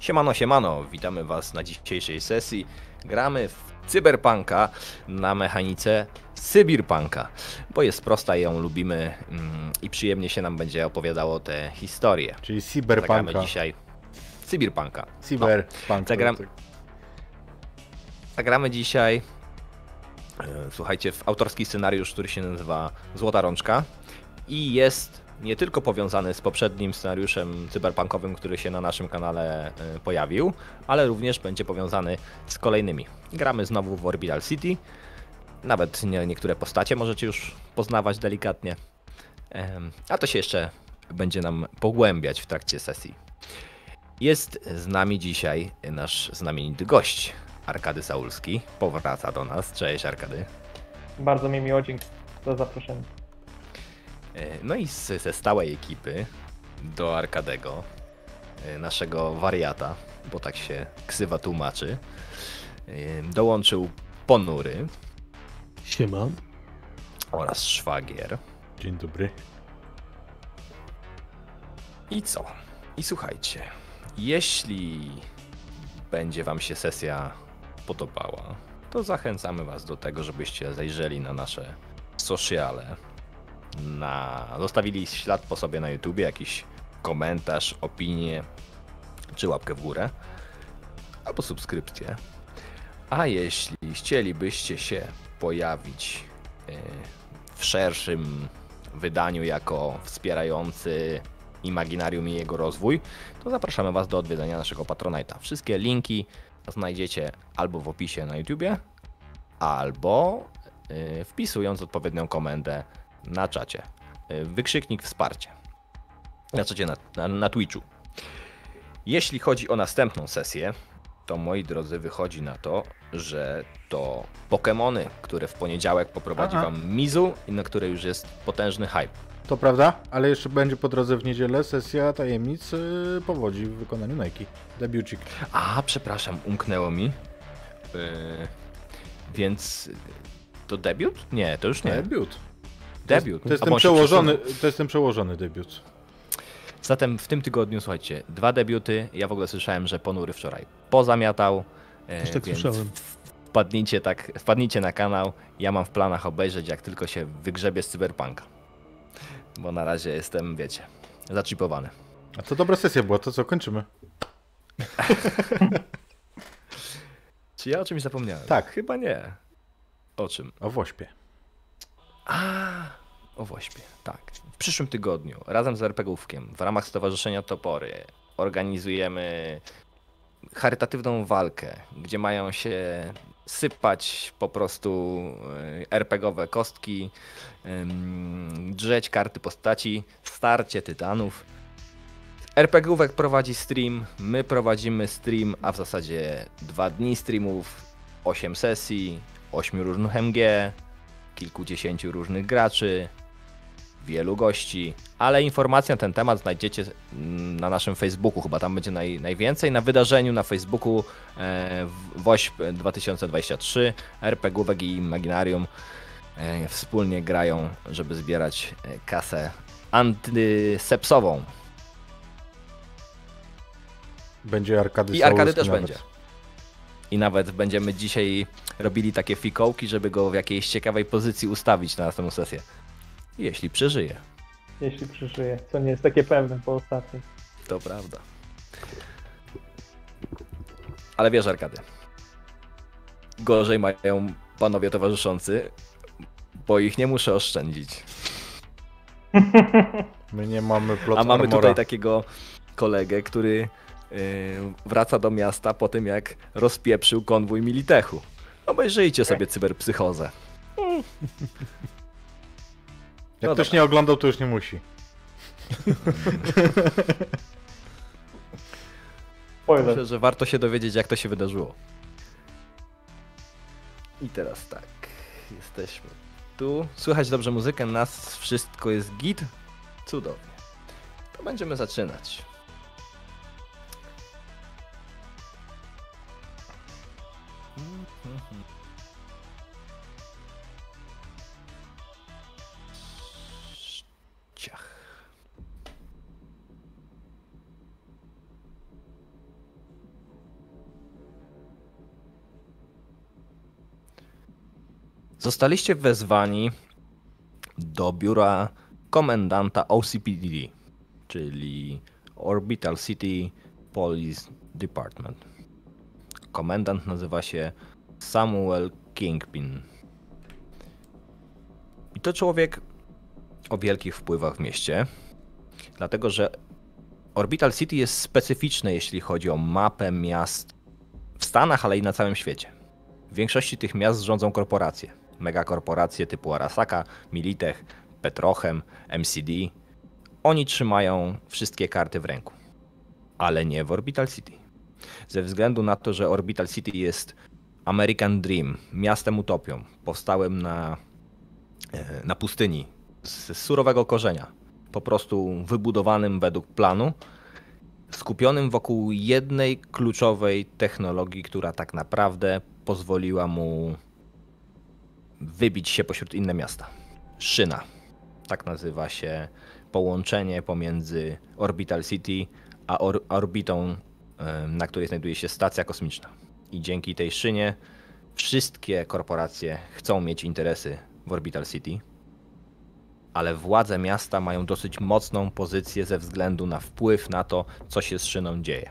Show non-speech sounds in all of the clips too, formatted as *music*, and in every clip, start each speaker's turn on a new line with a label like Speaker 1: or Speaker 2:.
Speaker 1: Siemano, siemano, witamy Was na dzisiejszej sesji. Gramy w Cyberpunka na mechanice Sybirpunka, bo jest prosta i ją lubimy mm, i przyjemnie się nam będzie opowiadało te historie.
Speaker 2: Czyli
Speaker 1: Zagramy
Speaker 2: cyberpunka.
Speaker 1: dzisiaj Sybirpunka.
Speaker 2: Cyberpunk.
Speaker 1: Zagram- Zagramy dzisiaj, e, słuchajcie, w autorski scenariusz, który się nazywa Złota Rączka i jest nie tylko powiązany z poprzednim scenariuszem cyberpunkowym, który się na naszym kanale e, pojawił, ale również będzie powiązany z kolejnymi. Gramy znowu w Orbital City. Nawet nie, niektóre postacie możecie już poznawać delikatnie. A to się jeszcze będzie nam pogłębiać w trakcie sesji. Jest z nami dzisiaj nasz znamienity gość, Arkady Saulski. Powraca do nas. Cześć Arkady.
Speaker 3: Bardzo mi miło, dzięki za zaproszenie.
Speaker 1: E, No i z, ze stałej ekipy do Arkadego, e, naszego wariata, bo tak się ksywa tłumaczy, e, dołączył Ponury
Speaker 4: Siema.
Speaker 1: oraz Szwagier.
Speaker 2: Dzień dobry.
Speaker 1: I co? I słuchajcie, jeśli będzie Wam się sesja podobała, to zachęcamy Was do tego, żebyście zajrzeli na nasze sociale, na... zostawili ślad po sobie na YouTubie, jakiś komentarz, opinię, czy łapkę w górę, albo subskrypcję. A jeśli chcielibyście się pojawić e, w szerszym wydaniu jako wspierający Imaginarium i jego rozwój, to zapraszamy Was do odwiedzenia naszego Patronite'a. Wszystkie linki znajdziecie albo w opisie na YouTubie, albo y, wpisując odpowiednią komendę na czacie. Y, Wykrzyknik wsparcie. Na czacie na, na, na Twitchu. Jeśli chodzi o następną sesję, to moi drodzy, wychodzi na to, że to Pokémony, które w poniedziałek poprowadzi
Speaker 2: Aha.
Speaker 1: Wam Mizu i na które już jest potężny hype.
Speaker 2: To prawda, ale jeszcze będzie po drodze w niedzielę sesja tajemnic yy, powodzi w wykonaniu Nike. Debiucik.
Speaker 1: A, przepraszam, umknęło mi. Yy, więc to debiut? Nie, to już nie.
Speaker 2: Debiut.
Speaker 1: Debiut.
Speaker 2: To jest, ten przełożony, to jest ten przełożony debiut.
Speaker 1: Zatem w tym tygodniu, słuchajcie, dwa debiuty. Ja w ogóle słyszałem, że Ponury wczoraj pozamiatał. yy,
Speaker 4: Też tak
Speaker 1: więc
Speaker 4: słyszałem.
Speaker 1: Wpadnijcie, tak, wpadnijcie na kanał. Ja mam w planach obejrzeć, jak tylko się wygrzebie z Cyberpunka. Bo na razie jestem, wiecie, zaczipowany.
Speaker 2: A to dobra sesja była, to co, kończymy? *laughs*
Speaker 1: Czy ja o czymś zapomniałem?
Speaker 2: Tak.
Speaker 1: Chyba nie. O czym?
Speaker 2: O Wośpie.
Speaker 1: A, o Wośpie, tak. W przyszłym tygodniu razem z RPGówkiem w ramach Stowarzyszenia Topory organizujemy charytatywną walkę, gdzie mają się sypać po prostu e, RPGowe kostki, drzeć karty postaci, starcie tytanów. RPGówek prowadzi stream, my prowadzimy stream, a w zasadzie dwa dni streamów, 8 sesji, 8 różnych MG, kilkudziesięciu różnych graczy, wielu gości, ale informacje na ten temat znajdziecie na naszym Facebooku, chyba tam będzie naj, najwięcej. Na wydarzeniu na Facebooku e, WOŚP 2023 RPGówek i Imaginarium e, wspólnie grają, żeby zbierać e, kasę antysepsową.
Speaker 2: Będzie Arkady
Speaker 1: I Arkady też
Speaker 2: nawet.
Speaker 1: będzie. I nawet będziemy dzisiaj robili takie fikołki, żeby go w jakiejś ciekawej pozycji ustawić na następną sesję. Jeśli przeżyje.
Speaker 3: Jeśli przeżyję, co nie jest takie pewne po ostatnim.
Speaker 1: To prawda. Ale wiesz, Arkady. Gorzej mają panowie towarzyszący, bo ich nie muszę oszczędzić. *laughs*
Speaker 2: My nie mamy plot
Speaker 1: A mamy
Speaker 2: armora.
Speaker 1: tutaj takiego kolegę, który wraca do miasta po tym, jak rozpieprzył konwój Militechu. Obejrzyjcie sobie cyberpsychozę.
Speaker 2: Jak
Speaker 1: No
Speaker 2: ktoś nie oglądał, to już nie musi.
Speaker 1: Myślę, że warto się dowiedzieć, jak to się wydarzyło. I teraz tak, jesteśmy tu. Słychać dobrze muzykę, nas wszystko jest git. Cudownie. To będziemy zaczynać. Ciach. Zostaliście wezwani do biura komendanta OCPD, czyli Orbital City Police Department. Komendant nazywa się Samuel Kingpin. I to człowiek o wielkich wpływach w mieście, dlatego że Orbital City jest specyficzne, jeśli chodzi o mapę miast w Stanach, ale i na całym świecie. W większości tych miast rządzą korporacje. Megakorporacje typu Arasaka, Militech, Petrochem, MCD. Oni trzymają wszystkie karty w ręku. Ale nie w Orbital City. Ze względu na to, że Orbital City jest American Dream, miastem utopią, powstałym na, e, na pustyni, z surowego korzenia, po prostu wybudowanym według planu, skupionym wokół jednej kluczowej technologii, która tak naprawdę pozwoliła mu wybić się pośród inne miasta. Szyna. Tak nazywa się połączenie pomiędzy Orbital City a or orbitą, na której znajduje się stacja kosmiczna. I dzięki tej szynie wszystkie korporacje chcą mieć interesy w Orbital City, ale władze miasta mają dosyć mocną pozycję ze względu na wpływ na to, co się z szyną dzieje.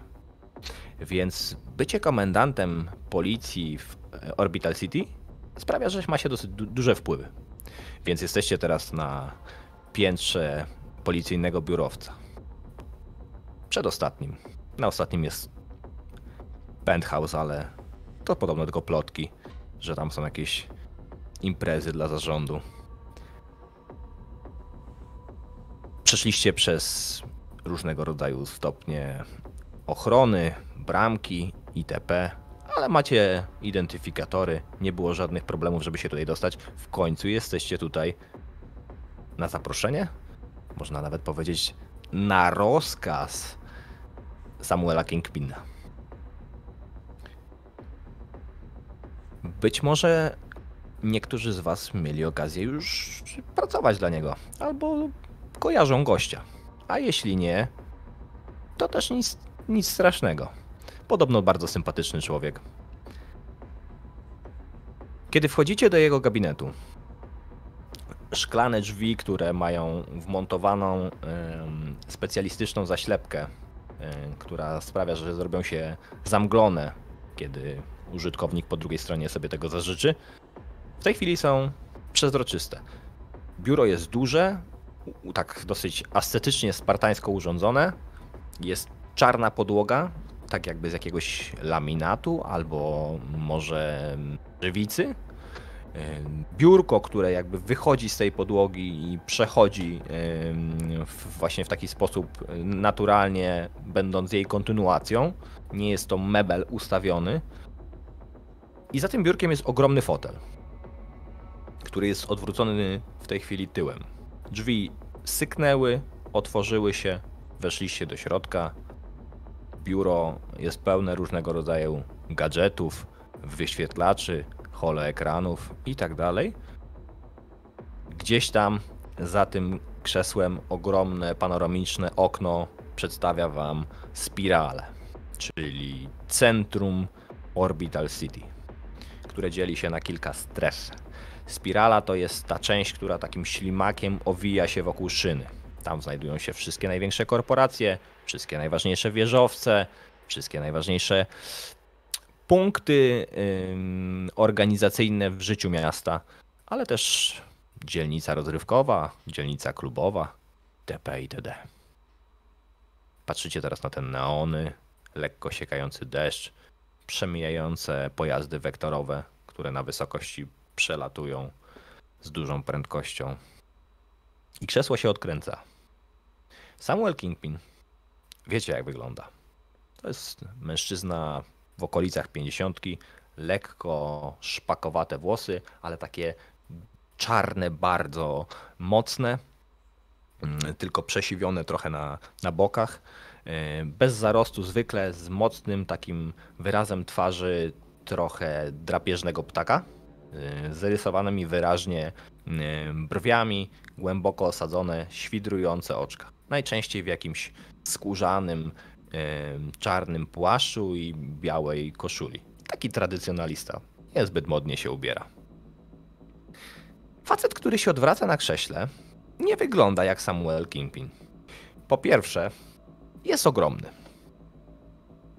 Speaker 1: Więc bycie komendantem policji w e, Orbital City sprawia, że ma się dosyć du duże wpływy. Więc jesteście teraz na piętrze policyjnego biurowca. Przedostatnim. Na ostatnim jest penthouse, ale to podobno tylko plotki, że tam są jakieś imprezy dla zarządu. Przeszliście przez różnego rodzaju stopnie ochrony, bramki, itp., ale macie identyfikatory, nie było żadnych problemów, żeby się tutaj dostać. W końcu jesteście tutaj na zaproszenie, można nawet powiedzieć na rozkaz Samuela Kingpina. Być może niektórzy z Was mieli okazję już pracować dla niego, albo kojarzą gościa. A jeśli nie, to też nic, nic strasznego. Podobno bardzo sympatyczny człowiek. Kiedy wchodzicie do jego gabinetu, szklane drzwi, które mają wmontowaną y, specjalistyczną zaślepkę, która sprawia, że zrobią się zamglone, kiedy użytkownik po drugiej stronie sobie tego zażyczy, w tej chwili są przezroczyste. Biuro jest duże, tak dosyć ascetycznie, spartańsko urządzone. Jest czarna podłoga, tak jakby z jakiegoś laminatu albo może żywicy. Biurko, które jakby wychodzi z tej podłogi i przechodzi właśnie w taki sposób naturalnie, będąc jej kontynuacją. Nie jest to mebel ustawiony. I za tym biurkiem jest ogromny fotel, który jest odwrócony w tej chwili tyłem. Drzwi syknęły, otworzyły się, weszliście do środka. Biuro jest pełne różnego rodzaju gadżetów, wyświetlaczy, holoekranów i tak dalej. Gdzieś tam za tym krzesłem ogromne panoramiczne okno przedstawia wam spiralę, czyli centrum Orbital City, które dzieli się na kilka stref. Spirala to jest ta część, która takim ślimakiem owija się wokół szyny. Tam znajdują się wszystkie największe korporacje, wszystkie najważniejsze wieżowce, wszystkie najważniejsze punkty organizacyjne w życiu miasta, ale też dzielnica rozrywkowa, dzielnica klubowa, TP itd. Patrzycie teraz na te neony, lekko siekający deszcz, przemijające pojazdy wektorowe, które na wysokości przelatują z dużą prędkością. I krzesło się odkręca. Samuel Kingpin, wiecie jak wygląda. To jest mężczyzna w okolicach pięćdziesiątki, lekko szpakowate włosy, ale takie czarne, bardzo mocne, mm, tylko przesiwione trochę na, na bokach. E, bez zarostu zwykle, z mocnym takim wyrazem twarzy trochę drapieżnego ptaka. Y, zarysowanymi wyraźnie y, brwiami, głęboko osadzone, świdrujące oczka. Najczęściej w jakimś skórzanym, czarnym płaszczu i białej koszuli. Taki tradycjonalista. Niezbyt modnie się ubiera. Facet, który się odwraca na krześle, nie wygląda jak Samuel Kingpin. Po pierwsze, jest ogromny.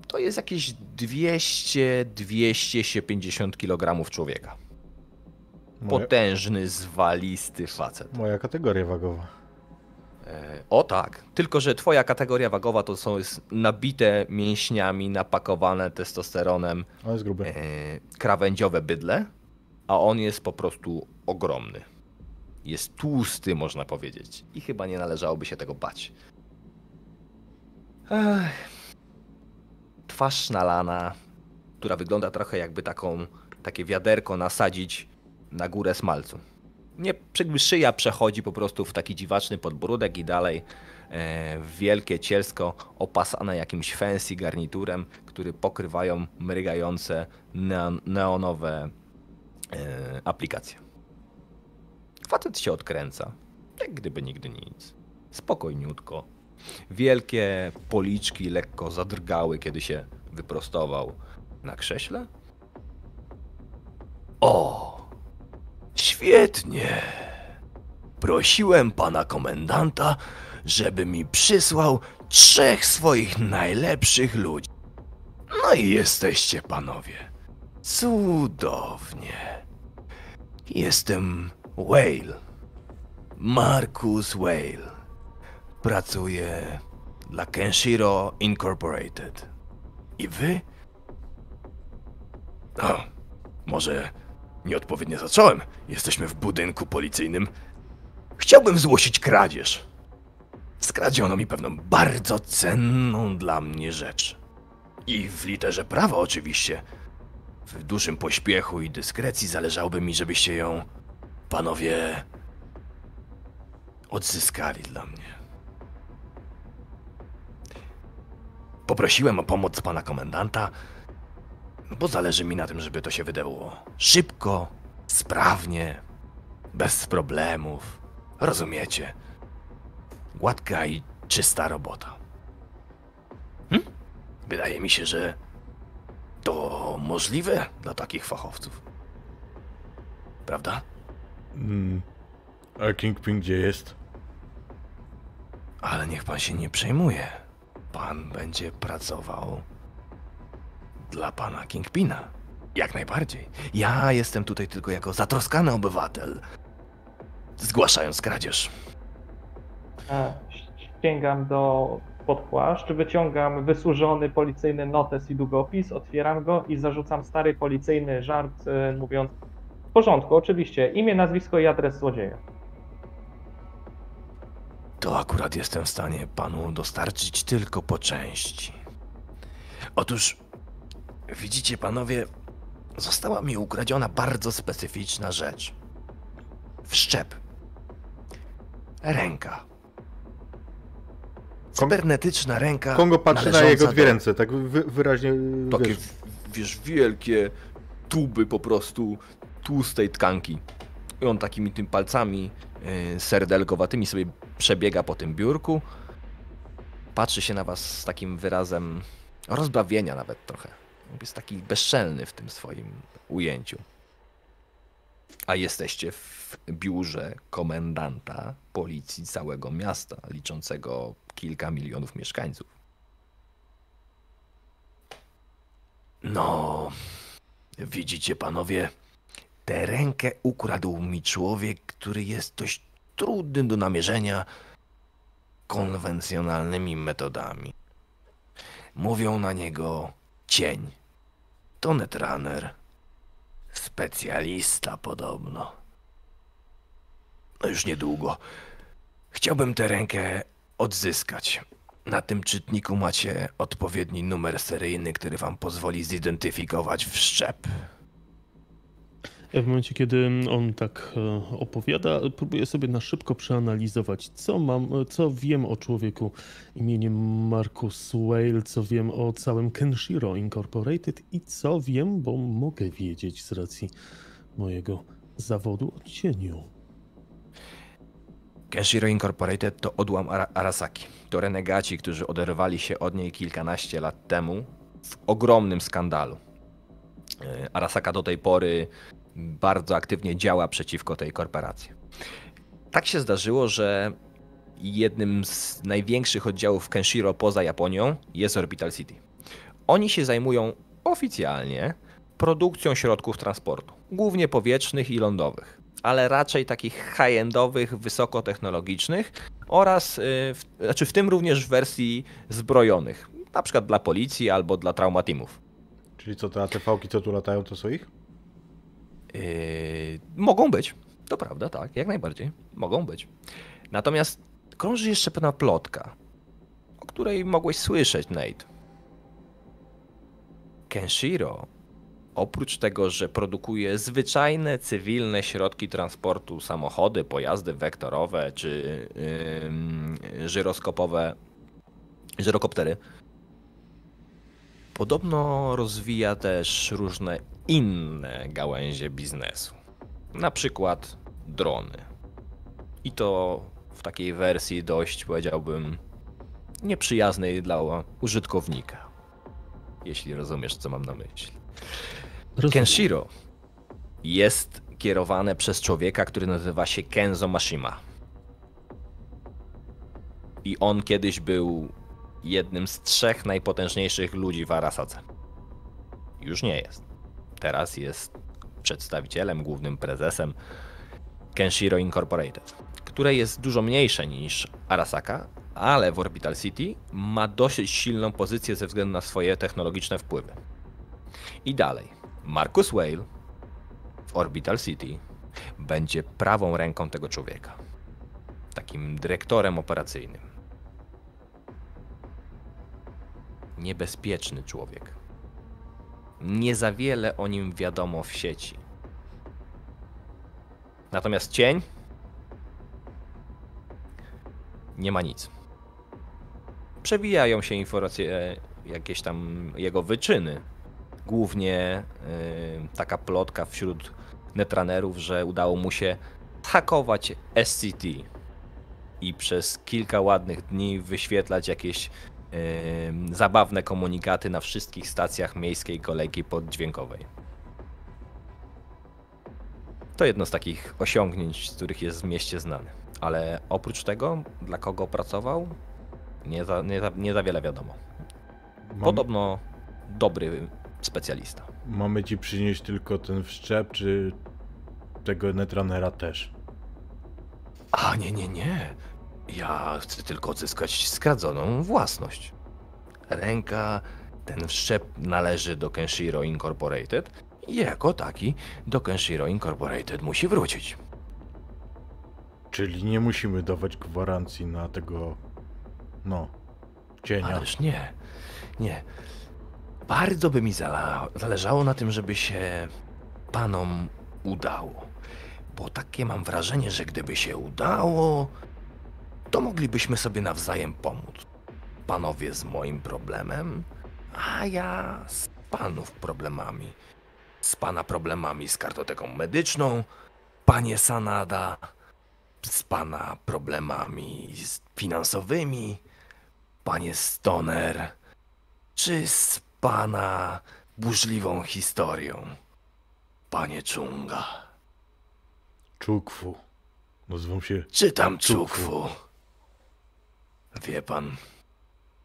Speaker 1: To jest jakieś 200-250 kg człowieka.
Speaker 2: Moja,
Speaker 1: Potężny, zwalisty facet.
Speaker 2: moja kategoria wagowa.
Speaker 1: E, O tak, tylko że twoja kategoria wagowa to są jest nabite mięśniami, napakowane testosteronem
Speaker 2: On jest gruby.
Speaker 1: e, krawędziowe bydle, a on jest po prostu ogromny. Jest tłusty, można powiedzieć. I chyba nie należałoby się tego bać. Ech. Twarz nalana, która wygląda trochę jakby taką, takie wiaderko nasadzić na górę smalcu. Nie, szyja przechodzi po prostu w taki dziwaczny podbródek i dalej e, wielkie cielsko opasane jakimś fancy garniturem, który pokrywają mrygające neon, neonowe e, aplikacje. Facet się odkręca, jak gdyby nigdy nic. Spokojniutko. Wielkie policzki lekko zadrgały, kiedy się wyprostował na krześle. O! Świetnie! Prosiłem pana komendanta, żeby mi przysłał trzech swoich najlepszych ludzi. No i jesteście panowie. Cudownie. Jestem Whale. Marcus Whale. Pracuję dla Kenshiro Incorporated. I wy? O, może nieodpowiednio zacząłem. Jesteśmy w budynku policyjnym. Chciałbym zgłosić kradzież. Skradziono mi pewną bardzo cenną dla mnie rzecz. I w literze prawa oczywiście. W dużym pośpiechu i dyskrecji zależałoby mi, żebyście ją, panowie, odzyskali dla mnie. Poprosiłem o pomoc pana komendanta, bo zależy mi na tym, żeby to się wydało szybko, sprawnie, bez problemów. Rozumiecie? Gładka i czysta robota. Hm? Wydaje mi się, że to możliwe dla takich fachowców. Prawda?
Speaker 2: Mm. A Kingpin gdzie jest?
Speaker 1: Ale niech pan się nie przejmuje. Pan będzie pracował dla pana Kingpina. Jak najbardziej. Ja jestem tutaj tylko jako zatroskany obywatel, zgłaszając kradzież.
Speaker 3: Sięgam do pod płaszcz, wyciągam wysłużony policyjny notes i długopis, otwieram go i zarzucam stary policyjny żart, e, mówiąc w porządku, oczywiście, imię, nazwisko i adres złodzieja.
Speaker 1: To akurat jestem w stanie panu dostarczyć tylko po części. Otóż, widzicie panowie, została mi ukradziona bardzo specyficzna rzecz. Wszczep. Ręka. Cybernetyczna ręka.
Speaker 2: Kongo patrzy na jego
Speaker 1: do-
Speaker 2: dwie ręce, tak wy, wyraźnie
Speaker 1: Takie,
Speaker 2: wiesz,
Speaker 1: wiesz, wielkie tuby po prostu tłustej tkanki. I on takimi tym palcami yy, serdelkowatymi sobie przebiega po tym biurku. Patrzy się na was z takim wyrazem rozbawienia nawet trochę. Jest taki bezczelny w tym swoim ujęciu. A jesteście w biurze komendanta policji całego miasta, liczącego kilka milionów mieszkańców. No, widzicie panowie, tę rękę ukradł mi człowiek, który jest dość trudny do namierzenia konwencjonalnymi metodami. Mówią na niego cień. To netrunner. Specjalista podobno. No już niedługo. Chciałbym tę rękę odzyskać. Na tym czytniku macie odpowiedni numer seryjny, który wam pozwoli zidentyfikować wszczep.
Speaker 4: Ja w momencie, kiedy on tak e, opowiada, próbuję sobie na szybko przeanalizować, co mam, co wiem o człowieku imieniem Marcus Whale, co wiem o całym Kenshiro Incorporated i co wiem, bo mogę wiedzieć z racji mojego zawodu o cieniu.
Speaker 1: Kenshiro Incorporated to odłam Ara- Arasaki. To renegaci, którzy oderwali się od niej kilkanaście lat temu w ogromnym skandalu. E, Arasaka do tej pory bardzo aktywnie działa przeciwko tej korporacji. Tak się zdarzyło, że jednym z największych oddziałów Kenshiro poza Japonią jest Orbital City. Oni się zajmują oficjalnie produkcją środków transportu, głównie powietrznych i lądowych, ale raczej takich high-endowych, wysokotechnologicznych oraz, y, w, znaczy w tym również w wersji zbrojonych, na przykład dla policji albo dla traumatimów.
Speaker 2: Czyli co, te ATV-ki, co tu latają, to są ich?
Speaker 1: Yy, mogą być, to prawda, tak, jak najbardziej, mogą być. Natomiast krąży jeszcze pewna plotka, o której mogłeś słyszeć, Nate. Kenshiro, oprócz tego, że produkuje zwyczajne cywilne środki transportu, samochody, pojazdy wektorowe czy yy, żyroskopowe, żyrokoptery, podobno rozwija też różne inne gałęzie biznesu. Na przykład drony. I to w takiej wersji dość, powiedziałbym, nieprzyjaznej dla użytkownika. Jeśli rozumiesz, co mam na myśli.
Speaker 4: Rozumiem.
Speaker 1: Kenshiro jest kierowane przez człowieka, który nazywa się Kenzo Mashima. I on kiedyś był jednym z trzech najpotężniejszych ludzi w Arasace. Już nie jest. Teraz jest przedstawicielem, głównym prezesem Kenshiro Incorporated, które jest dużo mniejsze niż Arasaka, ale w Orbital City ma dosyć silną pozycję ze względu na swoje technologiczne wpływy. I dalej, Marcus Whale w Orbital City będzie prawą ręką tego człowieka. Takim dyrektorem operacyjnym. Niebezpieczny człowiek. Nie za wiele o nim wiadomo w sieci. Natomiast cień nie ma nic. Przewijają się informacje, jakieś tam jego wyczyny. Głównie y, taka plotka wśród netranerów, że udało mu się hakować SCT i przez kilka ładnych dni wyświetlać jakieś zabawne komunikaty na wszystkich stacjach miejskiej kolejki poddźwiękowej. To jedno z takich osiągnięć, z których jest w mieście znany. Ale oprócz tego, dla kogo pracował, nie za, nie za, nie za wiele wiadomo.
Speaker 2: Mam,
Speaker 1: Podobno dobry specjalista.
Speaker 2: Mamy ci przynieść tylko ten wszczep, czy tego netranera też?
Speaker 1: A nie, nie, nie. Ja chcę tylko odzyskać skradzoną własność. Ręka, ten wszczep należy do Kenshiro Incorporated i jako taki do Kenshiro Incorporated musi wrócić.
Speaker 2: Czyli nie musimy dawać gwarancji na tego, no, cienia.
Speaker 1: Ależ nie, nie. Bardzo by mi zależało na tym, żeby się panom udało. Bo takie mam wrażenie, że gdyby się udało, to moglibyśmy sobie nawzajem pomóc. Panowie z moim problemem, a ja z panów problemami. Z pana problemami z kartoteką medyczną, panie Sanada, z pana problemami finansowymi, panie Stoner, czy z pana burzliwą historią, panie Chunga,
Speaker 2: Czukwu. Nazywam się
Speaker 1: czy tam
Speaker 2: Czukwu.
Speaker 1: Wie pan,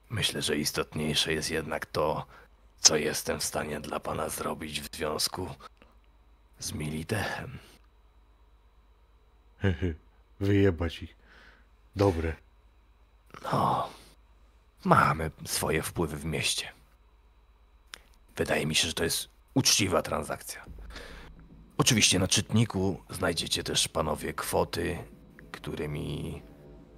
Speaker 1: myślę, że istotniejsze jest jednak to, co jestem w stanie dla pana zrobić w związku z Militechem. *laughs*
Speaker 2: Wyjebać ich. Dobre.
Speaker 1: No, mamy swoje wpływy w mieście. Wydaje mi się, że to jest uczciwa transakcja. Oczywiście na czytniku znajdziecie też panowie kwoty, którymi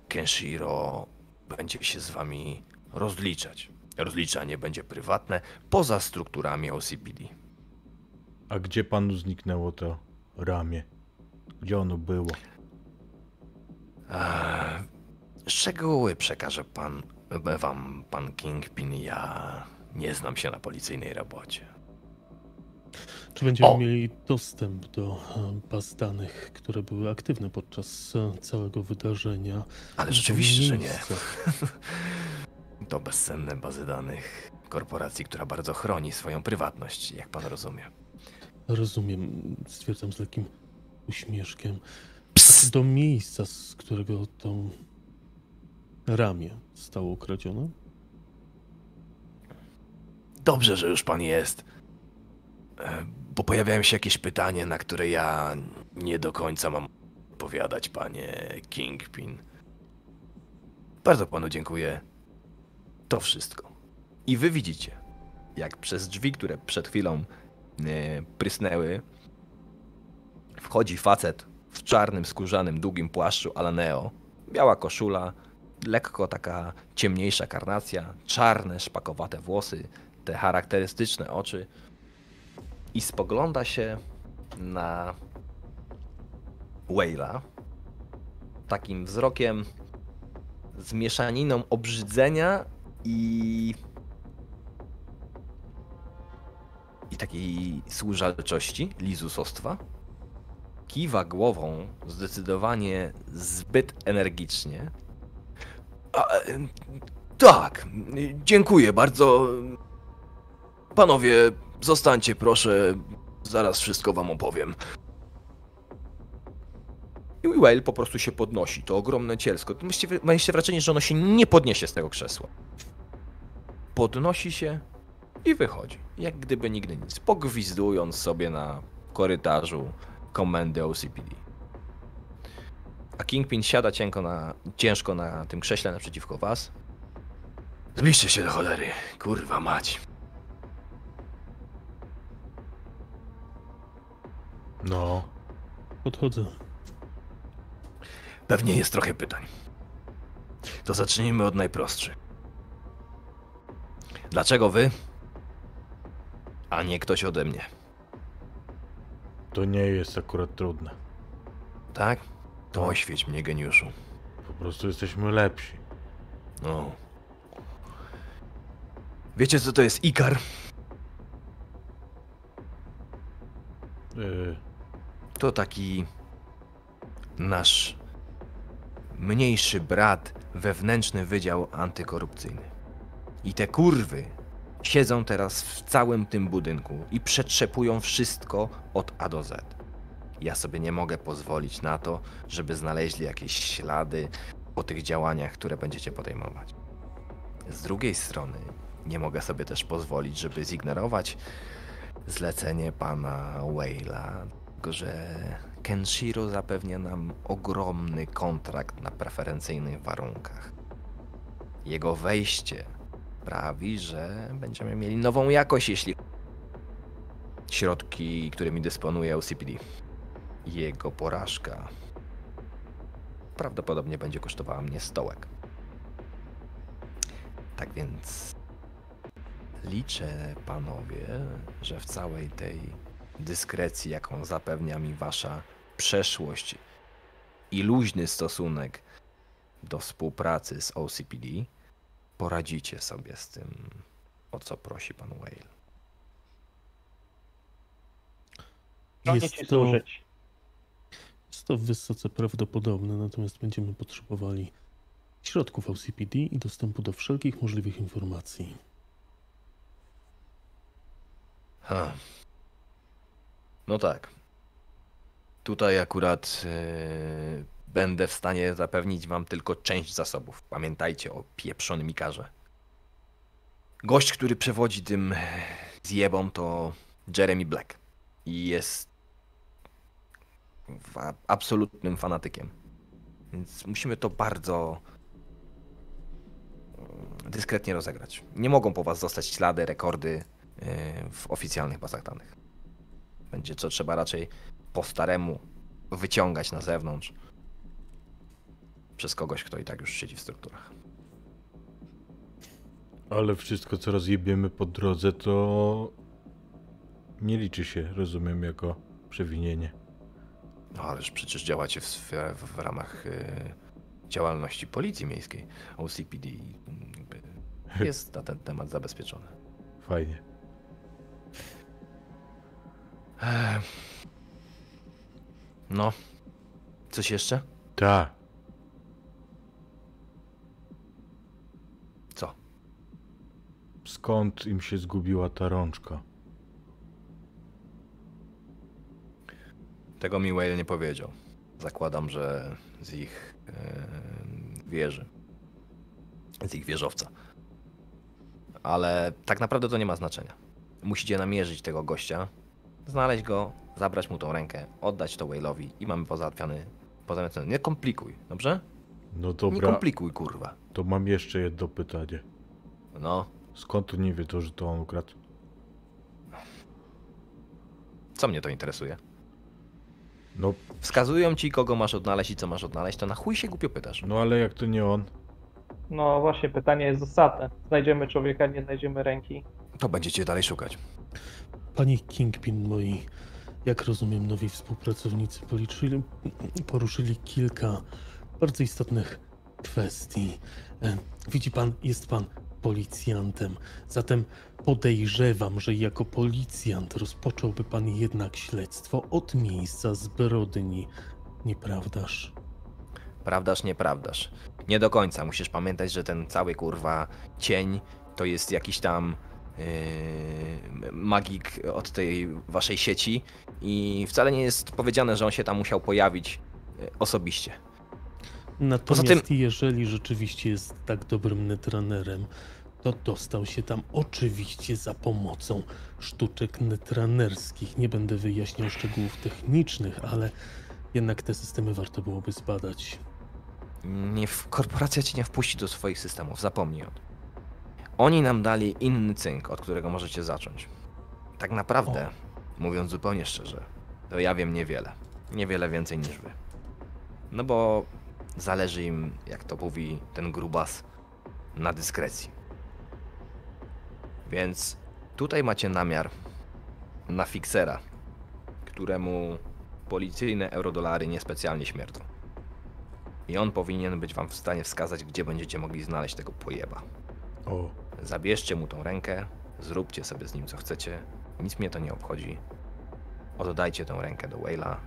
Speaker 1: Kenshiro będzie się z wami rozliczać. Rozliczanie będzie prywatne, poza strukturami OCPD.
Speaker 2: A gdzie panu zniknęło to ramię? Gdzie ono było?
Speaker 1: Eee, szczegóły przekaże pan, wam pan Kingpin. Ja nie znam się na policyjnej robocie.
Speaker 4: Czy będziemy
Speaker 1: O!
Speaker 4: mieli dostęp do e, baz danych, które były aktywne podczas e, całego wydarzenia?
Speaker 1: Ale rzeczywiście, że nie. *laughs* To bezcenne bazy danych korporacji, która bardzo chroni swoją prywatność, jak pan rozumie.
Speaker 4: Rozumiem, stwierdzam z lekkim uśmieszkiem. A co do miejsca, z którego to ramię zostało ukradzione?
Speaker 1: Dobrze, że już pan jest. Bo pojawiają się jakieś pytania, na które ja nie do końca mam odpowiadać, panie Kingpin. Bardzo panu dziękuję. To wszystko. I wy widzicie, jak przez drzwi, które przed chwilą e, prysnęły, wchodzi facet w czarnym, skórzanym, długim płaszczu Alaneo. Biała koszula, lekko taka ciemniejsza karnacja, czarne, szpakowate włosy, te charakterystyczne oczy i spogląda się na Wayla takim wzrokiem z mieszaniną obrzydzenia i i takiej służalczości, lizusostwa. Kiwa głową zdecydowanie zbyt energicznie. A, e, tak, dziękuję bardzo. Panowie, zostańcie proszę, zaraz wszystko wam opowiem. I Whale po prostu się podnosi, to ogromne cielsko. Mieliście wrażenie, że ono się nie podniesie z tego krzesła. Podnosi się i wychodzi, jak gdyby nigdy nic, pogwizdując sobie na korytarzu komendy OCPD. A Kingpin siada cienko na, ciężko na tym krześle naprzeciwko was. Zbliżcie się do cholery, kurwa mać.
Speaker 2: No,
Speaker 4: Podchodzę.
Speaker 1: Pewnie jest trochę pytań. To zacznijmy od najprostszych. Dlaczego wy, a nie ktoś ode mnie?
Speaker 2: to nie jest akurat trudne.
Speaker 1: Tak? To
Speaker 2: Tak.
Speaker 1: oświeć mnie, geniuszu.
Speaker 2: Po prostu jesteśmy lepsi.
Speaker 1: No. Wiecie, co to jest Ikar?
Speaker 2: Yy,
Speaker 1: To taki nasz mniejszy brat, wewnętrzny wydział antykorupcyjny. I te kurwy siedzą teraz w całym tym budynku i przetrzepują wszystko od A do Z. Ja sobie nie mogę pozwolić na to, żeby znaleźli jakieś ślady po tych działaniach, które będziecie podejmować. Z drugiej strony, nie mogę sobie też pozwolić, żeby zignorować zlecenie pana Wayla, że Kenshiro zapewnia nam ogromny kontrakt na preferencyjnych warunkach. Jego wejście sprawi, że będziemy mieli nową jakość, jeśli środki, którymi dysponuje OCPD. Jego porażka prawdopodobnie będzie kosztowała mnie stołek. Tak więc liczę, panowie, że w całej tej dyskrecji, jaką zapewnia mi wasza przeszłość i luźny stosunek do współpracy z OCPD, poradzicie sobie z tym, o co prosi pan Whale.
Speaker 4: Jest to, jest to wysoce prawdopodobne, natomiast będziemy potrzebowali środków OCPD i dostępu do wszelkich możliwych informacji.
Speaker 1: Ha. No tak. Tutaj akurat e, będę w stanie zapewnić wam tylko część zasobów. Pamiętajcie o pieprzonym Ikarze. Gość, który przewodzi tym zjebom to Jeremy Black. I jest absolutnym fanatykiem. Więc musimy to bardzo mm, dyskretnie rozegrać. Nie mogą po was zostać ślady, rekordy e, w oficjalnych bazach danych. Będzie co trzeba raczej po staremu wyciągać na zewnątrz przez kogoś, kto i tak już siedzi w strukturach.
Speaker 2: ale wszystko, co rozjebiemy po drodze, to nie liczy się, rozumiem, jako przewinienie.
Speaker 1: No ależ przecież działacie w, sfe- w ramach e, działalności policji miejskiej, OCPD. *laughs* Jest na ten temat zabezpieczony.
Speaker 2: Fajnie.
Speaker 1: Eee. No, coś jeszcze?
Speaker 2: Ta,
Speaker 1: Co?
Speaker 2: skąd im się zgubiła ta rączka?
Speaker 1: Tego mi Whale nie powiedział. Zakładam, że z ich e, wieży. Z ich wieżowca. Ale tak naprawdę to nie ma znaczenia. Musicie namierzyć tego gościa, znaleźć go, zabrać mu tą rękę, oddać to Whale'owi i mamy pozałatwiony. pozałatwiony. Nie komplikuj, dobrze?
Speaker 2: No
Speaker 1: Nie
Speaker 2: dobra,
Speaker 1: komplikuj, kurwa.
Speaker 2: to mam jeszcze jedno pytanie.
Speaker 1: No,
Speaker 2: Skąd tu nie wie to, że to on ukradł?
Speaker 1: co mnie to interesuje?
Speaker 2: No,
Speaker 1: Wskazują ci, kogo masz odnaleźć i co masz odnaleźć, to na chuj się głupio pytasz.
Speaker 2: no ale jak to nie on?
Speaker 3: No właśnie, pytanie jest zasadne. Znajdziemy człowieka, nie znajdziemy ręki.
Speaker 1: To będziecie dalej szukać.
Speaker 4: Panie Kingpin, moi, jak rozumiem, nowi współpracownicy policzyli, poruszyli kilka bardzo istotnych kwestii. E, Widzi pan, jest pan policjantem, zatem podejrzewam, że jako policjant rozpocząłby pan jednak śledztwo od miejsca zbrodni, nieprawdaż?
Speaker 1: Prawdaż, nieprawdaż. Nie do końca. Musisz pamiętać, że ten cały kurwa cień to jest jakiś tam magik od tej waszej sieci i wcale nie jest powiedziane, że on się tam musiał pojawić yy, osobiście.
Speaker 4: Natomiast jeżeli rzeczywiście jest tak dobrym netranerem, to dostał się tam oczywiście za pomocą sztuczek netranerskich. Nie będę wyjaśniał szczegółów technicznych, ale jednak te systemy warto byłoby zbadać.
Speaker 1: Nie, korporacja ci nie wpuści do swoich systemów, zapomnij o tym. Oni nam dali inny cynk, od którego możecie zacząć. Tak naprawdę, mówiąc zupełnie szczerze, to ja wiem niewiele. Niewiele więcej niż wy. No bo zależy im, jak to mówi ten grubas, na dyskrecji. Więc tutaj macie namiar na fiksera, któremu policyjne eurodolary niespecjalnie śmierdzą. I on powinien być wam w stanie wskazać, gdzie będziecie mogli znaleźć tego pojeba.
Speaker 2: O,
Speaker 1: Zabierzcie mu tą rękę, zróbcie sobie z nim co chcecie, nic mnie to nie obchodzi. Oddajcie tą rękę do Wayla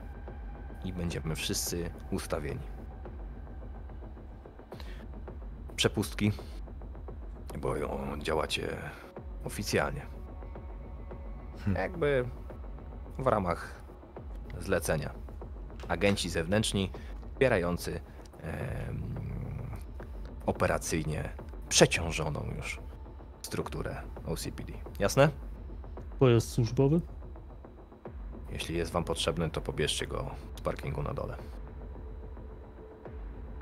Speaker 1: i będziemy wszyscy ustawieni. Przepustki, bo ją działacie oficjalnie. Jakby w ramach zlecenia. Agenci zewnętrzni wspierający em, operacyjnie przeciążoną już strukturę OCPD. Jasne?
Speaker 4: Pojazd służbowy?
Speaker 1: Jeśli jest wam potrzebny, to pobierzcie go z parkingu na dole.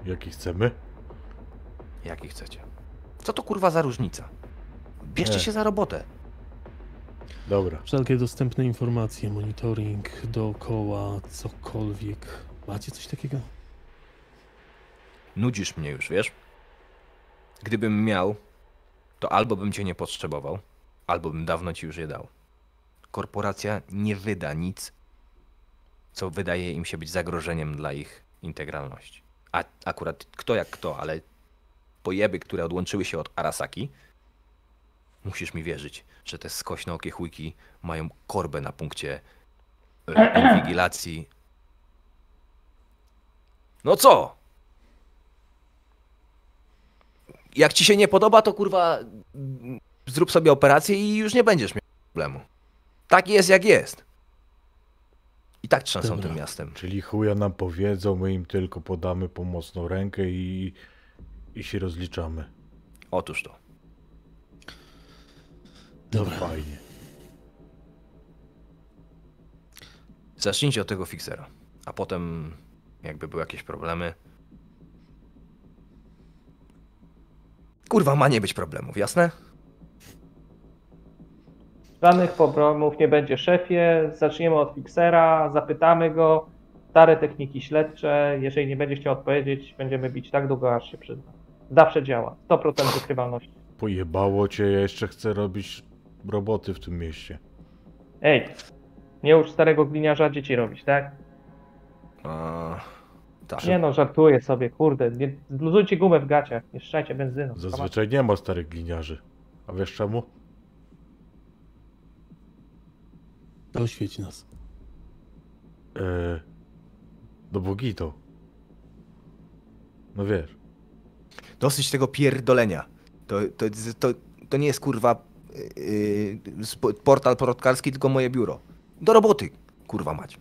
Speaker 2: jaki chcemy?
Speaker 1: Jaki chcecie. Co to kurwa za różnica? Bierzcie
Speaker 2: Nie.
Speaker 1: się za robotę.
Speaker 2: Dobra.
Speaker 4: Wszelkie dostępne informacje, monitoring dookoła, cokolwiek. Macie coś takiego?
Speaker 1: Nudzisz mnie już, wiesz? Gdybym miał, to albo bym cię nie potrzebował, albo bym dawno ci już je dał. Korporacja nie wyda nic, co wydaje im się być zagrożeniem dla ich integralności. A akurat kto jak kto, ale pojeby, które odłączyły się od Arasaki, musisz mi wierzyć, że te skośnookie chujki mają korbę na punkcie e, inwigilacji. No co? Jak ci się nie podoba, to kurwa zrób sobie operację i już nie będziesz miał problemu. Tak jest jak jest. I tak trzęsą
Speaker 4: Dobra.
Speaker 1: tym miastem.
Speaker 2: Czyli chuja nam powiedzą, my im tylko podamy pomocną rękę i, i się rozliczamy.
Speaker 1: Otóż to.
Speaker 4: Dobra.
Speaker 2: Fajnie.
Speaker 1: Zacznijcie od tego fiksera. A potem, jakby były jakieś problemy. Kurwa, ma nie być problemów, jasne?
Speaker 3: Żadnych problemów nie będzie, szefie. Zaczniemy od fiksera, zapytamy go. Stare techniki śledcze. Jeżeli nie będzie chciał odpowiedzieć, będziemy bić tak długo, aż się przyzna. Zawsze działa. 100% wykrywalności.
Speaker 2: Pojebało cię, ja jeszcze chcę robić roboty w tym mieście.
Speaker 3: Ej, nie ucz starego gliniarza dzieci robić, tak?
Speaker 1: A, tak.
Speaker 3: Nie no, żartuję sobie, kurde. Nie, zluzujcie gumę w gaciach, nie szczajcie benzyną.
Speaker 2: Zazwyczaj nie ma starych gliniarzy. A wiesz czemu?
Speaker 4: Oświeć nas.
Speaker 2: Eee, no bo gito. No wiesz.
Speaker 1: Dosyć tego pierdolenia. To, to, to, to nie jest kurwa yy, portal porotkarski, tylko moje biuro. Do roboty, kurwa mać.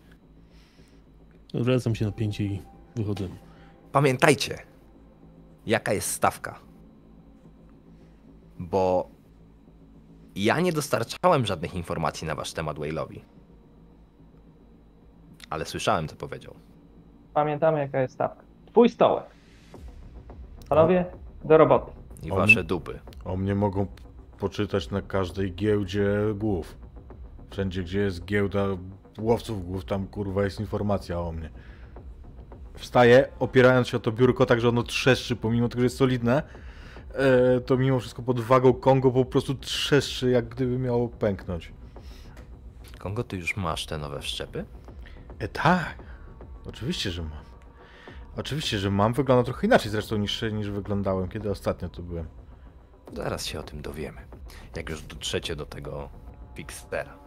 Speaker 4: Wracam się na pięcie i wychodzę.
Speaker 1: Pamiętajcie, jaka jest stawka. Bo ja nie dostarczałem żadnych informacji na wasz temat Whale'owi. Ale słyszałem, co powiedział.
Speaker 3: Pamiętamy, jaka jest stawka. Twój stołek. Panowie, do roboty.
Speaker 1: I
Speaker 2: On-
Speaker 1: wasze dupy.
Speaker 2: O mnie mogą poczytać na każdej giełdzie głów. Wszędzie, gdzie jest giełda łowców głów, tam kurwa jest informacja o mnie. Wstaję, opierając się o to biurko, tak że ono trzeszczy, pomimo tego, że jest solidne, e, to mimo wszystko pod wagą Kongo po prostu trzeszczy, jak gdyby miało pęknąć.
Speaker 1: Kongo, ty już masz te nowe wszczepy?
Speaker 2: E tak, oczywiście, że mam. Oczywiście, że mam. Wygląda trochę inaczej zresztą niż, niż wyglądałem, kiedy ostatnio tu byłem.
Speaker 1: Zaraz się o tym dowiemy. Jak już dotrzecie do tego Fixtera.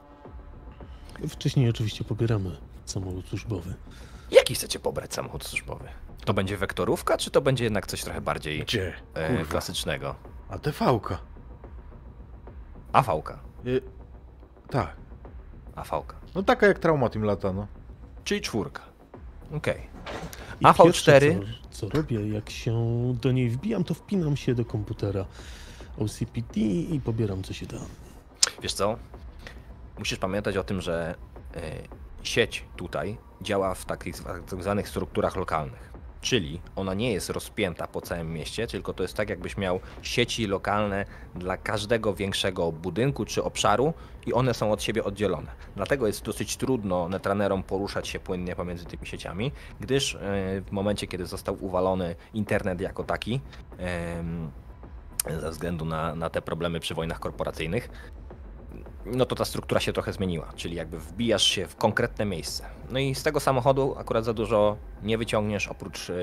Speaker 4: Wcześniej oczywiście pobieramy samochód służbowy.
Speaker 1: Jaki chcecie pobrać samochód służbowy? To będzie wektorówka, czy to będzie jednak coś trochę bardziej
Speaker 2: Gdzie?
Speaker 1: e,
Speaker 2: Kurwa.
Speaker 1: klasycznego?
Speaker 2: A TV-ka.
Speaker 1: AV-ka.
Speaker 2: Y, tak.
Speaker 1: AV-ka.
Speaker 2: No taka jak Traumatim lata, no.
Speaker 1: Czyli czwórka. Okej.
Speaker 4: I
Speaker 1: AV4?
Speaker 4: pierwsze, Co, co robię, jak się do niej wbijam, to wpinam się do komputera OCPT i pobieram co się da.
Speaker 1: Wiesz co? Musisz pamiętać o tym, że e, sieć tutaj działa w takich tak zwanych strukturach lokalnych. Czyli ona nie jest rozpięta po całym mieście, tylko to jest tak, jakbyś miał sieci lokalne dla każdego większego budynku czy obszaru i one są od siebie oddzielone. Dlatego jest dosyć trudno netranerom poruszać się płynnie pomiędzy tymi sieciami, gdyż e, w momencie, kiedy został uwalony internet jako taki, ze względu na, na te problemy przy wojnach korporacyjnych, no to ta struktura się trochę zmieniła, czyli jakby wbijasz się w konkretne miejsce. No i z tego samochodu akurat za dużo nie wyciągniesz oprócz e,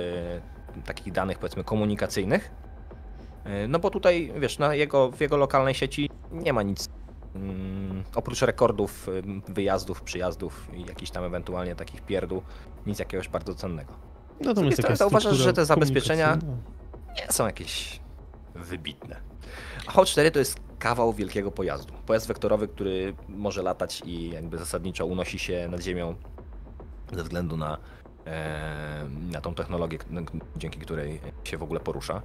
Speaker 1: takich danych powiedzmy komunikacyjnych. E, no bo tutaj, wiesz, na jego, w jego lokalnej sieci nie ma nic mm, oprócz rekordów ym, wyjazdów, przyjazdów i jakichś tam ewentualnie takich pierdół, nic jakiegoś bardzo cennego.
Speaker 4: Natomiast taka
Speaker 1: zauważasz,
Speaker 4: struktura
Speaker 1: że te zabezpieczenia- nie są jakieś wybitne. A H4 to jest kawał wielkiego pojazdu. Pojazd wektorowy, który może latać i jakby zasadniczo unosi się nad ziemią ze względu na, e, na tą technologię, dzięki której się w ogóle porusza.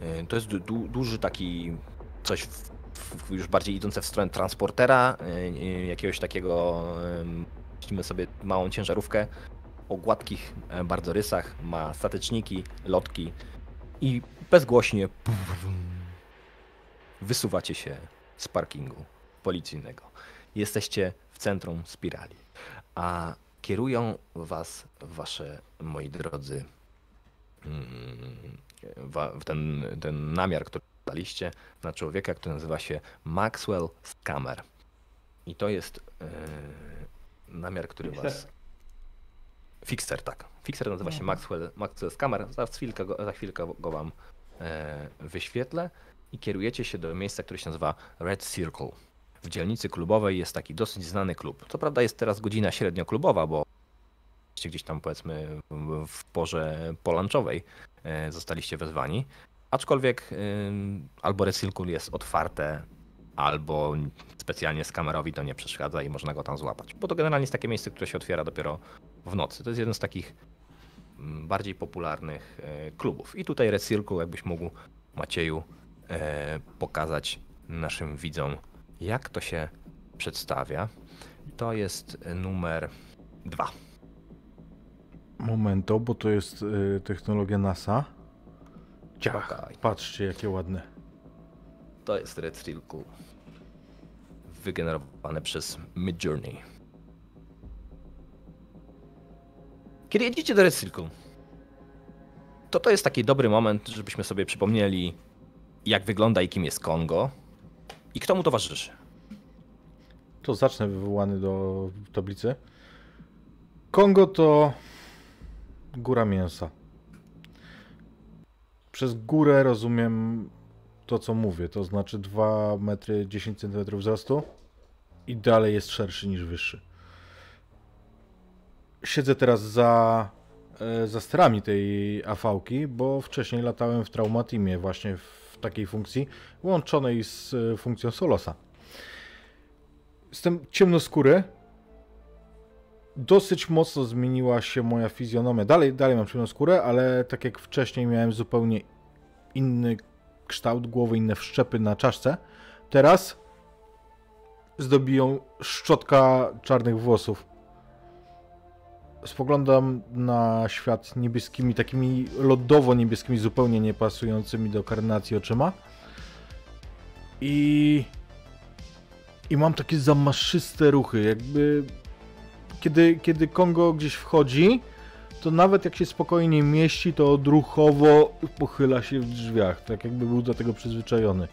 Speaker 1: E, to jest du, du, duży taki coś w, w, już bardziej idące w stronę transportera, e, jakiegoś takiego, myślimy sobie małą ciężarówkę o gładkich bardzo rysach, ma stateczniki, lotki, i bezgłośnie wysuwacie się z parkingu policyjnego. Jesteście w centrum spirali, a kierują was wasze, moi drodzy, mm, ten, ten namiar, który daliście na człowieka, który nazywa się Maxwell Scammer. I to jest e, namiar, który
Speaker 3: Fixer.
Speaker 1: was... Fixer, tak. Fixer nazywa się
Speaker 3: Mhm.
Speaker 1: Maxwell, Maxwell Scammer. Za chwilkę go, za chwilkę go wam e, wyświetlę i kierujecie się do miejsca, które się nazywa Red Circle. W dzielnicy klubowej jest taki dosyć znany klub. Co prawda jest teraz godzina średnio klubowa, bo gdzieś tam powiedzmy w- porze polanczowej e, zostaliście wezwani. Aczkolwiek ym, albo Red Circle jest otwarte, albo specjalnie z kamerowi to nie przeszkadza i można go tam złapać. Bo to generalnie jest takie miejsce, które się otwiera dopiero w nocy. To jest jeden z takich mm, bardziej popularnych e, klubów. I tutaj Red Circle, jakbyś mógł, Macieju, e, pokazać naszym widzom, jak to się przedstawia. To jest numer dwa.
Speaker 2: Momento, bo to jest y, technologia NASA. Ciach,
Speaker 1: Okej.
Speaker 2: patrzcie jakie ładne.
Speaker 1: To jest Red Circle wygenerowane przez Midjourney. Kiedy jedziecie do Red Circle, to to jest taki dobry moment, żebyśmy sobie przypomnieli, jak wygląda i kim jest Kongo i kto mu towarzyszy.
Speaker 2: To zacznę wywołany do tablicy. Kongo to góra mięsa. Przez górę rozumiem to, co mówię, to znaczy 2 metry 10 cm wzrostu i dalej jest szerszy niż wyższy. Siedzę teraz za, e, za sterami tej AV-ki, bo wcześniej latałem w Traumatimie właśnie w takiej funkcji, łączonej z e, funkcją Solosa. Jestem ciemnoskóry. dosyć mocno zmieniła się moja fizjonomia. Dalej, dalej mam czarną skórę, ale tak jak wcześniej miałem zupełnie inny kształt głowy, inne wszczepy na czaszce, teraz zdobiją szczotka czarnych włosów. Spoglądam na świat niebieskimi, takimi lodowo-niebieskimi, zupełnie niepasującymi do karnacji oczyma. I. I mam takie zamaszyste ruchy, jakby. Kiedy, kiedy Kongo gdzieś wchodzi, to nawet jak się spokojnie mieści, to odruchowo pochyla się w drzwiach, tak jakby był do tego przyzwyczajony.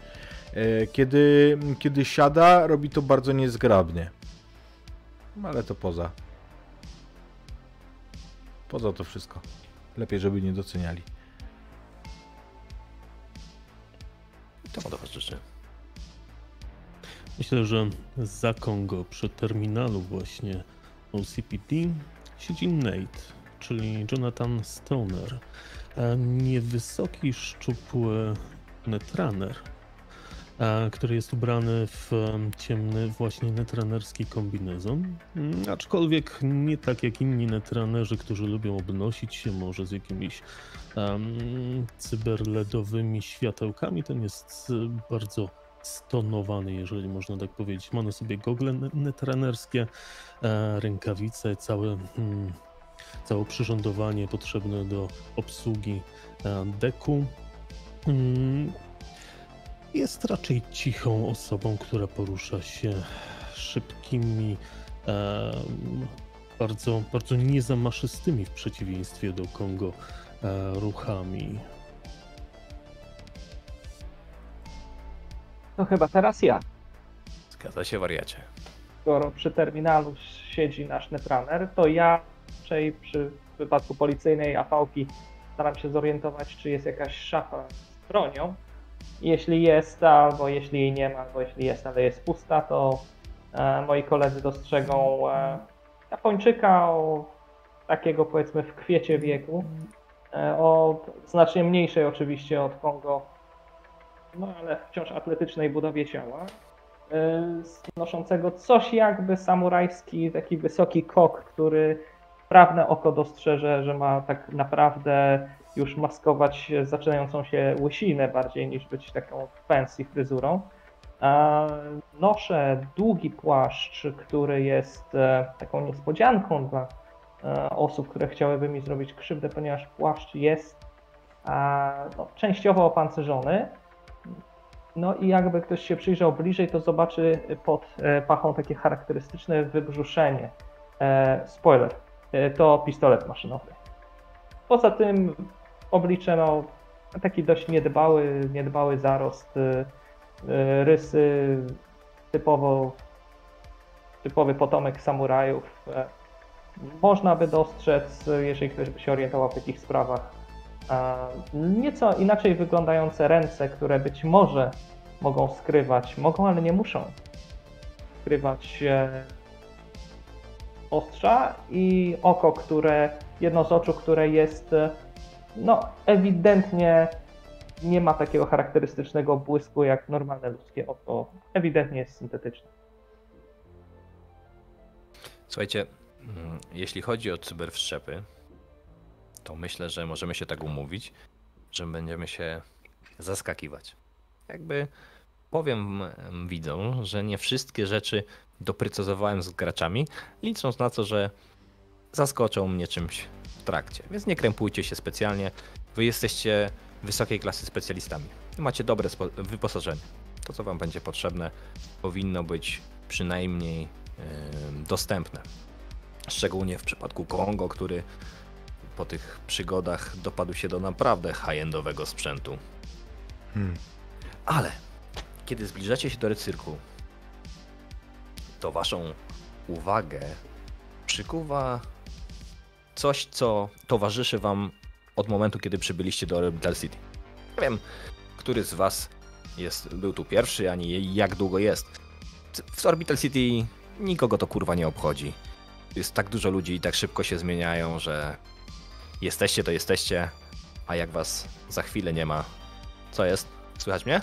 Speaker 2: E, Kiedy, kiedy siada, robi to bardzo niezgrabnie. Ale to poza. Poza to wszystko. Lepiej, żeby nie doceniali.
Speaker 1: To do was życzę.
Speaker 4: Myślę, że za Kongo przy terminalu właśnie OCPD siedzi Nate, czyli Jonathan Stoner. E, Niewysoki, szczupły netrunner, e, który jest ubrany w em, ciemny właśnie netrunnerski kombinezon. Mm, Aczkolwiek nie tak jak inni netrunnerzy, którzy lubią obnosić się może z jakimiś em, cyberledowymi światełkami. Ten jest e, bardzo stonowany, jeżeli można tak powiedzieć. Ma na sobie gogle ne- netrunnerskie, e, rękawice, całe, mm, całe przyrządowanie potrzebne do obsługi e, deku. Jest raczej cichą osobą, która porusza się szybkimi, e, bardzo, bardzo niezamaszystymi w przeciwieństwie do Kongo e, ruchami.
Speaker 3: To chyba teraz ja.
Speaker 1: Zgadza się, wariacie.
Speaker 3: Skoro przy terminalu siedzi nasz netrunner, to ja raczej przy wypadku policyjnej afałki staram się zorientować, czy jest jakaś szafa z bronią. Jeśli jest, albo jeśli jej nie ma, albo jeśli jest, ale jest pusta, to e, moi koledzy dostrzegą e, Japończyka o takiego powiedzmy w kwiecie wieku, e, o znacznie mniejszej oczywiście od Kongo, no ale wciąż atletycznej budowie ciała, noszącego coś jakby samurajski, taki wysoki kok, który prawne oko dostrzeże, że ma tak naprawdę już maskować zaczynającą się łysinę bardziej niż być taką fancy fryzurą. E, Noszę długi płaszcz, który jest e, taką niespodzianką dla e, osób, które chciałyby mi zrobić krzywdę, ponieważ płaszcz jest e, no, częściowo opancerzony. No i jakby ktoś się przyjrzał bliżej, to zobaczy pod e, pachą takie charakterystyczne wybrzuszenie. E, Spoiler, e, to pistolet maszynowy. Poza tym oblicze no, taki dość niedbały, niedbały zarost, e, e, rysy typowo typowy potomek samurajów. E, Można by dostrzec, jeżeli ktoś by się orientował w takich sprawach, nieco inaczej wyglądające ręce, które być może mogą skrywać, mogą, ale nie muszą skrywać ostrza i oko, które, jedno z oczu, które jest, e, no ewidentnie nie ma takiego charakterystycznego błysku jak normalne ludzkie oko. Ewidentnie jest syntetyczne.
Speaker 1: Słuchajcie, mm, jeśli chodzi o cyberwszczepy, to myślę, że możemy się tak umówić, że będziemy się zaskakiwać. Jakby powiem em, widzom, że nie wszystkie rzeczy doprecyzowałem z graczami, licząc na to, że zaskoczą mnie czymś w trakcie. Więc nie krępujcie się specjalnie. Wy jesteście wysokiej klasy specjalistami. Macie dobre wyposażenie. To, co wam będzie potrzebne, powinno być przynajmniej em, dostępne. Szczególnie w przypadku Kongo, który po tych przygodach dopadł się do naprawdę high-endowego sprzętu.
Speaker 2: Hmm.
Speaker 1: Ale kiedy zbliżacie się do recyrku, to waszą uwagę przykuwa coś, co towarzyszy wam od momentu, kiedy przybyliście do Orbital City. Nie wiem, który z was jest, był tu pierwszy, ani jak długo jest. W Orbital City nikogo to kurwa nie obchodzi. Jest tak dużo ludzi i tak szybko się zmieniają, że jesteście to jesteście, a jak was za chwilę nie ma, co jest? Słychać mnie?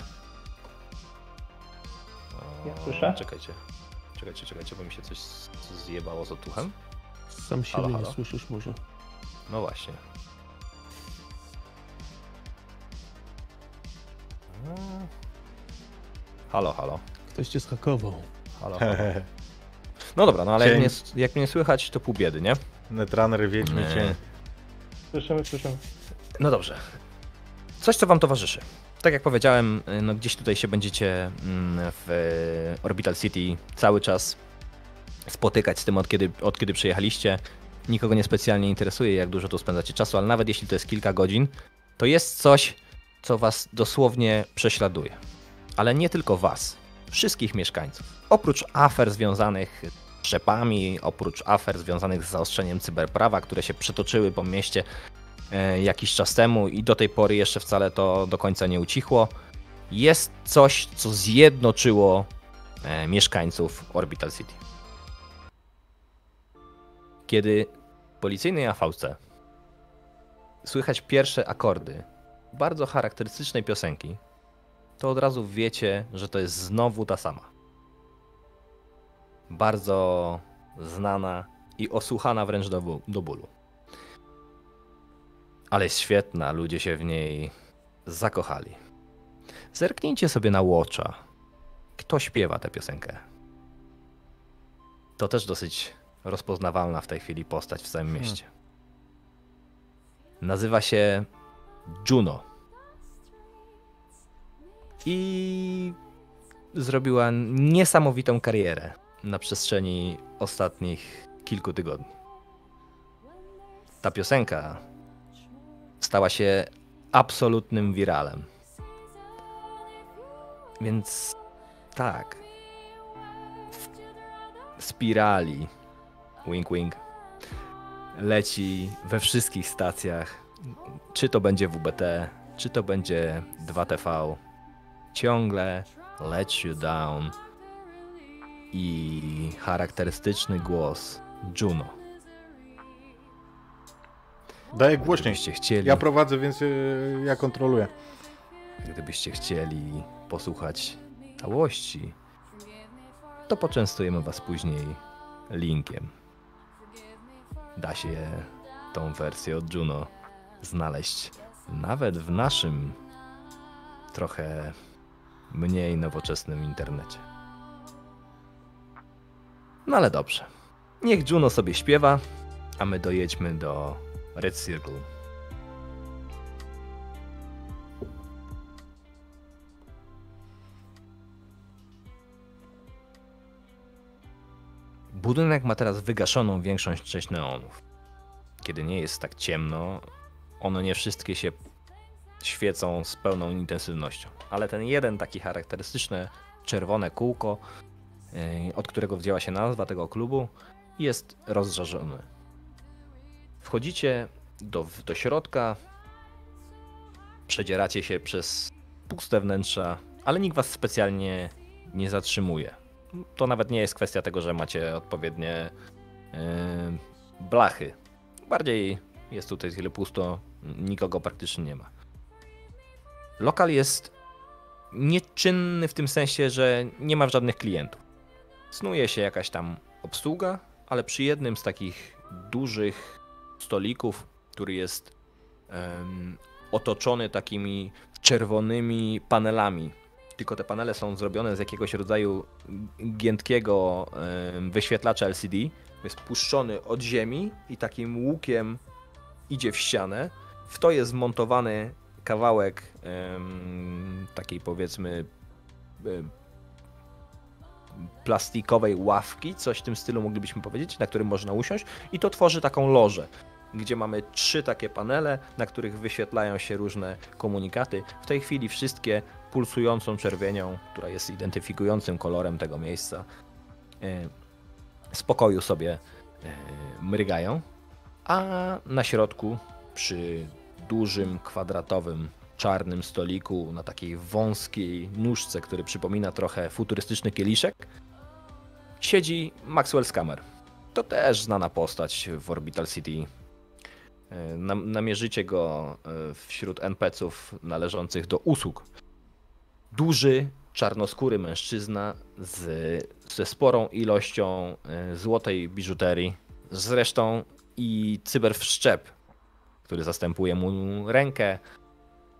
Speaker 1: O,
Speaker 3: Ja słyszę.
Speaker 1: Czekajcie. Czekajcie, czekajcie, bo mi się coś zjebało z otuchem.
Speaker 4: Sam siebie
Speaker 1: Halo,
Speaker 4: nie
Speaker 1: halo?
Speaker 4: słyszysz może.
Speaker 1: No właśnie. Halo, halo.
Speaker 4: Ktoś cię schakował.
Speaker 1: halo, halo. No dobra, no ale jak mnie, jak mnie słychać, to pół biedy, nie?
Speaker 2: Netrunner, Wiedźmy
Speaker 1: Nie.
Speaker 2: cień.
Speaker 3: Słyszymy, słyszymy.
Speaker 1: No dobrze. Coś, co wam towarzyszy. Tak jak powiedziałem, y, no gdzieś tutaj się będziecie mm, w y, Orbital City cały czas spotykać z tym, od kiedy, od kiedy przyjechaliście. Nikogo niespecjalnie interesuje, jak dużo tu spędzacie czasu, ale nawet jeśli to jest kilka godzin, to jest coś, co was dosłownie prześladuje. Ale nie tylko was, wszystkich mieszkańców. Oprócz afer związanych z trzepami, oprócz afer związanych z zaostrzeniem cyberprawa, które się przetoczyły po mieście e, jakiś czas temu i do tej pory jeszcze wcale to do końca nie ucichło. Jest coś, co zjednoczyło e, mieszkańców Orbital City. Kiedy w policyjnej AVC słychać pierwsze akordy bardzo charakterystycznej piosenki, to od razu wiecie, że to jest znowu ta sama. Bardzo znana i osłuchana wręcz do, do bólu ale świetna, ludzie się w niej zakochali. Zerknijcie sobie na Watcha. Kto śpiewa tę piosenkę? To też dosyć rozpoznawalna w tej chwili postać w całym mieście. Nazywa się Juno. I zrobiła niesamowitą karierę na przestrzeni ostatnich kilku tygodni. Ta piosenka stała się absolutnym wiralem. Więc tak. W spirali wink wink leci we wszystkich stacjach. Czy to będzie WBT, czy to będzie 2TV. Ciągle Let You Down i charakterystyczny głos Juno.
Speaker 2: Daję głośniej.
Speaker 1: Gdybyście chcieli.
Speaker 2: Ja prowadzę, więc yy, ja kontroluję.
Speaker 1: Gdybyście chcieli posłuchać całości, to poczęstujemy Was później linkiem. Da się tą wersję od Juno znaleźć nawet w naszym trochę mniej nowoczesnym internecie. No ale dobrze. Niech Juno sobie śpiewa, a my dojedźmy do Red Circle. Budynek ma teraz wygaszoną większą część neonów. Kiedy nie jest tak ciemno, one nie wszystkie się świecą z pełną intensywnością. Ale ten jeden taki charakterystyczne czerwone kółko, yy, od którego wzięła się nazwa tego klubu, jest rozżarzony. Wchodzicie do, do środka, przedzieracie się przez puste wnętrza, ale nikt was specjalnie nie zatrzymuje. To nawet nie jest kwestia tego, że macie odpowiednie yy, blachy. Bardziej jest tutaj tyle pusto, nikogo praktycznie nie ma. Lokal jest nieczynny w tym sensie, że nie ma żadnych klientów. Snuje się jakaś tam obsługa, ale przy jednym z takich dużych stolików, który jest otoczony takimi czerwonymi panelami. Tylko te panele są zrobione z jakiegoś rodzaju giętkiego wyświetlacza LCD. Jest puszczony od ziemi i takim łukiem idzie w ścianę. W to jest zmontowany kawałek takiej powiedzmy plastikowej ławki, coś w tym stylu moglibyśmy powiedzieć, na którym można usiąść i to tworzy taką lożę, gdzie mamy trzy takie panele, na których wyświetlają się różne komunikaty. W tej chwili wszystkie pulsującą czerwienią, która jest identyfikującym kolorem tego miejsca, e, z pokoju sobie e, mrygają, a na środku przy dużym, kwadratowym, czarnym stoliku na takiej wąskiej nóżce, który przypomina trochę futurystyczny kieliszek, siedzi Maxwell Scammer. To też znana postać w Orbital City. E, Nam- Namierzycie go e, wśród NPC-ów należących do usług. Duży, czarnoskóry mężczyzna z, ze sporą ilością e, złotej biżuterii Zresztą i cyberwszczep, który zastępuje mu rękę,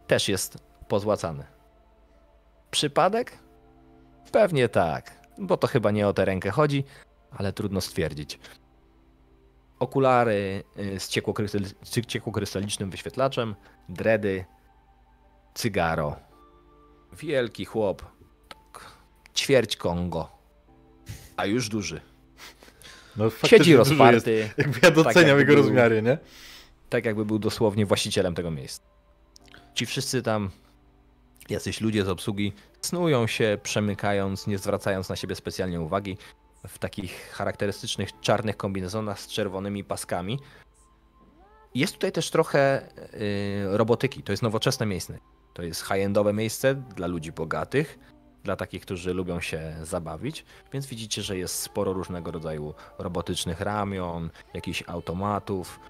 Speaker 1: też jest pozłacany. Przypadek? Pewnie tak, bo to chyba nie o tę rękę chodzi, ale trudno stwierdzić. Okulary y, z ciekłokrystal- ciekłokrystalicznym wyświetlaczem, dredy, cygaro. Wielki chłop, tak, ćwierć Kongo, a już duży.
Speaker 2: No,
Speaker 1: Siedzi
Speaker 2: duży Jest.
Speaker 1: rozparty,
Speaker 2: Jakby ja doceniam
Speaker 1: jakby
Speaker 2: jego
Speaker 1: był-
Speaker 2: rozmiary, nie?
Speaker 1: tak jakby był dosłownie właścicielem tego miejsca. Ci wszyscy tam, jacyś ludzie z obsługi, snują się, przemykając, nie zwracając na siebie specjalnie uwagi, w takich charakterystycznych czarnych kombinezonach z czerwonymi paskami. Jest tutaj też trochę y, robotyki. To jest nowoczesne miejsce. To jest high-endowe miejsce dla ludzi bogatych, dla takich, którzy lubią się zabawić, więc widzicie, że jest sporo różnego rodzaju robotycznych ramion, jakichś automatów,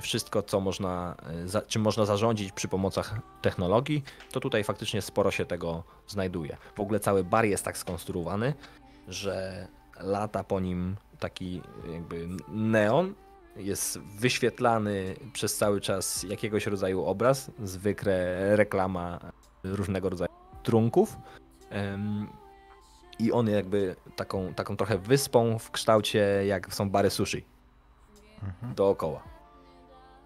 Speaker 1: Wszystko, co można, y, czym można zarządzić przy pomocach technologii, to tutaj faktycznie sporo się tego znajduje. W ogóle cały bar jest tak skonstruowany, że lata po nim taki jakby neon, jest wyświetlany przez cały czas jakiegoś rodzaju obraz, zwykle reklama różnego rodzaju trunków. I on jakby taką, taką trochę wyspą w kształcie jak są bary sushi dookoła.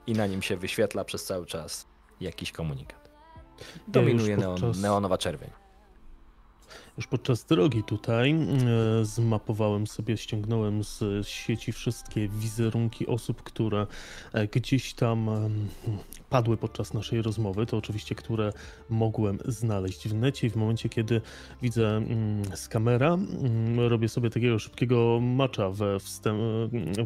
Speaker 1: I na nim się wyświetla przez cały czas jakiś komunikat. Dominuje neon,
Speaker 4: podczas-
Speaker 1: neonowa czerwień.
Speaker 4: Już podczas drogi tutaj e, zmapowałem sobie, ściągnąłem z sieci wszystkie wizerunki osób, które e, gdzieś tam em, padły podczas naszej rozmowy. To oczywiście, które mogłem znaleźć w necie i w momencie, kiedy widzę mm, z kamera, mm, robię sobie takiego szybkiego macza we, wstęp,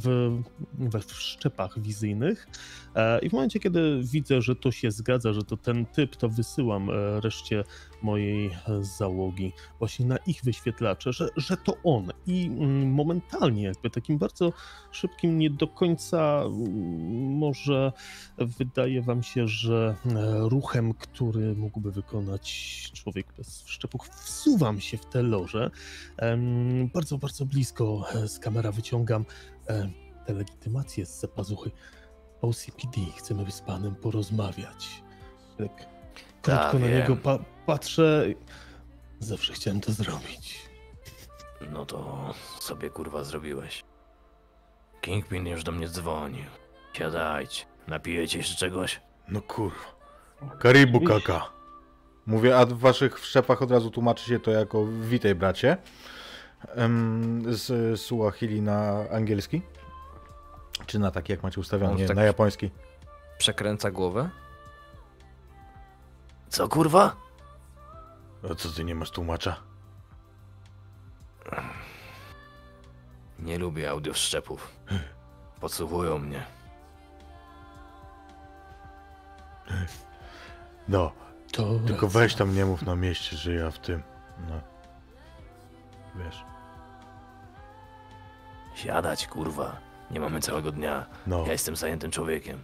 Speaker 4: w, we wszczepach wizyjnych E, i w momencie, kiedy widzę, że to się zgadza, że to ten typ, to wysyłam e, reszcie mojej załogi właśnie na ich wyświetlacze, że, że to on. I mm, momentalnie, jakby takim bardzo szybkim, nie do końca może wydaje wam się, że e, ruchem, który mógłby wykonać człowiek bez wszczepów, wsuwam się w te loże. Bardzo, bardzo blisko e, z kamera wyciągam e, tę legitymację z zapazuchy. OCPD, chcemy z panem porozmawiać. Tak krótko na
Speaker 1: wiem.
Speaker 4: niego pa patrzę. Zawsze chciałem to zrobić.
Speaker 1: No to sobie kurwa zrobiłeś. Kingpin już do mnie dzwonił. Siadajcie, napijecie się czegoś?
Speaker 2: No kurwa. Karibu kaka. Mówię, a w waszych wszczepach od razu tłumaczy się to jako witaj bracie. Z Suahili na angielski? Czy na taki jak macie ustawiony?
Speaker 1: On
Speaker 2: Nie,
Speaker 1: tak-
Speaker 2: na japoński.
Speaker 1: Przekręca głowę? Co kurwa?
Speaker 2: A co ty nie masz tłumacza?
Speaker 1: Nie lubię audio szczepów. Podsłuchują mnie.
Speaker 2: No,
Speaker 4: To
Speaker 2: tylko
Speaker 4: racja.
Speaker 2: weź tam nie mów na mieście, że ja w tym. No. Wiesz.
Speaker 1: Siadać kurwa. Nie mamy całego dnia.
Speaker 2: No.
Speaker 1: Ja jestem zajętym człowiekiem.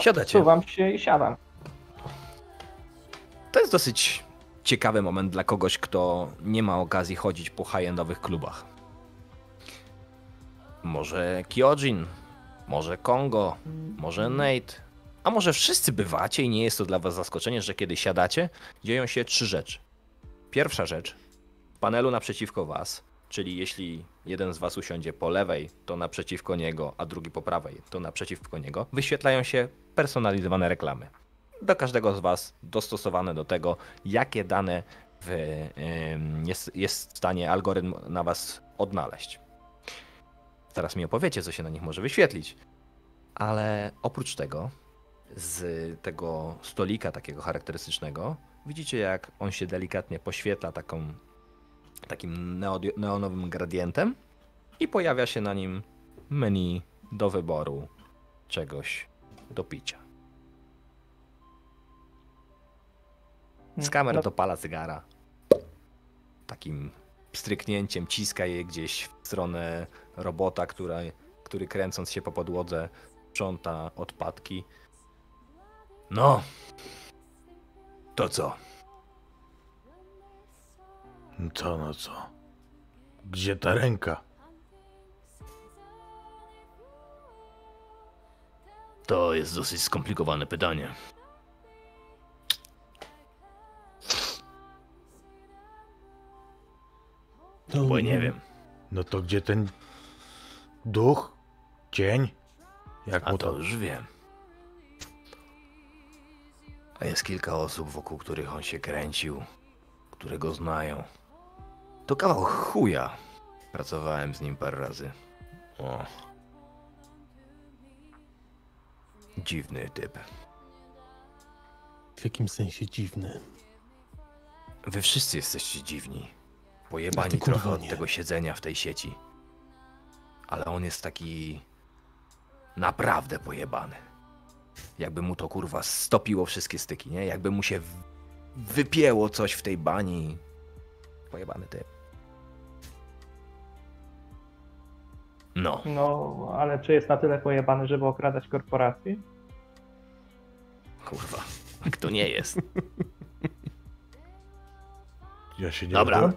Speaker 1: Siadacie.
Speaker 3: Suwam się i siadam.
Speaker 1: To jest dosyć ciekawy moment dla kogoś, kto nie ma okazji chodzić po high-endowych klubach. Może Kyojin, może Kongo, może Nate, a może wszyscy bywacie i nie jest to dla was zaskoczenie, że kiedy siadacie, dzieją się trzy rzeczy. Pierwsza rzecz, w panelu naprzeciwko was, czyli jeśli jeden z was usiądzie po lewej, to naprzeciwko niego, a drugi po prawej, to naprzeciwko niego, wyświetlają się personalizowane reklamy do każdego z Was dostosowane do tego, jakie dane w, jest, jest w stanie algorytm na Was odnaleźć. Zaraz mi opowiecie, co się na nich może wyświetlić. Ale oprócz tego, z tego stolika takiego charakterystycznego, widzicie jak on się delikatnie poświetla taką, takim neonowym gradientem i pojawia się na nim menu do wyboru czegoś do picia. Z kamery
Speaker 3: No,
Speaker 1: dopala cygara. Takim stryknięciem ciska je gdzieś w stronę robota, który kręcąc się po podłodze sprząta odpadki. No, to co?
Speaker 2: Co no co? Gdzie ta ręka?
Speaker 1: To jest dosyć skomplikowane pytanie.
Speaker 4: To...
Speaker 1: Bo nie wiem.
Speaker 2: No to gdzie ten duch? Cień? Jak
Speaker 1: A
Speaker 2: mu
Speaker 1: to
Speaker 2: to?
Speaker 1: już wiem. A jest kilka osób, wokół których on się kręcił, które go znają. To kawał chuja. Pracowałem z nim parę razy. O. Dziwny typ.
Speaker 4: W jakim sensie dziwny.
Speaker 1: Wy wszyscy jesteście dziwni. Pojebani trochę od
Speaker 4: nie.
Speaker 1: tego siedzenia w tej sieci. Ale on jest taki... Naprawdę pojebany. Jakby mu to kurwa stopiło wszystkie styki, nie? Jakby mu się wypięło coś w tej bani. Pojebany typ. No,
Speaker 3: No, ale czy jest na tyle pojebany, żeby okradać korporacje?
Speaker 1: kurwa. Kto nie jest?
Speaker 2: Ja się nie
Speaker 1: Dobra.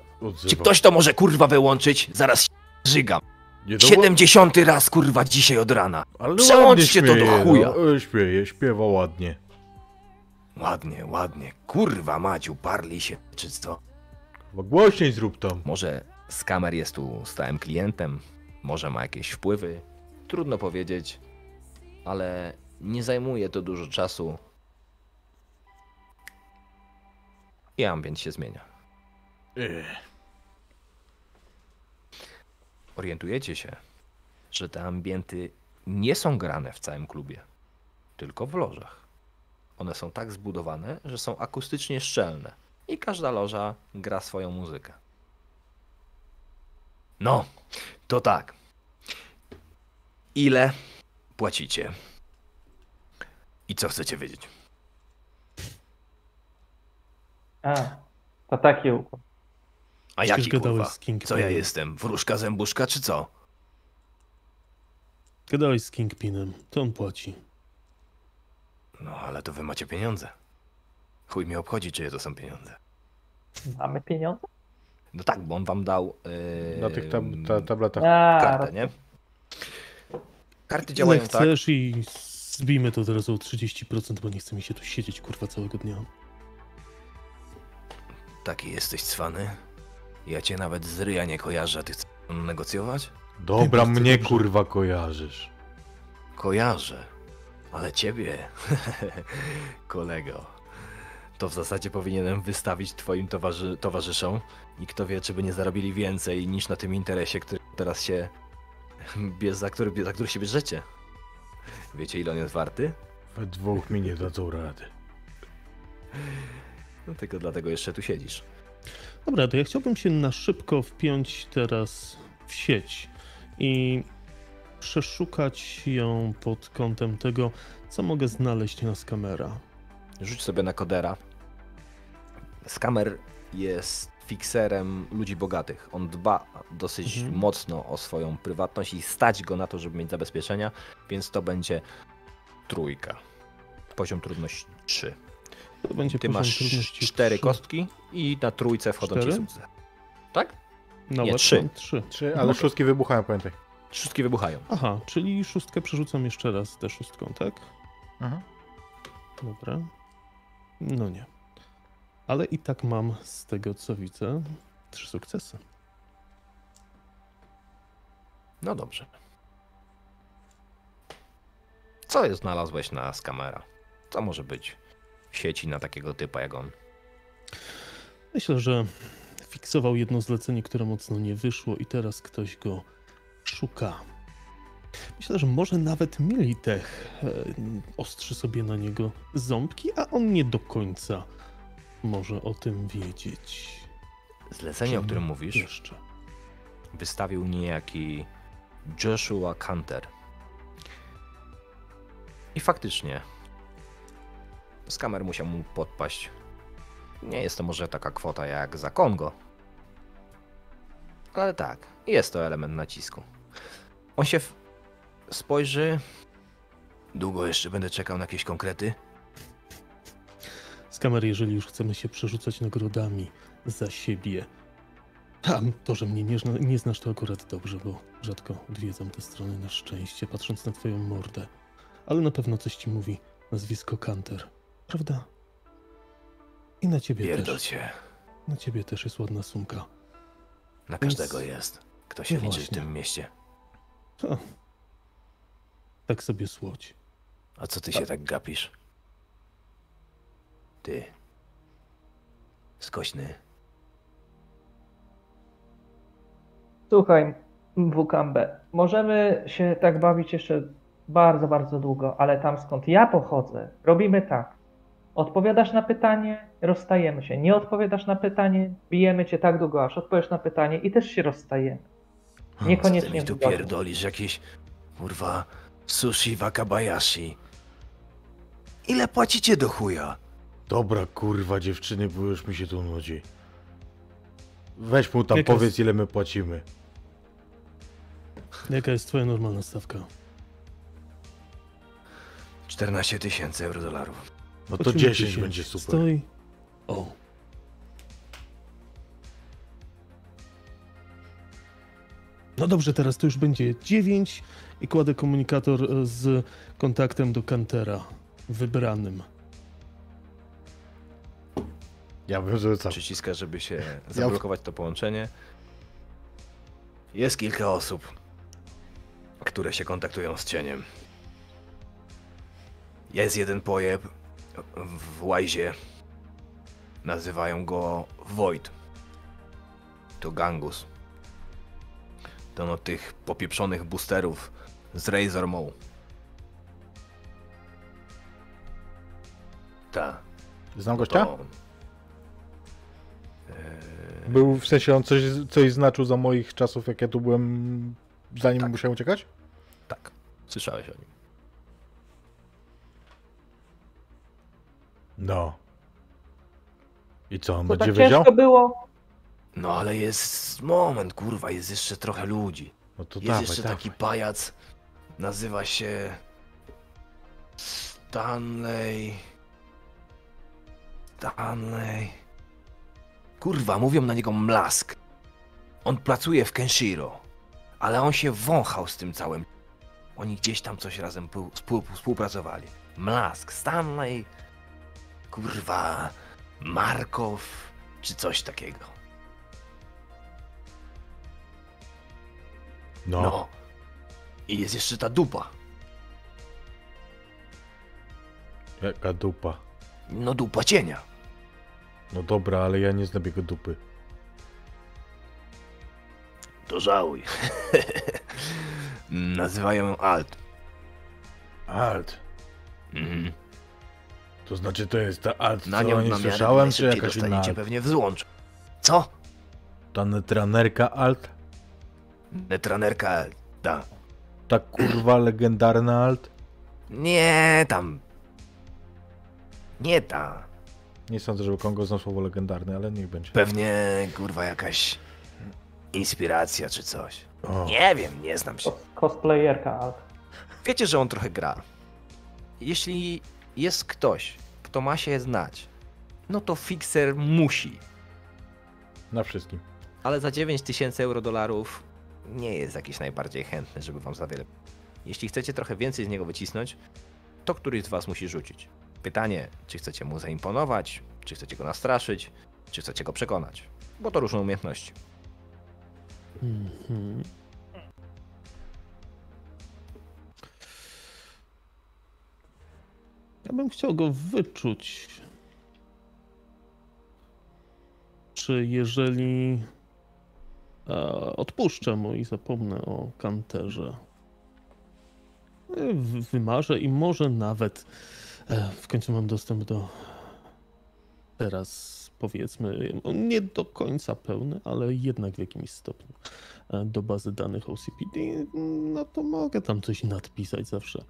Speaker 1: Czy ktoś to może kurwa wyłączyć? Zaraz się żygam.
Speaker 2: Nie,
Speaker 1: 70 raz kurwa dzisiaj od rana.
Speaker 2: Ale
Speaker 1: Przełączcie
Speaker 2: ładnie
Speaker 1: to do chuja.
Speaker 2: No, e, śpieje, śpiewa ładnie.
Speaker 1: Ładnie, ładnie. Kurwa Maciu, parli się, czy co?
Speaker 2: Chyba Głośniej zrób tam.
Speaker 1: Może skamer jest tu stałym klientem, może ma jakieś wpływy. Trudno powiedzieć, ale nie zajmuje to dużo czasu. I ambient się zmienia.
Speaker 2: Ech.
Speaker 1: Orientujecie się, że te ambienty nie są grane w całym klubie, tylko w lożach. One są tak zbudowane, że są akustycznie szczelne i każda loża gra swoją muzykę. No, to tak. Ile płacicie? I co chcecie wiedzieć?
Speaker 3: A, to taki układ.
Speaker 1: A jaki
Speaker 4: gadałeś
Speaker 1: kurwa?
Speaker 4: z Kingpinem.
Speaker 1: Co ja jestem? Wróżka zębuszka czy co?
Speaker 4: Gadałeś z Kingpinem, to on płaci.
Speaker 1: No, ale to wy macie pieniądze. Chuj mnie obchodzi, czyje to są pieniądze.
Speaker 3: Mamy pieniądze?
Speaker 1: No tak, bo on wam dał yy,
Speaker 2: Na tych tab ta tabletach.
Speaker 3: A,
Speaker 1: kartę, nie? Karty działają
Speaker 4: Ile
Speaker 1: tak.
Speaker 4: chcesz i zbijmy to od razu o 30%, bo nie chce mi się tu siedzieć, kurwa, całego dnia.
Speaker 1: Taki jesteś cwany. Ja cię nawet z ryja nie kojarzę, a ty chcesz negocjować?
Speaker 2: Dobra, mnie
Speaker 4: dobrze.
Speaker 2: kurwa kojarzysz.
Speaker 1: Kojarzę. Ale ciebie, *laughs* kolego, to w zasadzie powinienem wystawić twoim towarzy towarzyszom i kto wie, czy by nie zarobili więcej niż na tym interesie, który teraz się *laughs* za który, za który się bierzecie. Wiecie, ile on jest warty?
Speaker 2: We dwóch mi nie dadzą rady.
Speaker 1: No tylko dlatego jeszcze tu siedzisz.
Speaker 4: Dobra, to ja chciałbym się na szybko wpiąć teraz w sieć i przeszukać ją pod kątem tego, co mogę znaleźć na skamera.
Speaker 1: Rzuć sobie na kodera. Skamer jest fikserem ludzi bogatych. On dba dosyć
Speaker 4: Mhm.
Speaker 1: mocno o swoją prywatność i stać go na to, żeby mieć zabezpieczenia, więc to będzie trójka. Poziom trudności 3.
Speaker 4: To będzie
Speaker 1: Ty masz
Speaker 4: trudności
Speaker 1: 4
Speaker 4: trzy.
Speaker 1: kostki i na trójce wchodzą ci
Speaker 4: Cztery?
Speaker 1: sukcesy. Tak?
Speaker 4: No,
Speaker 1: Nie, trzy.
Speaker 4: trzy.
Speaker 2: Trzy, ale szóstki wybuchają, pamiętaj.
Speaker 1: Wszystkie wybuchają.
Speaker 4: Aha, czyli szóstkę przerzucam jeszcze raz tę szóstką, tak?
Speaker 2: Mhm.
Speaker 4: Dobra. No nie. Ale i tak mam z tego co widzę trzy sukcesy.
Speaker 1: No dobrze. Co jest znalazłeś na skamera? Co może być sieci na takiego typa jak on?
Speaker 4: Myślę, że fiksował jedno zlecenie, które mocno nie wyszło i teraz ktoś go szuka. Myślę, że może nawet Militech e, ostrzy sobie na niego ząbki, a on nie do końca może o tym wiedzieć.
Speaker 1: Zlecenie, o którym mówisz,
Speaker 4: Jeszcze.
Speaker 1: wystawił niejaki Joshua Canter. I faktycznie, skamer musiał mu podpaść. Nie jest to może taka kwota jak za Kongo. Ale tak, jest to element nacisku. On się w... spojrzy. Długo jeszcze będę czekał na jakieś konkrety?
Speaker 4: Z kamery, jeżeli już chcemy się przerzucać nagrodami za siebie. A to, że mnie nie, nie znasz, to akurat dobrze, bo rzadko odwiedzam te strony na szczęście, patrząc na twoją mordę. ale na pewno coś ci mówi nazwisko Kanter. Prawda? I na ciebie
Speaker 1: Pierdol
Speaker 4: też.
Speaker 1: się.
Speaker 4: Na ciebie też jest ładna sumka.
Speaker 1: Na
Speaker 4: Więc-
Speaker 1: każdego jest. Kto się
Speaker 4: No
Speaker 1: liczy w
Speaker 4: właśnie.
Speaker 1: tym mieście.
Speaker 4: Co? Tak sobie słodź.
Speaker 1: A co ty się tak gapisz? Ty. Skośny.
Speaker 3: Słuchaj, WKB, możemy się tak bawić jeszcze bardzo, bardzo długo, ale tam skąd ja pochodzę, robimy tak. Odpowiadasz na pytanie, rozstajemy się. Nie odpowiadasz na pytanie, bijemy cię tak długo, aż odpowiesz na pytanie i też się rozstajemy.
Speaker 1: Co ty
Speaker 3: Niekoniecznie
Speaker 1: mi tu pierdolisz? Jakieś, kurwa, sushi wakabayashi. Ile płacicie do chuja?
Speaker 2: Dobra, kurwa, dziewczyny, bo już mi się tu nudzi. Weź mu tam,
Speaker 4: Jaka
Speaker 2: powiedz
Speaker 4: jest-
Speaker 2: ile my płacimy.
Speaker 4: Jaka jest twoja normalna stawka?
Speaker 1: 14 tysięcy euro dolarów.
Speaker 2: No to
Speaker 4: Chodźmy
Speaker 2: 10
Speaker 4: 10.
Speaker 2: będzie super.
Speaker 4: Stoi. O. No dobrze, teraz to już będzie 9 i kładę komunikator e, z kontaktem do Kantera wybranym.
Speaker 2: Ja bym rzucał.
Speaker 1: Przyciska, żeby się zablokować to połączenie. Jest kilka osób, które się kontaktują z cieniem. Jest jeden pojeb w Łajzie. Nazywają go Void. To Gangus. To no tych popieprzonych boosterów z Razor Maw. Ta.
Speaker 2: Znam gościa?
Speaker 1: to-
Speaker 2: Był w sensie on coś, coś znaczył za moich czasów, jak ja tu byłem, zanim
Speaker 1: Tak.
Speaker 2: musiałem uciekać?
Speaker 1: Tak, słyszałeś o nim.
Speaker 2: No. I co, on
Speaker 3: To
Speaker 2: będzie
Speaker 3: tak
Speaker 2: wiedział?
Speaker 3: ciężko było.
Speaker 1: No ale jest moment, kurwa, jest jeszcze trochę ludzi.
Speaker 2: No to
Speaker 1: Jest
Speaker 2: dawaj,
Speaker 1: jeszcze
Speaker 2: dawaj.
Speaker 1: taki pajac, nazywa się Stanley. Stanley. Kurwa, mówią na niego Mlask. On pracuje w Kenshiro, ale on się wąchał z tym całym. Oni gdzieś tam coś razem pół- współ, współpracowali. Mlask, Stanley, kurwa, Markow, czy coś takiego.
Speaker 2: No.
Speaker 1: No. I jest jeszcze ta dupa.
Speaker 2: Jaka dupa.
Speaker 1: No dupa cienia.
Speaker 2: No dobra, ale ja nie znam jego dupy.
Speaker 1: To żałuj. *laughs* Nazywają ją Alt.
Speaker 2: Alt.
Speaker 1: Mhm.
Speaker 2: To znaczy to jest ta alt,
Speaker 1: Na
Speaker 2: co
Speaker 1: nią
Speaker 2: nie słyszałem, czy jakaś inna alt?
Speaker 1: pewnie w złącz. Co?
Speaker 2: Ta netranerka alt?
Speaker 1: Netranerka Alt. Da.
Speaker 2: Ta kurwa *clears throat* legendarna alt?
Speaker 1: Nie tam. Nie ta.
Speaker 2: Nie sądzę, żeby Kongo znał słowo legendarny, ale niech będzie.
Speaker 1: Pewnie kurwa jakaś inspiracja czy coś.
Speaker 2: O,
Speaker 1: Nie wiem, nie znam się.
Speaker 3: Cos- Cosplayerka, ale
Speaker 1: Wiecie, że on trochę gra. Jeśli jest ktoś, kto ma się znać, no to Fixer musi.
Speaker 2: na wszystkim.
Speaker 1: Ale za 9000 euro dolarów nie jest jakiś najbardziej chętny, żeby wam za wiele. Jeśli chcecie trochę więcej z niego wycisnąć, to któryś z was musi rzucić. Pytanie, czy chcecie mu zaimponować, czy chcecie go nastraszyć, czy chcecie go przekonać. Bo to różne umiejętności.
Speaker 4: Mhm. Ja bym chciał go wyczuć. Czy jeżeli e, odpuszczę mu i zapomnę o kanterze, e, wymarzę i może nawet e, w końcu mam dostęp do teraz powiedzmy no, nie do końca pełny, ale jednak w jakimś stopniu e, do bazy danych OCPD, no to mogę tam coś nadpisać zawsze.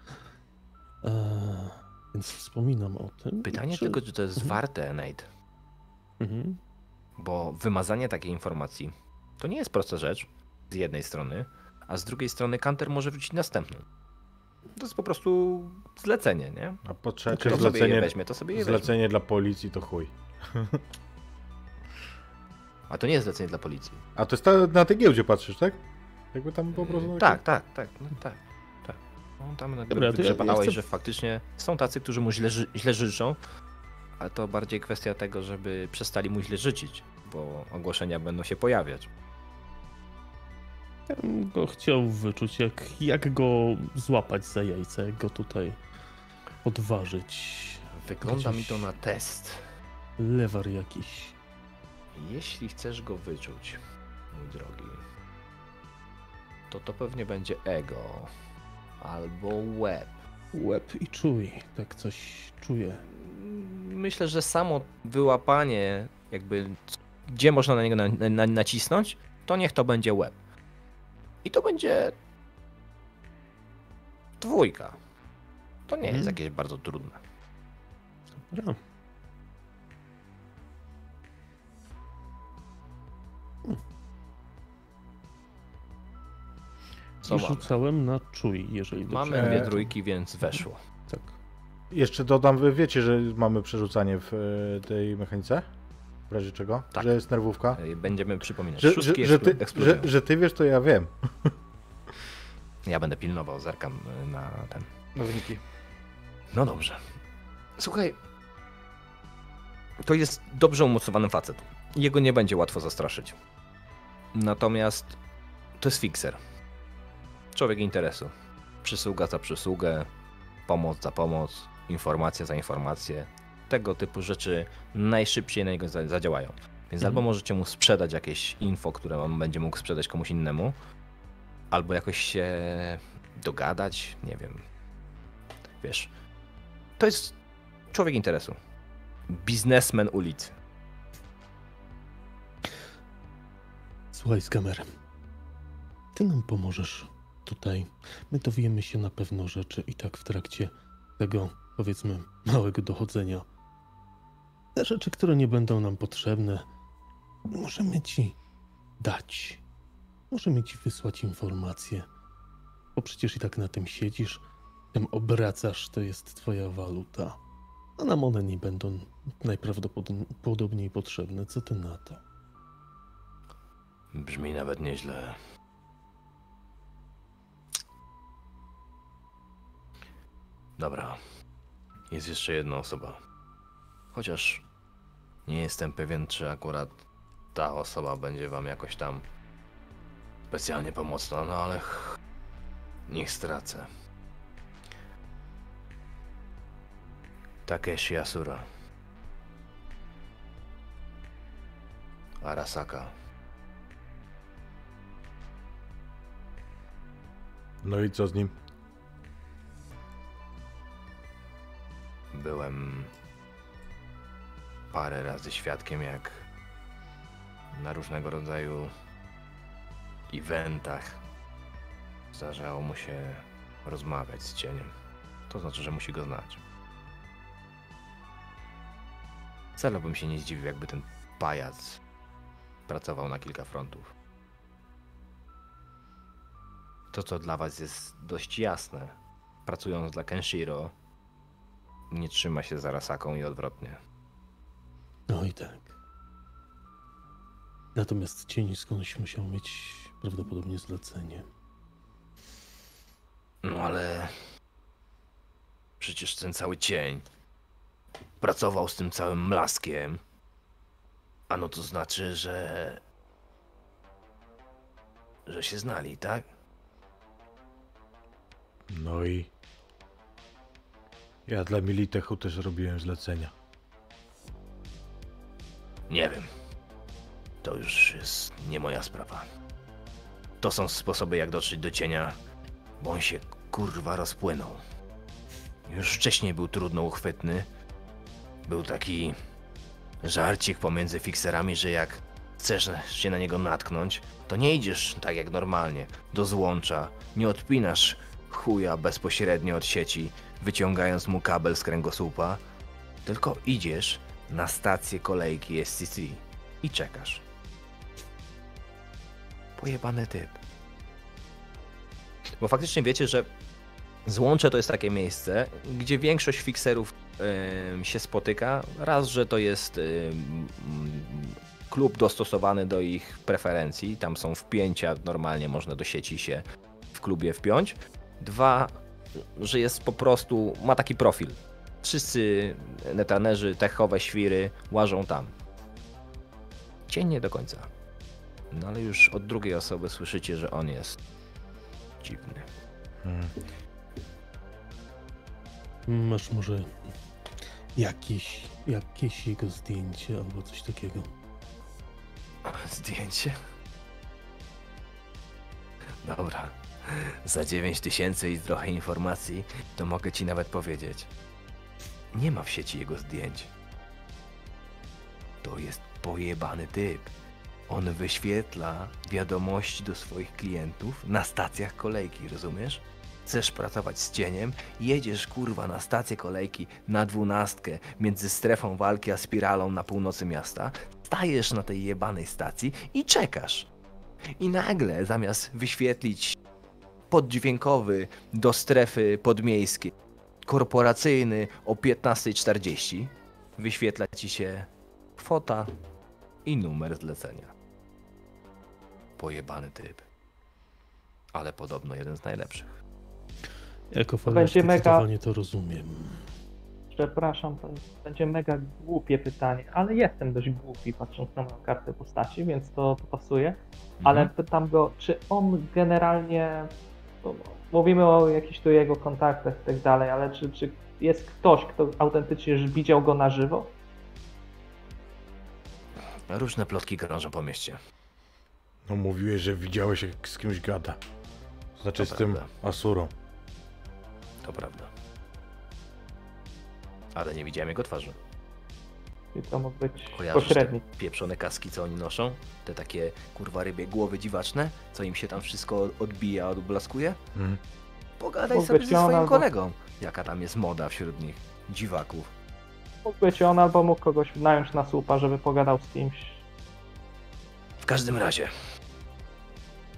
Speaker 4: E, więc wspominam o tym.
Speaker 1: Pytanie
Speaker 4: Czy-
Speaker 1: tylko, czy to jest
Speaker 4: Mhm.
Speaker 1: warte, Nate.
Speaker 4: Mhm.
Speaker 1: Bo wymazanie takiej informacji to nie jest prosta rzecz z jednej strony, a z drugiej strony Kanter może wrzucić następną. To jest po prostu zlecenie, nie?
Speaker 2: A po trzecie
Speaker 1: Kto sobie je
Speaker 2: zlecenie,
Speaker 1: weźmie, to sobie je weźmie.
Speaker 2: zlecenie dla policji to chuj. *laughs*
Speaker 1: A to nie jest zlecenie dla policji.
Speaker 2: A to jest ta, na tej giełdzie patrzysz, tak? Jakby tam po prostu...
Speaker 1: Tak, tak, tak, no tak. No, tam
Speaker 4: Dobra, to ja- chcę-
Speaker 1: że faktycznie są tacy, którzy mu źle, źle życzą, ale to bardziej kwestia tego, żeby przestali mu źle życzyć, bo ogłoszenia będą się pojawiać.
Speaker 4: Ja bym go chciał wyczuć, jak, jak go złapać za jajca, jak go tutaj odważyć.
Speaker 1: Wygląda mi
Speaker 4: Gdzieś-
Speaker 1: to na test.
Speaker 4: Lewar jakiś.
Speaker 1: Jeśli chcesz go wyczuć, mój drogi, to to pewnie będzie ego albo łeb.
Speaker 4: Łeb i czuj, tak coś czuję.
Speaker 1: Myślę, że samo wyłapanie, jakby gdzie można na niego na, na, nacisnąć, to niech to będzie łeb. I to będzie dwójka. To nie jest
Speaker 4: Mhm.
Speaker 1: jakieś bardzo trudne.
Speaker 4: Dobra.
Speaker 1: Co
Speaker 4: I
Speaker 1: mamy?
Speaker 4: rzucałem na czuj, jeżeli dobrze.
Speaker 1: Mamy dwie
Speaker 2: E,
Speaker 1: trójki, więc weszło.
Speaker 4: Tak.
Speaker 2: Jeszcze dodam, wy wiecie, że mamy przerzucanie w e, tej mechanice? W razie czego?
Speaker 1: Tak.
Speaker 2: Że jest nerwówka?
Speaker 1: E, Będziemy przypominać.
Speaker 2: Że, że, że, ty, że, że ty wiesz, to ja wiem. *laughs*
Speaker 1: Ja będę pilnował, zerkam y, na ten.
Speaker 2: Na wyniki.
Speaker 1: No dobrze. Słuchaj. To jest dobrze umocowany facet. Jego nie będzie łatwo zastraszyć. Natomiast to jest fixer. Człowiek interesu. Przysługa za przysługę, pomoc za pomoc, informacja za informację. Tego typu rzeczy najszybciej na niego za- zadziałają. Więc
Speaker 4: Mhm.
Speaker 1: albo możecie mu sprzedać jakieś info, które on będzie mógł sprzedać komuś innemu, albo jakoś się dogadać, nie wiem. Wiesz, to jest człowiek interesu. Biznesmen ulicy.
Speaker 4: Słuchaj, skamerem. Ty nam pomożesz tutaj. My dowiemy się na pewno rzeczy i tak w trakcie tego, powiedzmy, małego dochodzenia. Te rzeczy, które nie będą nam potrzebne, możemy ci dać. Możemy ci wysłać informacje. Bo przecież i tak na tym siedzisz, tym obracasz, to jest twoja waluta. A nam one nie będą najprawdopodobniej potrzebne. Co ty na to?
Speaker 1: Brzmi nawet nieźle. Dobra. Jest jeszcze jedna osoba. Chociaż nie jestem pewien, czy akurat ta osoba będzie wam jakoś tam specjalnie pomocna, no ale ch- niech stracę. Takeshi Asura. Arasaka.
Speaker 2: No i co z nim?
Speaker 1: Byłem parę razy świadkiem, jak na różnego rodzaju eventach zdarzało mu się rozmawiać z cieniem. To znaczy, że musi go znać. Wcale bym się nie zdziwił, jakby ten pajac pracował na kilka frontów. To, co dla was jest dość jasne, pracując dla Kenshiro, nie trzyma się za Rasaką i odwrotnie.
Speaker 4: No i tak. Natomiast cień skądś musiał mieć prawdopodobnie zlecenie.
Speaker 1: No ale przecież ten cały cień pracował z tym całym mlaskiem. A no to znaczy, że że się znali, tak?
Speaker 2: No i... Ja dla Militechu też robiłem zlecenia.
Speaker 1: Nie wiem. To już jest nie moja sprawa. To są sposoby, jak dotrzeć do cienia, bo on się kurwa rozpłynął. Już wcześniej był trudno uchwytny. Był taki żarcik pomiędzy fikserami, że jak chcesz się na niego natknąć, to nie idziesz tak jak normalnie do złącza, nie odpinasz chuja bezpośrednio od sieci, wyciągając mu kabel z kręgosłupa, tylko idziesz na stację kolejki SCC i czekasz. Pojebany typ. Bo faktycznie wiecie, że Złącze to jest takie miejsce, gdzie większość fikserów em, się spotyka. Raz, że to jest mm, klub dostosowany do ich preferencji, tam są wpięcia, normalnie można do sieci się w klubie wpiąć. Dwa, że jest po prostu, ma taki profil. Wszyscy netanerzy, techowe świry łażą tam. Cień nie do końca. No ale już od drugiej osoby słyszycie, że on jest dziwny.
Speaker 2: Hmm.
Speaker 4: Masz może jakieś, jakieś jego zdjęcie albo coś takiego.
Speaker 1: Zdjęcie? Dobra. Za 9 tysięcy i trochę informacji, to mogę ci nawet powiedzieć. Nie ma w sieci jego zdjęć. To jest pojebany typ. On wyświetla wiadomości do swoich klientów na stacjach kolejki, rozumiesz? Chcesz pracować z cieniem? Jedziesz kurwa na stację kolejki na dwunastkę między strefą walki a spiralą na północy miasta, stajesz na tej jebanej stacji i czekasz. I nagle zamiast wyświetlić poddźwiękowy do strefy podmiejskiej, korporacyjny o 15.40, wyświetla ci się kwota i numer zlecenia. Pojebany typ. Ale podobno jeden z najlepszych.
Speaker 4: Jako
Speaker 3: będzie
Speaker 4: fanatyk
Speaker 3: mega-
Speaker 4: zdecydowanie to rozumiem.
Speaker 3: Przepraszam, to będzie mega głupie pytanie, ale jestem dość głupi patrząc na moją kartę postaci, więc to, to pasuje. Ale
Speaker 1: Mhm.
Speaker 3: pytam go, czy on generalnie. Mówimy o jakichś tu jego kontaktach i tak dalej, ale czy, czy jest ktoś, kto autentycznie widział go na żywo?
Speaker 1: Różne plotki krążą po mieście.
Speaker 2: No mówiłeś, że widziałeś jak z kimś gada. Znaczy
Speaker 1: To
Speaker 2: z tym
Speaker 1: prawda.
Speaker 2: Asurą.
Speaker 1: To prawda. Ale nie widziałem jego twarzy.
Speaker 3: I to mógł być
Speaker 1: Kojarzysz te
Speaker 3: pośrednik.
Speaker 1: pieprzone kaski, co oni noszą? Te takie kurwa rybie głowy dziwaczne, co im się tam wszystko odbija, odblaskuje?
Speaker 2: Mhm.
Speaker 1: Pogadaj
Speaker 3: Mógł
Speaker 1: sobie ze swoim
Speaker 3: albo-
Speaker 1: kolegą. Jaka tam jest moda wśród nich. Dziwaków.
Speaker 3: Mógł być on albo mógł kogoś nająć na słupa, żeby pogadał z kimś.
Speaker 1: W każdym razie.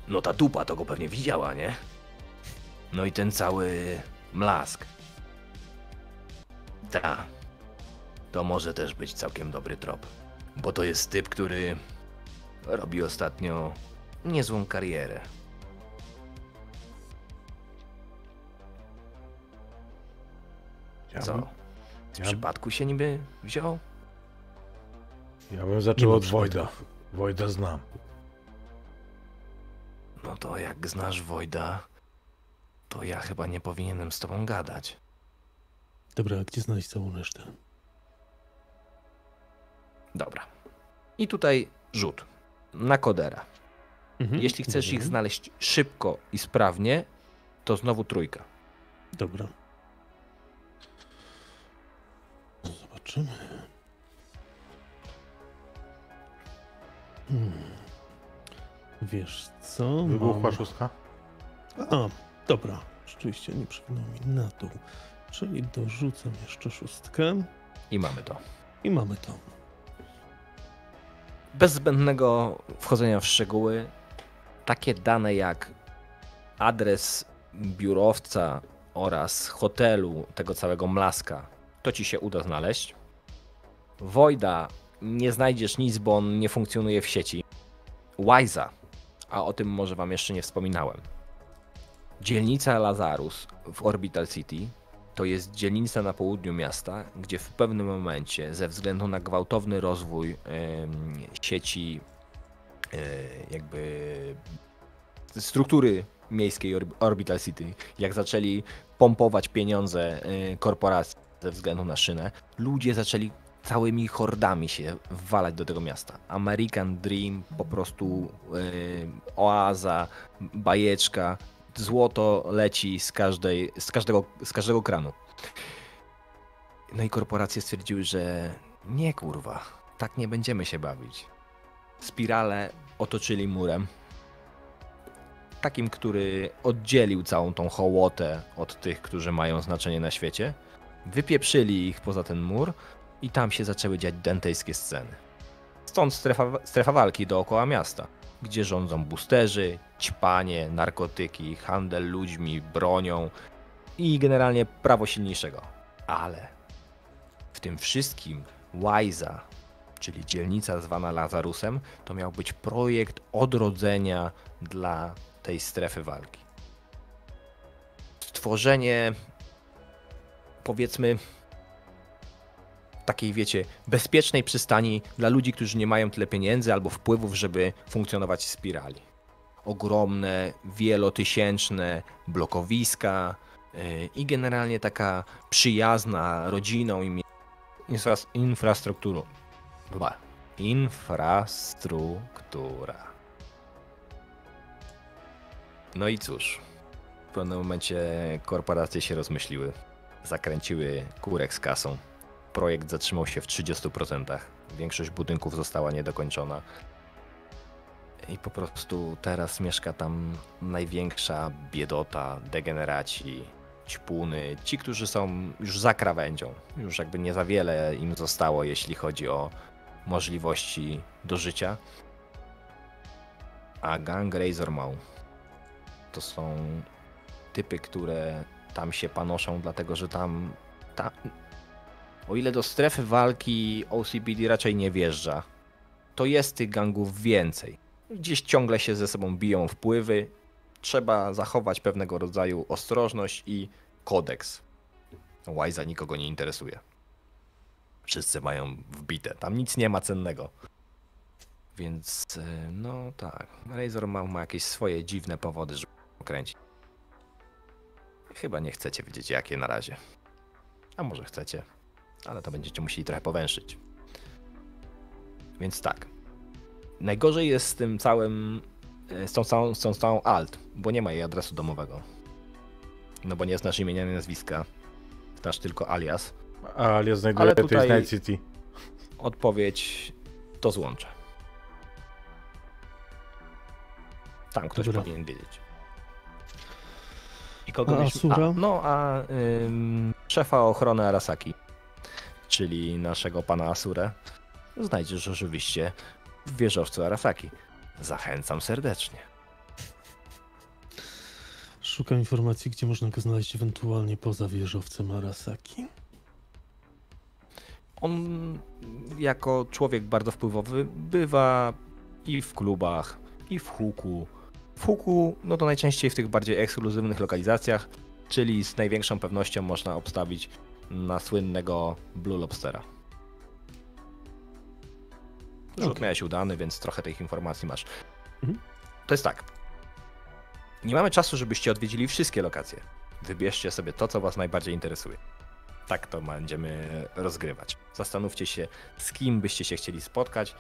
Speaker 1: No ta dupa to go pewnie widziała, nie? No i ten cały mlask. Ta. To może też być całkiem dobry trop. Bo to jest typ, który robi ostatnio niezłą karierę.
Speaker 2: Ja,
Speaker 1: Co?
Speaker 2: bym,
Speaker 1: Z
Speaker 2: ja-
Speaker 1: przypadku się niby wziął?
Speaker 2: ja bym zaczął od Wojda. Wojda znam.
Speaker 1: No to jak znasz Wojda, to ja chyba nie powinienem z tobą gadać.
Speaker 4: Dobra, a gdzie znaleźć całą resztę?
Speaker 1: Dobra. I tutaj rzut na kodera.
Speaker 4: Mhm,
Speaker 1: Jeśli chcesz
Speaker 4: dobra.
Speaker 1: ich znaleźć szybko i sprawnie, to znowu trójka.
Speaker 4: Dobra. Zobaczymy. Hmm. Wiesz co?
Speaker 2: Wybuchła
Speaker 4: Mam...
Speaker 2: szóstka?
Speaker 4: A, dobra. Rzeczywiście nie przewinął mi na dół. Czyli dorzucam jeszcze szóstkę
Speaker 1: I mamy to.
Speaker 4: i mamy to.
Speaker 1: Bez zbędnego wchodzenia w szczegóły, takie dane jak adres biurowca oraz hotelu tego całego mlaska, to ci się uda znaleźć. Wojda nie znajdziesz nic, bo on nie funkcjonuje w sieci. Wise'a, a o tym może wam jeszcze nie wspominałem. Dzielnica Lazarus w Orbital City to jest dzielnica na południu miasta, gdzie w pewnym momencie, ze względu na gwałtowny rozwój em, sieci, e, jakby struktury miejskiej Orb- Orbital City, jak zaczęli pompować pieniądze e, korporacji ze względu na szynę, ludzie zaczęli całymi hordami się wwalać do tego miasta. American Dream, po prostu e, oaza, bajeczka, złoto leci z, każdej, z, każdego, z każdego kranu. No i korporacje stwierdziły, że nie kurwa, tak nie będziemy się bawić. Spirale otoczyli murem. Takim, który oddzielił całą tą hołotę od tych, którzy mają znaczenie na świecie. Wypieprzyli ich poza ten mur i tam się zaczęły dziać dantejskie sceny. Stąd strefa, strefa walki dookoła miasta, gdzie rządzą boosterzy, ćpanie, narkotyki, handel ludźmi, bronią i generalnie prawo silniejszego. Ale w tym wszystkim Wise'a, czyli dzielnica zwana Lazarusem, to miał być projekt odrodzenia dla tej strefy walki. stworzenie, powiedzmy, takiej, wiecie, bezpiecznej przystani dla ludzi, którzy nie mają tyle pieniędzy albo wpływów, żeby funkcjonować w spirali. Ogromne, wielotysięczne blokowiska yy, i generalnie taka przyjazna rodziną i mie- infra- infrastrukturą. Chyba. Infrastruktura. No i cóż, w pewnym momencie korporacje się rozmyśliły, zakręciły kurek z kasą. Projekt zatrzymał się w 30%. Większość budynków została niedokończona. I po prostu teraz mieszka tam największa biedota, degeneraci, ćpuny, ci, którzy są już za krawędzią. Już jakby nie za wiele im zostało, jeśli chodzi o możliwości do życia. A gang Razor Maw to są typy, które tam się panoszą, dlatego że tam, tam o ile do strefy walki OCPD raczej nie wjeżdża, to jest tych gangów więcej. Gdzieś ciągle się ze sobą biją wpływy. Trzeba zachować pewnego rodzaju ostrożność i kodeks. Wajza nikogo nie interesuje. Wszyscy mają wbite. Tam nic nie ma cennego. Więc y, no tak. Razor ma, ma jakieś swoje dziwne powody, żeby kręcić. Chyba nie chcecie wiedzieć jakie na razie. A może chcecie, ale to będziecie musieli trochę powęszyć. Więc tak. Najgorzej jest z tym całym, e, z tą całą, z tą całą alt, bo nie ma jej adresu domowego. No bo nie znasz imienia ani nazwiska. Znasz tylko alias.
Speaker 2: A alias znajduje
Speaker 1: Ale
Speaker 2: to
Speaker 1: tutaj-
Speaker 2: jest Night City.
Speaker 1: Odpowiedź to złącze. Tam ktoś
Speaker 4: Dobra.
Speaker 1: powinien wiedzieć. I kogo
Speaker 4: A?
Speaker 1: A, no a ym, szefa ochrony Arasaki, czyli naszego pana Asurę, znajdziesz oczywiście w wieżowcu Arasaki. Zachęcam serdecznie.
Speaker 4: Szukam informacji, gdzie można go znaleźć ewentualnie poza wieżowcem Arasaki.
Speaker 1: On jako człowiek bardzo wpływowy bywa i w klubach, i w huku. W huku, no to najczęściej w tych bardziej ekskluzywnych lokalizacjach, czyli z największą pewnością można obstawić na słynnego Blue Lobstera. Rzut
Speaker 4: Okej.
Speaker 1: miałeś udany, więc trochę tych informacji masz.
Speaker 4: Mhm.
Speaker 1: To jest tak. Nie mamy czasu, żebyście odwiedzili wszystkie lokacje. Wybierzcie sobie to, co was najbardziej interesuje. Tak to będziemy rozgrywać. Zastanówcie się, z kim byście się chcieli spotkać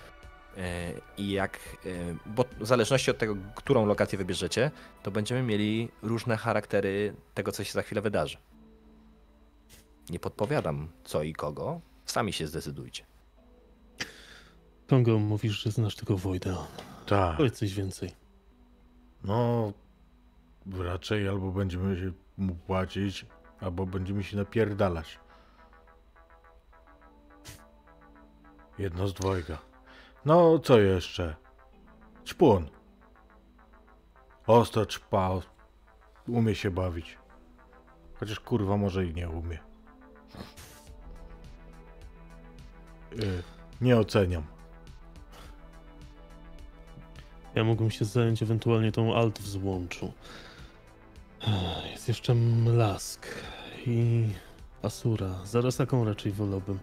Speaker 1: e, i jak, e, bo w zależności od tego, którą lokację wybierzecie, to będziemy mieli różne charaktery tego, co się za chwilę wydarzy. Nie podpowiadam co i kogo, sami się zdecydujcie.
Speaker 4: Kongo, mówisz, że znasz tylko Wojda.
Speaker 2: Tak.
Speaker 4: Powiedz coś więcej.
Speaker 2: No, raczej albo będziemy się mu płacić, albo będziemy się napierdalać. Jedno z dwojga. No, co jeszcze? Ćpun. Ostro czpa. Umie się bawić. Chociaż kurwa może i nie umie. Y, nie oceniam.
Speaker 4: Ja mógłbym się zająć ewentualnie tą alt w złączu. Jest jeszcze Mlask i Asura. Zaraz taką raczej wolałbym.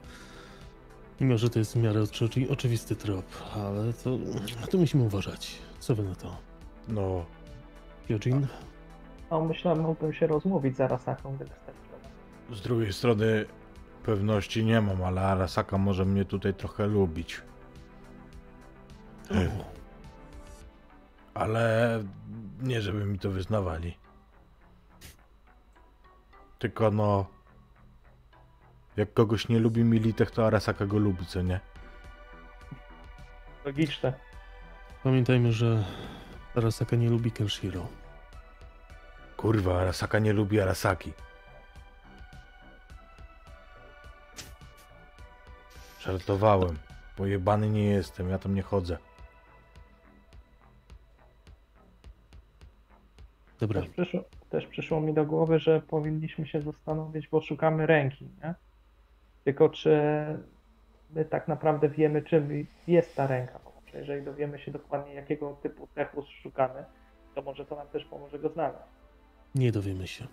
Speaker 4: Mimo, że to jest w miarę oczy- oczywisty trop, ale to, to musimy uważać. Co wy na to?
Speaker 2: No,
Speaker 4: Yojin?
Speaker 3: No myślę, mógłbym się rozmówić zaraz taką, gdyby starczyło.
Speaker 2: Z drugiej strony pewności nie mam, ale Arasaka może mnie tutaj trochę lubić.
Speaker 4: O,
Speaker 2: Ale nie żeby mi to wyznawali. Tylko no. Jak kogoś nie lubi Militech, to Arasaka go lubi, co nie?
Speaker 3: Logiczne.
Speaker 4: Pamiętajmy, że Arasaka nie lubi Kenshiro.
Speaker 2: Kurwa, Arasaka nie lubi Arasaki. Żartowałem. Pojebany nie jestem, ja tam nie chodzę.
Speaker 4: Dobra,
Speaker 3: Też przyszło, też przyszło mi do głowy, że powinniśmy się zastanowić, bo szukamy ręki, nie? Tylko czy my tak naprawdę wiemy, czym jest ta ręka? Bo jeżeli dowiemy się dokładnie, jakiego typu techus szukamy, to może to nam też pomoże go znaleźć.
Speaker 4: nie dowiemy się.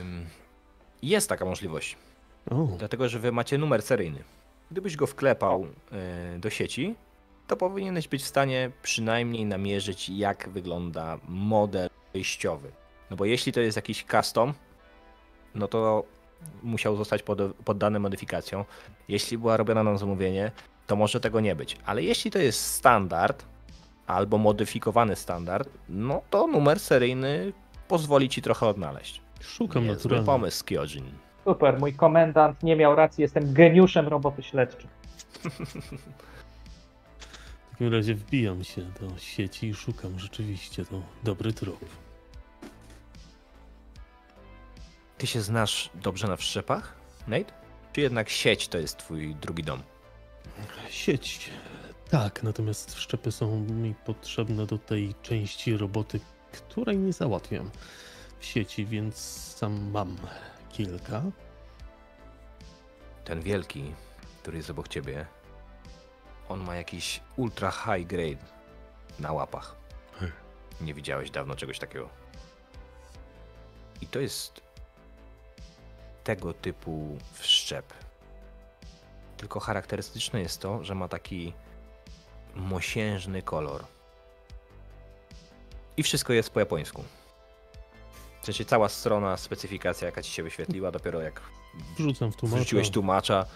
Speaker 1: Ym, Jest taka możliwość,
Speaker 4: O,
Speaker 1: dlatego że wy macie numer seryjny. Gdybyś go wklepał y, do sieci, to powinieneś być w stanie przynajmniej namierzyć, jak wygląda model wyjściowy. No bo jeśli to jest jakiś custom, no to musiał zostać pod, poddany modyfikacjom. Jeśli była robiona na zamówienie, to może tego nie być. Ale jeśli to jest standard albo modyfikowany standard, no to numer seryjny pozwoli ci trochę odnaleźć.
Speaker 4: szukam
Speaker 1: Niezły
Speaker 4: naturalnie.
Speaker 1: pomysł, Kyojin.
Speaker 3: Super, mój komendant nie miał racji, jestem geniuszem roboty śledczej.
Speaker 4: W takim razie wbijam się do sieci i szukam rzeczywiście, to dobry trop.
Speaker 1: Ty się znasz dobrze na wszczepach, Nate? Czy jednak sieć to jest twój drugi dom?
Speaker 4: Sieć. Tak, natomiast wszczepy są mi potrzebne do tej części roboty, której nie załatwiam w sieci, więc sam mam kilka.
Speaker 1: Ten wielki, który jest obok ciebie, on ma jakiś ultra high grade na łapach. Nie widziałeś dawno czegoś takiego. I to jest tego typu wszczep. Tylko charakterystyczne jest to, że ma taki mosiężny kolor. I wszystko jest po japońsku. W sensie cała strona, specyfikacja, jaka ci się wyświetliła, dopiero jak
Speaker 4: Wrzucam w tłumacza.
Speaker 1: wrzuciłeś tłumacza,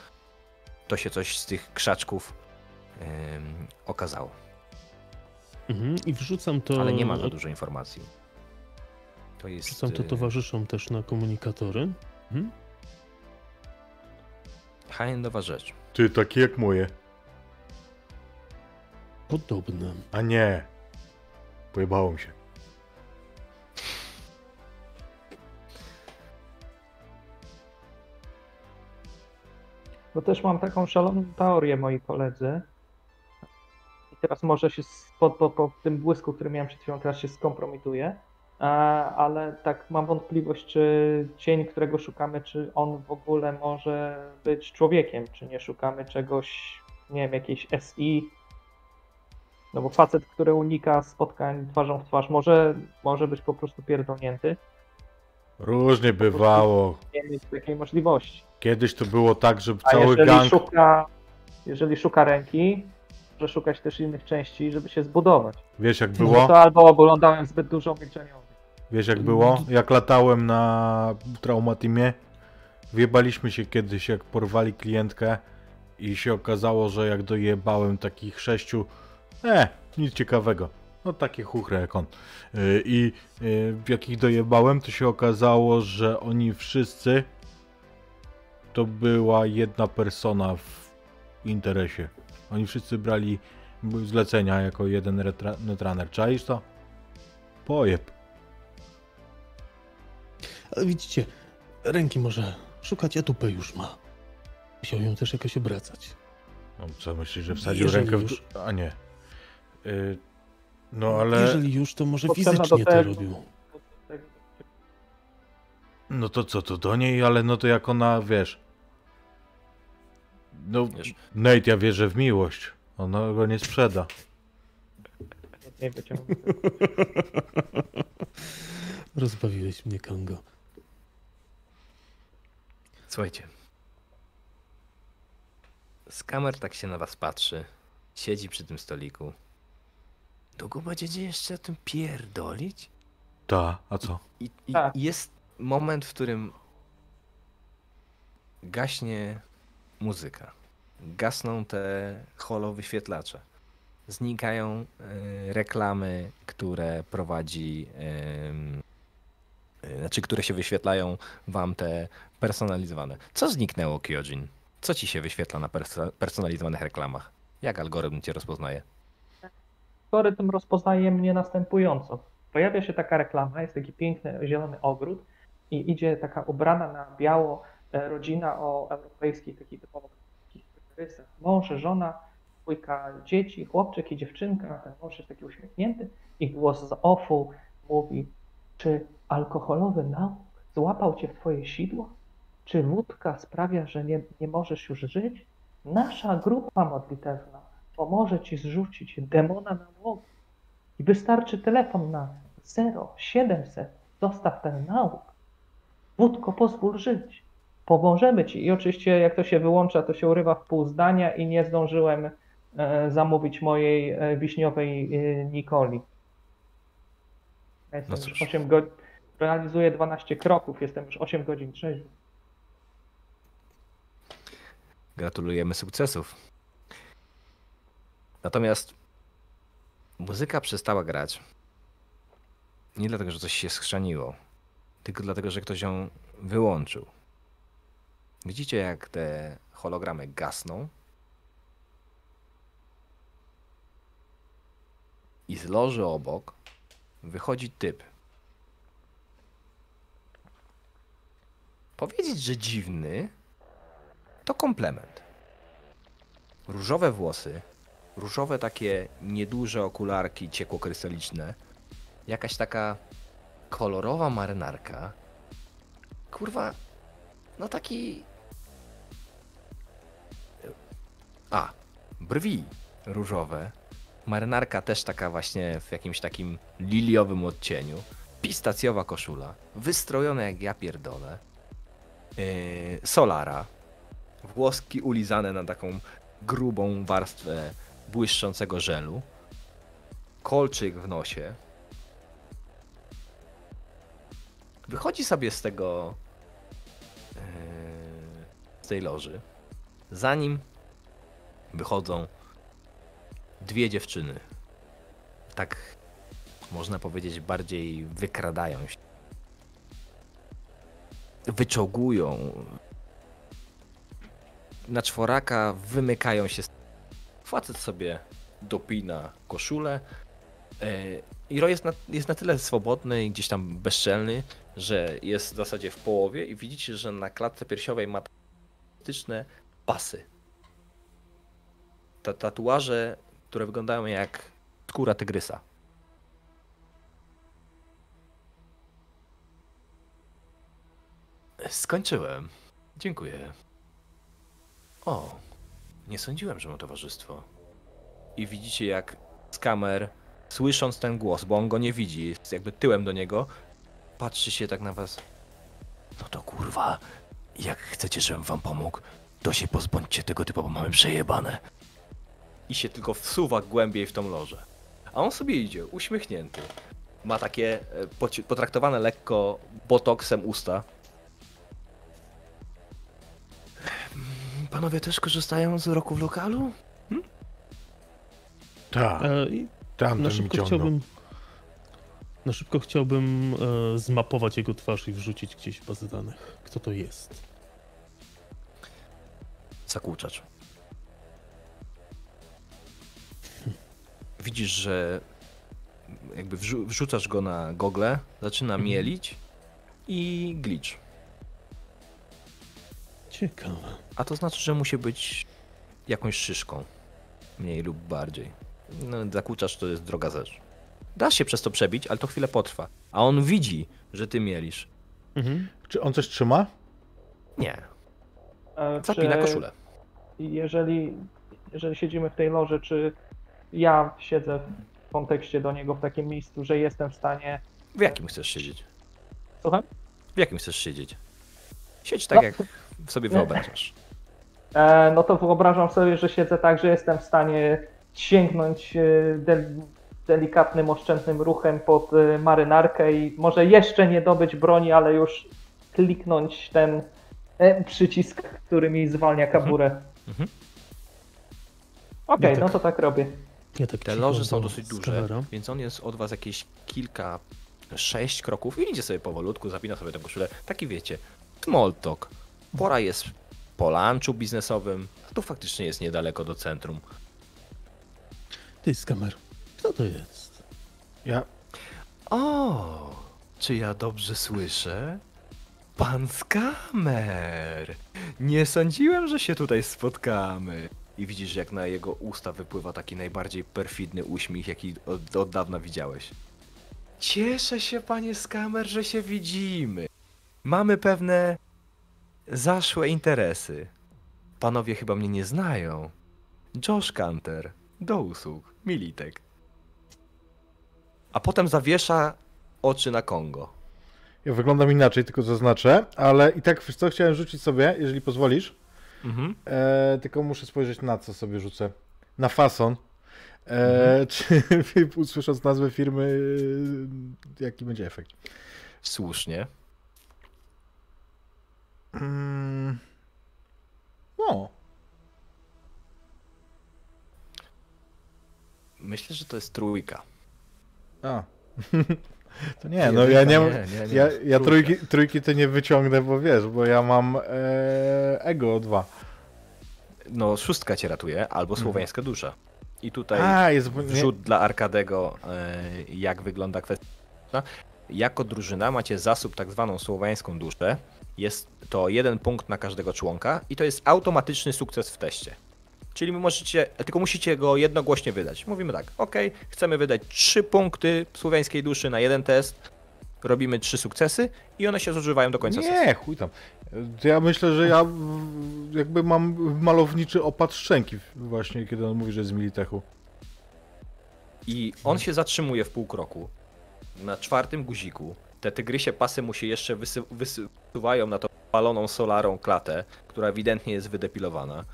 Speaker 1: to się coś z tych krzaczków okazało.
Speaker 4: Mhm, I wrzucam to.
Speaker 1: Ale nie ma za dużo informacji. To jest.
Speaker 4: Wrzucam to
Speaker 1: e,
Speaker 4: towarzyszom też na komunikatory. Mhm.
Speaker 1: High-endowa rzecz.
Speaker 2: Ty, takie jak moje.
Speaker 4: Podobne.
Speaker 2: A nie. Pojebało mi się.
Speaker 3: No też mam taką szaloną teorię, moi koledzy. I teraz może się po, po, po tym błysku, który miałem przed chwilą, teraz się skompromituję. E, Ale tak mam wątpliwość, czy cień, którego szukamy, czy on w ogóle może być człowiekiem, czy nie szukamy czegoś, nie wiem, jakiejś SI. No bo facet, który unika spotkań twarzą w twarz, może, może być po prostu pierdolnięty.
Speaker 2: Różnie bywało.
Speaker 3: Nie mieć takiej możliwości.
Speaker 2: Kiedyś to było tak, że
Speaker 3: A
Speaker 2: cały
Speaker 3: jeżeli
Speaker 2: gang...
Speaker 3: szuka, jeżeli szuka ręki, może szukać też innych części, żeby się zbudować.
Speaker 2: Wiesz jak
Speaker 3: No
Speaker 2: było?
Speaker 3: to albo oglądałem zbyt dużo milczeniowych.
Speaker 2: Wiesz jak było? Jak latałem na Traumatimie, wjebaliśmy się kiedyś, jak porwali klientkę i się okazało, że jak dojebałem takich sześciu, e, nic ciekawego. No takie chuchre jak on. Yy, I yy, jak ich dojebałem, to się okazało, że oni wszyscy to była jedna persona w interesie. Oni wszyscy brali zlecenia jako jeden netrunner. Czaisz to? Pojeb.
Speaker 4: Ale widzicie, ręki może szukać, a dupę już ma. Musiał ją też jakoś obracać.
Speaker 2: No, co myślisz, że wsadził
Speaker 4: Jeżeli
Speaker 2: rękę w...
Speaker 4: już.
Speaker 2: A nie. Y, no ale...
Speaker 4: Jeżeli już, to może
Speaker 3: Potrzebna
Speaker 4: fizycznie to robił.
Speaker 2: No to co, to do niej, ale no to jak ona, wiesz... No,
Speaker 1: Wiesz.
Speaker 2: Nate, ja wierzę w miłość. Ona go nie sprzeda.
Speaker 3: Nie wyciągnę. *laughs*
Speaker 4: Rozbawiłeś mnie, Kongo.
Speaker 1: Słuchajcie. Z kamer tak się na was patrzy. Siedzi przy tym stoliku. Długo będziecie jeszcze o tym pierdolić?
Speaker 2: Ta, a co?
Speaker 1: I, i
Speaker 3: Tak.
Speaker 1: jest moment, w którym gaśnie muzyka. Gasną te holo wyświetlacze. Znikają e, reklamy, które prowadzi, e, znaczy które się wyświetlają wam te personalizowane. Co zniknęło, Kyojin? Co ci się wyświetla na perso- personalizowanych reklamach? Jak algorytm cię rozpoznaje?
Speaker 3: Algorytm rozpoznaje mnie następująco. Pojawia się taka reklama, jest taki piękny zielony ogród i idzie taka ubrana na biało rodzina o europejskich, takich typowo rysach. Mąż, żona, dwójka dzieci, chłopczyk i dziewczynka. Ten mąż jest taki uśmiechnięty i głos z offu mówi, czy alkoholowy nauk złapał cię w twoje sidło? Czy wódka sprawia, że nie, nie możesz już żyć? Nasza grupa modlitewna pomoże ci zrzucić demona na łowy. I wystarczy telefon na 0700, zostaw ten nauk. Wódko, pozwól żyć. Pomożemy ci. I oczywiście, jak to się wyłącza, to się urywa w pół zdania i nie zdążyłem e, zamówić mojej e, wiśniowej e, Nikoli. Ja jestem
Speaker 1: No
Speaker 3: już
Speaker 1: cóż.
Speaker 3: 8 godzin. Realizuję 12 kroków, jestem już 8 godzin trzeźwy.
Speaker 1: Gratulujemy sukcesów. Natomiast muzyka przestała grać. Nie dlatego, że coś się schrzaniło, tylko dlatego, że ktoś ją wyłączył. Widzicie, jak te hologramy gasną? I z loży obok wychodzi typ. Powiedzieć, że dziwny, to komplement. Różowe włosy, różowe takie nieduże okularki ciekłokrystaliczne, jakaś taka kolorowa marynarka. Kurwa, no taki... A, brwi różowe, marynarka też taka właśnie w jakimś takim liliowym odcieniu, pistacjowa koszula, wystrojona jak ja pierdolę, yy, solara, włoski ulizane na taką grubą warstwę błyszczącego żelu, kolczyk w nosie. Wychodzi sobie z tego yy, z tej loży. Za nim wychodzą dwie dziewczyny. Tak można powiedzieć, bardziej wykradają się. Wyczołgują, na czworaka wymykają się. Facet sobie dopina koszulę. e, I Roy jest na, jest na tyle swobodny i gdzieś tam bezczelny, że jest w zasadzie w połowie i widzicie, że na klatce piersiowej ma tystyczne pasy. Ta, tatuaże, które wyglądają jak skóra tygrysa. Skończyłem. Dziękuję. O, nie sądziłem, że mam towarzystwo. I widzicie, jak z kamer, słysząc ten głos, bo on go nie widzi, jest jakby tyłem do niego, patrzy się tak na was. No to kurwa, jak chcecie, żebym wam pomógł, to się pozbądźcie tego typu, bo mamy przejebane. I się tylko wsuwa głębiej w tą lożę. A on sobie idzie, uśmiechnięty. Ma takie e, potraktowane lekko botoksem usta. Panowie też korzystają z roku w lokalu?
Speaker 2: Tak,
Speaker 4: E,
Speaker 2: tamten
Speaker 4: na szybko chciałbym. Na szybko chciałbym e, zmapować jego twarz i wrzucić gdzieś w bazę danych. Kto to jest?
Speaker 1: zakłóczacz. Widzisz, że jakby wrzu- wrzucasz go na gogle, zaczyna
Speaker 4: Mhm.
Speaker 1: mielić i glitch.
Speaker 4: Ciekawe.
Speaker 1: A to znaczy, że musi być jakąś szyszką. Mniej lub bardziej. No, to jest droga rzecz. Da się przez to przebić, ale to chwilę potrwa. A on widzi, że ty mielisz.
Speaker 4: Mhm.
Speaker 2: Czy on coś trzyma?
Speaker 1: Nie,
Speaker 3: E,
Speaker 1: zapina
Speaker 3: czy-
Speaker 1: koszulę.
Speaker 3: jeżeli, jeżeli siedzimy w tej loży, czy ja siedzę w kontekście do niego w takim miejscu, że jestem w stanie.
Speaker 1: W jakim chcesz siedzieć?
Speaker 3: Słucham?
Speaker 1: W jakim chcesz siedzieć? Siedź tak,
Speaker 3: No.
Speaker 1: jak sobie wyobrażasz. *laughs*
Speaker 3: E, no to wyobrażam sobie, że siedzę tak, że jestem w stanie sięgnąć e, del, delikatnym, oszczędnym ruchem pod e, marynarkę i może jeszcze nie dobyć broni, ale już kliknąć ten przycisk, który mi zwalnia kaburę.
Speaker 1: Mhm.
Speaker 3: Okej,
Speaker 4: Ja tak-
Speaker 3: no to tak robię.
Speaker 4: Ja tak
Speaker 1: Te loże są
Speaker 4: do
Speaker 1: dosyć duże,
Speaker 4: skawera.
Speaker 1: więc on jest od was jakieś kilka, sześć kroków i idzie sobie powolutku, zapina sobie tę koszulę. Taki wiecie, small talk. Pora jest po lunchu biznesowym, a tu faktycznie jest niedaleko do centrum.
Speaker 4: Ty, skamer. Kto to jest?
Speaker 2: Ja,
Speaker 1: O, czy ja dobrze słyszę? Pan Skamer! Nie sądziłem, że się tutaj spotkamy. I widzisz, jak na jego usta wypływa taki najbardziej perfidny uśmiech, jaki od, od dawna widziałeś. Cieszę się, panie Skamer, że się widzimy. Mamy pewne zaszłe interesy. Panowie chyba mnie nie znają. Josh Canter, do usług, Militek. A potem zawiesza oczy na Kongo.
Speaker 2: Ja wyglądam inaczej, tylko zaznaczę, ale i tak co chciałem rzucić sobie, jeżeli pozwolisz.
Speaker 1: Mhm.
Speaker 2: E, tylko muszę spojrzeć na co sobie rzucę. Na fason. E, *laughs* Czy usłysząc nazwę firmy, e, jaki będzie efekt?
Speaker 1: Słusznie.
Speaker 2: Mm. No,
Speaker 1: Myślę, że to jest trójka.
Speaker 2: a. *laughs* To nie, no ja nie, ja, ja trójki, trójki to nie wyciągnę, bo wiesz, bo ja mam e, ego 2.
Speaker 1: No, szóstka cię ratuje, albo słowiańska dusza. I tutaj
Speaker 2: A, jest
Speaker 1: wrzut dla Arkadego, e, jak wygląda kwestia. Jako drużyna macie zasób tak zwaną słowiańską duszę. Jest to jeden punkt na każdego członka i to jest automatyczny sukces w teście. Czyli możecie, tylko musicie go jednogłośnie wydać. Mówimy tak, ok, chcemy wydać trzy punkty słowiańskiej duszy na jeden test, robimy trzy sukcesy i one się zużywają do końca sesji.
Speaker 2: Nie, chuj tam. Ja myślę, że ja jakby mam malowniczy opad szczęki właśnie, kiedy on mówi, że jest z Militechu.
Speaker 1: I on się zatrzymuje w pół kroku. Na czwartym guziku te tygrysie pasy mu się jeszcze wysy- wysuwają na tą paloną solarą klatę, która ewidentnie jest wydepilowana.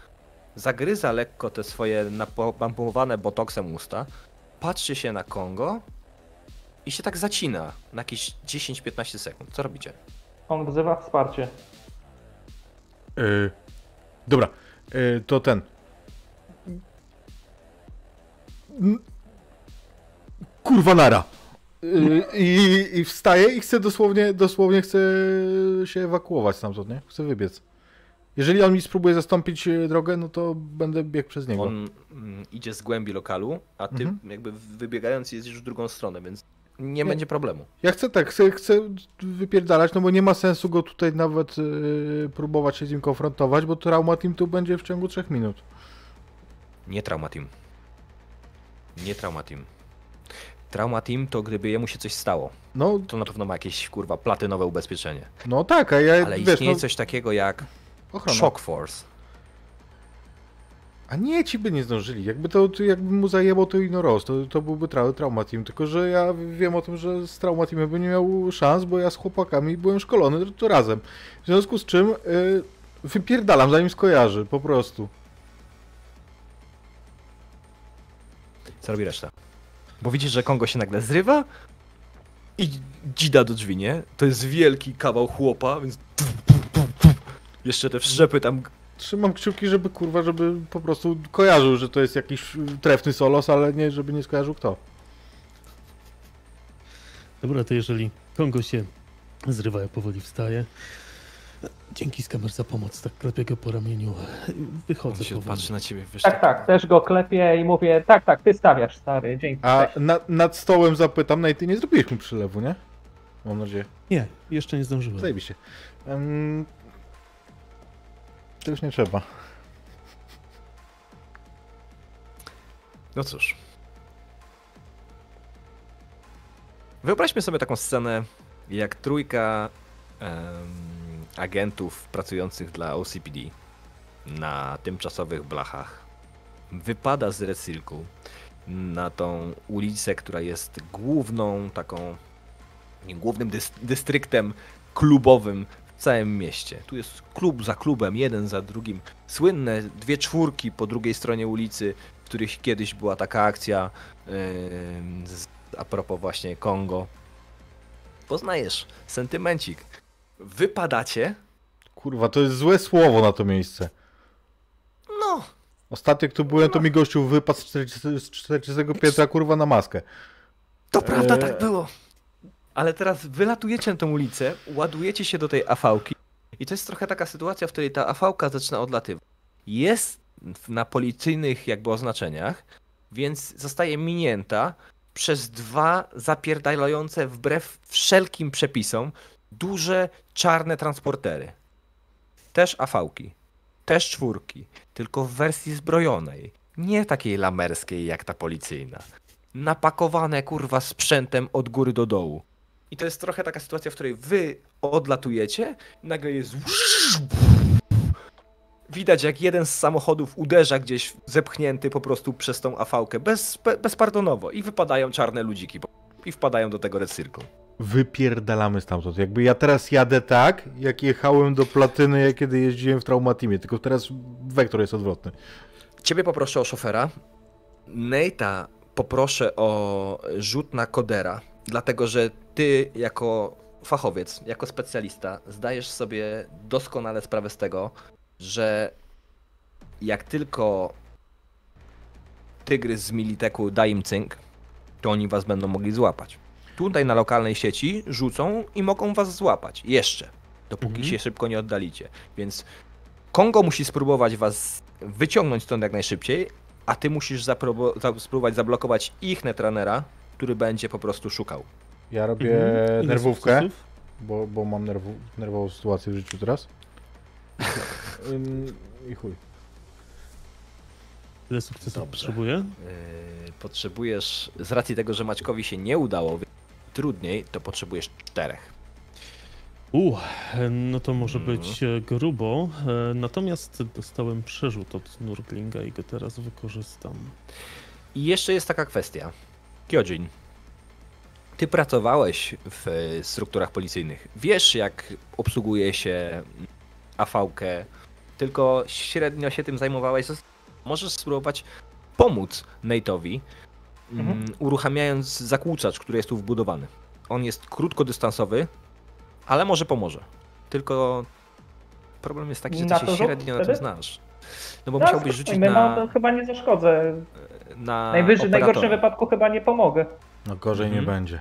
Speaker 1: Zagryza lekko te swoje napompowane botoksem usta, patrzy się na Kongo i się tak zacina na jakieś 10-15 sekund. Co robicie?
Speaker 3: On wzywa wsparcie.
Speaker 2: Yy, dobra, yy, to ten. Kurwa nara. Yy, i, I wstaję i chcę dosłownie, dosłownie chcę się ewakuować stamtąd, nie? Chcę wybiec. Jeżeli on mi spróbuje zastąpić e, drogę, no to będę biegł przez niego.
Speaker 1: On mm, idzie z głębi lokalu, a ty
Speaker 2: Mhm.
Speaker 1: jakby wybiegając jedziesz w drugą stronę, więc nie,
Speaker 2: Nie.
Speaker 1: będzie problemu.
Speaker 2: Ja chcę tak, chcę, chcę wypierdalać, no bo nie ma sensu go tutaj nawet yy, próbować się z nim konfrontować, bo trauma team tu będzie w ciągu 3 minut.
Speaker 1: Nie Trauma Team. Nie Trauma Team. Trauma Team to gdyby jemu się coś stało,
Speaker 2: No,
Speaker 1: to na pewno ma jakieś kurwa platynowe ubezpieczenie.
Speaker 2: no tak, a ja
Speaker 1: Ale
Speaker 2: wiesz,
Speaker 1: istnieje
Speaker 2: no,
Speaker 1: coś takiego jak
Speaker 2: ochrona.
Speaker 1: Shock Force.
Speaker 2: A nie, ci by nie zdążyli. Jakby to, to jakby mu zajęło to Ino Rose, to, to byłby tra Trauma Team. Tylko, że ja wiem o tym, że z Trauma Teamem by nie miał szans, bo ja z chłopakami byłem szkolony to, razem. W związku z czym y, wypierdalam, zanim skojarzy, po prostu.
Speaker 1: Co robi reszta? Bo widzisz, że Kongo się nagle zrywa i dzida do drzwi, nie? To jest wielki kawał chłopa, więc jeszcze te wszczepy tam
Speaker 2: Trzymam kciuki, żeby kurwa, żeby po prostu kojarzył, że to jest jakiś y, trefny solos, ale nie, żeby nie skojarzył kto.
Speaker 4: Dobra, to jeżeli Kongo się zrywa, ja powoli wstaje. Dzięki Skamer za pomoc, tak klepię go po ramieniu.
Speaker 1: on
Speaker 4: Wychodzę
Speaker 1: się
Speaker 4: powoli.
Speaker 1: patrzy na ciebie, wiesz,
Speaker 3: Tak, tak, też go klepię i mówię, tak, tak, ty stawiasz, stary, dzięki.
Speaker 2: A na, nad stołem zapytam, no i ty nie zrobiłeś mu przylewu, nie? Mam nadzieję.
Speaker 4: Nie, jeszcze nie zdążyłem.
Speaker 2: Zajebiście. Um, to już nie trzeba.
Speaker 1: No cóż. Wyobraźmy sobie taką scenę, jak trójka em, agentów pracujących dla OCPD na tymczasowych blachach wypada z Recylku na tą ulicę, która jest główną taką, głównym dys dystryktem klubowym całym mieście. Tu jest klub za klubem, jeden za drugim. Słynne dwie czwórki po drugiej stronie ulicy, w których kiedyś była taka akcja z, a propos właśnie Kongo. Poznajesz, sentymencik. Wypadacie,
Speaker 2: Kurwa, to jest złe słowo na to miejsce.
Speaker 1: no,
Speaker 2: Ostatnio jak tu byłem, to mi gościu wypadł z 40, z 40 piętra kurwa na maskę.
Speaker 1: To prawda,
Speaker 2: Eee.
Speaker 1: tak było. Ale teraz wylatujecie na tę ulicę, ładujecie się do tej afałki i to jest trochę taka sytuacja, w której ta afałka zaczyna odlatywać. Jest na policyjnych jakby oznaczeniach, więc zostaje minięta przez dwa zapierdalające wbrew wszelkim przepisom duże czarne transportery. Też afałki, też czwórki, tylko w wersji zbrojonej, nie takiej lamerskiej jak ta policyjna napakowane kurwa sprzętem od góry do dołu. I to jest trochę taka sytuacja, w której wy odlatujecie, nagle jest. Widać, jak jeden z samochodów uderza gdzieś zepchnięty po prostu przez tą afałkę bez, be- bezpardonowo i wypadają czarne ludziki i wpadają do tego Red Circle.
Speaker 2: wypierdalamy stamtąd. Jakby ja teraz jadę tak, jak jechałem do platyny, jak kiedy jeździłem w Traumatimie, tylko teraz wektor jest odwrotny.
Speaker 1: Ciebie poproszę o szofera. Nate'a poproszę o rzut na kodera, dlatego że ty jako fachowiec, jako specjalista zdajesz sobie doskonale sprawę z tego, że jak tylko tygrys z Militeku da im cynk, to oni was będą mogli złapać. Tutaj na lokalnej sieci rzucą i mogą was złapać. Jeszcze. Dopóki
Speaker 4: Mhm.
Speaker 1: się szybko nie oddalicie. Więc Kongo musi spróbować was wyciągnąć stąd jak najszybciej, a ty musisz spróbować zablokować ich netranera, który będzie po prostu szukał.
Speaker 2: Ja robię
Speaker 4: Mhm.
Speaker 2: Nerwówkę, bo, bo mam nerwu, nerwową sytuację w życiu teraz. *laughs* I chuj.
Speaker 4: Ile sukcesów potrzebuję?
Speaker 1: Yy, potrzebujesz, z racji tego, że Maćkowi się nie udało, więc trudniej, to potrzebujesz czterech.
Speaker 4: U, no to może
Speaker 1: Mhm.
Speaker 4: być e, grubo. e, Natomiast dostałem przerzut od Nurglinga i go teraz wykorzystam.
Speaker 1: I jeszcze jest taka kwestia. Kyojin, ty pracowałeś w e, strukturach policyjnych. Wiesz, jak obsługuje się AV-kę, tylko średnio się tym zajmowałeś. Możesz spróbować pomóc Nate'owi,
Speaker 3: Mhm.
Speaker 1: mm, uruchamiając zakłócacz, który jest tu wbudowany. On jest krótkodystansowy, ale może pomoże. Tylko problem jest taki, że ty
Speaker 3: Na
Speaker 1: się
Speaker 3: to
Speaker 1: średnio na tym
Speaker 3: wtedy?
Speaker 1: znasz. No bo
Speaker 3: No,
Speaker 1: musiałbyś rzucić
Speaker 3: spróbujmy,
Speaker 1: na,
Speaker 3: No to chyba nie zaszkodzę.
Speaker 1: Na
Speaker 3: Najwyżej, w najgorszym wypadku chyba nie pomogę.
Speaker 2: No gorzej
Speaker 1: Mhm.
Speaker 2: nie będzie.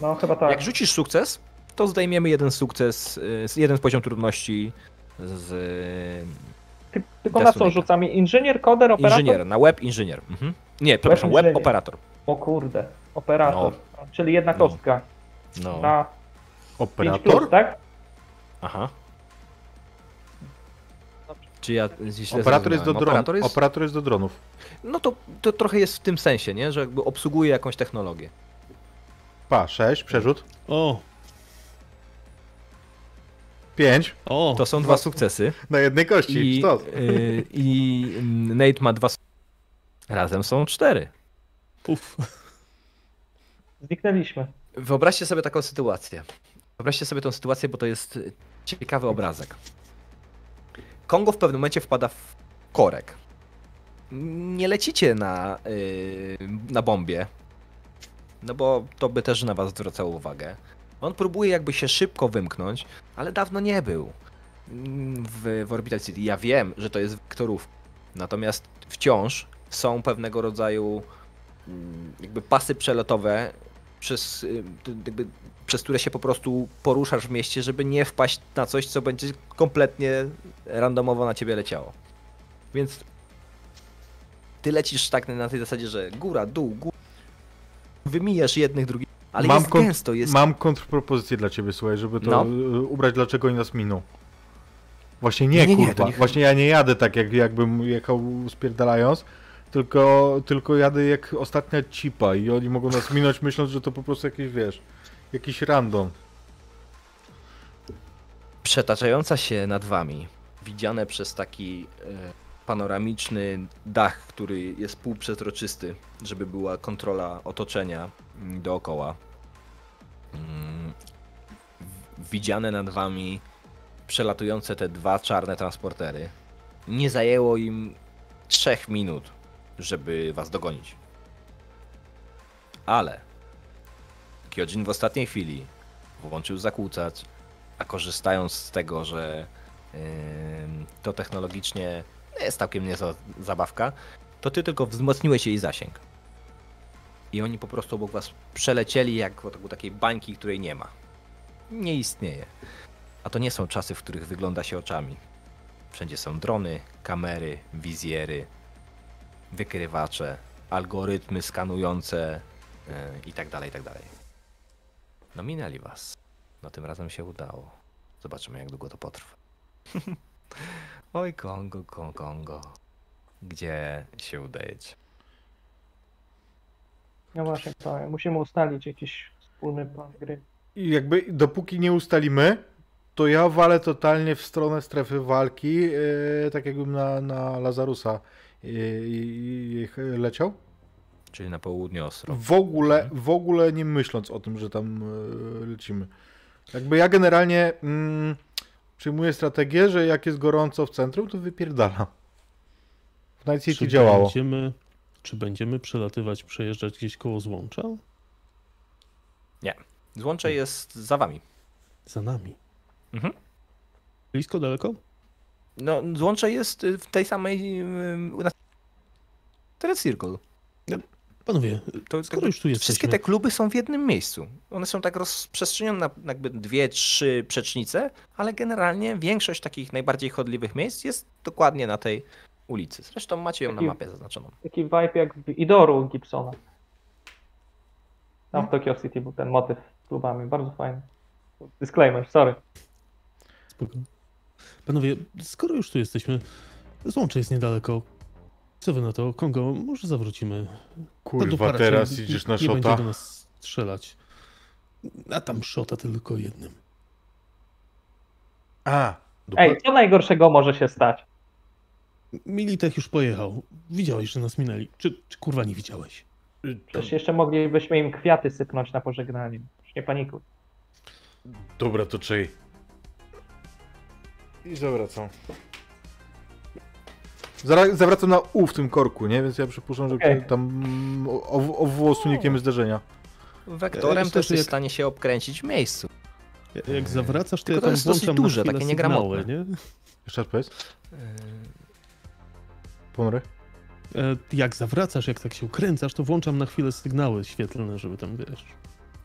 Speaker 3: No chyba tak.
Speaker 1: Jak rzucisz sukces, to zdejmiemy jeden sukces, y, z- jeden poziom trudności z
Speaker 3: Ty, tylko na co rzucamy? Inżynier, koder, operator?
Speaker 1: inżyniera, na web inżynier. Mhm. Nie, przepraszam, web
Speaker 3: inżynier.
Speaker 1: operator.
Speaker 3: O kurde, operator. Czyli jedna
Speaker 1: No.
Speaker 3: kostka.
Speaker 1: No,
Speaker 3: Na 5
Speaker 2: Operator?
Speaker 3: plus, tak?
Speaker 1: aha. Czy ja źle
Speaker 2: Operator jest, do dron,
Speaker 1: Operator jest...
Speaker 2: operator jest do dronów.
Speaker 1: No to, to trochę jest w tym sensie, nie? Że jakby obsługuje jakąś technologię.
Speaker 2: Pa, 6, przerzut.
Speaker 4: O,
Speaker 2: 5
Speaker 4: o,
Speaker 1: To są dwa sukcesy.
Speaker 2: na jednej kości.
Speaker 1: I, y, I Nate ma dwa. Razem są cztery.
Speaker 4: uf.
Speaker 3: Zniknęliśmy.
Speaker 1: Wyobraźcie sobie taką sytuację. Wyobraźcie sobie tą sytuację, bo to jest ciekawy obrazek. Kongo w pewnym momencie wpada w korek. Nie lecicie na, yy, na bombie, no bo to by też na was zwracało uwagę. On próbuje jakby się szybko wymknąć, ale dawno nie był mm, w, w Orbital City. Ja wiem, że to jest wektorów, natomiast wciąż są pewnego rodzaju mm, jakby pasy przelotowe, przez, y, jakby, przez które się po prostu poruszasz w mieście, żeby nie wpaść na coś, co będzie kompletnie randomowo na ciebie leciało. Więc ty lecisz tak na tej zasadzie, że góra, dół, góra, wymijasz jednych, drugich, ale
Speaker 2: Mam
Speaker 1: jest
Speaker 2: kon-
Speaker 1: gęsto, jest...
Speaker 2: Mam kontrpropozycję dla ciebie, słuchaj, żeby to
Speaker 1: No.
Speaker 2: ubrać, dlaczego oni nas miną. Właśnie nie,
Speaker 1: Nie, nie,
Speaker 2: kurwa.
Speaker 1: to niech-
Speaker 2: Właśnie ja nie jadę tak, jak, jakbym jechał spierdalając, tylko, tylko jadę jak ostatnia cipa i oni mogą nas minąć myśląc, że to po prostu jakieś, wiesz, jakiś random.
Speaker 1: przetaczająca się nad wami, widziane przez taki e, panoramiczny dach, który jest półprzezroczysty, żeby była kontrola otoczenia mm, dookoła. Mm, Widziane nad wami przelatujące te dwa czarne transportery. Nie zajęło im trzech minut, żeby was dogonić. Ale Kyojin w ostatniej chwili włączył zakłócacz, a korzystając z tego, że ym, to technologicznie jest całkiem niezła zabawka, to ty tylko wzmocniłeś jej zasięg. I oni po prostu obok was przelecieli jak wokół takiej bańki, której nie ma. Nie istnieje. A to nie są czasy, w których wygląda się oczami. Wszędzie są drony, kamery, wizjery, wykrywacze, algorytmy skanujące yy, i tak dalej, i tak dalej. No minęli was. No tym razem się udało. Zobaczymy jak długo to potrwa. *laughs* Oj Kongo, Kongo, Kongo. Gdzie się udajecie?
Speaker 3: No właśnie, to musimy ustalić jakiś wspólny plan gry.
Speaker 2: I jakby dopóki nie ustalimy, to ja walę totalnie w stronę strefy walki, yy, tak jakbym na, na Lazarusa yy, yy, leciał.
Speaker 1: Czyli na południe Oslo.
Speaker 2: W ogóle, w ogóle nie myśląc o tym, że tam e, lecimy. Jakby ja generalnie mm, przyjmuję strategię, że jak jest gorąco w centrum, to wypierdala. W Night City
Speaker 4: Czy
Speaker 2: działało.
Speaker 4: będziemy, czy będziemy przelatywać, przejeżdżać gdzieś koło złącza?
Speaker 1: Złącze jest za wami.
Speaker 4: Za nami.
Speaker 1: Mhm.
Speaker 4: Blisko, daleko?
Speaker 1: No, złącze jest w tej samej... na- Red Circle.
Speaker 4: Panowie,
Speaker 1: To,
Speaker 4: skoro już tu jesteśmy...
Speaker 1: Wszystkie te kluby są w jednym miejscu. One są tak rozprzestrzenione na jakby dwie, trzy przecznice, ale generalnie większość takich najbardziej chodliwych miejsc jest dokładnie na tej ulicy. Zresztą macie ją na
Speaker 3: Taki-
Speaker 1: mapie zaznaczoną.
Speaker 3: Taki vibe jak w Idoru Gibsona. Tam w Tokyo City był ten motyw z klubami, bardzo fajny. Disclaimer, sorry.
Speaker 4: Spoko. Panowie, skoro już tu jesteśmy, złącze jest niedaleko. Co wy na to? Kongo, może zawrócimy.
Speaker 2: Kurwa,
Speaker 4: raczej
Speaker 2: teraz
Speaker 4: nie-
Speaker 2: idziesz na
Speaker 4: Nie będzie
Speaker 2: szota.
Speaker 4: do nas strzelać. A tam szota tylko jednym.
Speaker 2: A, dupa.
Speaker 3: Ej, co najgorszego może się stać?
Speaker 4: Militech już pojechał. Widziałeś, że nas minęli. Czy, czy kurwa nie widziałeś?
Speaker 3: Przecież jeszcze moglibyśmy im kwiaty sypnąć na pożegnanie. Już nie panikuj.
Speaker 2: Dobra, to czyj? I zawracam. Zawracam na U w tym korku, nie? Więc ja przypuszczam, że
Speaker 3: Okej.
Speaker 2: tam o, o, o usunikiem zderzenia.
Speaker 1: Wektorem też jest w stanie się obkręcić w miejscu.
Speaker 4: Jak zawracasz, to
Speaker 1: Tylko
Speaker 4: ja
Speaker 1: to
Speaker 4: tam
Speaker 1: jest dosyć duże, takie
Speaker 4: sygnały,
Speaker 1: niegramotne.
Speaker 4: nie?
Speaker 2: Jeszcze raz powiedz. Ponury.
Speaker 4: E, Jak zawracasz, jak tak się ukręcasz, to włączam na chwilę sygnały świetlne, żeby tam, wiesz...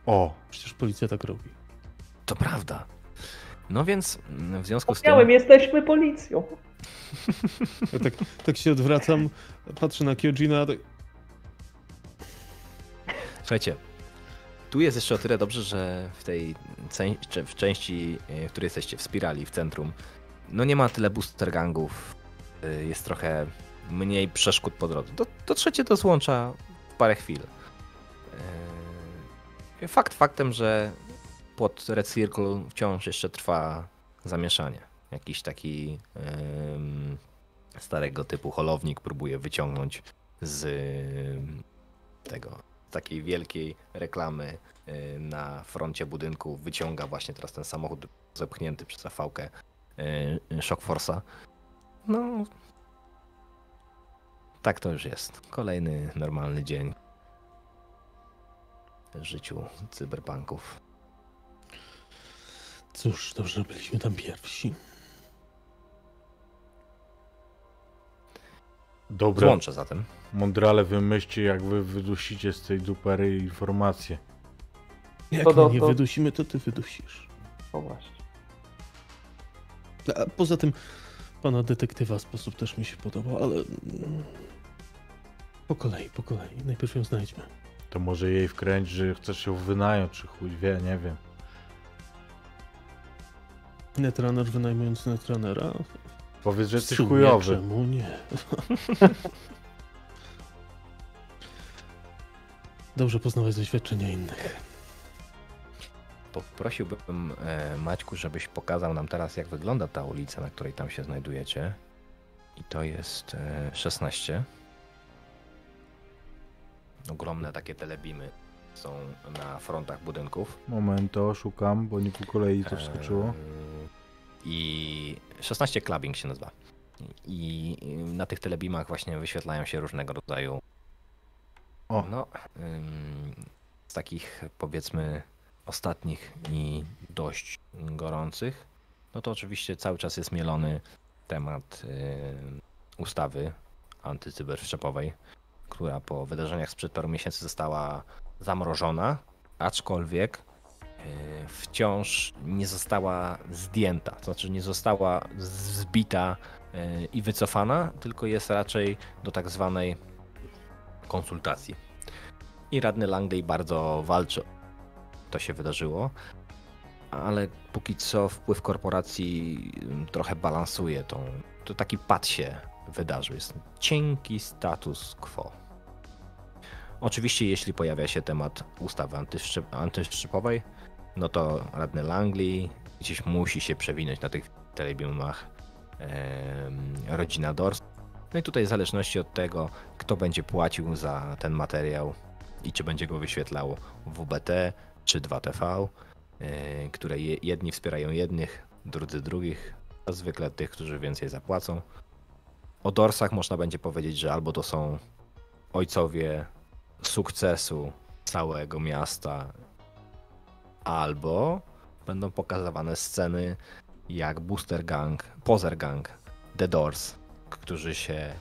Speaker 2: O,
Speaker 4: Przecież policja tak robi.
Speaker 1: To prawda. No więc w związku z tym...
Speaker 3: Wspomniałem, jesteśmy policją.
Speaker 4: Ja tak, tak się odwracam, patrzę na Kyojina, tak...
Speaker 1: Słuchajcie, tu jest jeszcze o tyle dobrze, że w tej w części, e, w której jesteście w spirali, w centrum, no nie ma tyle booster gangów, y, jest trochę mniej przeszkód po drodze. Do, dotrzecie do złącza w parę chwil. E, Fakt faktem, że pod Red Circle wciąż jeszcze trwa zamieszanie. Jakiś taki em, starego typu holownik próbuje wyciągnąć z em, tego takiej wielkiej reklamy y, na froncie budynku wyciąga właśnie teraz ten samochód zepchnięty przez y, Shock Force'a. No, tak to już jest. Kolejny normalny dzień w życiu cyberpunków.
Speaker 4: Cóż, dobrze, byliśmy tam pierwsi.
Speaker 2: Dobra.
Speaker 1: Złączę zatem.
Speaker 2: Mądrale wymyślcie, jak wy wydusicie z tej dupery informacje.
Speaker 4: Jak
Speaker 3: To
Speaker 4: my nie
Speaker 3: to-
Speaker 4: wydusimy, to ty wydusisz.
Speaker 3: O właśnie.
Speaker 4: A poza tym, pana detektywa sposób też mi się podobał, ale... Po kolei, po kolei. Najpierw ją znajdźmy.
Speaker 2: To może jej wkręć, że chcesz się wynająć, czy chuj wie, nie wiem.
Speaker 4: Netrunner wynajmując Netrunnera?
Speaker 2: Powiedz, że jesteś
Speaker 4: sumie
Speaker 2: chujowy.
Speaker 4: Czemu nie? *laughs* Dobrze poznawać doświadczenia innych.
Speaker 1: Poprosiłbym e, Maćku, żebyś pokazał nam teraz, jak wygląda ta ulica, na której tam się znajdujecie. I to jest e, 16. Ogromne takie telebimy są na frontach budynków.
Speaker 2: Momento, szukam, bo nie po kolei to wskoczyło.
Speaker 1: E, I 16 clubbing się nazywa. I na tych telebimach właśnie wyświetlają się różnego rodzaju
Speaker 2: O.
Speaker 1: no, z takich powiedzmy ostatnich i dość gorących, no to oczywiście cały czas jest mielony temat ym, ustawy antycyberszczepowej, która po wydarzeniach sprzed paru miesięcy została zamrożona, aczkolwiek wciąż nie została zdjęta, to znaczy nie została zbita yy, i wycofana, tylko jest raczej do tak zwanej konsultacji. I radny Langley bardzo walczy. To się wydarzyło, ale póki co wpływ korporacji ym, trochę balansuje tą. To taki pad się wydarzył. Jest cienki status quo. Oczywiście, jeśli pojawia się temat ustawy antyszczep- antyszczepowej, no to radny Langley gdzieś musi się przewinąć na tych telebimach. Em, rodzina Dors No i tutaj w zależności od tego, kto będzie płacił za ten materiał i czy będzie go wyświetlało WBT czy 2TV, yy, które je- jedni wspierają jednych, drudzy drugich, a zwykle tych, którzy więcej zapłacą. O Dorsach można będzie powiedzieć, że albo to są ojcowie sukcesu całego miasta, albo będą pokazywane sceny jak Booster Gang, Poser Gang, The Doors, którzy się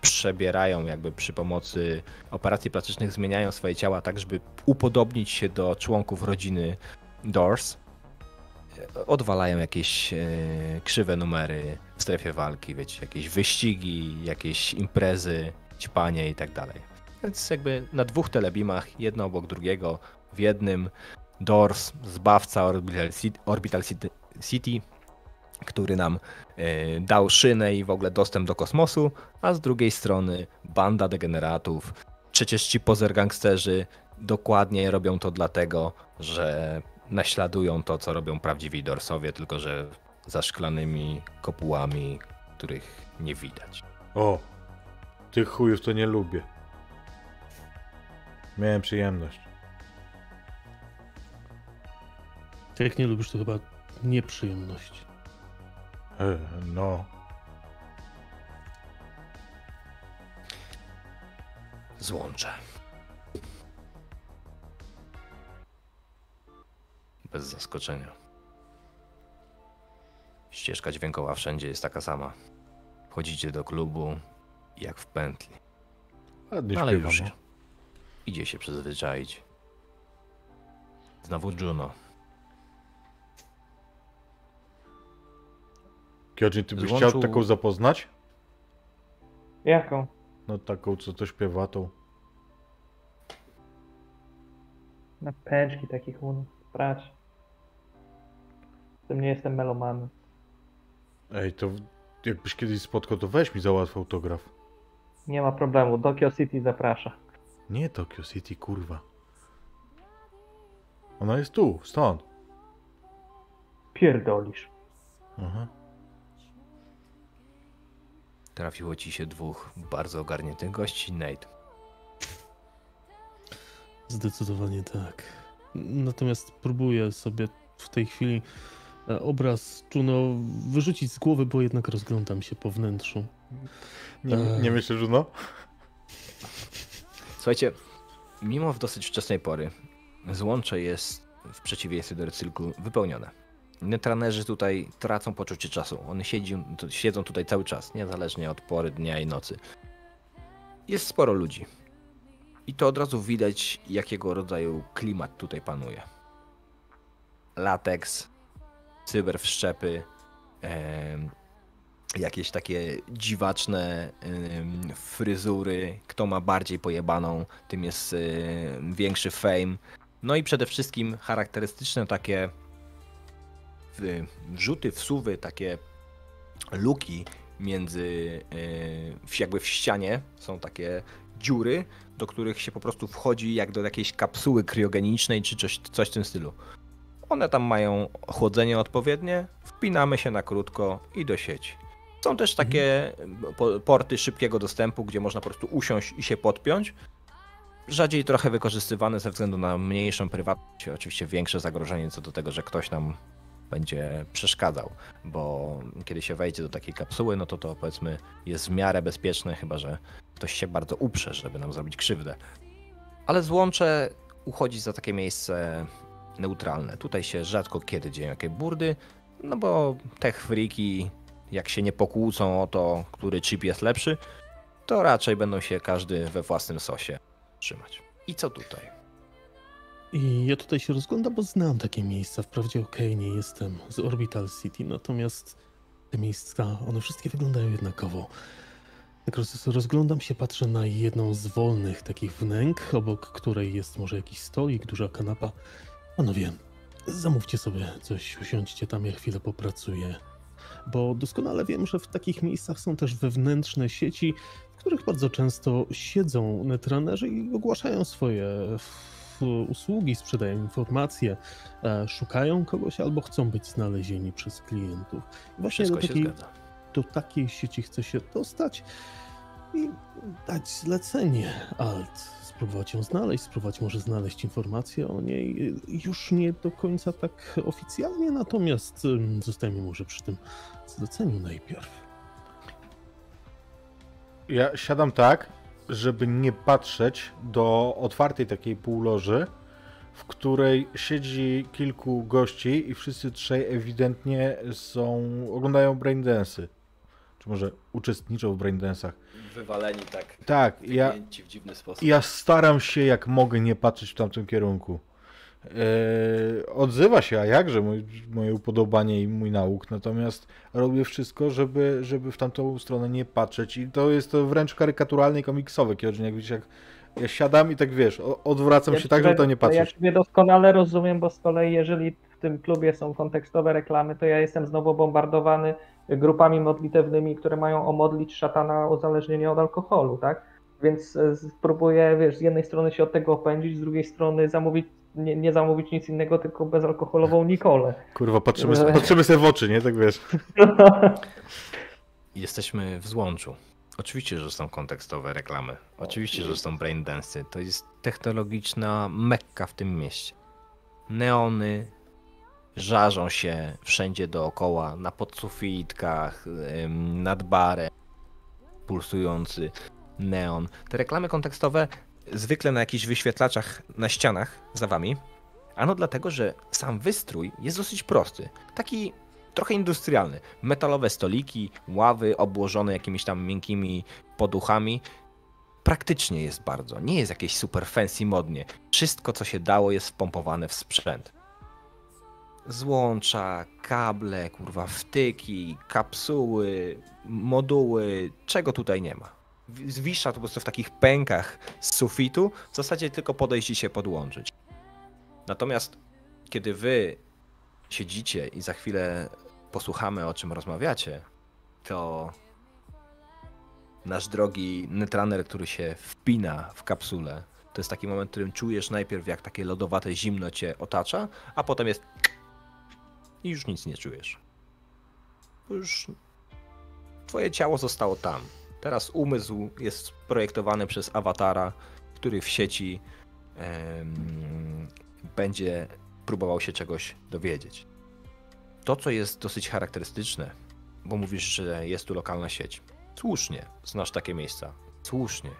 Speaker 1: przebierają jakby przy pomocy operacji plastycznych, zmieniają swoje ciała tak, żeby upodobnić się do członków rodziny Doors. Odwalają jakieś e, krzywe numery w strefie walki, wiecie, jakieś wyścigi, jakieś imprezy, ćpanie i tak dalej. Więc jakby na dwóch telebimach, jedno obok drugiego, w jednym Doors, zbawca Orbital City, Orbital City, który nam e, dał szynę i w ogóle dostęp do kosmosu, a z drugiej strony banda degeneratów. Przecież ci pozer gangsterzy dokładnie robią to dlatego, że naśladują to, co robią prawdziwi Dorsowie, tylko że za szklanymi kopułami, których nie widać.
Speaker 2: O, tych chujów to nie lubię. Miałem przyjemność.
Speaker 4: Jak nie lubisz, to chyba nieprzyjemność.
Speaker 2: E, no,
Speaker 1: Złącze. Bez zaskoczenia. Ścieżka dźwiękowa wszędzie jest taka sama. Wchodzicie do klubu jak w pętli.
Speaker 2: ładnie
Speaker 1: Ale już
Speaker 2: no.
Speaker 1: idzie się przyzwyczaić. Znowu Juno.
Speaker 2: Kiojin, ty byś
Speaker 1: Złączył-
Speaker 2: chciał taką zapoznać?
Speaker 3: Jaką?
Speaker 2: No taką, co to śpiewa, tą.
Speaker 3: Na pęczki takich unów. Brać. Tym nie jestem melomanem.
Speaker 2: Ej, to jakbyś kiedyś spotkał, to weź mi załatw autograf.
Speaker 3: Nie ma problemu. Tokyo City zaprasza.
Speaker 2: Nie Tokyo City, kurwa. Ona jest tu, stąd.
Speaker 3: Pierdolisz.
Speaker 2: Aha.
Speaker 1: Trafiło ci się dwóch bardzo ogarniętych gości, Nate.
Speaker 4: Zdecydowanie tak. Natomiast próbuję sobie w tej chwili e, obraz Juno wyrzucić z głowy, bo jednak rozglądam się po wnętrzu.
Speaker 2: Nie,
Speaker 4: Eee.
Speaker 2: nie myślę, że no?
Speaker 1: Słuchajcie, mimo w dosyć wczesnej pory, złącze jest w przeciwieństwie do recyklu wypełnione. Netranerzy tutaj tracą poczucie czasu. One siedzą, tu- siedzą tutaj cały czas, niezależnie od pory dnia i nocy. Jest sporo ludzi. I to od razu widać, jakiego rodzaju klimat tutaj panuje. Lateks, cyberwszczepy, jakieś takie dziwaczne fryzury. Kto ma bardziej pojebaną, tym jest większy fame. No i przede wszystkim charakterystyczne takie wrzuty, wsuwy, takie luki między, e, jakby w ścianie są takie dziury, do których się po prostu wchodzi jak do jakiejś kapsuły kriogenicznej czy coś, coś w tym stylu. One tam mają chłodzenie odpowiednie, wpinamy się na krótko i do sieci. Są też takie po- porty szybkiego dostępu, gdzie można po prostu usiąść i się podpiąć. Rzadziej trochę wykorzystywane ze względu na mniejszą prywatność, oczywiście większe zagrożenie co do tego, że ktoś nam będzie przeszkadzał, bo kiedy się wejdzie do takiej kapsuły, no to to powiedzmy jest w miarę bezpieczne, chyba że ktoś się bardzo uprze, żeby nam zrobić krzywdę. Ale złącze uchodzi za takie miejsce neutralne. Tutaj się rzadko kiedy dzieją jakieś burdy, no bo tech freaki, jak się nie pokłócą o to, który chip jest lepszy, to raczej będą się każdy we własnym sosie trzymać. I co tutaj?
Speaker 4: I ja tutaj się rozglądam, bo znam takie miejsca. Wprawdzie okej, nie jestem z Orbital City, natomiast te miejsca, one wszystkie wyglądają jednakowo. Roz, rozglądam się, patrzę na jedną z wolnych takich wnęk, obok której jest może jakiś stolik, duża kanapa. Panowie, zamówcie sobie coś, usiądźcie tam, ja chwilę popracuję. Bo doskonale wiem, że w takich miejscach są też wewnętrzne sieci, w których bardzo często siedzą netranerzy i ogłaszają swoje usługi, sprzedają informacje, e, szukają kogoś albo chcą być znalezieni przez klientów. I właśnie
Speaker 1: Wszystko
Speaker 4: do takiej, do takiej sieci chce się dostać i dać zlecenie. Alt, spróbować ją znaleźć, spróbować może znaleźć informacje o niej. Już nie do końca tak oficjalnie, natomiast zostajemy może przy tym zleceniu najpierw.
Speaker 2: Ja siadam tak, żeby nie patrzeć do otwartej takiej półloży, w której siedzi kilku gości i wszyscy trzej ewidentnie są, oglądają braindensy. Czy może uczestniczą w braindensach.
Speaker 1: Wywaleni tak.
Speaker 2: Tak, ja,
Speaker 1: w dziwny sposób.
Speaker 2: ja staram się jak mogę nie patrzeć w tamtym kierunku. Eee, odzywa się, a jakże mój, moje upodobanie i mój nauk, natomiast robię wszystko, żeby, żeby w tamtą stronę nie patrzeć i to jest to wręcz karykaturalne i komiksowe, kiedy jak widzisz, jak ja siadam i tak wiesz, odwracam się tak, żeby to nie
Speaker 3: Ja
Speaker 2: patrzeć.
Speaker 3: ciebie doskonale rozumiem, bo z kolei jeżeli w tym klubie są kontekstowe reklamy, to ja jestem znowu bombardowany grupami modlitewnymi, które mają omodlić szatana uzależnienie od alkoholu, tak? Więc e, spróbuję, wiesz, z jednej strony się od tego opędzić, z drugiej strony zamówić, nie, nie zamówić nic innego, tylko bezalkoholową Nikolę.
Speaker 2: Kurwa, patrzymy, sobie- patrzymy sobie w oczy, nie? Tak wiesz. *laughs*
Speaker 1: Jesteśmy w złączu. Oczywiście, że są kontekstowe reklamy. Oczywiście, że są braindensy. To jest technologiczna mekka w tym mieście. Neony żarzą się wszędzie dookoła, na podsufitkach, nad barem, pulsujący neon. Te reklamy kontekstowe zwykle na jakichś wyświetlaczach na ścianach za wami. Ano dlatego, że sam wystrój jest dosyć prosty. Taki trochę industrialny. Metalowe stoliki, ławy obłożone jakimiś tam miękkimi poduchami. Praktycznie jest bardzo. Nie jest jakieś super fancy modnie. Wszystko, co się dało, jest wpompowane w sprzęt. Złącza, kable, kurwa, wtyki, kapsuły, moduły, czego tutaj nie ma. Zwisza po prostu w takich pękach z sufitu, w zasadzie tylko podejść i się podłączyć. Natomiast kiedy wy siedzicie i za chwilę posłuchamy o czym rozmawiacie, to nasz drogi netraner, który się wpina w kapsulę, to jest taki moment, w którym czujesz najpierw jak takie lodowate zimno cię otacza, a potem jest i już nic nie czujesz. Już twoje ciało zostało tam. Teraz umysł jest projektowany przez awatara, który w sieci będzie próbował się czegoś dowiedzieć. To, co jest dosyć charakterystyczne, bo mówisz, że jest tu lokalna sieć. Słusznie, znasz takie miejsca. Słusznie.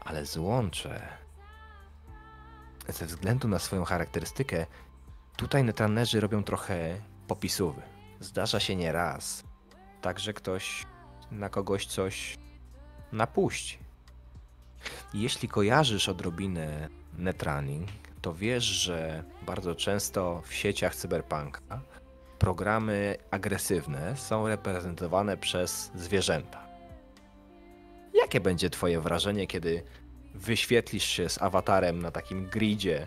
Speaker 1: Ale złącze. Ze względu na swoją charakterystykę, tutaj netranerzy robią trochę popisówy. Zdarza się nie raz. Także ktoś na kogoś coś napuści. Jeśli kojarzysz odrobinę netrunning, to wiesz, że bardzo często w sieciach cyberpunka programy agresywne są reprezentowane przez zwierzęta. Jakie będzie Twoje wrażenie, kiedy wyświetlisz się z awatarem na takim gridzie,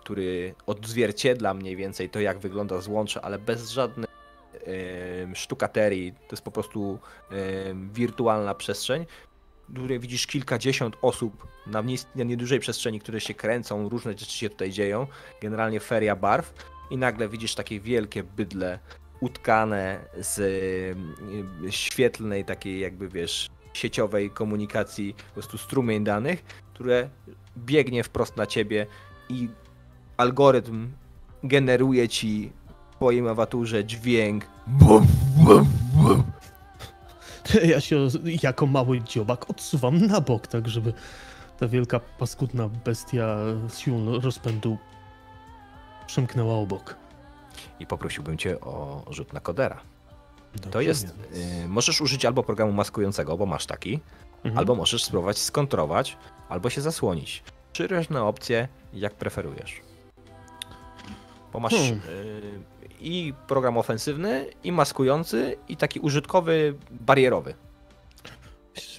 Speaker 1: który odzwierciedla mniej więcej to, jak wygląda złącze, ale bez żadnej em, sztukaterii. To jest po prostu wirtualna przestrzeń, w której widzisz kilkadziesiąt osób na, na niedużej przestrzeni, które się kręcą, różne rzeczy się tutaj dzieją. Generalnie feria barw i nagle widzisz takie wielkie bydle utkane z świetlnej takiej jakby wiesz sieciowej komunikacji, po prostu strumień danych, które biegnie wprost na ciebie i algorytm generuje ci w twoim awaturze dźwięk bum, bum, bum.
Speaker 4: Ja się jako mały dziobak odsuwam na bok, tak żeby ta wielka paskudna bestia sił rozpędu przemknęła obok.
Speaker 1: i poprosiłbym cię o rzut na kodera. To
Speaker 4: Dobrze,
Speaker 1: jest,
Speaker 4: więc-
Speaker 1: y, możesz użyć albo programu maskującego, bo masz taki,
Speaker 4: Mhm.
Speaker 1: albo możesz spróbować skontrować, albo się zasłonić. Trzy różne opcje, jak preferujesz. Bo masz
Speaker 4: Hmm.
Speaker 1: y, i program ofensywny, i maskujący, i taki użytkowy, barierowy.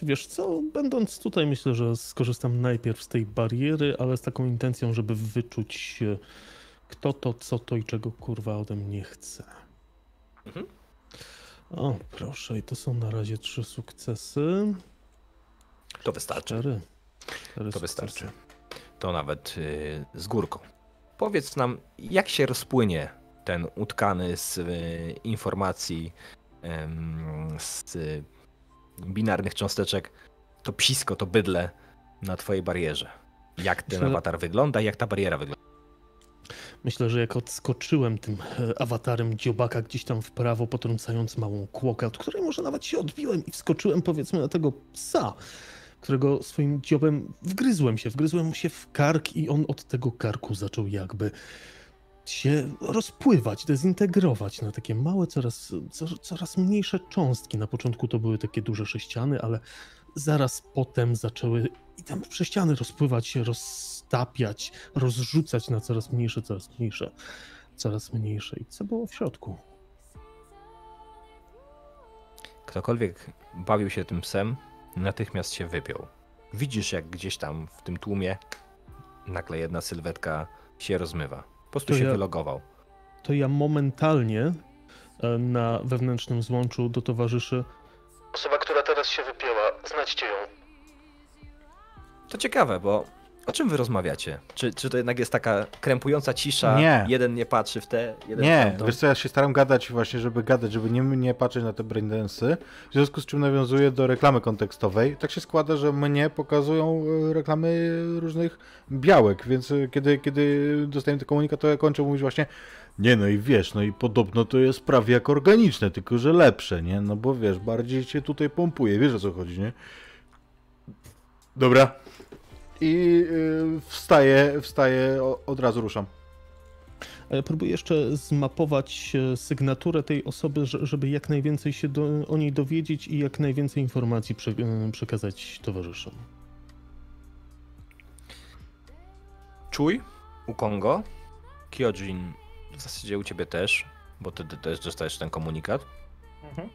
Speaker 4: Wiesz co, będąc tutaj myślę, że skorzystam najpierw z tej bariery, ale z taką intencją, żeby wyczuć e, kto to, co to i czego kurwa ode mnie chce.
Speaker 1: Mhm.
Speaker 4: O, proszę, i to są na razie trzy sukcesy.
Speaker 1: To wystarczy.
Speaker 4: Cztery. Cztery
Speaker 1: To
Speaker 4: sukcesy.
Speaker 1: wystarczy. To nawet y, z górką. Powiedz nam, jak się rozpłynie ten utkany z y, informacji z binarnych cząsteczek to psisko, to bydle na twojej barierze. Jak ten
Speaker 4: Myślę-
Speaker 1: awatar wygląda i jak ta bariera wygląda.
Speaker 4: Myślę, że jak odskoczyłem tym e, awatarem dziobaka gdzieś tam w prawo, potrącając małą kłokę, od której może nawet się odbiłem i wskoczyłem powiedzmy na tego psa, którego swoim dziobem wgryzłem się, wgryzłem mu się w kark i on od tego karku zaczął jakby się rozpływać, dezintegrować na takie małe, coraz, co- coraz mniejsze cząstki. Na początku to były takie duże sześciany, ale zaraz potem zaczęły i tam sześciany rozpływać się, roztapiać, rozrzucać na coraz mniejsze, coraz mniejsze, coraz mniejsze. I co było w środku?
Speaker 1: Ktokolwiek bawił się tym psem, natychmiast się wypiął. Widzisz, jak gdzieś tam w tym tłumie nagle jedna sylwetka się rozmywa. Po prostu
Speaker 4: To
Speaker 1: się
Speaker 4: ja-
Speaker 1: wylogował.
Speaker 4: To ja momentalnie e, na wewnętrznym złączu do towarzyszy Osoba, która teraz się wypięła, znajdźcie ją.
Speaker 1: To ciekawe, bo o czym wy rozmawiacie? Czy, czy to jednak jest taka krępująca cisza?
Speaker 2: Nie.
Speaker 1: Jeden nie patrzy w te, jeden
Speaker 2: Nie,
Speaker 1: tamtą?
Speaker 2: wiesz co, ja się staram gadać właśnie, żeby gadać, żeby nie, nie patrzeć na te braindensy, w związku z czym nawiązuję do reklamy kontekstowej. Tak się składa, że mnie pokazują e, reklamy różnych białek, więc e, kiedy, kiedy dostajemy te komunikaty, to ja kończę mówić właśnie nie no i wiesz, no i podobno to jest prawie jak organiczne, tylko że lepsze, nie? No bo wiesz, bardziej cię tutaj pompuje, wiesz o co chodzi, nie? Dobra. I y, wstaję, wstaję, od razu ruszam.
Speaker 4: A ja próbuję jeszcze zmapować e, sygnaturę tej osoby, że- żeby jak najwięcej się do, o niej dowiedzieć i jak najwięcej informacji prze, e, przekazać towarzyszom.
Speaker 1: Czuj u Kongo, Kyojin w zasadzie u ciebie też, bo ty, ty też dostajesz ten komunikat.
Speaker 3: Mhm.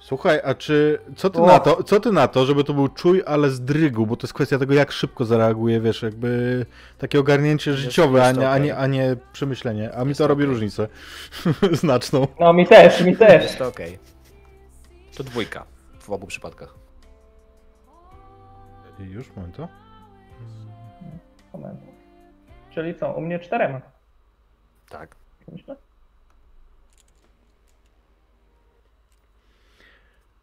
Speaker 2: Słuchaj, a czy co ty
Speaker 3: O!
Speaker 2: na to, co ty na to, żeby to był czuj, ale z drygu, bo to jest kwestia tego, jak szybko zareaguje, wiesz, jakby takie ogarnięcie
Speaker 1: Jest-
Speaker 2: życiowe, a
Speaker 1: jest
Speaker 2: nie, a, nie, a nie przemyślenie, a mi
Speaker 1: Jest
Speaker 2: to robi
Speaker 1: okej.
Speaker 2: różnicę *laughs* znaczną.
Speaker 3: No mi też, mi też.
Speaker 1: Jest to okej. To dwójka w obu przypadkach.
Speaker 2: I już, moment to.
Speaker 3: Moment. Czyli co, u mnie czterema.
Speaker 1: Tak.
Speaker 3: Myślę?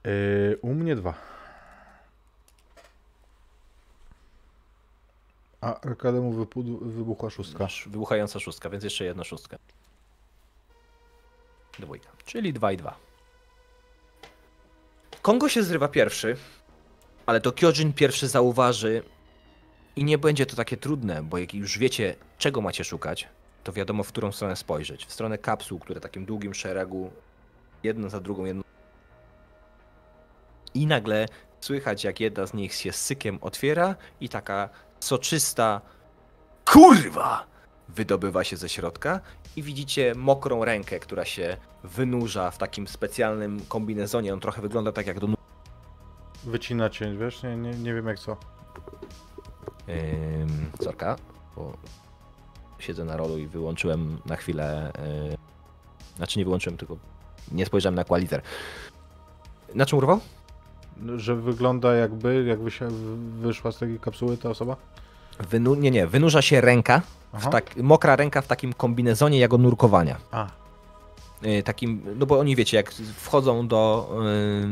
Speaker 2: Yy, u mnie dwa. A Arkademu wybuchła szóstka.
Speaker 1: Masz wybuchająca szóstka, więc jeszcze jedna szóstka. Dwójka. Czyli dwa i dwa. Kongo się zrywa pierwszy, ale to Kyojin pierwszy zauważy i nie będzie to takie trudne, bo jak już wiecie, czego macie szukać, to wiadomo, w którą stronę spojrzeć. W stronę kapsuł, które takim długim szeregu, jedno za drugą, jedno. I nagle słychać, jak jedna z nich się sykiem otwiera i taka soczysta kurwa wydobywa się ze środka i widzicie mokrą rękę, która się wynurza w takim specjalnym kombinezonie. On trochę wygląda tak jak do
Speaker 2: Wycina cię, wiesz, nie, nie, nie wiem jak co.
Speaker 1: Ym, Sorka, bo siedzę na rolu i wyłączyłem na chwilę. Yy, znaczy nie wyłączyłem, tylko nie spojrzałem na qualiter. Na czym urwał?
Speaker 2: Że wygląda jakby, jakby się wyszła z tej kapsuły ta osoba?
Speaker 1: Wynu- nie, nie, wynurza się ręka, tak, mokra ręka w takim kombinezonie od nurkowania.
Speaker 2: A,
Speaker 1: Yy, takim, no bo oni wiecie, jak wchodzą do,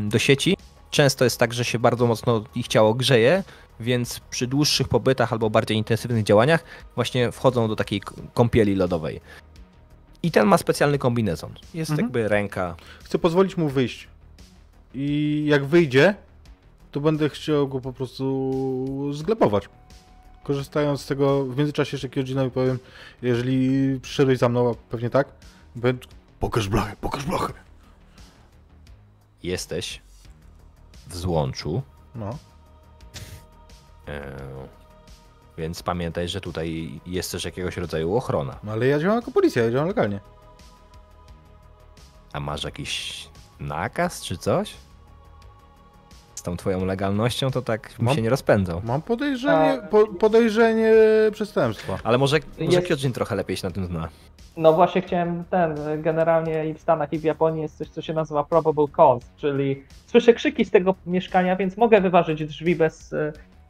Speaker 1: yy, do sieci, często jest tak, że się bardzo mocno ich ciało grzeje, więc przy dłuższych pobytach albo bardziej intensywnych działaniach właśnie wchodzą do takiej kąpieli lodowej. I ten ma specjalny kombinezon. Jest
Speaker 2: Mhm.
Speaker 1: jakby ręka.
Speaker 2: chcę pozwolić mu wyjść. I jak wyjdzie, to będę chciał go po prostu zglepować. Korzystając z tego, w międzyczasie jeszcze Kyojinowi powiem, jeżeli przyszedłeś za mną, a pewnie tak, będę... Pokaż blachę, pokaż blachę.
Speaker 1: Jesteś w złączu,
Speaker 2: No.
Speaker 1: e, więc pamiętaj, że tutaj jest też jakiegoś rodzaju ochrona.
Speaker 2: no ale ja działam jako policja, ja działam legalnie.
Speaker 1: A masz jakiś nakaz czy coś? Z tą twoją legalnością to tak mi
Speaker 2: Mam-
Speaker 1: się nie rozpędzał.
Speaker 2: Mam podejrzenie, po, podejrzenie przestępstwa.
Speaker 1: Ale może, może
Speaker 3: Jest-
Speaker 1: Kyojin trochę lepiej się na tym zna.
Speaker 3: No właśnie chciałem ten, generalnie i w Stanach i w Japonii jest coś, co się nazywa probable cause, czyli słyszę krzyki z tego mieszkania, więc mogę wyważyć drzwi bez,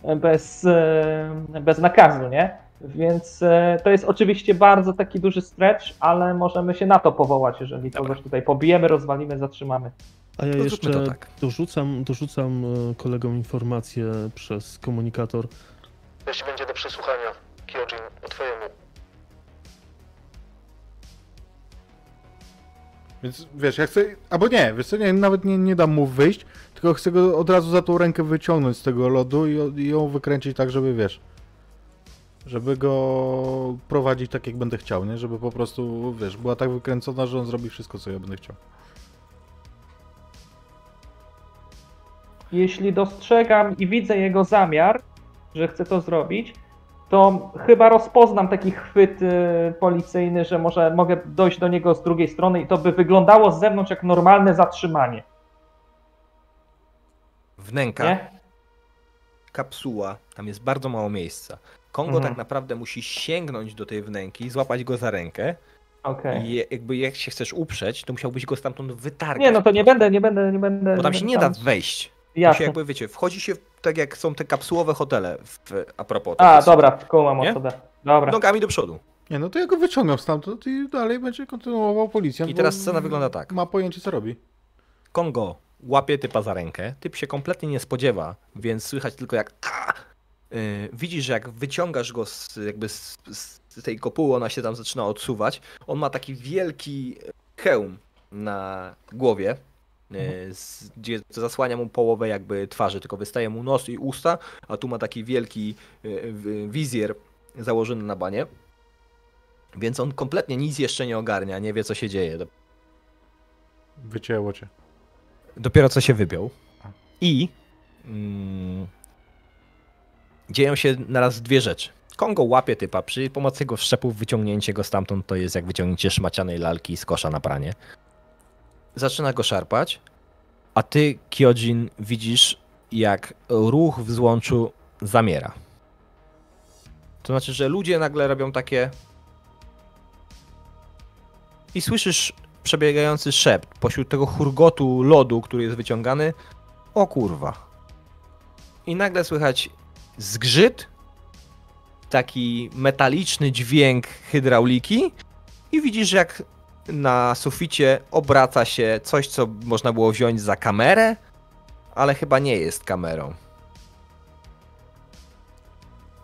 Speaker 3: e, bez, e, bez nakazu, nie? Więc e, to jest oczywiście bardzo taki duży stretch, ale możemy się na to powołać, jeżeli
Speaker 1: Dobra.
Speaker 3: kogoś tutaj pobijemy, rozwalimy, zatrzymamy.
Speaker 4: A ja
Speaker 1: To
Speaker 4: jeszcze
Speaker 1: tak.
Speaker 4: dorzucam, dorzucam e, kolegom informację przez komunikator.
Speaker 5: Jeśli będzie do przesłuchania, Kyojin, o twojemu.
Speaker 2: Więc wiesz, ja chcę. Albo nie, wiesz co, nie, nawet nie, nie dam mu wyjść, tylko chcę go od razu za tą rękę wyciągnąć z tego lodu i, i ją wykręcić tak, żeby wiesz. Żeby go prowadzić tak, jak będę chciał, nie? Żeby po prostu, wiesz, była tak wykręcona, że on zrobi wszystko, co ja będę chciał.
Speaker 3: Jeśli dostrzegam i widzę jego zamiar, że chce to zrobić, to chyba rozpoznam taki chwyt y, policyjny, że może mogę dojść do niego z drugiej strony i to by wyglądało z zewnątrz jak normalne zatrzymanie.
Speaker 1: Wnęka,
Speaker 3: Nie?
Speaker 1: kapsuła, tam jest bardzo mało miejsca. Kongo
Speaker 3: Mhm.
Speaker 1: tak naprawdę musi sięgnąć do tej wnęki, złapać go za rękę
Speaker 3: Okej.
Speaker 1: i jakby jak się chcesz uprzeć, to musiałbyś go stamtąd wytargać.
Speaker 3: Nie, no to nie będę, nie będę, nie będę.
Speaker 1: Bo tam się nie da wejść. To się jakby, wiecie, wchodzi się tak jak są te kapsułowe hotele w, a propos.
Speaker 3: A,
Speaker 1: takie
Speaker 3: dobra, koło
Speaker 1: Nie?
Speaker 3: mam sobie. Dobra.
Speaker 1: Nogami do przodu.
Speaker 2: Nie, no to ja go wyciągam stamtąd i dalej będzie kontynuował policjant.
Speaker 1: I teraz scena wygląda tak.
Speaker 2: Ma pojęcie, co robi.
Speaker 1: Kongo łapie typa za rękę, typ się kompletnie nie spodziewa, więc słychać tylko jak widzisz, że jak wyciągasz go z, jakby z, z tej kopuły, ona się tam zaczyna odsuwać. On ma taki wielki hełm na głowie, yy, z, gdzie zasłania mu połowę jakby twarzy, tylko wystaje mu nos i usta, a tu ma taki wielki w- wizjer założony na banie. Więc on kompletnie nic jeszcze nie ogarnia, nie wie co się dzieje.
Speaker 2: Wycięło cię.
Speaker 1: dopiero co się wypiął. I mm, dzieją się naraz dwie rzeczy. Kongo łapie typa, przy pomocy jego wszczepów wyciągnięcie go stamtąd to jest jak wyciągnięcie szmacianej lalki z kosza na pranie. Zaczyna go szarpać, a ty, Kyojin, widzisz jak ruch w złączu zamiera. To znaczy, że ludzie nagle robią takie i słyszysz przebiegający szept pośród tego hurgotu lodu, który jest wyciągany. O kurwa. I nagle słychać zgrzyt, taki metaliczny dźwięk hydrauliki i widzisz jak na suficie obraca się coś, co można było wziąć za kamerę, ale chyba nie jest kamerą.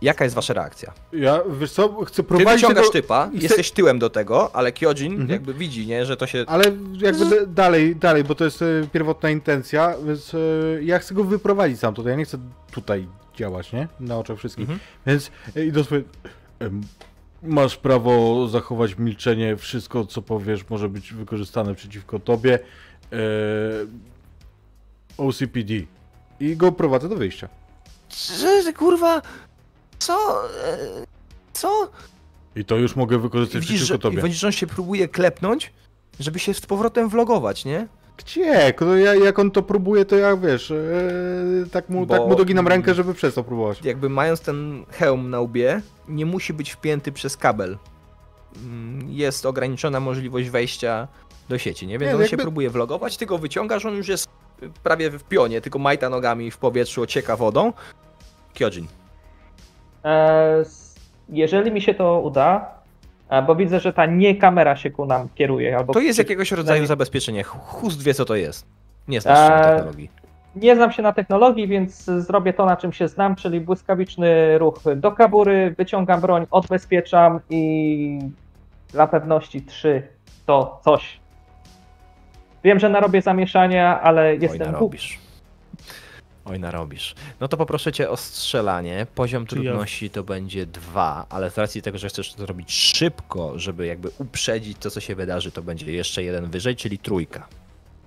Speaker 1: Jaka jest wasza reakcja?
Speaker 2: Ja, wiesz co, chcę
Speaker 1: Ty
Speaker 2: prowadzić
Speaker 1: wyciągasz
Speaker 2: tego...
Speaker 1: typa,
Speaker 2: chcę-
Speaker 1: jesteś tyłem do tego, ale Kyojin
Speaker 2: Mhm.
Speaker 1: jakby widzi, nie, że to się
Speaker 2: Ale jakby da- dalej, dalej, bo to jest e, pierwotna intencja, więc e, ja chcę go wyprowadzić stamtąd. Ja nie chcę tutaj działać, nie? Na oczach wszystkich.
Speaker 1: Mhm.
Speaker 2: Więc e, sobie, em, masz prawo zachować milczenie, wszystko co powiesz może być wykorzystane przeciwko tobie. E, OCPD. I go prowadzę do wyjścia.
Speaker 1: Że, kurwa, co, e, co?
Speaker 2: I to już mogę
Speaker 1: I
Speaker 2: wykorzystać
Speaker 1: widzisz,
Speaker 2: przeciwko
Speaker 1: że, i
Speaker 2: tobie.
Speaker 1: widzisz, że on się próbuje klepnąć, żeby się z powrotem vlogować, nie?
Speaker 2: Gdzie? Ja, jak on to próbuje, to ja wiesz, e, tak, mu,
Speaker 1: Bo-
Speaker 2: tak mu doginam rękę, żeby przestał próbować.
Speaker 1: Jakby mając ten hełm na łbie, nie musi być wpięty przez kabel. Mm, Jest ograniczona możliwość wejścia do sieci, nie? Więc
Speaker 2: Nie,
Speaker 1: on się
Speaker 2: jakby-
Speaker 1: próbuje vlogować, ty go wyciągasz, on już jest prawie w pionie, tylko majta nogami w powietrzu, ocieka wodą. Kyojin.
Speaker 3: E, jeżeli mi się to uda, bo widzę, że ta nie kamera się ku nam kieruje. Albo
Speaker 1: To jest
Speaker 3: przy-
Speaker 1: jakiegoś rodzaju zabezpieczenie. Chust wie, co to jest. Nie znasz się na technologii.
Speaker 3: Nie znam się na technologii, więc zrobię to, na czym się znam, czyli błyskawiczny ruch do kabury, wyciągam broń, odbezpieczam i dla pewności trzy to coś. Wiem, że narobię zamieszania, ale
Speaker 1: Oj,
Speaker 3: jestem
Speaker 1: narobisz. Oj, narobisz. No to poproszę cię o strzelanie. Poziom
Speaker 4: Czy ja-
Speaker 1: trudności to będzie dwa, ale z racji tego, że chcesz to zrobić szybko, żeby jakby uprzedzić to, co się wydarzy, to będzie jeszcze jeden wyżej, czyli trójka.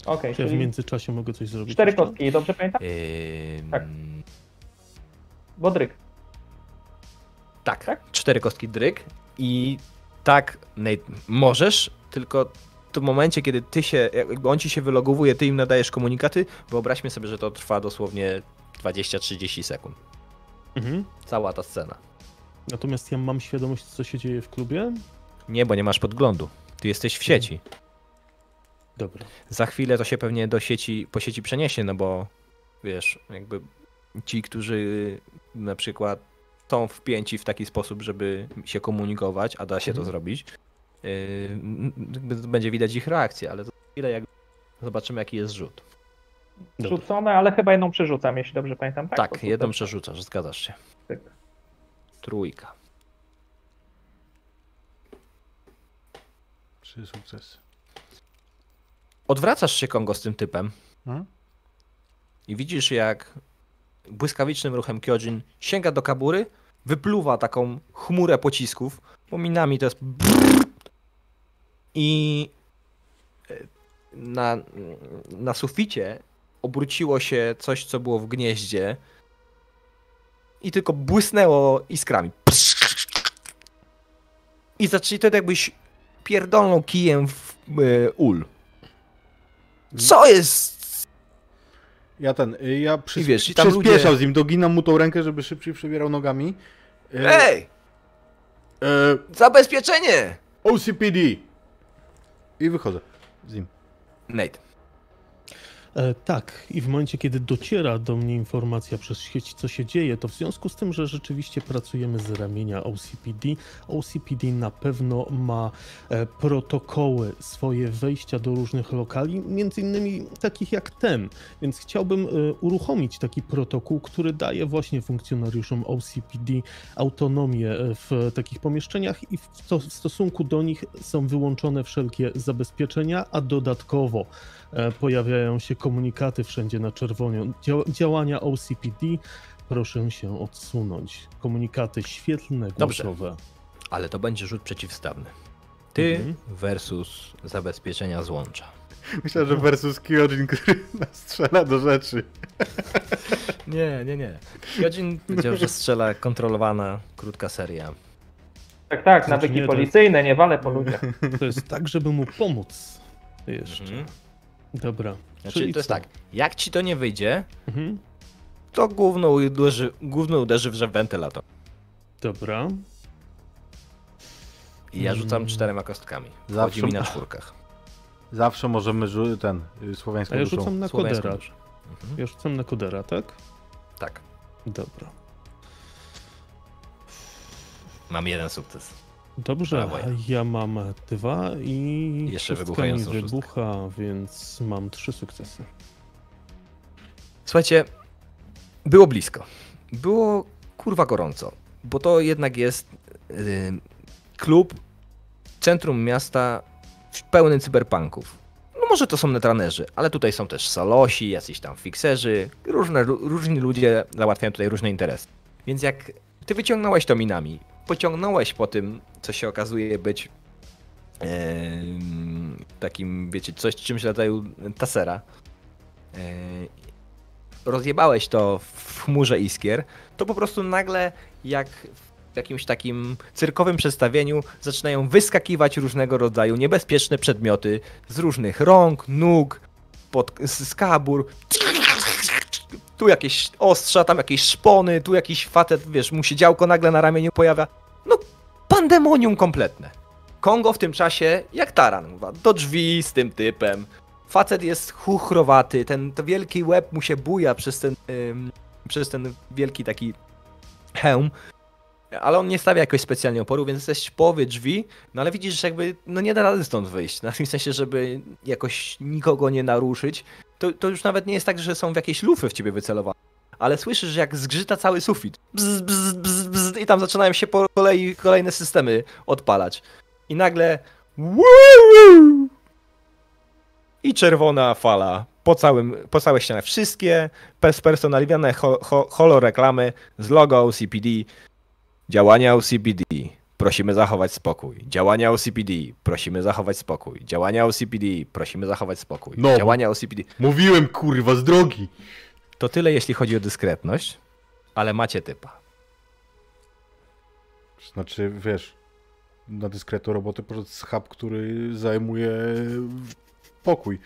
Speaker 3: Okej,
Speaker 4: Czy ja w międzyczasie mogę coś zrobić?
Speaker 3: cztery
Speaker 4: jeszcze?
Speaker 3: kostki, dobrze pamiętam?
Speaker 1: Ym,
Speaker 3: Tak. Bodryk.
Speaker 1: tak,
Speaker 3: Tak?
Speaker 1: cztery kostki dryk i tak, Nate, możesz, tylko tym momencie, kiedy ty się, jakby on ci się wylogowuje, ty im nadajesz komunikaty, wyobraźmy sobie, że to trwa dosłownie 20-30 sekund.
Speaker 4: Mhm.
Speaker 1: Cała ta scena.
Speaker 4: Natomiast ja mam świadomość, co się dzieje w klubie.
Speaker 1: Nie, bo nie masz podglądu. Ty jesteś w sieci.
Speaker 4: Dobra.
Speaker 1: Za chwilę to się pewnie do sieci, po sieci przeniesie, no bo wiesz, jakby ci, którzy na przykład są wpięci w taki sposób, żeby się komunikować, a da się to
Speaker 4: Mhm.
Speaker 1: zrobić. Yy, będzie widać ich reakcję, ale to chwilę jak zobaczymy jaki jest rzut.
Speaker 3: Rzucone, ale chyba jedną przerzucam, jeśli dobrze pamiętam. Tak,
Speaker 1: Tak, jedną przerzucasz, zgadzasz się.
Speaker 3: Tak.
Speaker 1: Trójka.
Speaker 2: Trzy sukcesy.
Speaker 1: Odwracasz się Kongo z tym typem
Speaker 2: Mhm.
Speaker 1: i widzisz jak błyskawicznym ruchem Kyojin sięga do kabury, wypluwa taką chmurę pocisków, bo minami to jest i e, na, na suficie obróciło się coś, co było w gnieździe i tylko błysnęło iskrami. I zaczęli to jakbyś pierdolnął kijem w e, ul. Co jest?
Speaker 2: Ja ten, y, ja przys-
Speaker 1: I wiesz, i tam
Speaker 2: przyspieszał
Speaker 1: ludzie-
Speaker 2: z nim, doginam mu tą rękę, żeby szybciej przebierał nogami. Y,
Speaker 1: Ej!
Speaker 2: e,
Speaker 1: Zabezpieczenie!
Speaker 2: OCPD! I wychodzę z nim.
Speaker 1: Nate.
Speaker 4: E, tak, i w momencie, kiedy dociera do mnie informacja przez sieć, co się dzieje, to w związku z tym, że rzeczywiście pracujemy z ramienia OCPD, OCPD na pewno ma e, protokoły swoje wejścia do różnych lokali, między innymi takich jak ten, więc chciałbym e, uruchomić taki protokół, który daje właśnie funkcjonariuszom OCPD autonomię e, w takich pomieszczeniach i w, to, w stosunku do nich są wyłączone wszelkie zabezpieczenia, a dodatkowo pojawiają się komunikaty wszędzie na czerwono. Dzia- działania OCPD proszę się odsunąć. Komunikaty świetlne,
Speaker 1: Dobrze.
Speaker 4: głosowe.
Speaker 1: Ale to będzie rzut przeciwstawny. Ty
Speaker 4: Mhm.
Speaker 1: versus zabezpieczenia złącza.
Speaker 2: Myślę, że versus Kyojin, który nas strzela do rzeczy. *laughs*
Speaker 1: Nie, nie, nie. Godzin powiedział, że strzela kontrolowana, krótka seria.
Speaker 3: Tak, tak,
Speaker 4: Znaczy
Speaker 3: nawyki
Speaker 4: nie,
Speaker 3: policyjne, nie wale po ludziach.
Speaker 4: To jest tak, żeby mu pomóc. Jeszcze.
Speaker 1: Mhm.
Speaker 4: Dobra.
Speaker 1: Znaczy,
Speaker 4: Czyli
Speaker 1: to jest
Speaker 4: co?
Speaker 1: tak, jak ci to nie wyjdzie,
Speaker 4: Mhm.
Speaker 1: to gówno uderzy, gówno uderzy w wentylator.
Speaker 4: Dobra.
Speaker 1: I ja rzucam
Speaker 4: Mm.
Speaker 1: czterema kostkami.
Speaker 2: Zawsze-
Speaker 1: Chodzi mi na *laughs* czwórkach.
Speaker 2: Zawsze możemy rzu- ten, y, słowiańską
Speaker 4: A ja
Speaker 2: duszą.
Speaker 4: rzucam na kodera.
Speaker 1: Mhm.
Speaker 4: Ja rzucam na kodera, tak?
Speaker 1: Tak.
Speaker 4: Dobra.
Speaker 1: Mam jeden sukces.
Speaker 4: Dobrze,
Speaker 1: ja.
Speaker 4: mam dwa i
Speaker 1: Jeszcze wybuchającą szóstkę.
Speaker 4: wybucha, więc mam trzy sukcesy.
Speaker 1: Słuchajcie, było blisko. Było kurwa gorąco, bo to jednak jest y, klub, centrum miasta w- pełny cyberpunków. No może to są netranerzy, ale tutaj są też salosi, jacyś tam fikserzy, różne, różni ludzie załatwiają tutaj różne interesy. Więc jak ty wyciągnąłeś to minami, pociągnąłeś po tym, co się okazuje być em, takim, wiecie, coś czymś rodzaju tasera, e, rozjebałeś to w chmurze iskier, to po prostu nagle jak w jakimś takim cyrkowym przedstawieniu zaczynają wyskakiwać różnego rodzaju niebezpieczne przedmioty z różnych rąk, nóg, pod, z. Tu jakieś ostrza, tam jakieś szpony, tu jakiś facet, wiesz, mu się działko nagle na ramieniu pojawia. No, pandemonium kompletne. Kongo w tym czasie, jak taran, do drzwi z tym typem. Facet jest chuchrowaty, ten to wielki łeb mu się buja przez ten, ym, przez ten wielki taki hełm. Ale on nie stawia jakoś specjalnie oporu, więc jesteś w drzwi, no ale widzisz, że jakby no nie da rady stąd wyjść. Na tym sensie, żeby jakoś nikogo nie naruszyć, to, to już nawet nie jest tak, że są w jakieś lufy w ciebie wycelowane. Ale słyszysz, że jak zgrzyta cały sufit. Bzz, bzz, bzz, bzz, I tam zaczynają się po kolei kolejne systemy odpalać. I nagle. I czerwona fala po, całym, po całej ścianie. Wszystkie spersonalizowane ho, ho, z logo OCPD. Działania OCPD. Prosimy zachować spokój. Działania OCPD. Prosimy zachować spokój. Działania OCPD. Prosimy zachować spokój.
Speaker 2: No.
Speaker 1: Działania OCPD.
Speaker 2: Mówiłem, kurwa, z drogi!
Speaker 1: To tyle, jeśli chodzi o dyskretność, ale macie typa.
Speaker 2: Znaczy, wiesz, na dyskretną robotę poszedł schab, który zajmuje pokój.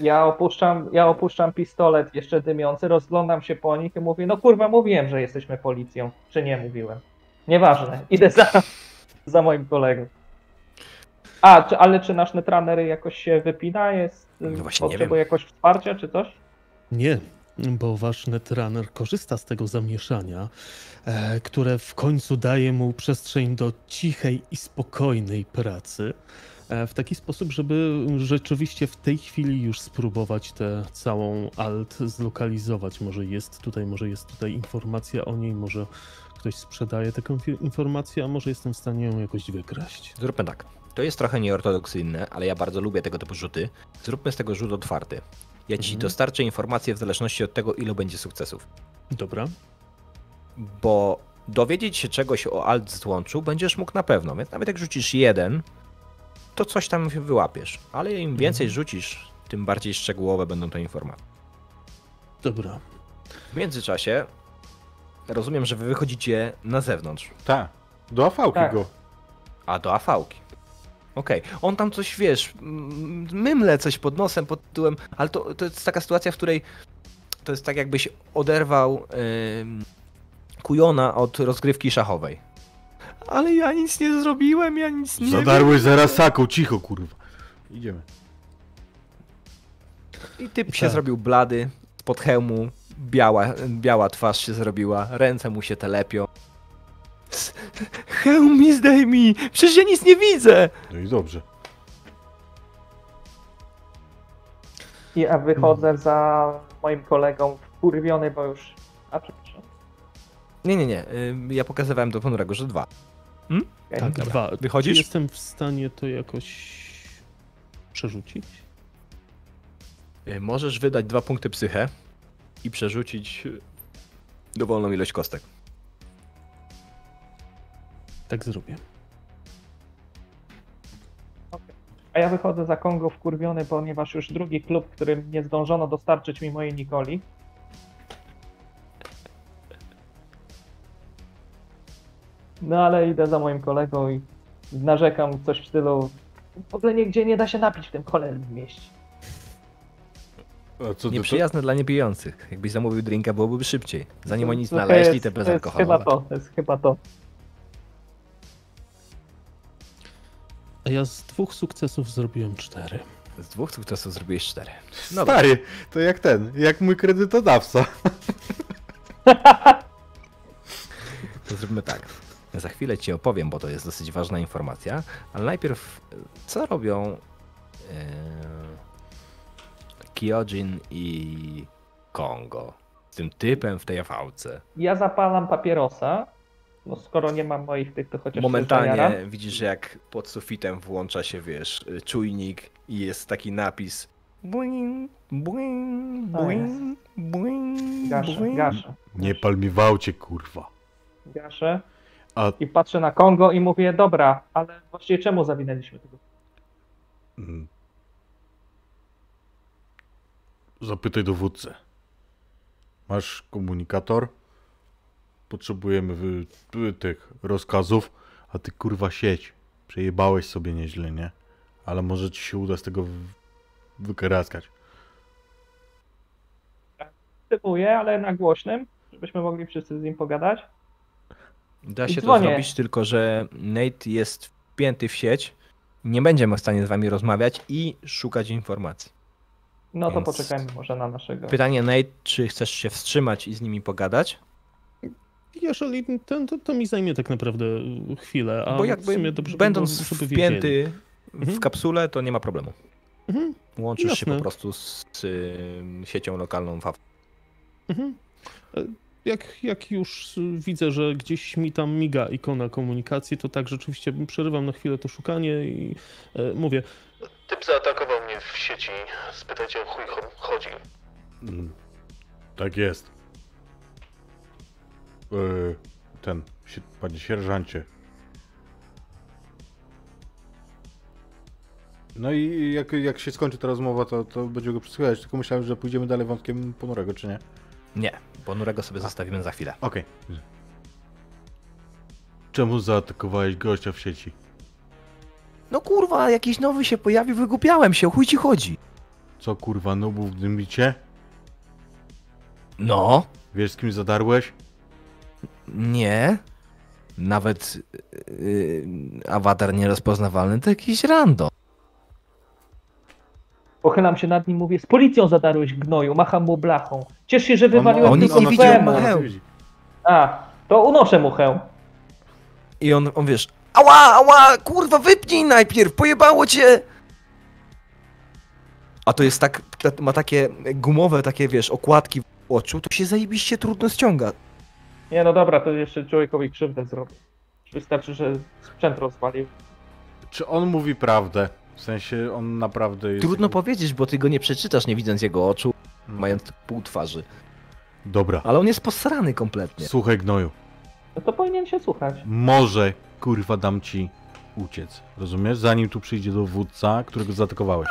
Speaker 3: Ja opuszczam, ja opuszczam pistolet jeszcze dymiący, rozglądam się po nich i mówię, no kurwa, mówiłem, że jesteśmy policją. Czy nie mówiłem? Nieważne, *laughs* idę za, za moim kolegą. A, czy, ale czy nasz netraner jakoś się wypina? Jest,
Speaker 1: No właśnie nie
Speaker 3: potrzebuje jakoś wsparcia czy coś?
Speaker 4: Nie, bo wasz netrunner korzysta z tego zamieszania, e, które w końcu daje mu przestrzeń do cichej i spokojnej pracy. E, W taki sposób, żeby rzeczywiście w tej chwili już spróbować tę całą alt zlokalizować. Może jest tutaj, może jest tutaj informacja o niej, może ktoś sprzedaje taką informację, a może jestem w stanie ją jakoś wykraść.
Speaker 1: Zróbmy tak. To jest trochę nieortodoksyjne, ale ja bardzo lubię tego typu rzuty. Zróbmy z tego rzut otwarty. Ja ci
Speaker 4: Mhm.
Speaker 1: dostarczę informacje w zależności od tego, ilu będzie sukcesów.
Speaker 4: Dobra.
Speaker 1: Bo dowiedzieć się czegoś o alt złączu będziesz mógł na pewno, więc nawet jak rzucisz jeden, to coś tam wyłapiesz. Ale im więcej rzucisz, tym bardziej szczegółowe będą te informacje.
Speaker 4: Dobra.
Speaker 1: W międzyczasie rozumiem, że wy wychodzicie na zewnątrz,
Speaker 2: Tak. Do afałki
Speaker 3: Tak.
Speaker 2: go.
Speaker 1: a do afałki. Okej, on tam coś, wiesz, mymle coś pod nosem, pod tyłem, ale to, to jest taka sytuacja, w której to jest tak jakbyś oderwał ym, kujona od rozgrywki szachowej. Ale ja nic nie zrobiłem, ja nic nie
Speaker 2: Zadarłeś zaraz saką, cicho kurwa. Idziemy.
Speaker 1: I typ się
Speaker 4: Tak.
Speaker 1: zrobił blady, spod hełmu biała, biała twarz się zrobiła, ręce mu się telepią. Hełm mi zdejmij, przecież ja nic nie widzę!
Speaker 2: No i dobrze.
Speaker 3: I ja wychodzę za moim kolegą wkurwiony, bo już... A przepraszam.
Speaker 1: Nie, nie, nie, ja pokazywałem do ponurego, że dwa.
Speaker 3: Okej.
Speaker 4: Tak,
Speaker 1: Dobra.
Speaker 4: dwa.
Speaker 1: Wychodzisz?
Speaker 4: Czy jestem w stanie to jakoś przerzucić?
Speaker 1: Y, Możesz wydać dwa punkty psychę i przerzucić dowolną ilość kostek.
Speaker 4: Tak zrobię.
Speaker 3: A ja wychodzę za Kongo wkurwiony, ponieważ już drugi klub, którym nie zdążono dostarczyć mi mojej Nikoli. No ale idę za moim kolegą i narzekam coś w stylu w ogóle nigdzie nie da się napić w tym cholernym mieście.
Speaker 2: A co ty?
Speaker 1: Nieprzyjazne dla niepijących. Jakbyś zamówił drinka, byłoby szybciej. Zanim oni
Speaker 3: To
Speaker 1: znaleźli
Speaker 3: jest-
Speaker 1: te
Speaker 3: To jest chyba
Speaker 1: bezalkoholowe.
Speaker 3: to, to jest chyba to.
Speaker 4: A ja z dwóch sukcesów zrobiłem cztery.
Speaker 1: Z dwóch sukcesów zrobiłeś cztery. Dobra.
Speaker 2: Stary, to jak ten, jak mój kredytodawca. *laughs*
Speaker 1: To zróbmy tak. Za chwilę ci opowiem, bo to jest dosyć ważna informacja, ale najpierw co robią e, Kyojin i Kongo z tym typem w tej fałce?
Speaker 3: Ja zapalam papierosa, bo skoro nie mam moich tych, to chociaż
Speaker 1: Momentalnie widzisz, jak pod sufitem włącza się, wiesz, czujnik i jest taki napis Buing, buing, buing, buing,
Speaker 3: Gaszę,
Speaker 1: buing.
Speaker 3: gaszę,
Speaker 2: Nie pal mi w aucie, kurwa.
Speaker 3: gaszę.
Speaker 2: A
Speaker 3: I patrzę na Kongo i mówię, dobra, ale właściwie czemu zawinęliśmy tego?
Speaker 2: mm, zapytaj dowódcę. Masz komunikator? Potrzebujemy wy, wy, tych rozkazów, a ty kurwa sieć. Przejebałeś sobie nieźle, nie? Ale może ci się uda z tego wy- wykaraskać.
Speaker 3: Typuję, ale na głośnym, żebyśmy mogli wszyscy z nim pogadać.
Speaker 1: Da się to zrobić, tylko że Nate jest wpięty w sieć, nie będziemy w stanie z wami rozmawiać i szukać informacji.
Speaker 3: No to
Speaker 1: Więc-
Speaker 3: poczekajmy może na naszego.
Speaker 1: Pytanie Nate, czy chcesz się wstrzymać i z nimi pogadać?
Speaker 4: Jeżeli ten, to, to mi zajmie tak naprawdę chwilę, a
Speaker 1: Bo
Speaker 4: w
Speaker 1: jakby
Speaker 4: sumie dobrze by
Speaker 1: będąc wpięty
Speaker 4: wiedzieli.
Speaker 1: w
Speaker 4: Mhm.
Speaker 1: kapsule, to nie ma problemu.
Speaker 4: Mhm,
Speaker 1: Łączysz się
Speaker 4: Jasne.
Speaker 1: po prostu z, y, siecią lokalną WAF.
Speaker 4: mhm. Jak, jak już widzę, że gdzieś mi tam miga ikona komunikacji, to tak rzeczywiście przerywam na chwilę to szukanie i e, mówię,
Speaker 5: Typ zaatakował mnie w sieci. Spytajcie o chuj cho- chodzi.
Speaker 2: Mm, Tak jest. Yy, ten, si- panie sierżancie. No i jak, jak się skończy ta rozmowa, to, to będziemy go przesłuchać. Tylko myślałem, że pójdziemy dalej wątkiem ponurego, czy nie?
Speaker 1: Nie, ponurego sobie zostawimy za chwilę.
Speaker 2: Okej. Czemu zaatakowałeś gościa w sieci?
Speaker 1: No kurwa, jakiś nowy się pojawił, wygłupiałem się, chuj ci chodzi.
Speaker 2: Co kurwa, nubów dymicie?
Speaker 1: No,
Speaker 2: Wiesz z kim zadarłeś?
Speaker 1: nie. Nawet yy, awatar nierozpoznawalny to jakiś random.
Speaker 3: Pochylam się nad nim, mówię, z policją zadarłeś gnoju, macham mu blachą. Ciesz się, że
Speaker 2: On-
Speaker 3: wywaliłem
Speaker 1: on nic
Speaker 3: tylko
Speaker 1: nie widział.
Speaker 3: A, to unoszę mu hełm.
Speaker 1: I on, on wiesz, ała, ała, kurwa, wypnij najpierw, pojebało cię! A to jest tak, ta- ma takie gumowe, takie wiesz, okładki w oczu, to się zajebiście trudno ściąga.
Speaker 3: Nie, no dobra, to jeszcze człowiekowi krzywdę zrobię. Wystarczy, że sprzęt rozwalił.
Speaker 2: Czy on mówi prawdę? W sensie on naprawdę jest...
Speaker 1: Trudno powiedzieć, bo ty go nie przeczytasz, nie widząc jego oczu,
Speaker 2: Hmm.
Speaker 1: mając pół twarzy.
Speaker 2: Dobra.
Speaker 1: Ale on jest posrany kompletnie.
Speaker 2: Słuchaj gnoju.
Speaker 3: No to powinien się słuchać.
Speaker 2: Może, kurwa, dam ci uciec. Rozumiesz? Zanim tu przyjdzie dowódca, którego zaatakowałeś.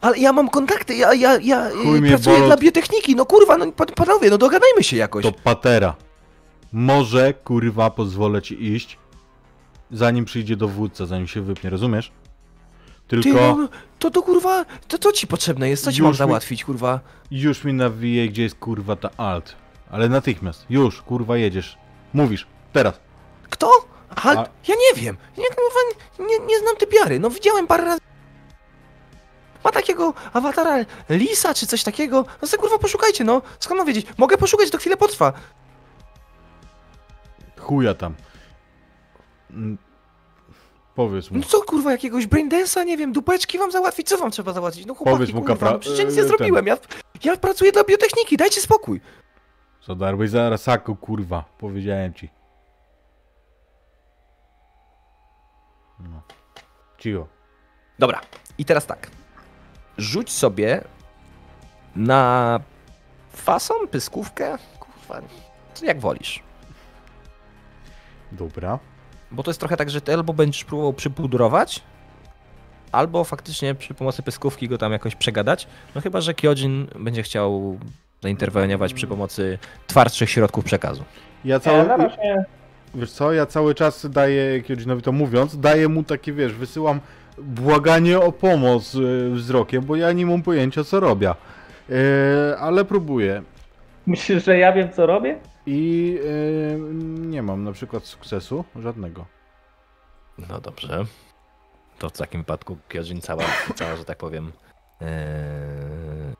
Speaker 1: Ale ja mam kontakty, ja, ja, ja
Speaker 2: Chuj mnie
Speaker 1: pracuję
Speaker 2: bolot.
Speaker 1: dla biotechniki, no kurwa, no pan- panowie, no dogadajmy się jakoś.
Speaker 2: To patera. Może, kurwa, pozwolę ci iść, zanim przyjdzie dowódca, zanim się wypnie, rozumiesz?
Speaker 1: Ty,
Speaker 2: Tylko
Speaker 1: no, to, to kurwa, to co ci potrzebne jest? Co ci mam
Speaker 2: mi-
Speaker 1: załatwić, kurwa?
Speaker 2: już mi nawije, gdzie jest kurwa ta alt. Ale natychmiast, już, kurwa, jedziesz. Mówisz, teraz.
Speaker 1: Kto? Halt?
Speaker 2: A-
Speaker 1: Ja nie wiem. Ja kurwa nie, nie znam typiary. No widziałem parę razy. Ma takiego awatara lisa czy coś takiego. No sobie kurwa poszukajcie, no. Skąd mam wiedzieć? Mogę poszukać, to chwilę potrwa.
Speaker 2: Chuja tam. Powiedz mu.
Speaker 1: No co kurwa, jakiegoś braindance'a, nie wiem, dupeczki wam załatwić? Co wam trzeba załatwić? No chłopaki,
Speaker 2: Powiedz mu,
Speaker 1: kurwa,
Speaker 2: kapra-
Speaker 1: przecież nic nie
Speaker 2: e, ten.
Speaker 1: zrobiłem. Ja, ja pracuję dla biotechniki, dajcie spokój.
Speaker 2: Zadarłeś zaraz saku, kurwa. Powiedziałem ci. No. Cicho.
Speaker 1: Dobra, i teraz tak. Rzuć sobie na fason, pyskówkę, kurwa, jak wolisz.
Speaker 2: Dobra.
Speaker 1: Bo to jest trochę tak, że ty albo będziesz próbował przypudrować, albo faktycznie przy pomocy pyskówki go tam jakoś przegadać. No chyba, że Kyojin będzie chciał zainterweniować przy pomocy twardszych środków przekazu.
Speaker 2: Ja cały,
Speaker 3: na razie
Speaker 2: wiesz co, ja cały czas daję, Kyodzinowi to mówiąc, daję mu takie, wiesz, wysyłam błaganie o pomoc y, wzrokiem, bo ja nie mam pojęcia, co robię. Y, ale próbuję.
Speaker 3: myślisz, że ja wiem, co robię?
Speaker 2: I y, nie mam na przykład sukcesu żadnego.
Speaker 1: No dobrze. To w takim wypadku Kyojin cała, cała że tak powiem, ee,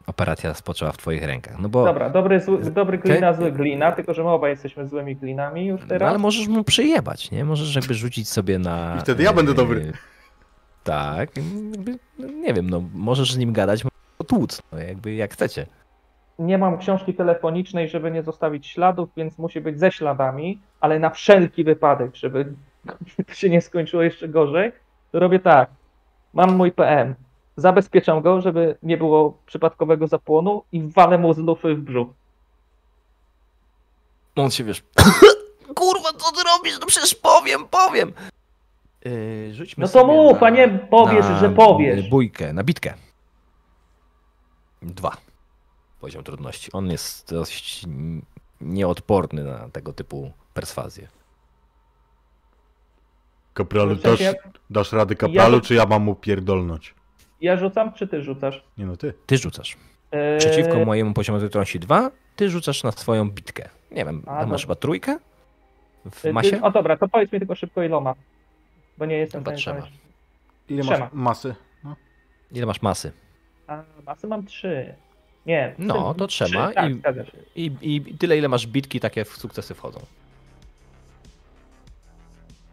Speaker 1: operacja spoczęła w twoich rękach. No bo
Speaker 3: Dobra, dobry, zły, dobry glina, zły glina, tylko że my obaj jesteśmy złymi glinami już
Speaker 1: No,
Speaker 3: teraz.
Speaker 1: ale możesz mu przyjebać, nie? Możesz jakby rzucić sobie na...
Speaker 2: I wtedy ja będę
Speaker 1: e,
Speaker 2: dobry.
Speaker 1: Tak, jakby, no nie wiem, no możesz z nim gadać, możesz go tłuc, no jakby jak chcecie.
Speaker 3: Nie mam książki telefonicznej, żeby nie zostawić śladów, więc musi być ze śladami, ale na wszelki wypadek, żeby *laughs* to się nie skończyło jeszcze gorzej, to robię tak. Mam mój PM. Zabezpieczam go, żeby nie było przypadkowego zapłonu i walę mu z lufy w brzuch.
Speaker 1: On się wiesz... *coughs* Kurwa, co ty robisz? No przecież powiem, powiem! Yy, rzućmy
Speaker 3: No to
Speaker 1: sobie
Speaker 3: mów,
Speaker 1: na,
Speaker 3: a nie powiesz,
Speaker 1: na,
Speaker 3: że powiesz.
Speaker 1: Bójkę, na bitkę. Dwa. Poziom trudności. On jest dość nieodporny na tego typu perswazję.
Speaker 2: Kapralu, dasz, dasz rady kapralu,
Speaker 3: Ja-
Speaker 2: czy ja mam mu pierdolnąć?
Speaker 3: Ja rzucam, czy ty rzucasz?
Speaker 2: Nie no, ty.
Speaker 1: Ty rzucasz.
Speaker 3: Eee,
Speaker 1: Przeciwko mojemu poziomowi trudności 2, ty rzucasz na swoją bitkę. Nie wiem,
Speaker 3: A,
Speaker 1: tam masz
Speaker 3: dobra.
Speaker 1: chyba trójkę? W
Speaker 3: ty-
Speaker 1: masie?
Speaker 3: O dobra, to powiedz mi tylko szybko iloma. Bo nie jestem
Speaker 1: Chyba trzema.
Speaker 2: Ile
Speaker 3: Trzema.
Speaker 2: masz masy? No.
Speaker 1: Ile masz masy?
Speaker 3: A masy mam trzy. Nie.
Speaker 1: No, to trzema
Speaker 3: trzy, Tak,
Speaker 1: i-. I, I tyle, ile masz bitki, takie w sukcesy wchodzą.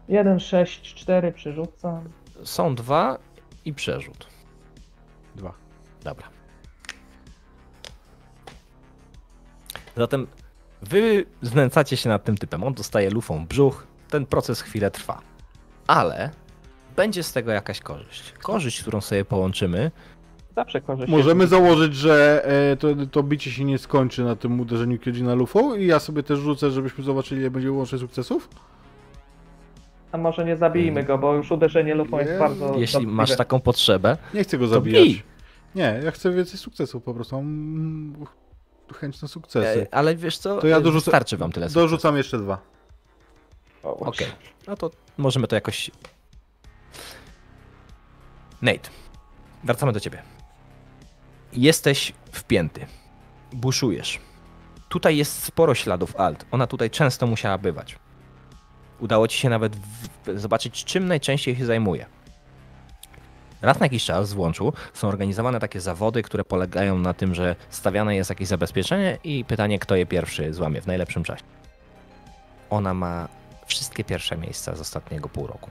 Speaker 3: 1, 6, 4 przerzucam.
Speaker 1: Są dwa i przerzut.
Speaker 2: Dwa.
Speaker 1: Dobra. Zatem wy znęcacie się nad tym typem. On dostaje lufą w brzuch. Ten proces chwilę trwa. Ale będzie z tego jakaś korzyść. Korzyść, którą sobie połączymy.
Speaker 3: Zawsze korzyść.
Speaker 2: Możemy założyć, że e, to, to bicie się nie skończy na tym uderzeniu Kyodzina lufą i ja sobie też rzucę, żebyśmy zobaczyli, ile będzie łącznie sukcesów?
Speaker 3: A może nie zabijmy go, bo już uderzenie lufą jest bardzo.
Speaker 1: Jeśli
Speaker 3: dotkliwe.
Speaker 1: masz taką potrzebę,
Speaker 2: Nie chcę go zabijać.
Speaker 1: bij.
Speaker 2: Nie, ja chcę więcej sukcesów po prostu. Mam chęć na sukcesy.
Speaker 1: e, ale wiesz co,
Speaker 2: To ja
Speaker 1: e,
Speaker 2: dorzucę-
Speaker 1: wystarczy wam tyle sukcesów.
Speaker 2: Dorzucam jeszcze dwa.
Speaker 1: Okej, no to możemy to jakoś... Nate, wracamy do ciebie. Jesteś wpięty. Buszujesz. Tutaj jest sporo śladów alt. Ona tutaj często musiała bywać. Udało ci się nawet zobaczyć, czym najczęściej się zajmuje. raz na jakiś czas w Łączu są organizowane takie zawody, które polegają na tym, że stawiane jest jakieś zabezpieczenie i pytanie, kto je pierwszy złamie w najlepszym czasie. Ona ma wszystkie pierwsze miejsca z ostatniego pół roku.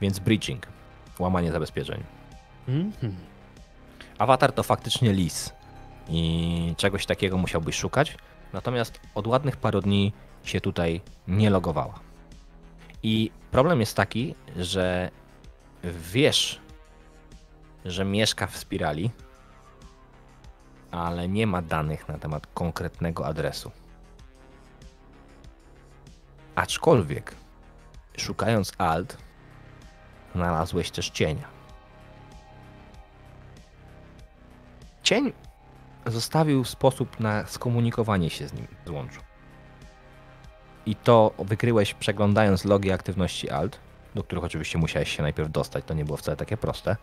Speaker 1: Więc breaching, łamanie zabezpieczeń.
Speaker 4: Mhm.
Speaker 1: Awatar to faktycznie lis i czegoś takiego musiałbyś szukać, natomiast od ładnych paru dni się tutaj nie logowała. I problem jest taki, że wiesz, że mieszka w spirali, ale nie ma danych na temat konkretnego adresu. Aczkolwiek, szukając alt, znalazłeś też cienia. Cień zostawił sposób na skomunikowanie się z nim z łączu. I to wykryłeś przeglądając logi aktywności alt, do których oczywiście musiałeś się najpierw dostać, to nie było wcale takie proste.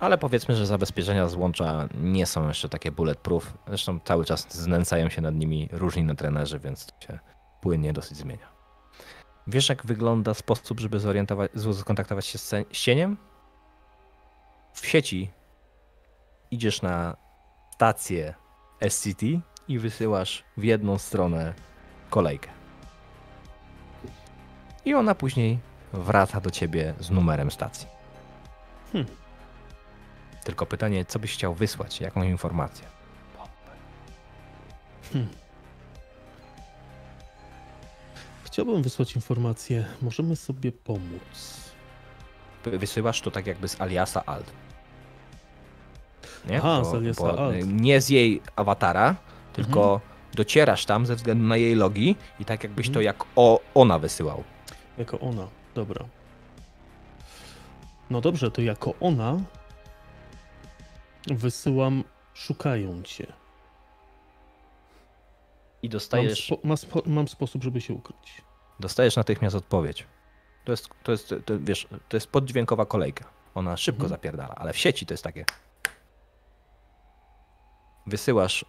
Speaker 1: Ale powiedzmy, że zabezpieczenia z łącza nie są jeszcze takie bulletproof. Zresztą cały czas znęcają się nad nimi różni netrenerzy, więc to się płynnie dosyć zmienia. Wiesz, jak wygląda sposób, żeby skontaktować się z cieniem? W sieci idziesz na stację SCT i wysyłasz w jedną stronę kolejkę. I ona później wraca do ciebie z numerem stacji.
Speaker 4: Hmm.
Speaker 1: Tylko pytanie, co byś chciał wysłać? Jaką informację?
Speaker 4: Chciałbym wysłać informację. Możemy sobie pomóc.
Speaker 1: Wy- Wysyłasz to tak jakby z aliasa alt. Nie?
Speaker 4: Aha, alt.
Speaker 1: y, Nie z jej awatara, tylko docierasz tam ze względu na jej logi i tak jakbyś to
Speaker 4: Mhm.
Speaker 1: jak o, ona wysyłał.
Speaker 4: Jako ona. Dobra. No dobrze, to jako ona wysyłam szukają cię.
Speaker 1: I
Speaker 4: Mam,
Speaker 1: dostajesz,
Speaker 4: spo, ma spo, mam sposób, żeby się ukryć.
Speaker 1: dostajesz natychmiast odpowiedź. To jest, to jest, to, wiesz, to jest poddźwiękowa kolejka. Ona szybko
Speaker 4: Mhm.
Speaker 1: zapierdala, ale w sieci to jest takie. Wysyłasz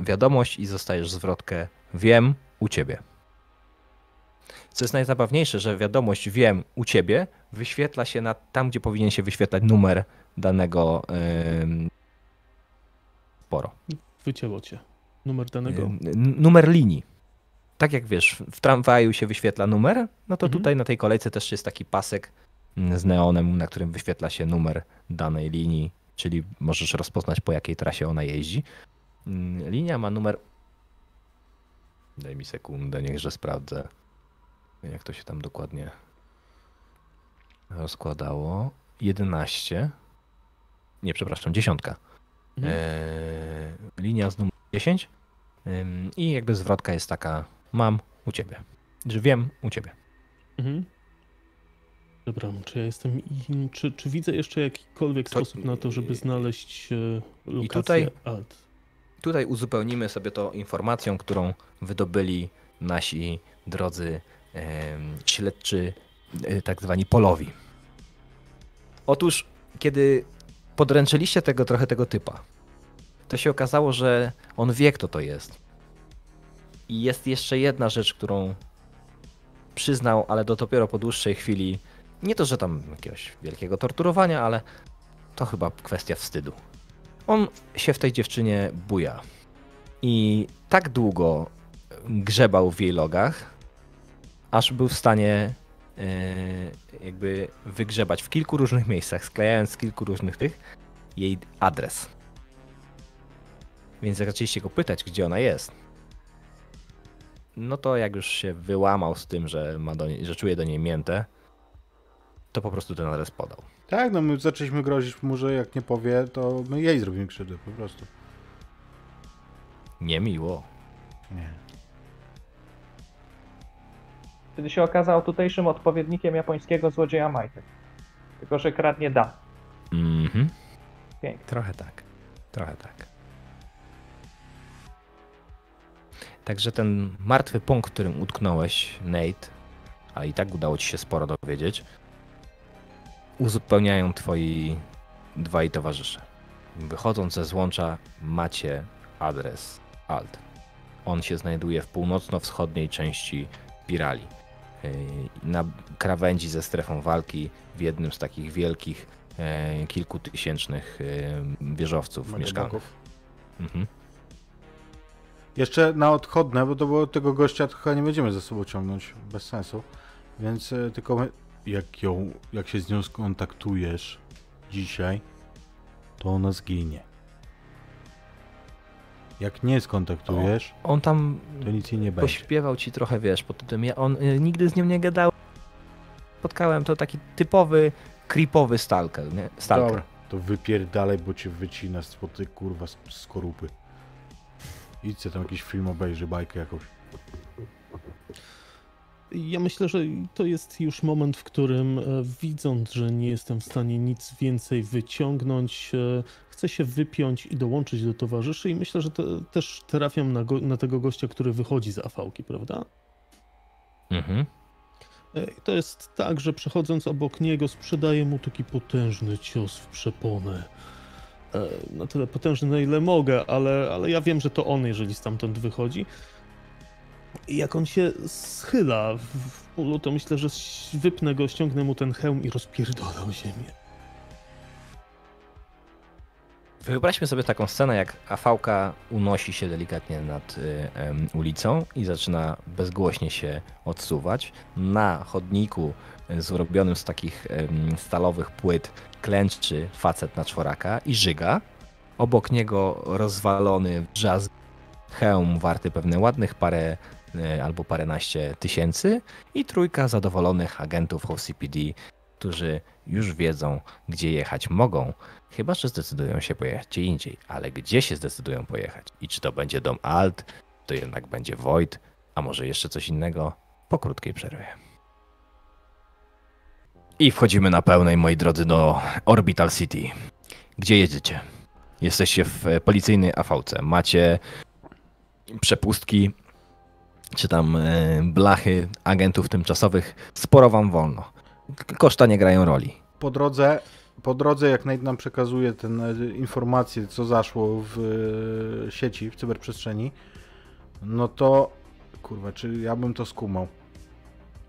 Speaker 1: wiadomość i zostajesz zwrotkę wiem u ciebie. Co jest najzabawniejsze, że wiadomość wiem u ciebie wyświetla się na tam, gdzie powinien się wyświetlać numer danego ym, sporo.
Speaker 4: Wycięło cię. Numer danego.
Speaker 1: N- numer linii. Tak jak wiesz, w tramwaju się wyświetla numer, no to
Speaker 4: Mhm.
Speaker 1: tutaj na tej kolejce też jest taki pasek mm, z neonem, na którym wyświetla się numer danej linii, czyli możesz rozpoznać po jakiej trasie ona jeździ. Mm, Linia ma numer. Daj mi sekundę, niechże sprawdzę, jak to się tam dokładnie rozkładało. 11. Nie, przepraszam, dziesiątka.
Speaker 4: Mhm.
Speaker 1: Eee, linia z numer 10 ym, i jakby zwrotka jest taka mam u ciebie. Że wiem u ciebie.
Speaker 4: Mhm. Dobra, czy ja jestem. i- Czy, czy widzę jeszcze jakikolwiek
Speaker 1: To-
Speaker 4: sposób na to, żeby znaleźć e, lokację
Speaker 1: tutaj-
Speaker 4: alt?
Speaker 1: Tutaj uzupełnimy sobie to informacją, którą wydobyli nasi drodzy em, śledczy, e, tak zwani polowi. Otóż, kiedy podręczyliście tego trochę tego typa, to się okazało, że on wie, kto to jest. I jest jeszcze jedna rzecz, którą przyznał, ale to dopiero po dłuższej chwili. Nie to, że tam jakiegoś wielkiego torturowania, ale to chyba kwestia wstydu. On się w tej dziewczynie buja. I tak długo grzebał w jej logach, aż był w stanie e, jakby wygrzebać w kilku różnych miejscach, sklejając z kilku różnych tych jej adres. Więc zaczęliście go pytać, gdzie ona jest, no to jak już się wyłamał z tym, że, ma do niej, że czuje do niej miętę, to po prostu ten adres podał.
Speaker 2: Tak, no my zaczęliśmy grozić mu, że jak nie powie, to my jej zrobimy krzywdę po prostu.
Speaker 1: Niemiło.
Speaker 2: Nie.
Speaker 3: Wtedy się okazał tutejszym odpowiednikiem japońskiego złodzieja majtek. Tylko, że kradnie da.
Speaker 1: Mhm.
Speaker 3: Pięknie.
Speaker 1: Trochę tak. Trochę tak. Także ten martwy punkt, którym utknąłeś, Nate, a i tak udało ci się sporo dowiedzieć, uzupełniają twoi dwaj towarzysze. Wychodząc ze złącza macie adres Alt. On się znajduje w północno-wschodniej części Pirali. yy, na krawędzi ze strefą walki w jednym z takich wielkich, yy, kilkutysięcznych yy, wieżowców mieszkalnych.
Speaker 2: Megabaków.
Speaker 1: Mhm.
Speaker 2: Jeszcze na odchodne, bo to było tego gościa chyba nie będziemy ze sobą ciągnąć, bez sensu. Więc e, tylko my, jak ją, jak się z nią skontaktujesz dzisiaj, to ona zginie. Jak nie skontaktujesz,
Speaker 1: On tam
Speaker 2: to nic jej nie będzie.
Speaker 1: pośpiewał ci trochę, wiesz, pod tym ja on y, nigdy z nią nie gadał. Spotkałem to taki typowy, creepowy stalker, nie? Stalker.
Speaker 2: Dobra, to wypierdalaj, bo cię wycina spod tej kurwa z skorupy. Idźcie tam jakiś film obejrzy, bajkę jakąś.
Speaker 4: Ja myślę, że to jest już moment, w którym e, widząc, że nie jestem w stanie nic więcej wyciągnąć, e, chcę się wypiąć i dołączyć do towarzyszy i myślę, że to, też trafiam na, go, na tego gościa, który wychodzi z afałki, prawda?
Speaker 1: Mhm.
Speaker 4: E, To jest tak, że przechodząc obok niego sprzedaję mu taki potężny cios w przeponę. Na tyle potężny, na ile mogę, ale, ale ja wiem, że to on, jeżeli stamtąd wychodzi. Jak on się schyla w, polu, to myślę, że wypnę go, ściągnę mu ten hełm i rozpierdolę o ziemię.
Speaker 1: Wyobraźmy sobie taką scenę, jak AV-ka unosi się delikatnie nad y, em, ulicą i zaczyna bezgłośnie się odsuwać. Na chodniku y, zrobionym z takich stalowych płyt klęczy facet na czworaka i żyga. Obok niego rozwalony wrzask hełm warty pewnie ładnych parę y, albo paręnaście tysięcy i trójka zadowolonych agentów OCPD, którzy już wiedzą, gdzie jechać mogą, Chyba, że zdecydują się pojechać gdzie indziej, ale gdzie się zdecydują pojechać? I czy to będzie dom Alt, to jednak będzie Void, a może jeszcze coś innego? Po krótkiej przerwie. I wchodzimy na pełnej, moi drodzy, do Orbital City. Gdzie jedziecie? Jesteście w e, policyjnej AVC. Macie przepustki, czy tam e, blachy agentów tymczasowych. Sporo wam wolno. Koszta nie grają roli.
Speaker 2: Po drodze, po drodze jak Nate nam przekazuje ten e, informacje, co zaszło w e, sieci, w cyberprzestrzeni, no to kurwa, czy ja bym to skumał?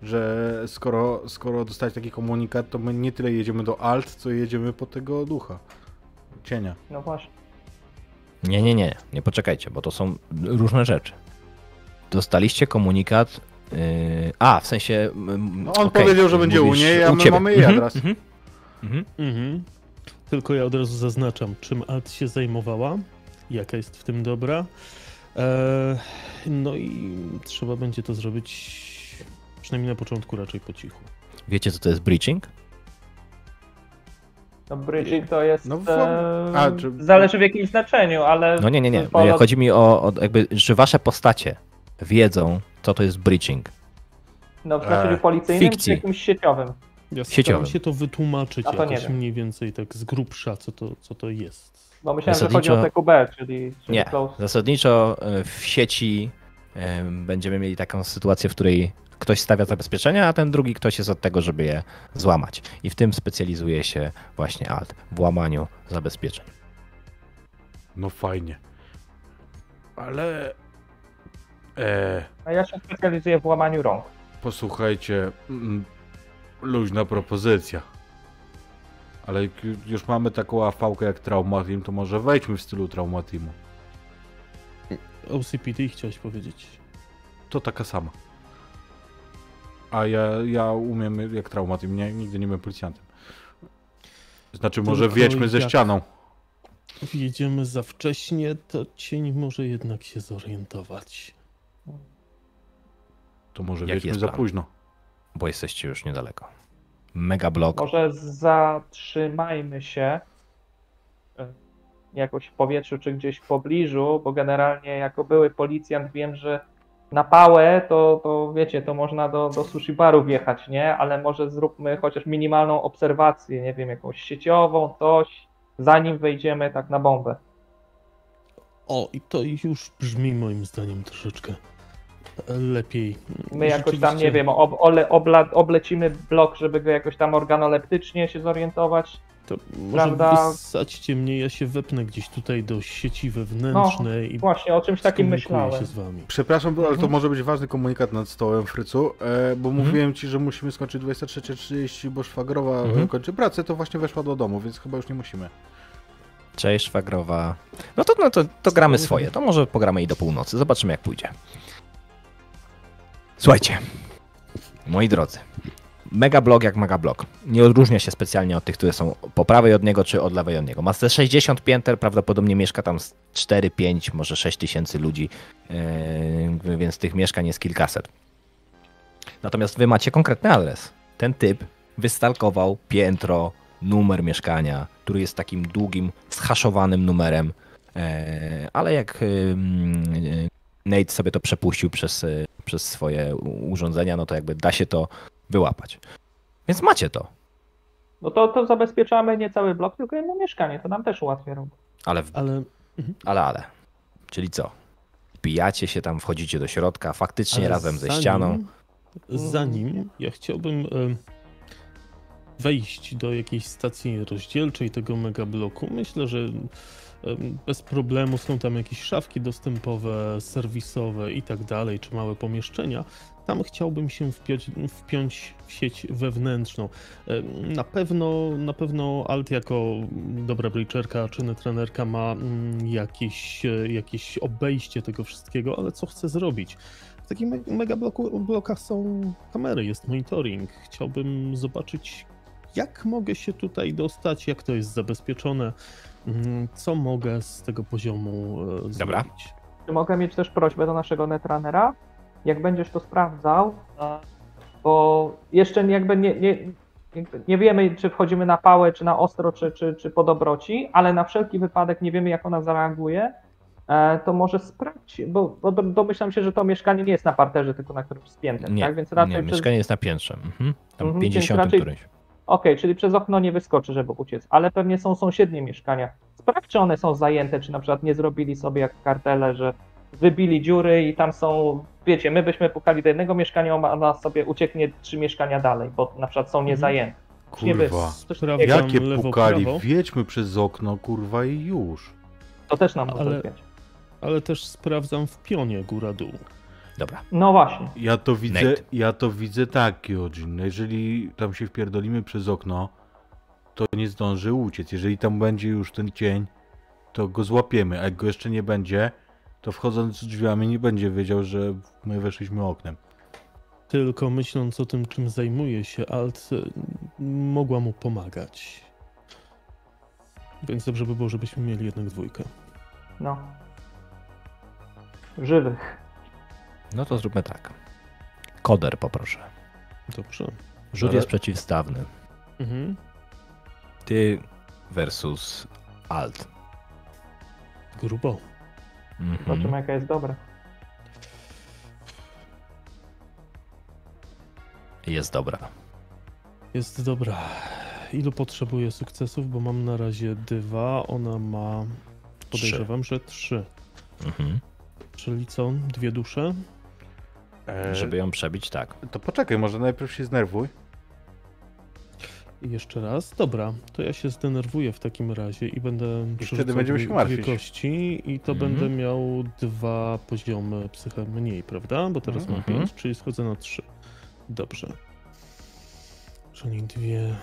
Speaker 2: Że skoro, skoro dostać taki komunikat, to my nie tyle jedziemy do Alt, co jedziemy po tego ducha. Cienia.
Speaker 3: No właśnie.
Speaker 1: Nie, nie, nie, nie poczekajcie, bo to są różne rzeczy. Dostaliście komunikat. Yy, a, w sensie. mm,
Speaker 2: No on
Speaker 1: okej,
Speaker 2: powiedział, że będzie u niej, a my
Speaker 1: ciebie.
Speaker 2: mamy jej
Speaker 1: Mhm,
Speaker 2: adres.
Speaker 1: mhm, mhm.
Speaker 4: Mhm. Tylko ja od razu zaznaczam, czym Alt się zajmowała, jaka jest w tym dobra. E, no i trzeba będzie to zrobić przynajmniej na początku raczej po cichu.
Speaker 1: Wiecie, co to jest breaching?
Speaker 3: No bridging to jest...
Speaker 2: No w-
Speaker 3: e,
Speaker 2: a, czy-
Speaker 3: Zależy w jakim znaczeniu, ale...
Speaker 1: No nie, nie, nie.
Speaker 3: Polo-
Speaker 1: Chodzi mi o, o jakby, że wasze postacie wiedzą, co to jest breaching.
Speaker 3: No w znaczeniu
Speaker 2: E,
Speaker 3: policyjnym czy
Speaker 1: fikcji.
Speaker 3: jakimś sieciowym.
Speaker 4: Ja
Speaker 1: Sieciowym.
Speaker 4: staram się to wytłumaczyć
Speaker 3: A to nie
Speaker 4: jakoś mniej więcej tak z grubsza, co to, co to jest.
Speaker 3: Bo myślałem, że chodzi o
Speaker 1: Zasadniczo-
Speaker 3: TQB, czyli, czyli
Speaker 1: Nie.
Speaker 3: close.
Speaker 1: Zasadniczo y, w sieci y, będziemy mieli taką sytuację, w której ktoś stawia zabezpieczenia, a ten drugi ktoś jest od tego, żeby je złamać. I w tym specjalizuje się właśnie Alt, w łamaniu zabezpieczeń.
Speaker 2: No fajnie. Ale... E,
Speaker 3: A ja się specjalizuję w łamaniu rąk.
Speaker 2: posłuchajcie, mm, luźna propozycja. Ale jak ju- już mamy taką afałkę jak Traumatim, to może wejdźmy w stylu Traumatimu.
Speaker 4: OCPD chciałeś powiedzieć.
Speaker 2: To taka sama. A ja, ja umiem jak Traumatim, nie, nigdy nie byłem policjantem. Znaczy może
Speaker 4: Tylko
Speaker 2: wiedźmy ze
Speaker 4: jak-
Speaker 2: ścianą.
Speaker 4: Wjedziemy za wcześnie, to cień może jednak się zorientować.
Speaker 2: To może
Speaker 1: Jaki jest
Speaker 2: za
Speaker 1: plan?
Speaker 2: późno.
Speaker 1: Bo jesteście już niedaleko. Mega blok.
Speaker 3: Może zatrzymajmy się e, jakoś w powietrzu czy gdzieś w pobliżu, bo generalnie jako były policjant wiem, że na pałę to, to wiecie, to można do, do sushi baru wjechać, nie? Ale może zróbmy chociaż minimalną obserwację, nie wiem, jakąś sieciową, coś, zanim wejdziemy tak na bombę.
Speaker 4: O, i to już brzmi moim zdaniem troszeczkę lepiej.
Speaker 3: My jakoś tam, nie wiem, ob, ole, obla, oblecimy blok, żeby go jakoś tam organoleptycznie się zorientować.
Speaker 4: To może
Speaker 3: Prawda?
Speaker 4: wysadźcie mnie, ja się wepnę gdzieś tutaj do sieci wewnętrznej i
Speaker 3: Właśnie, o czymś takim myślałem.
Speaker 4: się z wami.
Speaker 2: Przepraszam, ale to
Speaker 3: Mhm.
Speaker 2: może być ważny komunikat nad stołem, Frycu, e, bo
Speaker 4: Mhm.
Speaker 2: mówiłem ci, że musimy skończyć 23.30, bo szwagrowa
Speaker 1: Mhm.
Speaker 2: kończy pracę, to właśnie weszła do domu, więc chyba już nie musimy.
Speaker 1: Cześć, szwagrowa. No to, no to, to gramy swoje. To może pogramy i do północy. Zobaczymy, jak pójdzie. Słuchajcie, moi drodzy. Megablok jak megablok. Nie odróżnia się specjalnie od tych, które są po prawej od niego, czy od lewej od niego. Ma te 60 pięter, prawdopodobnie mieszka tam z 4, 5, może 6 tysięcy ludzi, yy, więc tych mieszkań jest kilkaset. Natomiast wy macie konkretny adres. Ten typ wystalkował piętro, numer mieszkania, który jest takim długim, schaszowanym numerem, e, ale jak Nate sobie to przepuścił przez, e, przez swoje urządzenia, no to jakby da się to wyłapać. Więc macie to,
Speaker 3: No to, to zabezpieczamy nie cały blok, tylko jedno mieszkanie. To nam też ułatwia robotę.
Speaker 1: ale, w-
Speaker 4: Ale,
Speaker 1: ale, ale. Czyli co? Wbijacie się tam, wchodzicie do środka, faktycznie
Speaker 4: ale
Speaker 1: razem ze
Speaker 4: zanim-
Speaker 1: ścianą.
Speaker 4: Zanim ja chciałbym wejść do jakiejś stacji rozdzielczej tego megabloku, myślę, że bez problemu są tam jakieś szafki dostępowe, serwisowe i tak dalej, czy małe pomieszczenia. Tam chciałbym się wpiąć, wpiąć w sieć wewnętrzną. Na pewno, na pewno Alt jako dobra bridgerka czy netrenerka ma mm, jakieś, e, jakieś obejście tego wszystkiego, ale co chce zrobić? W takich me- megabloku- blokach są kamery, jest monitoring. Chciałbym zobaczyć, jak mogę się tutaj dostać, jak to jest zabezpieczone, co mogę z tego poziomu e,
Speaker 1: Dobra.
Speaker 4: zrobić.
Speaker 3: Czy mogę mieć też prośbę do naszego netrunnera? Jak będziesz to sprawdzał, bo jeszcze jakby nie, nie, jakby nie wiemy, czy wchodzimy na pałę, czy na ostro, czy, czy, czy po dobroci, ale na wszelki wypadek nie wiemy, jak ona zareaguje, e, to może sprawdź, bo, bo do- domyślam się, że to mieszkanie nie jest na parterze, tylko na którymś z pięter,
Speaker 1: Nie,
Speaker 3: tak? Więc raczej
Speaker 1: nie
Speaker 3: przez...
Speaker 1: mieszkanie jest na piętrze. Mhm. Tam
Speaker 3: Mhm,
Speaker 1: 50
Speaker 3: więc raczej-
Speaker 1: któryś.
Speaker 3: Okej, czyli przez okno nie wyskoczy, żeby uciec, ale pewnie są sąsiednie mieszkania. Sprawdź, czy one są zajęte, czy na przykład nie zrobili sobie jak kartele, że wybili dziury i tam są, wiecie, my byśmy pukali do jednego mieszkania, a ona sobie ucieknie trzy mieszkania dalej, bo na przykład są niezajęte. Czy nie
Speaker 2: Kurwa.
Speaker 3: takiego?
Speaker 2: Jakie
Speaker 4: lewo,
Speaker 2: pukali?
Speaker 4: prawo.
Speaker 2: Wiedźmy przez okno, kurwa, i już.
Speaker 3: To też nam może
Speaker 4: Ale-
Speaker 3: być.
Speaker 4: Ale też sprawdzam w pionie góra-dół.
Speaker 1: Dobra.
Speaker 3: No właśnie.
Speaker 2: Ja to widzę,
Speaker 1: Nate.
Speaker 2: ja to widzę tak, Kyojin. No Jeżeli tam się wpierdolimy przez okno, to nie zdąży uciec. Jeżeli tam będzie już ten cień, to go złapiemy, a jak go jeszcze nie będzie, to wchodząc drzwiami nie będzie wiedział, że my weszliśmy oknem.
Speaker 4: Tylko myśląc o tym, czym zajmuje się Alt, mogła mu pomagać. Więc dobrze by było, żebyśmy mieli jednak dwójkę.
Speaker 3: No. Żywych.
Speaker 1: No to zróbmy tak. Koder poproszę.
Speaker 4: Dobrze.
Speaker 1: Rzut
Speaker 2: Ale-
Speaker 1: jest przeciwstawny.
Speaker 4: Mhm.
Speaker 1: Ty versus alt.
Speaker 4: Grubo.
Speaker 1: Mhm.
Speaker 3: Zobaczymy, jaka jest dobra.
Speaker 1: Jest dobra.
Speaker 4: Jest dobra. Ilu potrzebuję sukcesów? Bo mam na razie dwa, ona ma. Podejrzewam, że trzy.
Speaker 1: Mhm.
Speaker 4: Czyli co? Dwie dusze?
Speaker 2: E,
Speaker 1: Żeby ją przebić, tak.
Speaker 2: To poczekaj, może najpierw się znerwuj.
Speaker 4: I jeszcze raz. Dobra, to ja się zdenerwuję w takim razie i będę przerzucał
Speaker 2: będziemy
Speaker 4: dwie,
Speaker 2: się martwić.
Speaker 4: kości i to
Speaker 1: Mhm.
Speaker 4: będę miał dwa poziomy psyche mniej, prawda? Bo teraz mam
Speaker 1: Mhm.
Speaker 4: pięć, czyli schodzę na trzy. Dobrze. Czyli dwie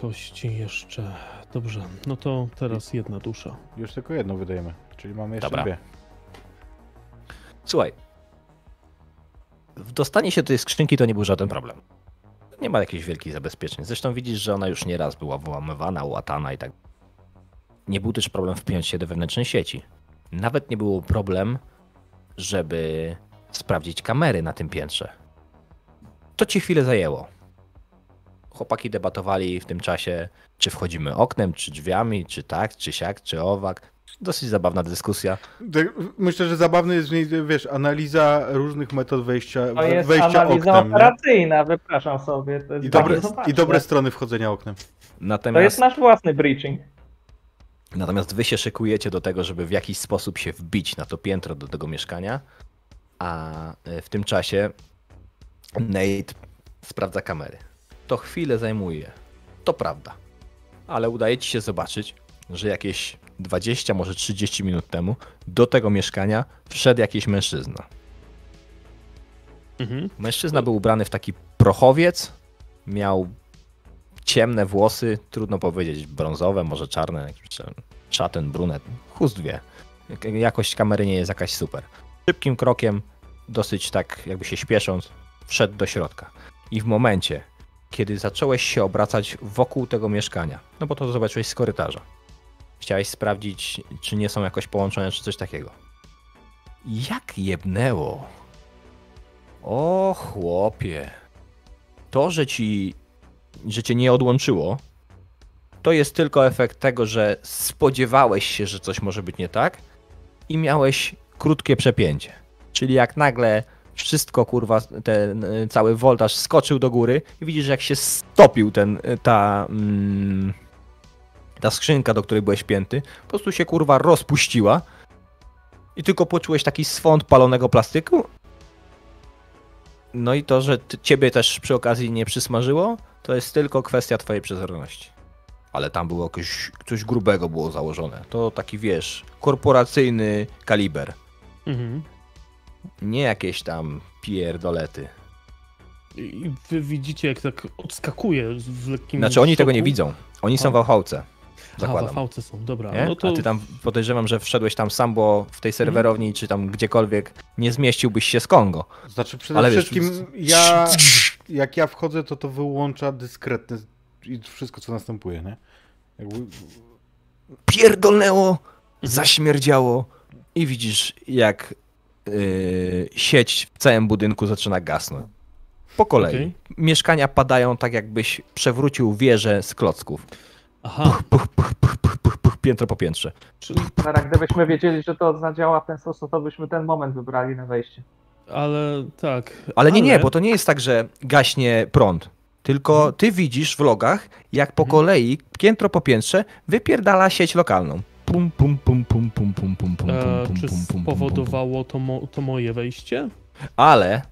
Speaker 4: kości jeszcze. Dobrze, no to teraz jedna dusza.
Speaker 2: Już tylko jedno wydajemy, czyli mamy jeszcze
Speaker 1: Dobra.
Speaker 2: dwie.
Speaker 1: Słuchaj. Dostanie się do tej skrzynki to nie był żaden problem. Nie ma jakichś wielkich zabezpieczeń. Zresztą widzisz, że ona już nieraz była wyłamywana, łatana i tak. Nie był też problem wpiąć się do wewnętrznej sieci. Nawet nie było problem, żeby sprawdzić kamery na tym piętrze. To ci chwilę zajęło. Chłopaki debatowali w tym czasie, czy wchodzimy oknem, czy drzwiami, czy tak, czy siak, czy owak. Dosyć zabawna dyskusja.
Speaker 2: Myślę, że zabawne jest w niej, wiesz, analiza różnych metod wejścia,
Speaker 3: To jest
Speaker 2: wejścia
Speaker 3: analiza
Speaker 2: oknem. nie?
Speaker 3: operacyjna, wypraszam sobie. To jest
Speaker 2: I dobre. I dobre strony wchodzenia oknem.
Speaker 3: To jest
Speaker 1: Natomiast,
Speaker 3: nasz własny breaching.
Speaker 1: natomiast wy się szykujecie do tego, żeby w jakiś sposób się wbić na to piętro do tego mieszkania. A e, w tym czasie Nate sprawdza kamery. To chwilę zajmuje. To prawda. Ale udaje ci się zobaczyć, że jakieś 20, może 30 minut temu do tego mieszkania wszedł jakiś mężczyzna.
Speaker 4: Mhm.
Speaker 1: Mężczyzna był ubrany w taki prochowiec, miał ciemne włosy, trudno powiedzieć, brązowe, może czarne, szaten, brunet, chust wie. Jak- Jakość kamery nie jest jakaś super. Szybkim krokiem, dosyć tak jakby się śpiesząc, wszedł do środka. I w momencie, kiedy zacząłeś się obracać wokół tego mieszkania, no bo to zobaczyłeś z korytarza, chciałeś sprawdzić, czy nie są jakoś połączone, czy coś takiego. Jak jebnęło? O chłopie. To, że ci że cię nie odłączyło, to jest tylko efekt tego, że spodziewałeś się, że coś może być nie tak i miałeś krótkie przepięcie. Czyli jak nagle wszystko, kurwa, ten y, cały woltaż skoczył do góry i widzisz, jak się stopił ten, y, ta, mm, ta skrzynka, do której byłeś pięty, po prostu się, kurwa, rozpuściła i tylko poczułeś taki swąd palonego plastiku no i to, że ciebie też przy okazji nie przysmażyło, to jest tylko kwestia twojej przezorności. Ale tam było jakoś, coś grubego było założone. To taki, wiesz, korporacyjny kaliber.
Speaker 4: Mhm.
Speaker 1: Nie jakieś tam pierdolety.
Speaker 4: I wy widzicie, jak tak odskakuje w lekkim
Speaker 1: Znaczy oni tego nie
Speaker 4: szoku.
Speaker 1: widzą. Oni są w Auchałce.
Speaker 4: A,
Speaker 1: Zakładam.
Speaker 4: w fałce są, dobra.
Speaker 1: Nie?
Speaker 4: No to
Speaker 1: A ty tam podejrzewam, że wszedłeś tam sam, bo w tej serwerowni, czy tam gdziekolwiek nie zmieściłbyś się z Kongo.
Speaker 2: Znaczy przede
Speaker 1: Ale wiesz,
Speaker 2: wszystkim ja, jak ja wchodzę, to to wyłącza dyskretne i wszystko, co następuje, nie? Jakby,
Speaker 1: pierdolnęło, zaśmierdziało i widzisz jak yy, sieć w całym budynku zaczyna gasnąć. Po kolei.
Speaker 4: Okej.
Speaker 1: Mieszkania padają tak jakbyś przewrócił wieżę z klocków.
Speaker 4: Aha,
Speaker 1: Puch, puch, puch, puch, puch, puch, piętro po piętrze.
Speaker 4: czyli,
Speaker 3: Teraz, gdybyśmy wiedzieli, że to zadziała w ten sposób, to byśmy ten moment wybrali na wejście.
Speaker 4: ale tak.
Speaker 1: Ale nie, nie, bo to nie jest tak, że gaśnie prąd. Tylko ty widzisz w logach, jak po
Speaker 4: Mhm.
Speaker 1: kolei, piętro po piętrze, wypierdala sieć lokalną. Pum, pum, pum, pum, pum, pum, pum, pum,
Speaker 4: E,
Speaker 1: pum,
Speaker 4: czy
Speaker 1: pum, pum, pum, pum, pum.
Speaker 4: spowodowało to, mo to moje wejście?
Speaker 1: Ale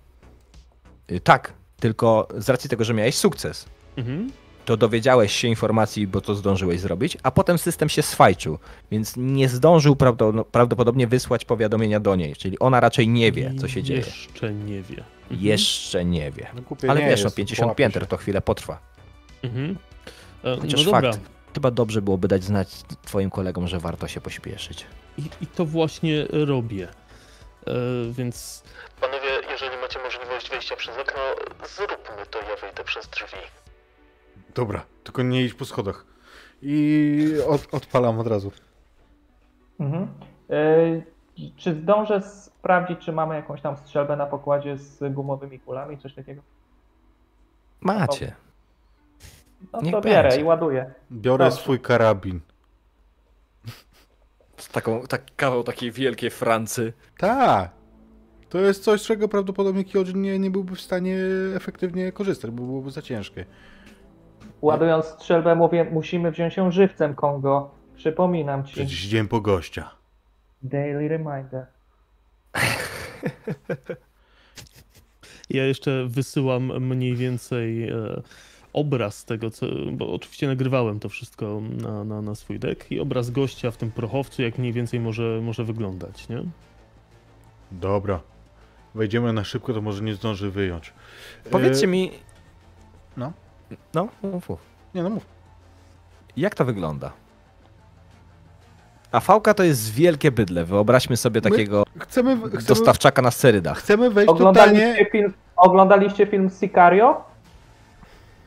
Speaker 1: y, tak, tylko z racji tego, że miałeś sukces,
Speaker 4: Mhm.
Speaker 1: To dowiedziałeś się informacji, bo to zdążyłeś zrobić, a potem system się sfajczył, więc nie zdążył prawdo- no, prawdopodobnie wysłać powiadomienia do niej, czyli ona raczej nie wie, co się dzieje.
Speaker 4: Jeszcze nie wie. Mhm.
Speaker 1: Jeszcze nie wie.
Speaker 2: no głupie
Speaker 1: Ale
Speaker 2: nie
Speaker 1: wiesz, no
Speaker 2: jest,
Speaker 1: 50
Speaker 2: połapie
Speaker 1: pięter
Speaker 2: się.
Speaker 1: to chwilę potrwa.
Speaker 4: Mhm. E,
Speaker 1: Chociaż
Speaker 4: no dobra.
Speaker 1: fakt, chyba dobrze byłoby dać znać twoim kolegom, że warto się pośpieszyć.
Speaker 4: I, I to właśnie robię. E, więc
Speaker 5: Panowie, jeżeli macie możliwość wejścia przez okno, zróbmy to, ja wyjdę przez drzwi.
Speaker 2: Dobra, tylko nie idź po schodach. I od, odpalam od razu.
Speaker 3: Mhm. E, czy zdążę sprawdzić, czy mamy jakąś tam strzelbę na pokładzie z gumowymi kulami, coś takiego?
Speaker 1: Macie.
Speaker 3: No
Speaker 1: Niech
Speaker 3: to bierę
Speaker 1: będzie.
Speaker 3: i ładuję.
Speaker 2: Biorę
Speaker 3: Dobrze.
Speaker 2: swój karabin.
Speaker 1: Z taką, tak, kawał takiej wielkiej Francy.
Speaker 2: Tak. To jest coś, z czego prawdopodobnie Kyojin nie, nie byłby w stanie efektywnie korzystać, bo byłoby za ciężkie.
Speaker 3: Ładując strzelbę mówię, musimy wziąć ją żywcem, Kongo. Przypominam ci.
Speaker 2: Przecież idziemy po gościa.
Speaker 3: Daily reminder.
Speaker 4: ja jeszcze wysyłam mniej więcej e, obraz tego, co, bo oczywiście nagrywałem to wszystko na, na, na swój dek i obraz gościa w tym prochowcu, jak mniej więcej może, może wyglądać, nie?
Speaker 2: Dobra. Wejdziemy na szybko, to może nie zdąży wyjąć.
Speaker 1: Powiedzcie
Speaker 2: E,
Speaker 1: mi...
Speaker 2: no.
Speaker 1: No, mów, mów.
Speaker 2: Nie no mów.
Speaker 1: Jak to wygląda? A fałka to jest wielkie bydle. Wyobraźmy sobie
Speaker 2: My-
Speaker 1: takiego
Speaker 2: Chcemy, chcemy,
Speaker 1: dostawczaka na sterydach.
Speaker 2: chcemy wejść
Speaker 3: Oglądaliście
Speaker 2: totalnie...
Speaker 3: film, oglądaliście film Sicario?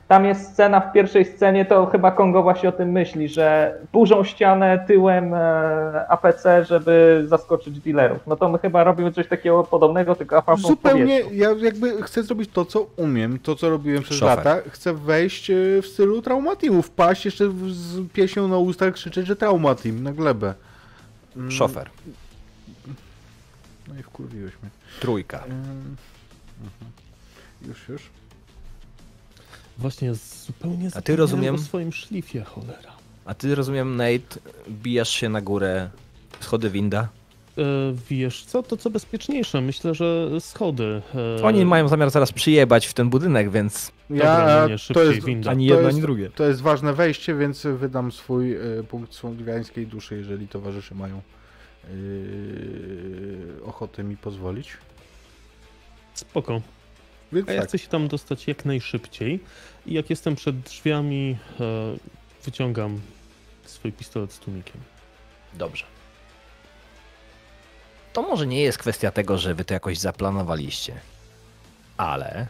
Speaker 3: Tam jest scena w pierwszej scenie, to chyba Kongo właśnie o tym myśli, że burzą ścianę tyłem e, APC, żeby zaskoczyć dealerów. No to my chyba robimy coś takiego podobnego, tylko APC
Speaker 2: Zupełnie, ja jakby chcę zrobić to, co umiem, to, co robiłem przez
Speaker 1: Szofer.
Speaker 2: lata. Chcę wejść e, w stylu Traumatimu, wpaść jeszcze z pieśnią na ustach, krzyczeć, że Traumatim na glebę. Mm,
Speaker 1: Szofer.
Speaker 2: No i wkurwiłeś mnie.
Speaker 1: Trójka.
Speaker 2: Mhm. Już, już.
Speaker 4: Właśnie zupełnie
Speaker 1: A ty rozumiem-
Speaker 4: o swoim szlifie, cholera.
Speaker 1: A ty rozumiem, Nate, bijasz się na górę, schody winda.
Speaker 4: wiesz co, to co bezpieczniejsze, myślę, że schody. e,
Speaker 1: Oni mają zamiar zaraz przyjebać w ten budynek, więc
Speaker 4: Dobra, no nie,
Speaker 2: to jest,
Speaker 4: winda.
Speaker 1: ani
Speaker 2: to
Speaker 1: jedno, ani drugie.
Speaker 2: To jest ważne wejście, więc wydam swój y, punkt słowiańskiej duszy, jeżeli towarzysze mają y, ochotę mi pozwolić.
Speaker 4: Spoko.
Speaker 2: Więc
Speaker 4: A ja
Speaker 2: tak.
Speaker 4: chcę się tam dostać jak najszybciej. I jak jestem przed drzwiami, e, wyciągam swój pistolet z tłumikiem.
Speaker 1: Dobrze. To może nie jest kwestia tego, że wy to jakoś zaplanowaliście, ale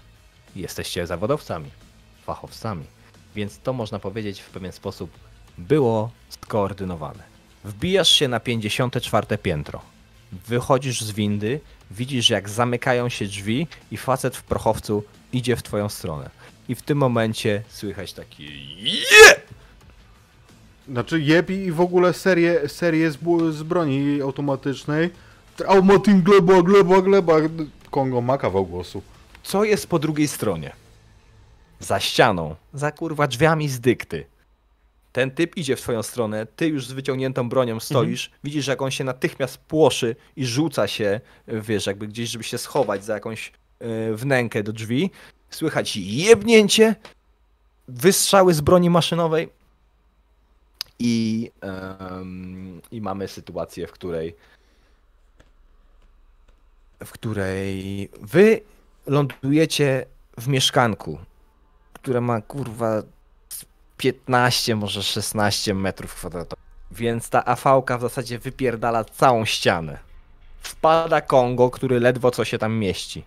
Speaker 1: jesteście zawodowcami, fachowcami, więc to można powiedzieć w pewien sposób było skoordynowane. Wbijasz się na 54 piętro, wychodzisz z windy, widzisz jak zamykają się drzwi i facet w prochowcu idzie w twoją stronę. I w tym momencie słychać taki je!
Speaker 2: Znaczy jeb i w ogóle serię, serię z, z broni automatycznej. Traumatin gleba, gleba, gleba. Kongo ma kawał głosu.
Speaker 1: co jest po drugiej stronie? Za ścianą, za kurwa drzwiami z dykty. Ten typ idzie w twoją stronę, ty już z wyciągniętą bronią stoisz, widzisz jak on się natychmiast płoszy i rzuca się, wiesz, jakby gdzieś, żeby się schować za jakąś e, wnękę do drzwi. Słychać jebnięcie, wystrzały z broni maszynowej i, i mamy sytuację, w której w której wy lądujecie w mieszkanku, które ma kurwa 15, może 16 metrów kwadratowych. Więc ta AV-ka w zasadzie wypierdala całą ścianę. Wpada Kongo, który ledwo co się tam mieści.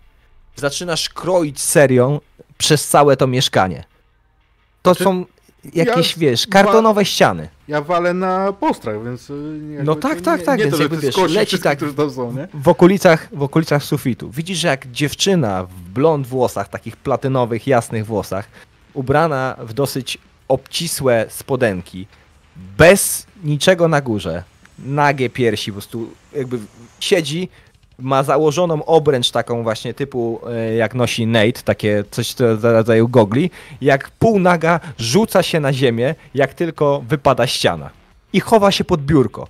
Speaker 1: Zaczynasz kroić serią przez całe to mieszkanie. To
Speaker 2: Czy-
Speaker 1: są jakieś,
Speaker 2: ja
Speaker 1: wiesz, kartonowe ściany.
Speaker 2: Ja walę na postrach, więc... jakby
Speaker 1: No
Speaker 2: to
Speaker 1: tak, tak,
Speaker 2: nie,
Speaker 1: tak,
Speaker 2: Nie
Speaker 1: więc
Speaker 2: to, że
Speaker 1: jakby, wiesz, leci tak-
Speaker 2: są,
Speaker 1: w okolicach, w okolicach sufitu. Widzisz, jak dziewczyna w blond włosach, takich platynowych, jasnych włosach, ubrana w dosyć obcisłe spodenki, bez niczego na górze, nagie piersi, po prostu jakby siedzi, ma założoną obręcz taką właśnie typu e, jak nosi Nate, takie coś w rodzaju gogli, jak półnaga rzuca się na ziemię, jak tylko wypada ściana i chowa się pod biurko.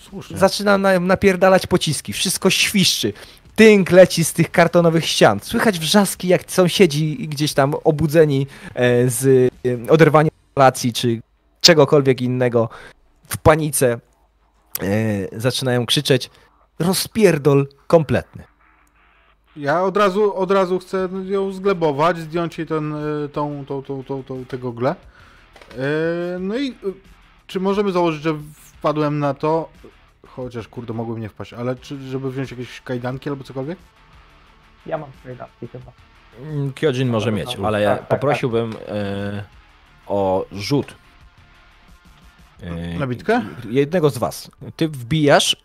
Speaker 2: Słusznie.
Speaker 1: Zaczyna na, napierdalać pociski, wszystko świszczy. Tynk leci z tych kartonowych ścian. Słychać wrzaski, jak sąsiedzi gdzieś tam obudzeni e, z e, oderwania relacji czy czegokolwiek innego w panice e, zaczynają krzyczeć. Rozpierdol kompletny.
Speaker 2: Ja od razu, od razu chcę ją zglebować, zdjąć jej ten, tą, tą, tą, tą, tą, tego gle. Y, No i czy możemy założyć, że wpadłem na to, chociaż kurde mogłem nie wpaść, ale czy, żeby wziąć jakieś kajdanki albo cokolwiek?
Speaker 3: Ja mam kajdanki chyba.
Speaker 1: Mm, Kyojin może mieć,
Speaker 3: dobra.
Speaker 1: ale
Speaker 3: Tak, tak,
Speaker 1: poprosiłbym e, o rzut. E,
Speaker 2: Na bitkę?
Speaker 1: Jednego z was. Ty wbijasz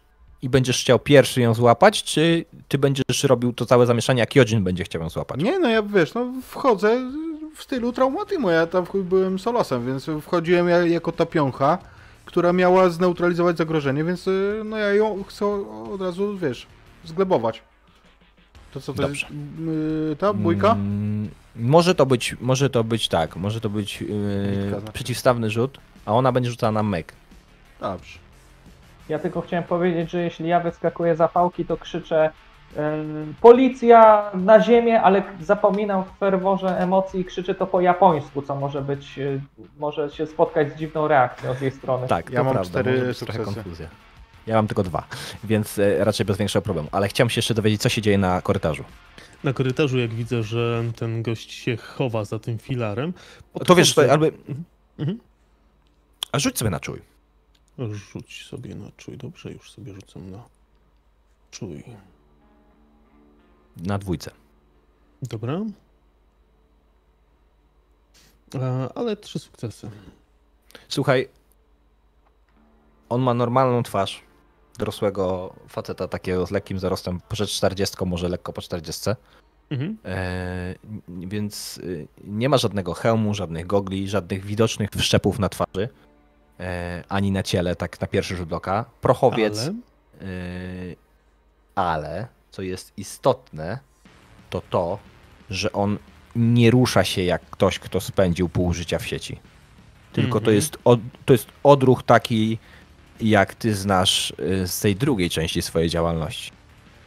Speaker 1: i będziesz chciał pierwszy ją złapać, czy ty będziesz robił to całe zamieszanie, a Kyojin będzie chciał ją złapać?
Speaker 2: Nie, no ja wiesz, no wchodzę w stylu Traumatimo, ja tam byłem solosem, więc wchodziłem ja, jako ta piącha, która miała zneutralizować zagrożenie, więc y, no ja ją chcę od razu, wiesz, zglebować. To co to
Speaker 1: Dobrze.
Speaker 2: jest? y, Ta bójka?
Speaker 1: Mm, może to być, może to być tak, może to być yy,
Speaker 2: znaczy.
Speaker 1: przeciwstawny rzut, a ona będzie rzucała na mek.
Speaker 2: Dobrze.
Speaker 3: Ja tylko chciałem powiedzieć, że jeśli ja wyskakuję za pałki, to krzyczę policja na ziemię, ale zapominam w ferworze emocji i krzyczę to po japońsku, co może być, e, może się spotkać z dziwną reakcją z jej strony.
Speaker 1: Tak,
Speaker 2: Ja
Speaker 1: to
Speaker 2: mam
Speaker 1: prawda,
Speaker 2: cztery
Speaker 1: trochę konfuzja. Ja mam tylko dwa, więc e, raczej bez większego problemu. Ale chciałem się jeszcze dowiedzieć, co się dzieje na korytarzu.
Speaker 4: Na korytarzu, jak widzę, że ten gość się chowa za tym filarem.
Speaker 1: To wiesz, to,
Speaker 4: podchodzę-
Speaker 1: albo...
Speaker 4: Mhm.
Speaker 1: A rzuć sobie na czuj.
Speaker 4: Rzuć sobie na czuj. Dobrze, już sobie rzucam na czuj.
Speaker 1: Na dwójce.
Speaker 4: Dobra. E, ale trzy sukcesy.
Speaker 1: Słuchaj, on ma normalną twarz dorosłego faceta, takiego z lekkim zarostem, przed 40, może lekko po 40.
Speaker 4: Mhm.
Speaker 1: E, więc y, nie ma żadnego hełmu, żadnych gogli, żadnych widocznych wszczepów na twarzy, e, ani na ciele, tak na pierwszy rzut oka. Prochowiec,
Speaker 4: Ale
Speaker 1: y, ale co jest istotne, to to, że on nie rusza się jak ktoś, kto spędził pół życia w sieci. Tylko to,
Speaker 4: Mhm.
Speaker 1: jest od, to jest odruch taki, jak ty znasz y, z tej drugiej części swojej działalności.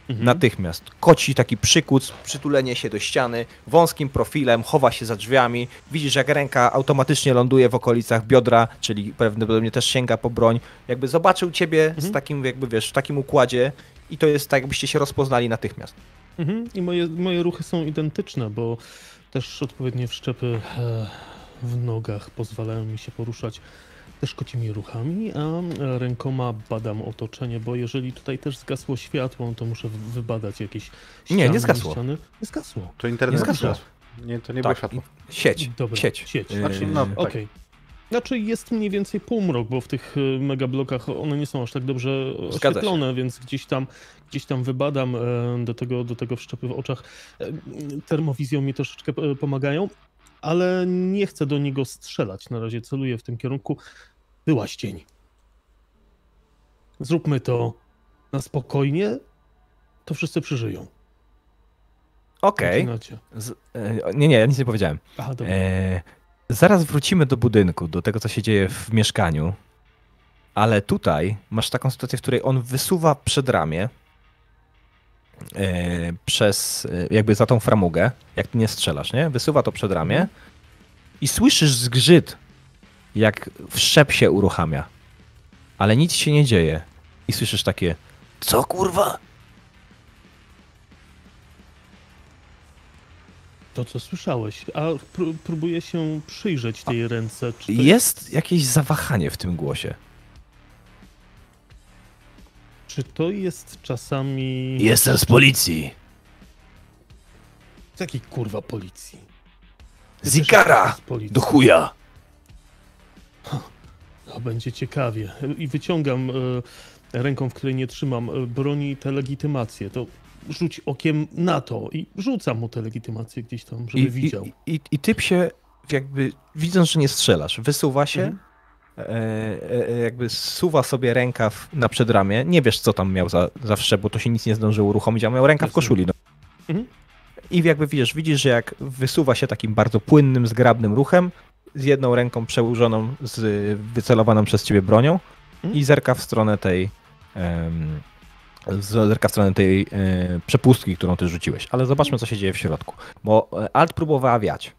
Speaker 4: Mhm.
Speaker 1: Natychmiast koci taki przykuc, przytulenie się do ściany, wąskim profilem, chowa się za drzwiami. Widzisz, jak ręka automatycznie ląduje w okolicach biodra, czyli prawdopodobnie też sięga po broń. Jakby zobaczył ciebie z
Speaker 4: Mhm.
Speaker 1: takim, jakby wiesz, w takim układzie i to jest tak, jakbyście się rozpoznali natychmiast.
Speaker 4: Mhm. I moje, moje ruchy są identyczne, bo też odpowiednie wszczepy e, w nogach pozwalają mi się poruszać też kocimi ruchami, a rękoma badam otoczenie, bo jeżeli tutaj też zgasło światło, to muszę wybadać jakieś
Speaker 1: Nie, nie
Speaker 4: ściany,
Speaker 1: zgasło.
Speaker 4: Ściany. Nie zgasło.
Speaker 2: To internet
Speaker 1: Nie zgasło.
Speaker 2: zgasł. Nie, to nie było
Speaker 1: Tak,
Speaker 2: światło.
Speaker 1: i- sieć,
Speaker 4: Dobra,
Speaker 1: sieć.
Speaker 4: sieć.
Speaker 2: Znaczy, no, tak.
Speaker 4: Okej. Znaczy jest mniej więcej półmrok, bo w tych y, megablokach one nie są aż tak dobrze
Speaker 1: Zgadza
Speaker 4: oświetlone, więc gdzieś tam, gdzieś tam wybadam e, do tego, do tego wszczepy w oczach. E, Termowizją mi troszeczkę e, pomagają, ale nie chcę do niego strzelać. Na razie celuję w tym kierunku. Byłaś cień. Zróbmy to na spokojnie, to wszyscy przeżyją.
Speaker 1: Okej. Z- e, Nie, nie, ja nic nie powiedziałem.
Speaker 4: Aha, dobra.
Speaker 1: E, zaraz wrócimy do budynku, do tego, co się dzieje w mieszkaniu. Ale tutaj masz taką sytuację, w której on wysuwa przed ramię e, przez, e, jakby za tą framugę, jak ty nie strzelasz, nie? Wysuwa to przed ramię i słyszysz zgrzyt, jak wszczep się uruchamia. Ale nic się nie dzieje. I słyszysz takie, co kurwa?
Speaker 4: To, co słyszałeś, a pró- próbuję się przyjrzeć tej ręce. Czy to
Speaker 1: Jest jakieś zawahanie w tym głosie.
Speaker 4: Czy to jest czasami.
Speaker 1: Jestem z policji.
Speaker 4: Z jakiej kurwa policji? Ty
Speaker 1: Z
Speaker 4: też
Speaker 1: Ikara!
Speaker 4: jesteś z policji.
Speaker 1: Do chuja!
Speaker 4: No, będzie ciekawie. I wyciągam e, ręką, w której nie trzymam e, broni, tę legitymację. To rzuć okiem na to i rzucam mu tę legitymację gdzieś tam, żeby
Speaker 1: I,
Speaker 4: widział.
Speaker 1: I, i, I typ się, jakby widząc, że nie strzelasz, wysuwa się,
Speaker 4: Mhm.
Speaker 1: e, e, e, jakby suwa sobie rękaw na przedramię. Nie wiesz, co tam miał za, za wszczep, bo to się nic nie zdążyło uruchomić, a miał rękaw w koszuli. No.
Speaker 4: Mhm.
Speaker 1: I jakby widzisz, widzisz, że jak wysuwa się takim bardzo płynnym, zgrabnym ruchem, z jedną ręką przełożoną, z wycelowaną przez ciebie bronią
Speaker 4: Mhm.
Speaker 1: i zerka w stronę tej zerka w stronę tej e, przepustki, którą ty rzuciłeś. Ale zobaczmy, co się dzieje w środku. Bo e, Alt próbowała wiać.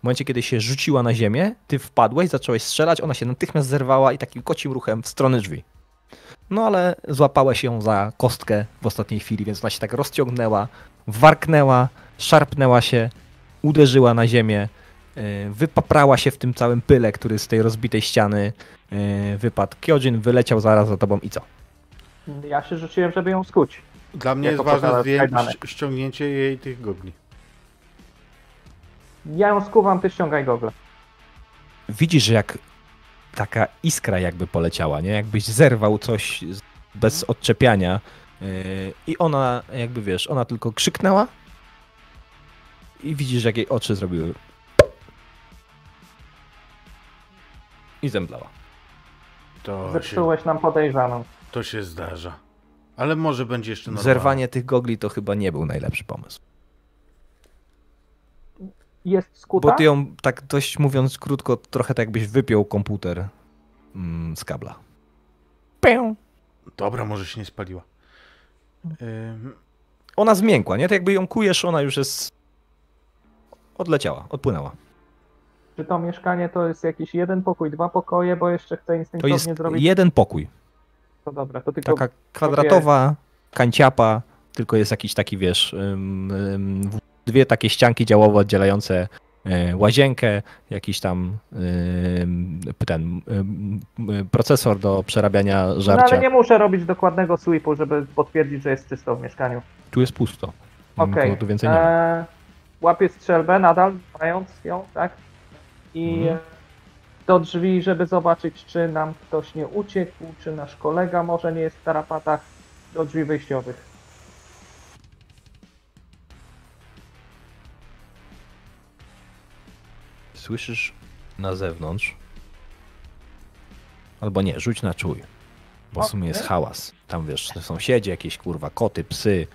Speaker 1: W momencie, kiedy się rzuciła na ziemię, ty wpadłeś, zacząłeś strzelać, ona się natychmiast zerwała i takim kocim ruchem w stronę drzwi. No ale złapałeś ją za kostkę w ostatniej chwili, więc ona się tak rozciągnęła, warknęła, szarpnęła się, uderzyła na ziemię, e, wypaprała się w tym całym pyle, który z tej rozbitej ściany wypadł. Kyojin wyleciał zaraz za tobą i co?
Speaker 3: Ja się rzuciłem, żeby ją skuć.
Speaker 2: Dla mnie jest ważne ściągnięcie jej tych gogli.
Speaker 3: Ja ją skuwam, ty ściągaj gogle.
Speaker 1: Widzisz, jak taka iskra jakby poleciała, nie? Jakbyś zerwał coś bez odczepiania e, i ona jakby, wiesz, ona tylko krzyknęła i widzisz, jak jej oczy zrobiły i zemdlała.
Speaker 2: To się,
Speaker 3: Zepsułeś nam podejrzaną.
Speaker 2: To się zdarza. Ale może będzie jeszcze normalnie.
Speaker 1: Zerwanie tych gogli to chyba nie był najlepszy pomysł.
Speaker 3: Jest skuta?
Speaker 1: Bo ty ją, tak dość mówiąc krótko, trochę tak jakbyś wypiął komputer mm, z kabla. Pę.
Speaker 2: Dobra, może się nie spaliła. Ym,
Speaker 1: Ona zmiękła, nie? Tak jakby ją kujesz, ona już jest... Odleciała, odpłynęła.
Speaker 3: Czy to mieszkanie to jest jakiś jeden pokój, dwa pokoje, bo jeszcze chcę
Speaker 1: To
Speaker 3: instynktownie
Speaker 1: jest
Speaker 3: zrobić
Speaker 1: jeden pokój.
Speaker 3: To dobra, to tylko
Speaker 1: Taka kwadratowa kanciapa, tylko jest jakiś taki, wiesz, dwie takie ścianki działowe oddzielające y, łazienkę, jakiś tam ten procesor do przerabiania
Speaker 3: No
Speaker 1: żarcia.
Speaker 3: ale nie muszę robić dokładnego sweepu, żeby potwierdzić, że jest czysto w mieszkaniu.
Speaker 1: Tu jest pusto.
Speaker 3: Okej.
Speaker 1: Nikogo tu więcej nie ma.
Speaker 3: Eee, łapię strzelbę nadal, mając ją, tak? I
Speaker 1: Mhm.
Speaker 3: Do drzwi, żeby zobaczyć, czy nam ktoś nie uciekł, czy nasz kolega może nie jest w tarapatach do drzwi wyjściowych.
Speaker 1: Słyszysz na zewnątrz. Albo nie, rzuć na czuj. Bo w sumie jest hałas. Tam wiesz, sąsiedzi, jakieś kurwa koty, psy,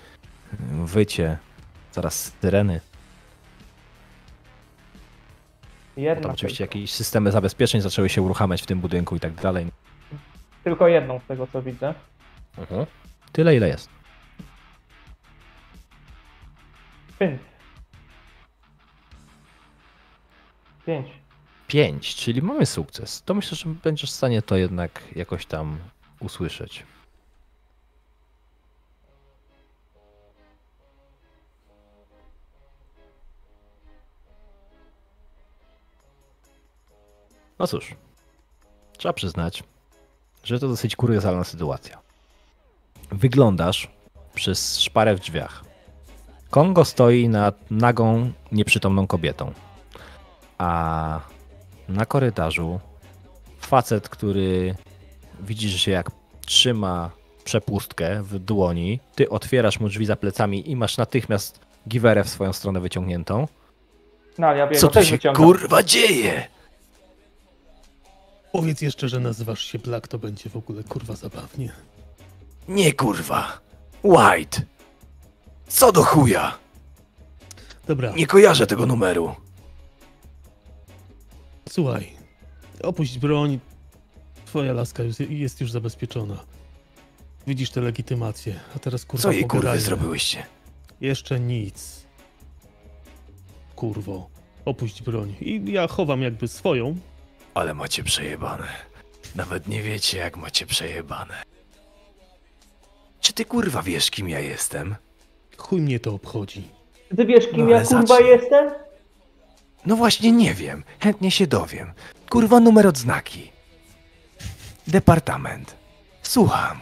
Speaker 1: wycie, zaraz syreny.
Speaker 3: Jedna
Speaker 1: oczywiście
Speaker 3: tylko.
Speaker 1: jakieś systemy zabezpieczeń zaczęły się uruchamiać w tym budynku i tak dalej.
Speaker 3: Tylko jedną z tego co widzę.
Speaker 1: Mhm. Tyle, ile jest.
Speaker 3: Pięć. Pięć.
Speaker 1: 5, czyli mamy sukces. To myślę, że będziesz w stanie to jednak jakoś tam usłyszeć. No cóż, trzeba przyznać, że to dosyć kuriozalna sytuacja. Wyglądasz przez szparę w drzwiach. Kongo stoi nad nagą, nieprzytomną kobietą. A na korytarzu facet, który widzisz, że jak trzyma przepustkę w dłoni, ty otwierasz mu drzwi za plecami i masz natychmiast giwerę w swoją stronę wyciągniętą.
Speaker 3: No ja
Speaker 1: Co tu się
Speaker 3: wyciągam.
Speaker 1: kurwa dzieje?
Speaker 4: Powiedz jeszcze, że nazywasz się Black, to będzie w ogóle kurwa zabawnie.
Speaker 1: Nie kurwa. White. Co do chuja?
Speaker 4: Dobra,
Speaker 1: Nie kojarzę tego numeru.
Speaker 4: słuchaj. Opuść broń. Twoja laska już, jest już zabezpieczona. Widzisz tę legitymację, a teraz kurwa
Speaker 1: Co jej
Speaker 4: pogadajmy.
Speaker 1: zrobiłyście?
Speaker 4: Jeszcze nic. Kurwo. Opuść broń. I ja chowam jakby swoją.
Speaker 1: Ale macie przejebane. Nawet nie wiecie, jak macie przejebane. Czy ty kurwa wiesz, kim ja jestem?
Speaker 4: Chuj mnie to obchodzi.
Speaker 3: Ty wiesz kim
Speaker 1: No,
Speaker 3: ja
Speaker 1: ale
Speaker 3: kurwa
Speaker 1: zacznij.
Speaker 3: jestem?
Speaker 1: No właśnie nie wiem. Chętnie się dowiem. Kurwa numer odznaki. Departament. Słucham.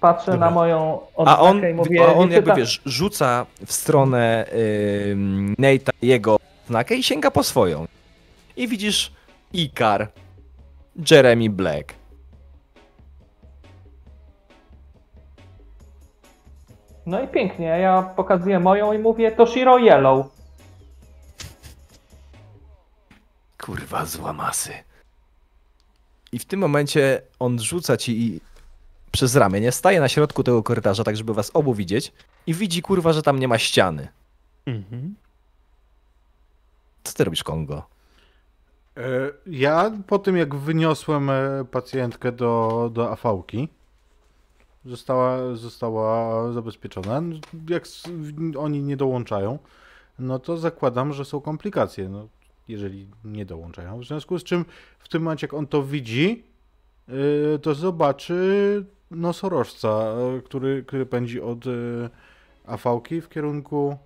Speaker 3: Patrzę
Speaker 4: Dobra.
Speaker 3: na moją
Speaker 1: A on,
Speaker 3: odznakę i mówię,
Speaker 1: a on jakby
Speaker 3: ta-
Speaker 1: wiesz, rzuca w stronę yy, Nate'a jego odznakę i sięga po swoją. I widzisz Ikar, Jeremy Black.
Speaker 3: No i pięknie, ja pokazuję moją i mówię to Shiro Yellow.
Speaker 1: Kurwa, zła masy. I w tym momencie on rzuca ci przez ramię, nie? Staje na środku tego korytarza, tak żeby was obu widzieć i widzi, kurwa, że tam nie ma ściany.
Speaker 4: Mhm.
Speaker 1: Co ty robisz, Kongo?
Speaker 2: E, Ja po tym jak wyniosłem e, pacjentkę do, do AV-ki, została, została zabezpieczona. Jak oni nie dołączają, no to zakładam, że są komplikacje, no, jeżeli nie dołączają. W związku z czym w tym momencie jak on to widzi, e, to zobaczy nosorożca, który, który pędzi od AV-ki w kierunku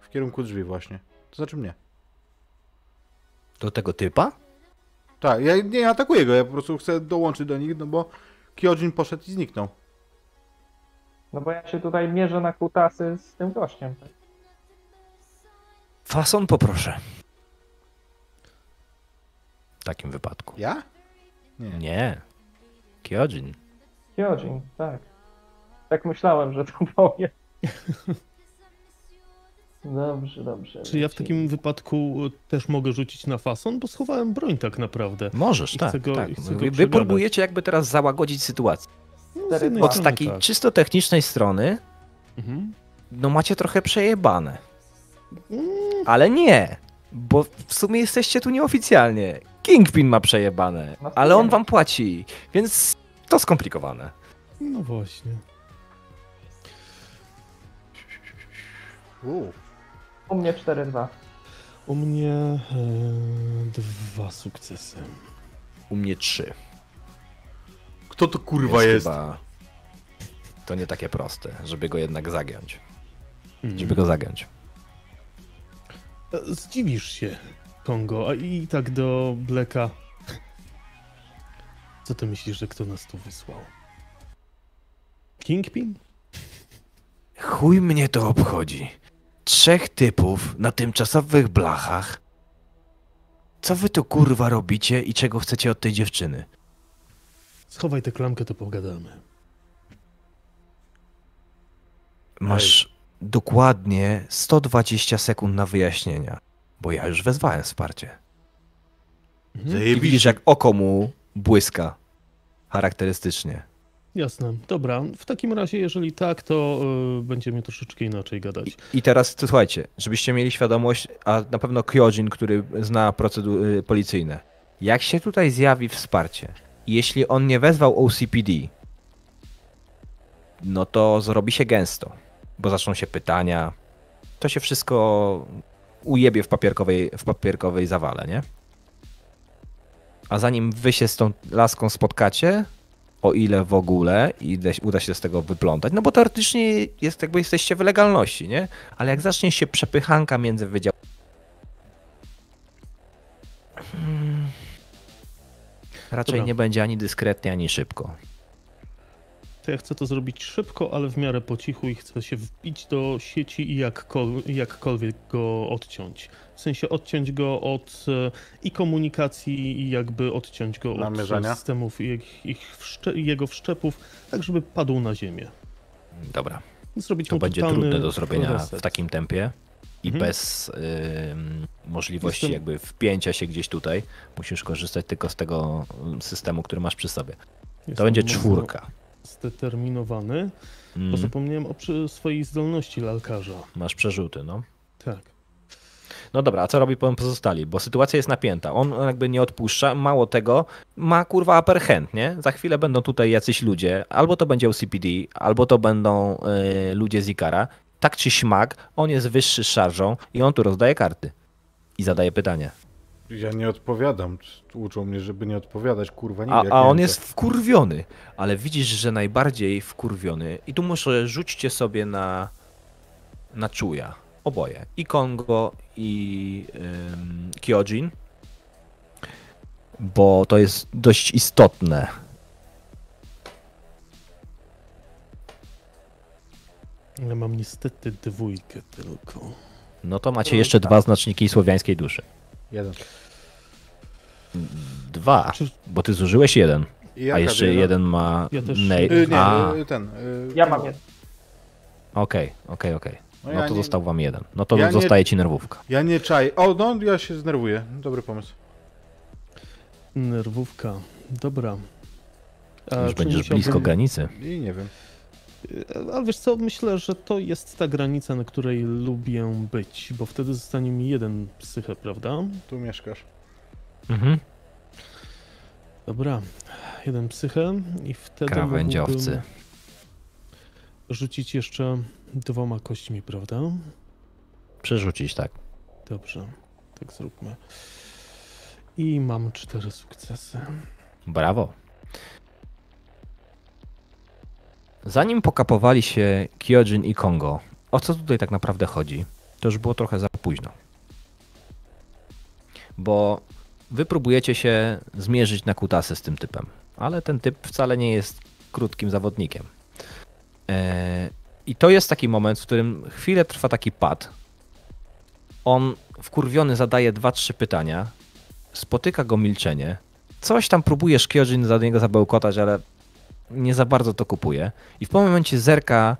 Speaker 2: w kierunku drzwi właśnie. To znaczy mnie.
Speaker 1: Do tego typa?
Speaker 2: Tak, ja nie atakuję go, ja po prostu chcę dołączyć do nich, no bo Kyojin poszedł i zniknął.
Speaker 3: No bo ja się tutaj mierzę na kutasy z tym gościem. tak?
Speaker 1: Fason poproszę. W takim wypadku.
Speaker 2: Ja?
Speaker 1: Nie. Kyojin.
Speaker 3: Kyojin, tak. Tak myślałem, że to *laughs* powie. *laughs* Dobrze, dobrze.
Speaker 4: Czy ja w takim wypadku e, też mogę rzucić na fason? Bo schowałem broń tak naprawdę.
Speaker 1: Możesz,
Speaker 4: I
Speaker 1: tak.
Speaker 4: go-
Speaker 1: tak. Wy, wy próbujecie jakby teraz załagodzić sytuację.
Speaker 4: No.
Speaker 1: Od takiej
Speaker 4: tak.
Speaker 1: czysto technicznej strony,
Speaker 4: Mhm.
Speaker 1: no macie trochę przejebane.
Speaker 4: Mm,
Speaker 1: Ale nie, bo w sumie jesteście tu nieoficjalnie. Kingpin ma przejebane, ale on wam płaci, więc to skomplikowane.
Speaker 4: No właśnie.
Speaker 2: U,
Speaker 3: U mnie 4-2.
Speaker 4: U mnie e, dwa sukcesy.
Speaker 1: U mnie trzy.
Speaker 2: kto to kurwa
Speaker 1: Więc
Speaker 2: jest?
Speaker 1: Chyba to nie takie proste, żeby go jednak zagiąć.
Speaker 4: Mhm.
Speaker 1: Żeby go zagiąć.
Speaker 4: Zdziwisz się, Kongo, a i tak do Bleka. Co ty myślisz, że kto nas tu wysłał? Kingpin?
Speaker 1: Chuj mnie to obchodzi. Trzech typów na tymczasowych blachach. Co wy tu kurwa robicie i czego chcecie od tej dziewczyny?
Speaker 4: Schowaj tę klamkę, to pogadamy.
Speaker 1: Masz dokładnie 120 sekund na wyjaśnienia, bo ja już wezwałem wsparcie.
Speaker 4: Mhm.
Speaker 1: I widzisz, jak oko mu błyska charakterystycznie.
Speaker 4: Jasne. Dobra, w takim razie, jeżeli tak, to y, będziemy troszeczkę inaczej gadać.
Speaker 1: I teraz to słuchajcie, żebyście mieli świadomość, a na pewno Kyojin, który zna procedury policyjne. Jak się tutaj zjawi wsparcie Jeśli on nie wezwał OCPD, no to zrobi się gęsto, bo zaczną się pytania. To się wszystko ujebie w papierkowej, w papierkowej zawale, nie? A zanim wy się z tą laską spotkacie, o ile w ogóle i da- uda się z tego wyplątać, no bo teoretycznie jest jakby jesteście w legalności, nie? Ale jak zacznie się przepychanka między wydziałami, Hmm. raczej
Speaker 4: Dobra.
Speaker 1: nie będzie ani dyskretnie, ani szybko.
Speaker 4: To ja chcę to zrobić szybko, ale w miarę po cichu i chcę się wbić do sieci i jakkol, jakkolwiek go odciąć. W sensie odciąć go od e, i komunikacji i jakby odciąć go od systemów i ich, ich wszcze, jego wszczepów, tak żeby padł na ziemię.
Speaker 1: Dobra.
Speaker 4: Zrobić
Speaker 1: To będzie trudne do zrobienia
Speaker 4: reset.
Speaker 1: w takim tempie i
Speaker 4: Mhm.
Speaker 1: bez ym, możliwości
Speaker 4: Jestem-
Speaker 1: jakby wpięcia się gdzieś tutaj. Musisz korzystać tylko z tego systemu, który masz przy sobie. To
Speaker 4: Jestem
Speaker 1: będzie
Speaker 4: mocno
Speaker 1: czwórka.
Speaker 4: Zdeterminowany, bo
Speaker 1: Mm,
Speaker 4: zapomniałem o przy swojej zdolności lalkarza.
Speaker 1: masz przerzuty, no.
Speaker 4: Tak.
Speaker 1: No dobra, a co robi pozostali? Bo sytuacja jest napięta. On jakby nie odpuszcza, mało tego, ma kurwa upper hand, nie? Za chwilę będą tutaj jacyś ludzie, albo to będzie OCPD, albo to będą y, ludzie z Ikara. Tak czy śmak, on jest wyższy z szarżą i on tu rozdaje karty. I zadaje pytanie.
Speaker 2: Ja nie odpowiadam. Uczą mnie, żeby nie odpowiadać, kurwa, nie
Speaker 1: A, a on jest wkurwiony, ale widzisz, że najbardziej wkurwiony. I tu muszę rzućcie sobie na, na czuja. Oboje. I Kongo, i ym, Kyojin. Bo to jest dość istotne.
Speaker 4: Ale mam niestety dwójkę tylko.
Speaker 1: No to macie jeszcze dwa znaczniki słowiańskiej duszy.
Speaker 2: Jeden.
Speaker 1: Dwa,
Speaker 4: Czy-
Speaker 1: bo ty zużyłeś jeden,
Speaker 2: I
Speaker 1: a jeszcze
Speaker 2: wiedza?
Speaker 1: jeden ma
Speaker 4: Ja też-.
Speaker 2: Y, nie,
Speaker 1: A,
Speaker 2: y, ten. y,
Speaker 3: Ja mam jeden.
Speaker 1: okej, okej, okej.
Speaker 2: No
Speaker 1: No
Speaker 2: ja
Speaker 1: to
Speaker 2: nie-
Speaker 1: został wam jeden. No to
Speaker 2: Ja nie-
Speaker 1: zostaje ci nerwówka.
Speaker 2: Ja nie czaj. O, no ja się znerwuję. Dobry pomysł.
Speaker 4: Nerwówka. Dobra. A
Speaker 1: Już będziesz blisko granicy.
Speaker 2: I nie wiem.
Speaker 4: E, Ale wiesz co, myślę, że to jest ta granica, na której lubię być, bo wtedy zostanie mi jeden psyche, prawda?
Speaker 2: Tu mieszkasz.
Speaker 1: Mhm.
Speaker 4: Dobra, jeden psyche i wtedy
Speaker 1: Krawędziowcy.
Speaker 4: mógłbym rzucić jeszcze dwoma kośćmi, prawda?
Speaker 1: Przerzucić, tak.
Speaker 4: Dobrze, tak zróbmy. I mam cztery sukcesy.
Speaker 1: Brawo. Zanim pokapowali się Kyojin i Kongo, o co tutaj tak naprawdę chodzi, to już było trochę za późno. Bo wy próbujecie się zmierzyć na kutasy z tym typem, ale ten typ wcale nie jest krótkim zawodnikiem. Eee, I to jest taki moment, w którym chwilę trwa taki pad. On wkurwiony zadaje dwa, trzy pytania, spotyka go milczenie, coś tam próbujesz Kyojin za niego zabełkotać, ale nie za bardzo to kupuje. I w pewnym momencie zerka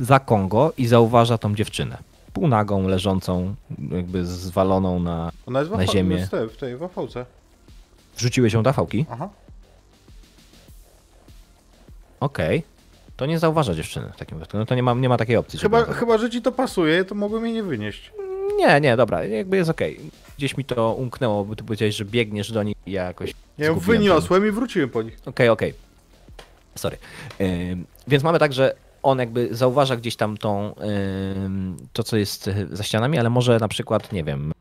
Speaker 1: za Kongo i zauważa tą dziewczynę. Półnagą, leżącą, jakby zwaloną na...
Speaker 2: Ona jest
Speaker 1: Na ziemię.
Speaker 2: w tej- w tej wafałce.
Speaker 1: Wrzuciłeś ją do fałki?
Speaker 2: Aha.
Speaker 1: Okej. To nie zauważa dziewczyny w takim wypadku. No to nie ma, nie ma takiej opcji.
Speaker 2: Chyba,
Speaker 1: żeby-
Speaker 2: chyba, że ci to pasuje, to mogłem jej nie wynieść.
Speaker 1: Nie, nie, dobra, jakby jest okej. Gdzieś mi to umknęło, bo ty powiedziałeś, że biegniesz do niej i ja jakoś
Speaker 2: Ja ją
Speaker 1: zgubiłem ten-
Speaker 2: wyniosłem i wróciłem po nich.
Speaker 1: Okej, okej. Sorry. Więc mamy tak, że on jakby zauważa gdzieś tam tą, to, co jest za ścianami, ale może na przykład, nie wiem,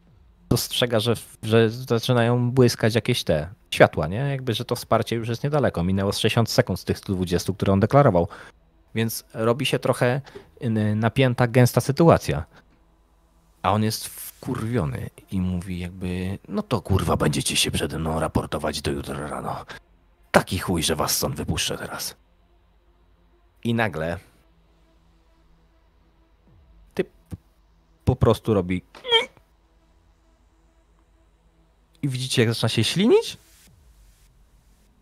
Speaker 1: dostrzega, że, że zaczynają błyskać jakieś te światła, nie? Jakby, że to wsparcie już jest niedaleko. Minęło z 60 sekund z tych 120, które on deklarował. Więc robi się trochę napięta, gęsta sytuacja. A on jest wkurwiony i mówi jakby, no to kurwa będziecie się przede mną raportować do jutra rano. Taki chuj, że was stąd wypuszczę teraz. I nagle typ po prostu robi i widzicie jak zaczyna się ślinić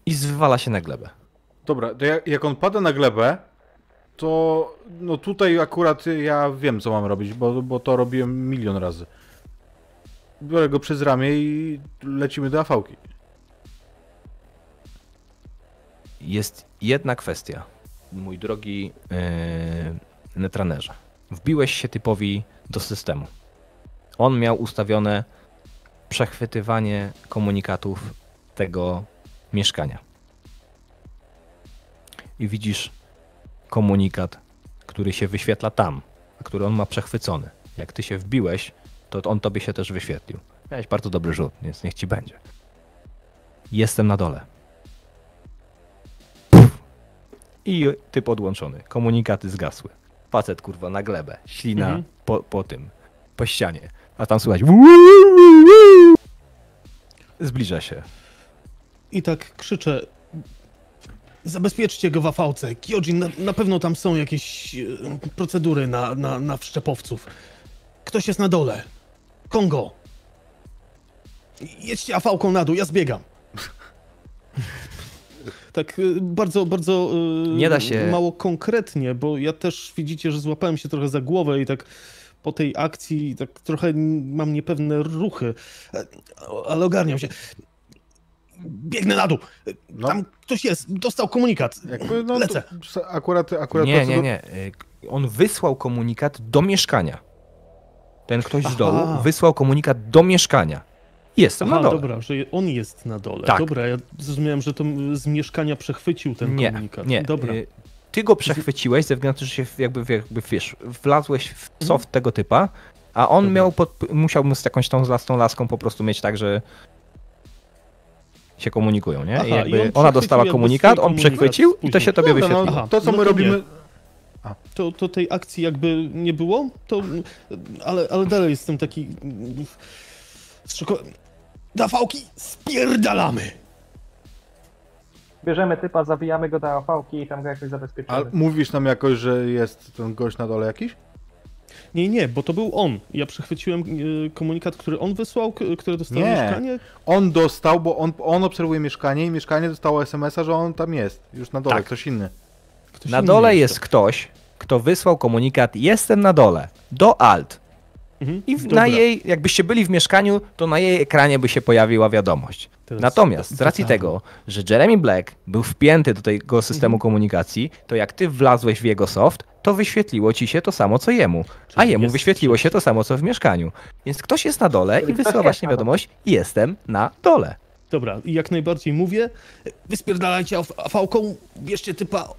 Speaker 1: i zwywala się na glebę.
Speaker 2: Dobra, to jak, jak on pada na glebę, to no tutaj akurat ja wiem, co mam robić, bo, bo to robiłem milion razy. Biorę go przez ramię i lecimy do afałki.
Speaker 1: Jest jedna kwestia, mój drogi yy, netranerze. Wbiłeś się typowi do systemu. On miał ustawione przechwytywanie komunikatów tego mieszkania. i widzisz komunikat, który się wyświetla tam, a który on ma przechwycony. Jak ty się wbiłeś, to on tobie się też wyświetlił. Miałeś bardzo dobry rzut, więc niech ci będzie. Jestem na dole. I ty podłączony. Komunikaty zgasły. Facet kurwa na glebę. Ślina
Speaker 4: Mhm.
Speaker 1: po, po tym, po ścianie. A tam słychać. Zbliża się.
Speaker 4: I tak krzyczę. Zabezpieczcie go w afałce. Kyojin, na, na pewno tam są jakieś e, procedury na, na, na wszczepowców. Ktoś jest na dole. Kongo. Jedźcie afałką na dół, ja zbiegam. *laughs* Tak e, bardzo, bardzo e,
Speaker 1: Nie da się-
Speaker 4: mało konkretnie, bo ja też widzicie, że złapałem się trochę za głowę i tak po tej akcji tak trochę mam niepewne ruchy, E, ale ogarniam się. Biegnę na dół.
Speaker 2: No.
Speaker 4: Tam ktoś jest, dostał komunikat.
Speaker 2: Jakby, no,
Speaker 4: Lecę.
Speaker 2: to, akurat, akurat
Speaker 1: Nie, nie, nie. Y, On wysłał komunikat do mieszkania. Ten ktoś z
Speaker 4: Aha.
Speaker 1: dołu wysłał komunikat do mieszkania. Jestem
Speaker 4: Aha,
Speaker 1: na dole.
Speaker 4: dobra, że on jest na dole.
Speaker 1: Tak.
Speaker 4: Dobra, ja zrozumiałem, że to z mieszkania przechwycił ten
Speaker 1: nie,
Speaker 4: komunikat.
Speaker 1: nie.
Speaker 4: Dobra.
Speaker 1: Y, Ty go przechwyciłeś ze względu na to, że się jakby, jakby wiesz, wlazłeś w soft tego typa, a on
Speaker 4: Dobra.
Speaker 1: miał pod, musiał z jakąś tą, z tą laską po prostu mieć tak, że się komunikują, nie?
Speaker 4: Aha,
Speaker 1: I
Speaker 4: i
Speaker 1: jakby
Speaker 4: on
Speaker 1: ona dostała komunikat, on przechwycił i to się tobie
Speaker 2: Dobra,
Speaker 1: wyświetliło.
Speaker 2: no,
Speaker 4: Aha,
Speaker 2: to co
Speaker 4: no
Speaker 2: my
Speaker 4: to
Speaker 2: robimy...
Speaker 4: To, to tej akcji jakby nie było, to... Ale, ale dalej jestem taki... Dawałki, spierdalamy!
Speaker 3: Bierzemy typa, zawijamy go do afałki i tam go jakoś
Speaker 2: A
Speaker 3: zabezpieczymy.
Speaker 2: mówisz nam jakoś, że jest ten gość na dole jakiś?
Speaker 4: Nie, nie, bo to był on. Ja przechwyciłem e, komunikat, który on wysłał, który dostał
Speaker 2: Nie.
Speaker 4: mieszkanie.
Speaker 2: On dostał, bo on, on obserwuje mieszkanie i mieszkanie dostało SMS-a, że on tam jest. Już na dole,
Speaker 1: Tak.
Speaker 2: ktoś inny.
Speaker 4: Ktoś
Speaker 1: Na
Speaker 4: inny
Speaker 1: dole jest ktoś, kto wysłał komunikat jestem na dole, do alt.
Speaker 4: Mhm,
Speaker 1: I w, na jej, jakbyście byli w mieszkaniu, to na jej ekranie by się pojawiła wiadomość. Natomiast z racji tego, że Jeremy Black był wpięty do tego systemu komunikacji, to jak ty wlazłeś w jego soft, to wyświetliło ci się to samo co jemu. A jemu
Speaker 4: jest
Speaker 1: wyświetliło się to samo co w mieszkaniu. Więc ktoś jest na dole i wysyła właśnie wiadomość jestem na dole.
Speaker 4: Dobra, i jak najbardziej mówię, wyspierdalajcie afałką, bierzcie typa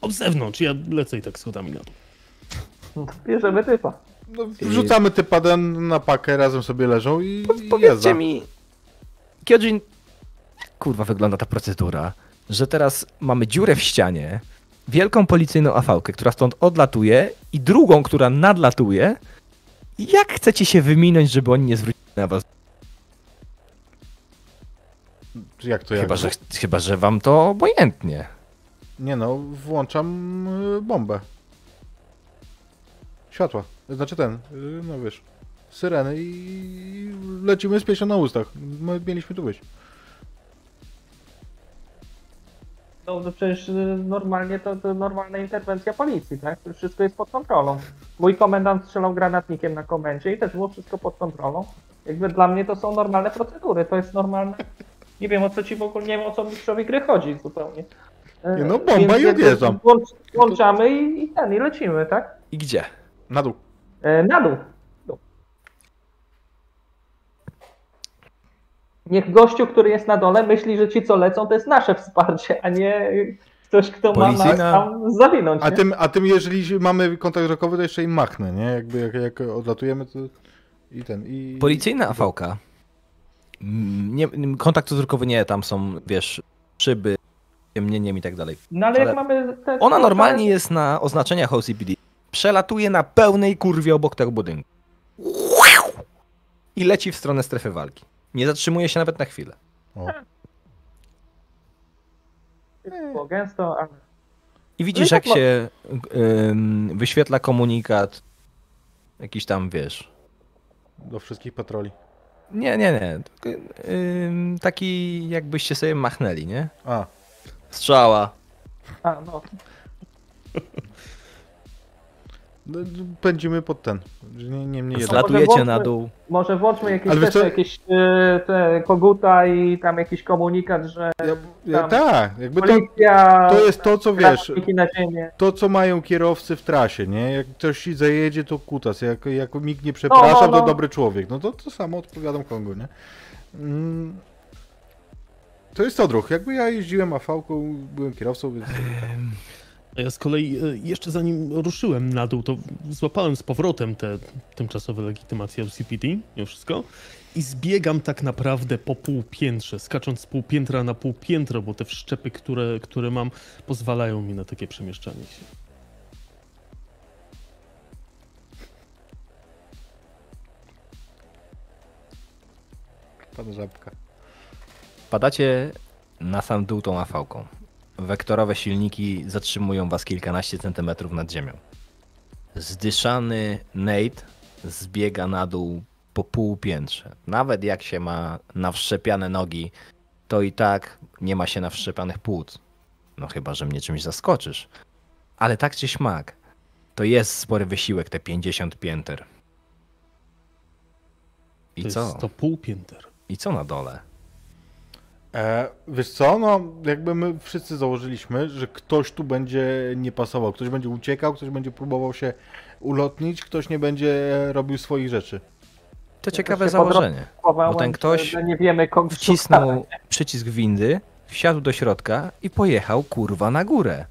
Speaker 4: od zewnątrz, ja lecę i tak schodami na dół.
Speaker 3: Bierzemy typa.
Speaker 2: No, wrzucamy typa na- na pakę, razem sobie leżą i, i
Speaker 1: Powiedzcie
Speaker 2: jazda.
Speaker 1: mi, Kyojin, kurwa wygląda ta procedura, że teraz mamy dziurę w ścianie, wielką policyjną afałkę, która stąd odlatuje i drugą, która nadlatuje. Jak chcecie się wyminąć, żeby oni nie zwrócili na was?
Speaker 2: Jak to jak?
Speaker 1: Chyba, że, chyba, że wam to obojętnie.
Speaker 2: Nie no, włączam y, bombę. Światła. Znaczy ten, y, no wiesz, syreny i lecimy z pieśnią na ustach. My mieliśmy tu być.
Speaker 3: No to przecież y, normalnie to, to normalna interwencja policji, tak? To Wszystko jest pod kontrolą. Mój komendant strzelał granatnikiem na komendzie i też było wszystko pod kontrolą. Jakby dla mnie to są normalne procedury, to jest normalne. Nie wiem o co ci w ogóle, nie wiem o co mistrzowi gry chodzi zupełnie.
Speaker 2: Nie no, bomba i odjeżdżam.
Speaker 3: Włącz, włączamy i, i ten, i lecimy, tak?
Speaker 1: I gdzie?
Speaker 2: Na dół.
Speaker 3: E, na dół. Dół. Niech gościu, który jest na dole, myśli, że ci, co lecą, to jest nasze wsparcie, a nie ktoś, kto ma nas
Speaker 1: Policyjna-
Speaker 3: tam zawinąć.
Speaker 2: A
Speaker 3: nie?
Speaker 2: tym, a tym jeżeli mamy kontakt wzrokowy, to jeszcze im machnę, nie? Jakby jak, jak odlatujemy, to i ten, i...
Speaker 1: Policyjna mm, Nie, kontakt wzrokowy nie, tam są, wiesz, szyby, ciemnieniem i tak dalej.
Speaker 3: No ale,
Speaker 1: ale
Speaker 3: jak mamy. Te,
Speaker 1: Ona normalnie jest na oznaczeniach OCPD. Przelatuje na pełnej kurwie obok tego budynku. I leci w stronę strefy walki. Nie zatrzymuje się nawet na chwilę.
Speaker 2: O.
Speaker 3: Było gęsto, ale.
Speaker 1: I widzisz,
Speaker 3: No i
Speaker 1: jak
Speaker 3: tak ma-
Speaker 1: się ym, wyświetla komunikat. Jakiś tam, wiesz.
Speaker 2: Do wszystkich patroli.
Speaker 1: Nie, nie, nie. ym, taki, jakbyście sobie machnęli, nie?
Speaker 2: A,
Speaker 1: Strzała.
Speaker 3: A, no.
Speaker 2: No, pędzimy pod ten. Nie, nie mnie jeden.
Speaker 1: Zlatujecie
Speaker 3: włączmy-
Speaker 1: na dół.
Speaker 3: Może włączmy jakieś,
Speaker 2: Ale wiesz
Speaker 3: też,
Speaker 2: co?
Speaker 3: jakieś e, te koguta i tam jakiś komunikat, że
Speaker 2: Ja, ja, tak, jakby to,
Speaker 3: policja.
Speaker 2: to jest to, co wiesz, to co mają kierowcy w trasie, nie? Jak ktoś ci zajedzie, to kutas. Jak, jak nikt nie przeprasza,
Speaker 3: No, no, no.
Speaker 2: to dobry człowiek. No to to samo odpowiadam Kongu, nie? Mm, To jest odruch. Jakby ja jeździłem AV-ką, byłem kierowcą, więc...
Speaker 4: Ja z kolei e, jeszcze zanim ruszyłem na dół, to złapałem z powrotem te tymczasowe legitymacje LCPD, mimo wszystko, i zbiegam tak naprawdę po półpiętrze, skacząc z półpiętra na półpiętro, bo te wszczepy, które, które mam, pozwalają mi na takie przemieszczanie się.
Speaker 2: Pan Żabka.
Speaker 1: Padacie na sam dół tą afałką. Wektorowe silniki zatrzymują was kilkanaście centymetrów nad ziemią. Zdyszany Nate zbiega na dół po półpiętrze. Nawet jak się ma nawszczepiane nogi, to i tak nie ma się nawszczepianych płuc. No chyba, że mnie czymś zaskoczysz. Ale tak czy śmak, to jest spory wysiłek te 50 pięter. I
Speaker 4: To
Speaker 1: co?
Speaker 4: jest to półpięter.
Speaker 1: I co na dole?
Speaker 2: E, wiesz co, no jakby my wszyscy założyliśmy, że ktoś tu będzie nie pasował, ktoś będzie uciekał, ktoś będzie próbował się ulotnić, ktoś nie będzie robił swoich rzeczy.
Speaker 1: To
Speaker 3: Ja
Speaker 1: ciekawe
Speaker 3: podro-
Speaker 1: założenie. Bo ten ktoś
Speaker 3: nie wiemy.
Speaker 1: Wcisnął przycisk windy, wsiadł do środka i pojechał kurwa na górę.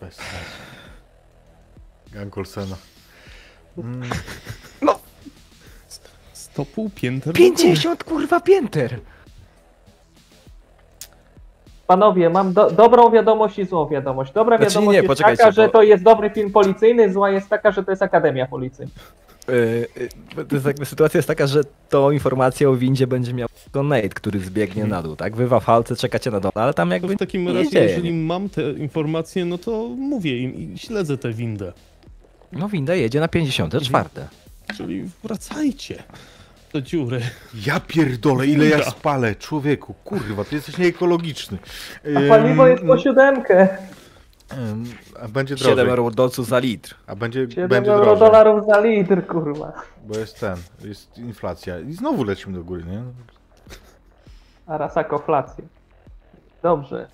Speaker 2: Bez sensu. Gang Olsena. Mm, *laughs*
Speaker 4: To półpięter.
Speaker 1: 50 kurwa pięter!
Speaker 3: Panowie, mam do, dobrą wiadomość i złą wiadomość. Dobra
Speaker 1: Znaczy
Speaker 3: wiadomość
Speaker 1: nie,
Speaker 3: jest taka, że
Speaker 1: bo-
Speaker 3: to jest dobry film policyjny, zła jest taka, że to jest Akademia Policyjna.
Speaker 1: Yy, yy, to jest jakby sytuacja jest taka, że tą informację o windzie będzie miał tylko Nate, który zbiegnie na dół, tak? Wy w afalce czekacie na dole, ale tam jakby
Speaker 4: w takim razie,
Speaker 1: dzieje.
Speaker 4: jeżeli mam te informacje, no to mówię im i śledzę tę windę.
Speaker 1: No winda jedzie na 54.
Speaker 4: Czyli wracajcie do dziury.
Speaker 2: Ja pierdolę, ile ja spalę, człowieku, kurwa, ty jesteś nieekologiczny.
Speaker 3: A paliwo jest po siódemkę.
Speaker 2: A będzie
Speaker 1: 7
Speaker 2: drożej.
Speaker 1: eurodolców za litr.
Speaker 2: A będzie,
Speaker 3: 7
Speaker 2: będzie
Speaker 3: euro
Speaker 2: drożej,
Speaker 3: dolarów za litr, kurwa.
Speaker 2: bo jest ten, jest inflacja. I znowu lecimy do góry, nie?
Speaker 3: A rasakoflację. Dobrze.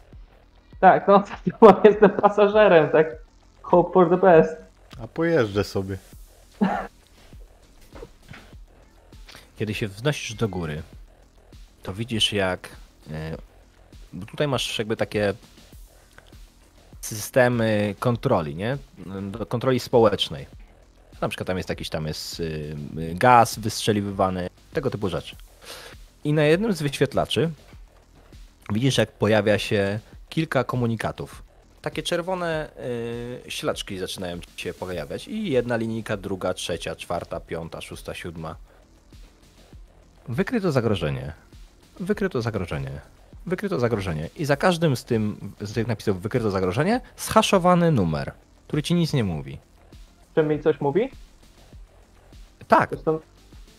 Speaker 3: Tak, no *laughs* bo jestem pasażerem, tak. Hope for the best.
Speaker 2: A pojeżdżę sobie.
Speaker 1: Kiedy się wznosisz do góry, to widzisz jak. e, tutaj masz jakby takie systemy kontroli, nie? Kontroli społecznej. Na przykład tam jest jakiś tam jest y, y, gaz wystrzeliwywany, tego typu rzeczy. I na jednym z wyświetlaczy widzisz, jak pojawia się kilka komunikatów. Takie czerwone y, ślaczki zaczynają się pojawiać i jedna linijka, druga, trzecia, czwarta, piąta, szósta, siódma. Wykryto zagrożenie. Wykryto zagrożenie. Wykryto zagrożenie. I za każdym z, tym, z tych napisów wykryto zagrożenie, schaszowany numer, który ci nic nie mówi.
Speaker 3: Czy mi coś mówi?
Speaker 1: Tak,
Speaker 3: Zresztą-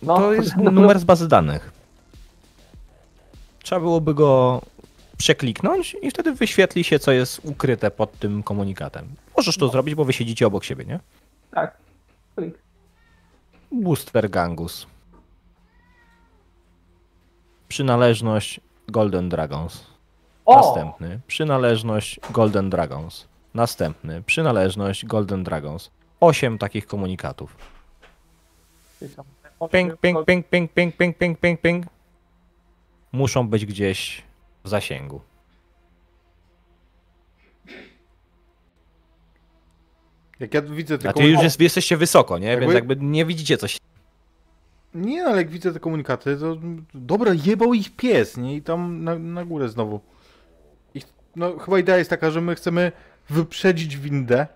Speaker 3: No,
Speaker 1: to jest *laughs*
Speaker 3: no,
Speaker 1: numer z bazy danych. Trzeba byłoby go przekliknąć i wtedy wyświetli się, co jest ukryte pod tym komunikatem. Możesz to zrobić, bo wy siedzicie obok siebie, nie?
Speaker 3: Tak. Klik.
Speaker 1: Booster Gangus. Przynależność Golden Dragons.
Speaker 3: O!
Speaker 1: Następny. Przynależność Golden Dragons. Następny. Przynależność Golden Dragons. Osiem takich komunikatów. Ping, ping, ping, ping, ping, ping, ping, ping, ping. Muszą być gdzieś w zasięgu.
Speaker 2: Jak ja widzę te
Speaker 1: Znaczy
Speaker 2: komunikaty...
Speaker 1: już jest, jesteście wysoko, nie?
Speaker 2: Jakby-
Speaker 1: Więc jakby nie widzicie coś.
Speaker 2: Nie, ale jak widzę te komunikaty, to dobra, jebał ich pies, nie? I tam na, na górę znowu. I, no chyba idea jest taka, że my chcemy wyprzedzić windę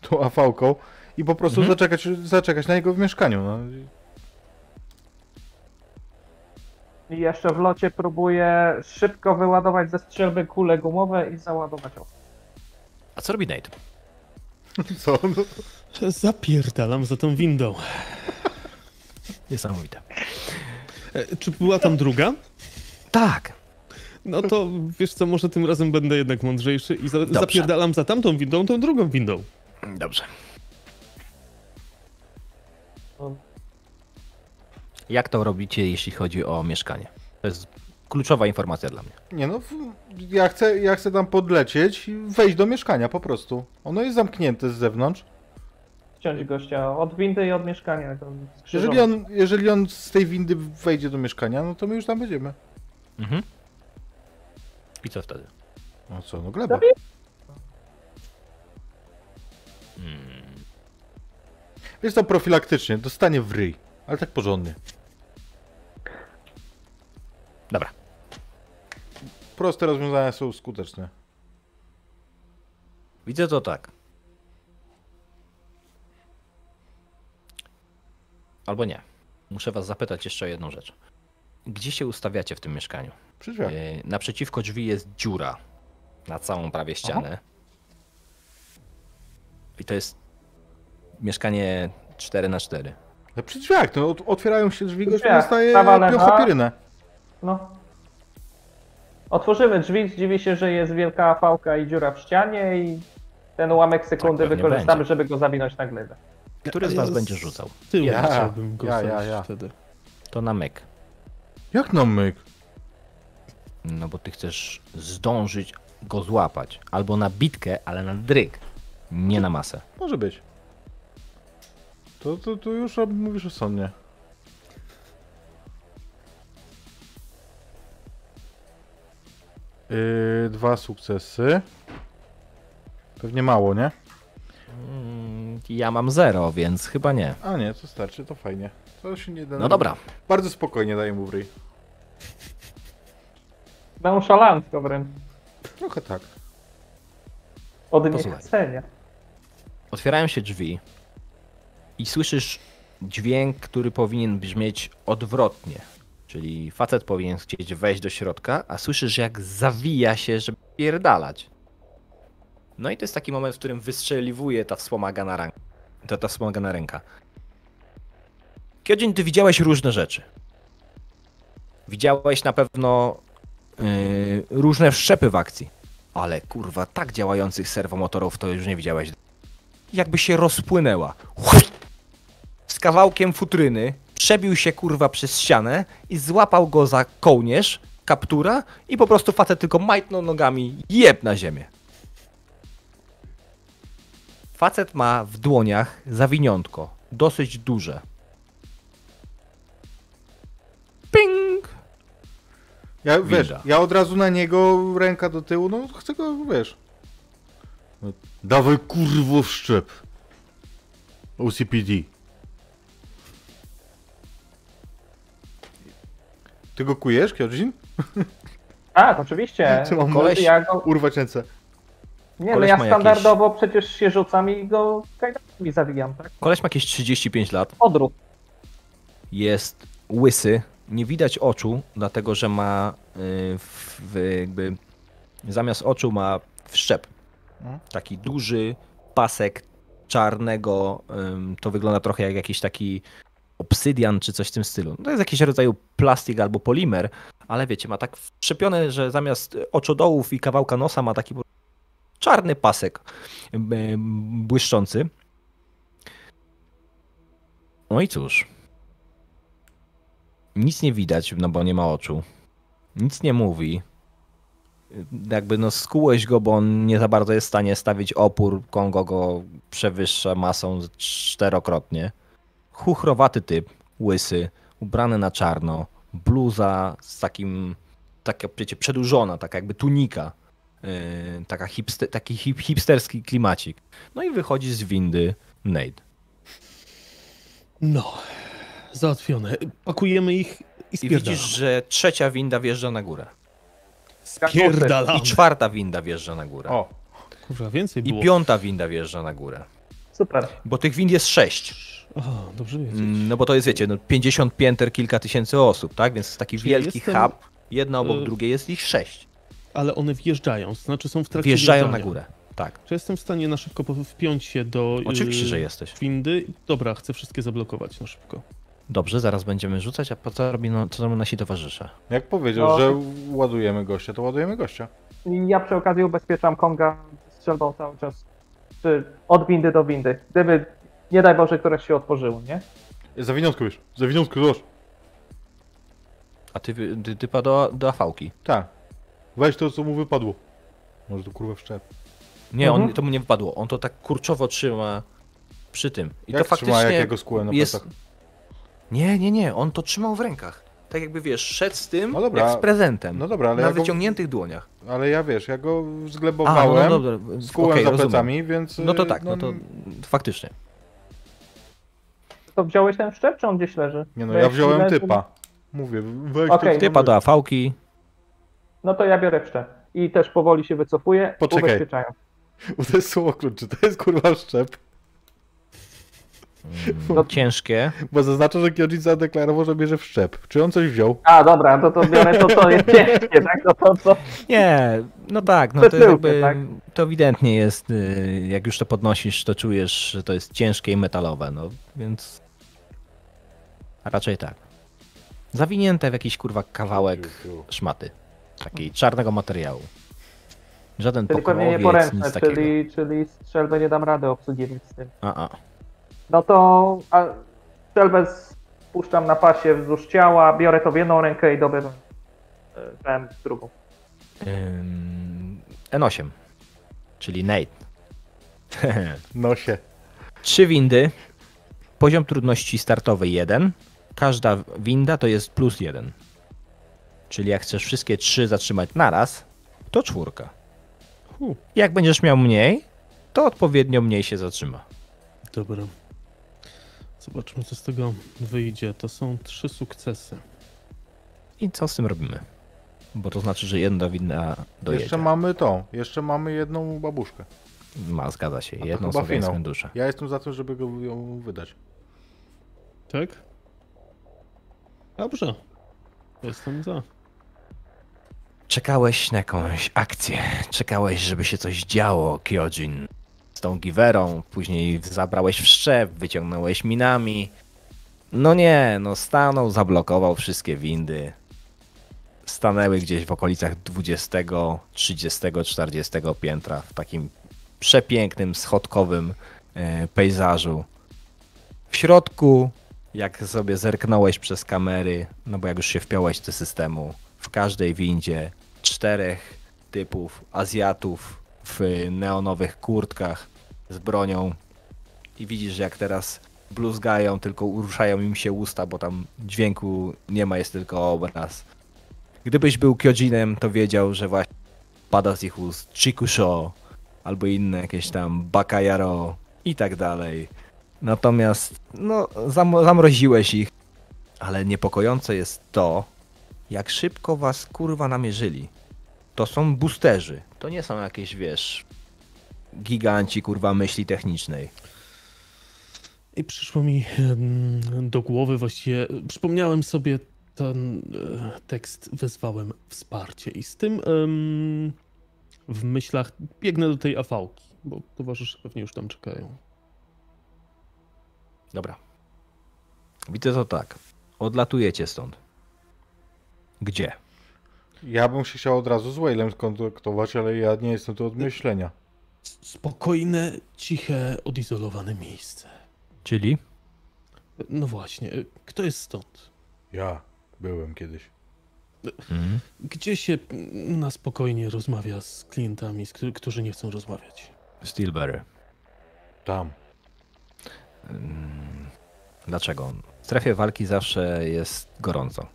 Speaker 2: tą AV-ką i po prostu
Speaker 1: Mhm.
Speaker 2: zaczekać, zaczekać na niego w mieszkaniu. No.
Speaker 3: I jeszcze w locie próbuję szybko wyładować ze strzelby kule gumowe i załadować oko.
Speaker 1: A co robi Nate? *laughs*
Speaker 2: Co? No,
Speaker 4: Zapierdalam za tą windą.
Speaker 1: Niesamowite.
Speaker 4: E, Czy była tam druga?
Speaker 1: Tak.
Speaker 4: No to wiesz co, może tym razem będę jednak mądrzejszy i za, zapierdalam za tamtą windą, tą drugą windą.
Speaker 1: Dobrze. Jak to robicie, jeśli chodzi o mieszkanie? To jest kluczowa informacja dla mnie.
Speaker 2: nie no, ja chcę, ja chcę tam podlecieć i wejść do mieszkania po prostu. Ono jest zamknięte z zewnątrz.
Speaker 3: Ściąć gościa od windy i od mieszkania.
Speaker 2: Jeżeli on, jeżeli on z tej windy wejdzie do mieszkania, no to my już tam będziemy.
Speaker 1: Mhm. I co wtedy?
Speaker 2: No co, no gleba.
Speaker 1: Hmm.
Speaker 2: Jest to profilaktycznie, dostanie w ryj. Ale tak porządnie.
Speaker 1: Dobra.
Speaker 2: Proste rozwiązania są skuteczne.
Speaker 1: Widzę to tak. Albo nie. Muszę was zapytać jeszcze o jedną rzecz. Gdzie się ustawiacie w tym mieszkaniu?
Speaker 2: Przy drzwiach.
Speaker 1: E, Naprzeciwko drzwi jest dziura na całą prawie ścianę. I to jest mieszkanie 4 na 4
Speaker 2: No przy drzwiach, no ot- otwierają się drzwi, gość dostaje piochopirynę.
Speaker 3: No. Otworzymy drzwi, zdziwi się, że jest wielka fałka i dziura w ścianie i ten ułamek sekundy
Speaker 1: Tak
Speaker 3: wykorzystamy,
Speaker 1: będzie.
Speaker 3: żeby go zawinąć na glebę.
Speaker 1: Który z
Speaker 4: Ja
Speaker 1: was
Speaker 4: z-
Speaker 1: będzie rzucał?
Speaker 4: Z tyłu
Speaker 2: Ja.
Speaker 4: chciałbym go
Speaker 2: Ja, ja, ja.
Speaker 4: wtedy.
Speaker 1: To na myk.
Speaker 2: Jak na myk?
Speaker 1: No bo ty chcesz zdążyć go złapać. Albo na bitkę, ale na dryg. Nie na masę.
Speaker 2: Może być. To, to, to już mówisz rozsądnie. Yy, dwa sukcesy. Pewnie mało, nie?
Speaker 1: Ja mam zero, więc chyba nie.
Speaker 2: A nie, to starczy, to fajnie. To się nie denerwuje.
Speaker 1: No dobra.
Speaker 2: Bardzo spokojnie daję mu w ryj.
Speaker 3: Nonszalancko wręcz.
Speaker 2: Trochę tak.
Speaker 3: Od
Speaker 1: Posłuchaj.
Speaker 3: niechcenia.
Speaker 1: Otwierają się drzwi i słyszysz dźwięk, który powinien brzmieć odwrotnie. Czyli facet powinien chcieć wejść do środka, a słyszysz jak zawija się, żeby pierdalać. No i to jest taki moment, w którym wystrzeliwuje ta wspomagana, ręka. ta, ta wspomagana ręka. Kyodzin, ty widziałeś różne rzeczy. Widziałeś na pewno yy, różne wszczepy w akcji. Ale kurwa, tak działających serwomotorów to już nie widziałeś jakby się rozpłynęła. Z kawałkiem futryny przebił się kurwa przez ścianę i złapał go za kołnierz, kaptura i po prostu facet tylko majtnął nogami jeb na ziemię. Facet ma w dłoniach zawiniątko, dosyć duże. Ping!
Speaker 2: Ja, wiesz,
Speaker 1: Winda.
Speaker 2: ja od razu na niego ręka do tyłu, no chcę go, wiesz. Dawaj kurwo w szczep. OCPD. Ty go kujesz, Kyojin?
Speaker 3: Tak, oczywiście. *laughs*
Speaker 2: Czy mam
Speaker 1: koleś-
Speaker 3: Ja go,
Speaker 2: urwać ręce?
Speaker 3: Nie, no
Speaker 1: koleś
Speaker 3: ja
Speaker 1: ma
Speaker 3: standardowo przecież się rzucam i go kajdankami zawijam, tak?
Speaker 1: Koleś ma jakieś 35 lat.
Speaker 3: Odruch.
Speaker 1: jest łysy, nie widać oczu, dlatego że ma y, w, w jakby zamiast oczu ma wszczep.
Speaker 2: Mhm.
Speaker 1: Taki duży pasek czarnego, to wygląda trochę jak jakiś taki obsydian czy coś w tym stylu. To jest jakiś rodzaju plastik albo polimer, ale wiecie, ma tak wszczepione, że zamiast oczodołów i kawałka nosa ma taki czarny pasek ym, błyszczący. No i cóż, nic nie widać, no bo nie ma oczu. Nic nie mówi. Jakby no skułeś go, bo on nie za bardzo jest w stanie stawić opór. Kongo go przewyższa masą czterokrotnie. Chuchrowaty typ, łysy, ubrany na czarno, bluza z takim, taka wiecie, przedłużona, taka jakby tunika. Yy, taka hipster, taki hip, hipsterski klimacik. No i wychodzi z windy Nate.
Speaker 4: No, załatwione. Pakujemy ich i
Speaker 1: I
Speaker 4: spierdalamy.
Speaker 1: widzisz, że trzecia winda wjeżdża na górę.
Speaker 4: Spierdalamy.
Speaker 1: I czwarta winda wjeżdża na górę.
Speaker 2: O,
Speaker 4: Kurwa, więcej
Speaker 1: I
Speaker 4: było.
Speaker 1: piąta winda wjeżdża na górę.
Speaker 3: Super.
Speaker 1: Bo tych wind jest sześć.
Speaker 4: O, dobrze wiedzieć.
Speaker 1: Mm, No bo to jest, wiecie, no 50 pięter, kilka tysięcy osób, tak? Więc jest taki
Speaker 4: Czyli
Speaker 1: wielki
Speaker 4: jestem-
Speaker 1: hub. Jedna obok
Speaker 4: y,
Speaker 1: drugiej jest ich sześć.
Speaker 4: Ale one wjeżdżają, znaczy są w trakcie
Speaker 1: Wjeżdżają na
Speaker 4: wjeżdżania.
Speaker 1: górę. Tak.
Speaker 4: Czy jestem w stanie na szybko wpiąć się do
Speaker 1: Oczywiście,
Speaker 4: y,
Speaker 1: że jesteś.
Speaker 4: windy? Dobra, chcę wszystkie zablokować na szybko.
Speaker 1: Dobrze, zaraz będziemy rzucać, a po co robi no, co robią nasi towarzysze?
Speaker 2: jak powiedział,
Speaker 3: No.
Speaker 2: że ładujemy gościa, to ładujemy gościa.
Speaker 3: Ja przy okazji ubezpieczam Konga strzelbą cały czas. Czy od windy do windy. Gdyby, nie daj Boże, któreś się otworzyło, nie?
Speaker 2: Zawiniątko wiesz, zawiniątko, zobacz.
Speaker 1: A ty, ty typa do, do afałki.
Speaker 2: Tak. Weź to, co mu wypadło. Może to kurwa w szczep.
Speaker 1: Nie, on,
Speaker 3: Mhm.
Speaker 1: to mu nie wypadło. On to tak kurczowo trzyma przy tym. I
Speaker 2: Jak
Speaker 1: to
Speaker 2: trzyma,
Speaker 1: faktycznie
Speaker 2: jak jego skółem na
Speaker 1: jest...
Speaker 2: plecach?
Speaker 1: Nie, nie, nie, on to trzymał w rękach. Tak jakby wiesz, szedł z tym
Speaker 2: No dobra.
Speaker 1: jak z prezentem.
Speaker 2: No dobra, ale
Speaker 1: na
Speaker 2: ja, go,
Speaker 1: wyciągniętych dłoniach.
Speaker 2: ale ja wiesz, ja go
Speaker 1: A, no,
Speaker 2: zglebowałem,
Speaker 1: no dobra.
Speaker 2: skułem
Speaker 1: okej,
Speaker 2: za
Speaker 1: rozumiem.
Speaker 2: plecami, więc...
Speaker 1: No to
Speaker 2: y,
Speaker 1: tak, no to faktycznie.
Speaker 3: To wziąłeś ten szczep, czy on gdzieś leży?
Speaker 2: Nie no, ja wziąłem typa. Mówię, weź
Speaker 3: Okej.
Speaker 1: Typa do afałki.
Speaker 3: No to ja biorę szczep. I też powoli się wycofuję,
Speaker 2: Poczekaj.
Speaker 3: ubezpieczając. *laughs*
Speaker 2: Bo to jest słowokrót, czy to jest kurwa szczep?
Speaker 1: Mm, ciężkie.
Speaker 2: Bo zaznacza, że Kyojin zadeklarował, że bierze w szczep. Czy on coś wziął?
Speaker 3: A, dobra, to to biorę to, co jest ciężkie, tak? To, to, to.
Speaker 1: Nie, no tak, no to jakby,
Speaker 3: tak?
Speaker 1: to ewidentnie jest, y, jak już to podnosisz, to czujesz, że to jest ciężkie i metalowe, no więc raczej tak. Zawinięte w jakiś kurwa kawałek szmaty, takiej czarnego materiału. Żaden
Speaker 3: Czyli pewnie nieporęczne, czyli, czyli strzelbę nie dam rady obsługiwać z tym.
Speaker 1: A, a.
Speaker 3: No to a, strzelbę spuszczam na pasie wzdłuż ciała, biorę to w jedną rękę i dobywam e, w drugą.
Speaker 1: Ym, N8, czyli Nate. *laughs*
Speaker 2: Nosie.
Speaker 1: Trzy windy, poziom trudności startowy 1. Każda winda to jest plus 1. Czyli jak chcesz wszystkie trzy zatrzymać naraz, to czwórka. Jak będziesz miał mniej, to odpowiednio mniej się zatrzyma.
Speaker 4: dobra. Zobaczmy, co z tego wyjdzie. To są trzy sukcesy.
Speaker 1: I co z tym robimy? Bo to znaczy, że jedna winda dojedzie.
Speaker 2: Jeszcze mamy to. Jeszcze mamy jedną babuszkę.
Speaker 1: Ma, zgadza się. Jedną słowiańską duszę.
Speaker 2: Ja jestem za tym, żeby go ją wydać.
Speaker 4: Tak? Dobrze. Jestem za.
Speaker 1: Czekałeś na jakąś akcję. Czekałeś, żeby się coś działo, Kyojin. Z tą giwerą. Później zabrałeś w szczep, wyciągnąłeś minami. No nie, no stanął, zablokował wszystkie windy. Stanęły gdzieś w okolicach 20, 30, 40 piętra w takim przepięknym, schodkowym e, pejzażu. W środku, jak sobie zerknąłeś przez kamery, no bo jak już się wpiąłeś do systemu, w każdej windzie czterech typów Azjatów w neonowych kurtkach z bronią i widzisz, jak teraz bluzgają, tylko uruszają im się usta, bo tam dźwięku nie ma, jest tylko obraz. Gdybyś był Kyojinem, to wiedział, że właśnie pada z ich ust Chikusho albo inne jakieś tam Bakayaro i tak dalej. Natomiast, no, zam- zamroziłeś ich. Ale niepokojące jest to, jak szybko was kurwa namierzyli. To są boosterzy. To nie są jakieś, wiesz, giganci kurwa myśli technicznej.
Speaker 4: I przyszło mi do głowy właściwie, przypomniałem sobie ten e, tekst, wezwałem wsparcie i z tym em, w myślach biegnę do tej afałki, bo towarzysze pewnie już tam czekają.
Speaker 1: Dobra. Widzę to tak. Odlatujecie stąd. Gdzie?
Speaker 2: Ja bym się chciał od razu z Waylem skontaktować, ale ja nie jestem tu od myślenia.
Speaker 4: Spokojne, ciche, odizolowane miejsce.
Speaker 1: Czyli?
Speaker 4: No właśnie, kto jest stąd?
Speaker 2: Ja byłem kiedyś.
Speaker 1: Mhm.
Speaker 4: Gdzie się na spokojnie rozmawia z klientami, z którzy- którzy nie chcą rozmawiać?
Speaker 1: Steelberry.
Speaker 2: Tam.
Speaker 1: Mm, Dlaczego? W strefie walki zawsze jest gorąco.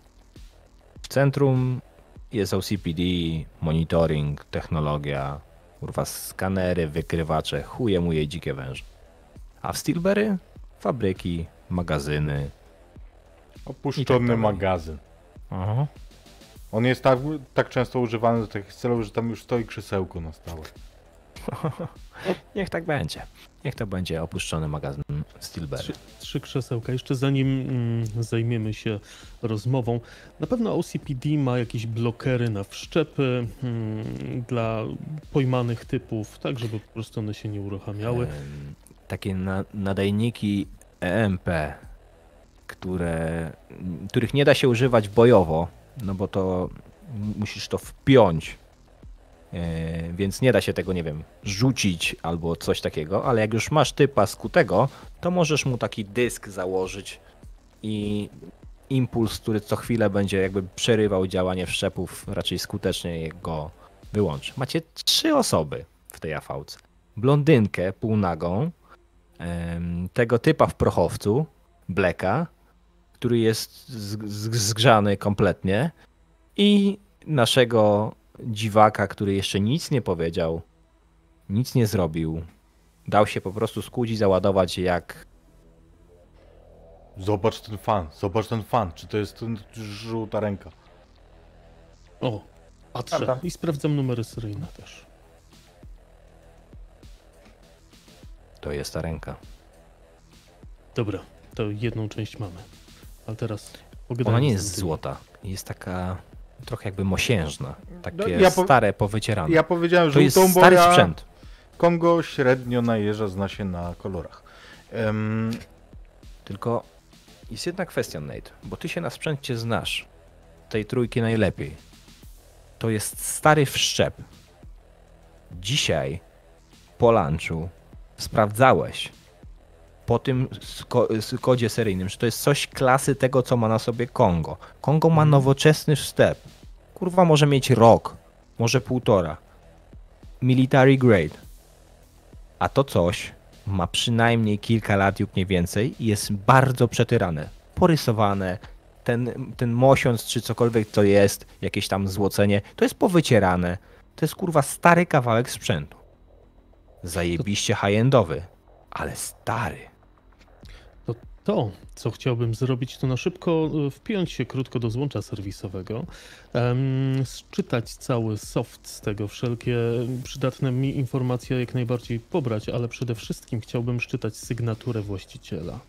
Speaker 1: Centrum jest OCPD, monitoring, technologia, kurwa skanery, wykrywacze, chuje muje dzikie węże. A w Steelberry fabryki, magazyny. Tak
Speaker 2: Opuszczony
Speaker 1: dalej.
Speaker 2: magazyn.
Speaker 1: Aha.
Speaker 2: On jest tak, tak często używany do takich celów, że tam już stoi krzesełko na stałe. *laughs*
Speaker 1: Niech tak będzie. Niech to będzie opuszczony magazyn Steelberry.
Speaker 4: Trzy, trzy krzesełka. Jeszcze zanim mm, zajmiemy się rozmową, na pewno OCPD ma jakieś blokery na wszczepy mm, dla pojmanych typów, tak żeby po prostu one się nie uruchamiały.
Speaker 1: Takie na, nadajniki EMP, które, których nie da się używać bojowo, no bo to musisz to wpiąć, więc nie da się tego, nie wiem, rzucić albo coś takiego, ale jak już masz typa skutego, to możesz mu taki dysk założyć i impuls, który co chwilę będzie jakby przerywał działanie wszczepów, raczej skutecznie go wyłączy. Macie trzy osoby w tej AV-ce blondynkę półnagą, tego typa w prochowcu, Blacka, który jest zgrzany kompletnie i naszego dziwaka, który jeszcze nic nie powiedział, nic nie zrobił. Dał się po prostu skuć i załadować jak
Speaker 2: Zobacz ten fan, zobacz ten fan. Czy to jest ten żółta ręka?
Speaker 4: O, patrzę
Speaker 3: Prawda.
Speaker 4: i sprawdzam numery seryjne też.
Speaker 1: to jest ta ręka.
Speaker 4: Dobra, to jedną część mamy. Ale teraz pogadajmy
Speaker 1: Ona nie jest złota, jest taka trochę jakby mosiężna. Takie
Speaker 2: No, ja po-
Speaker 1: stare, powycierane.
Speaker 2: Ja powiedziałem
Speaker 1: to jest stary
Speaker 2: ja
Speaker 1: sprzęt.
Speaker 2: Kongo średnio najeżdża, zna się na kolorach. Em,
Speaker 1: Tylko jest jedna kwestia, Nate, bo ty się na sprzęcie znasz. Tej trójki najlepiej. To jest stary wszczep. Dzisiaj po lunchu sprawdzałeś po tym kodzie seryjnym, że to jest coś klasy tego, co ma na sobie Kongo. Kongo ma nowoczesny wszczep. Kurwa może mieć rok, może półtora. Military grade. A to coś ma przynajmniej kilka lat lub nie więcej i jest bardzo przetyrane, porysowane. Ten, ten mosiąc czy cokolwiek to jest, jakieś tam złocenie, to jest powycierane. To jest kurwa stary kawałek sprzętu. Zajebiście high-endowy, ale stary.
Speaker 4: To co chciałbym zrobić, to na szybko e, wpiąć się krótko do złącza serwisowego, em, sczytać cały soft z tego, wszelkie przydatne mi informacje jak najbardziej pobrać, ale przede wszystkim chciałbym szczytać sygnaturę właściciela.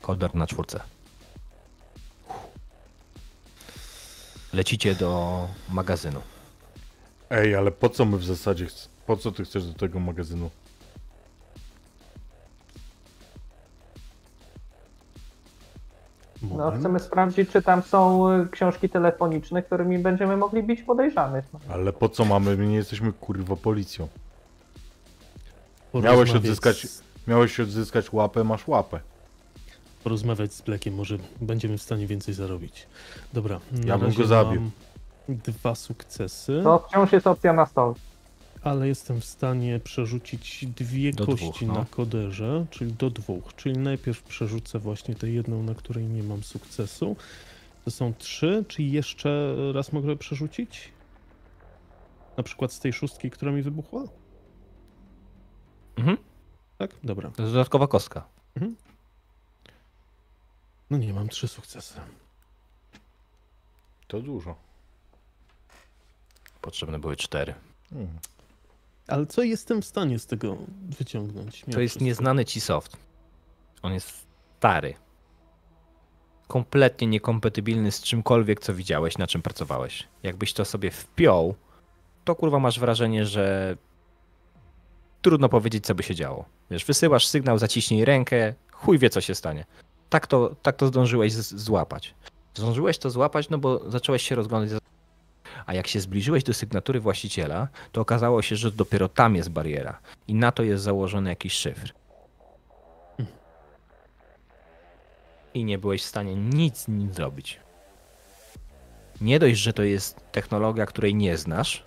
Speaker 1: Koder na czwórce. Lecicie do magazynu.
Speaker 2: Ej, ale po co my w zasadzie, chc- po co ty chcesz do tego magazynu?
Speaker 3: No, chcemy sprawdzić, czy tam są y, książki telefoniczne, którymi będziemy mogli bić podejrzanych.
Speaker 2: Ale po co mamy, my nie jesteśmy kurwa policją.
Speaker 4: Porozmawiać
Speaker 2: Miałeś odzyskać- Miałeś odzyskać łapę, masz łapę.
Speaker 4: porozmawiać z Blackiem, może będziemy w stanie więcej zarobić. Dobra,
Speaker 2: Ja bym go zabił.
Speaker 4: Dwa sukcesy,
Speaker 3: To wciąż jest opcja na stole.
Speaker 4: Ale jestem w stanie przerzucić dwie
Speaker 1: Do
Speaker 4: kości
Speaker 1: dwóch, no.
Speaker 4: na koderze, czyli do dwóch. Czyli najpierw przerzucę właśnie tę jedną, na której nie mam sukcesu. To są trzy, czy jeszcze raz mogę przerzucić? Na przykład z tej szóstki, która mi wybuchła?
Speaker 1: Mhm.
Speaker 4: Tak? Dobra.
Speaker 1: To jest dodatkowa kostka.
Speaker 4: No nie, mam trzy sukcesy.
Speaker 2: To dużo.
Speaker 1: Potrzebne były cztery.
Speaker 2: Hmm.
Speaker 4: Ale co jestem w stanie z tego wyciągnąć?
Speaker 1: To jest
Speaker 4: wszystko?
Speaker 1: nieznany ci soft. On jest stary. Kompletnie niekompatybilny z czymkolwiek, co widziałeś, na czym pracowałeś. Jakbyś to sobie wpiął, to kurwa masz wrażenie, że trudno powiedzieć, co by się działo. Wiesz, wysyłasz sygnał, zaciśnij rękę, chuj wie, co się stanie. Tak to, tak to zdążyłeś z- złapać. Zdążyłeś to złapać, no bo zacząłeś się rozglądać. A jak się zbliżyłeś do sygnatury właściciela, to okazało się, że dopiero tam jest bariera i na to jest założony jakiś szyfr. I nie byłeś w stanie nic z nim zrobić. Nie dość, że to jest technologia, której nie znasz,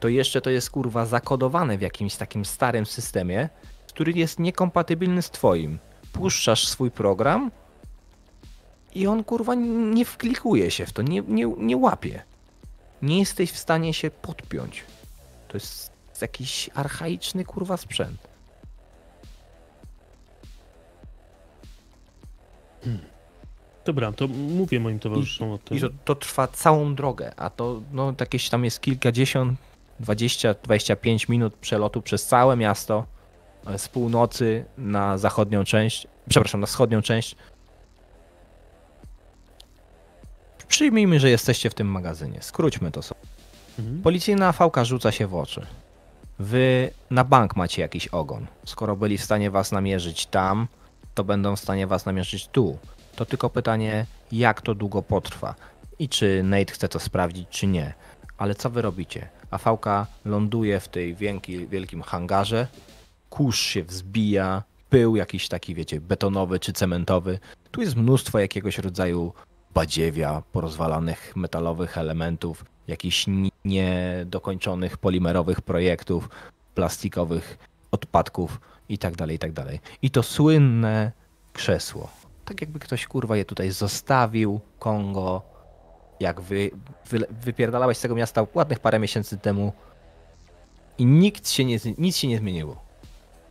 Speaker 1: to jeszcze to jest kurwa zakodowane w jakimś takim starym systemie, który jest niekompatybilny z twoim. Puszczasz swój program i on kurwa nie wklikuje się w to, nie, nie, nie łapie. Nie jesteś w stanie się podpiąć. To jest jakiś archaiczny kurwa sprzęt.
Speaker 4: Dobra, to mówię moim towarzyszom o tym.
Speaker 1: I to, to trwa całą drogę, a to no, jakieś tam jest kilkadziesiąt, 20, 25 minut przelotu przez całe miasto z północy na zachodnią część, przepraszam, na wschodnią część. Przyjmijmy, że jesteście w tym magazynie. Skróćmy to sobie.
Speaker 4: Mhm.
Speaker 1: Policyjna fałka rzuca się w oczy. Wy na bank macie jakiś ogon. Skoro byli w stanie was namierzyć tam, to będą w stanie was namierzyć tu. To tylko pytanie, jak to długo potrwa i czy Nate chce to sprawdzić, czy nie. Ale co wy robicie? A fałka ląduje w tej wielki, wielkim hangarze, kurz się wzbija, pył jakiś taki, wiecie, betonowy czy cementowy. Tu jest mnóstwo jakiegoś rodzaju badziewia, porozwalanych metalowych elementów, jakichś ni- niedokończonych polimerowych projektów, plastikowych odpadków i tak dalej, i tak. I to słynne krzesło. Tak jakby ktoś kurwa je tutaj zostawił, Kongo, jak wy, wy wypierdalałeś z tego miasta ładnych parę miesięcy temu i nikt się nie, nic się nie zmieniło.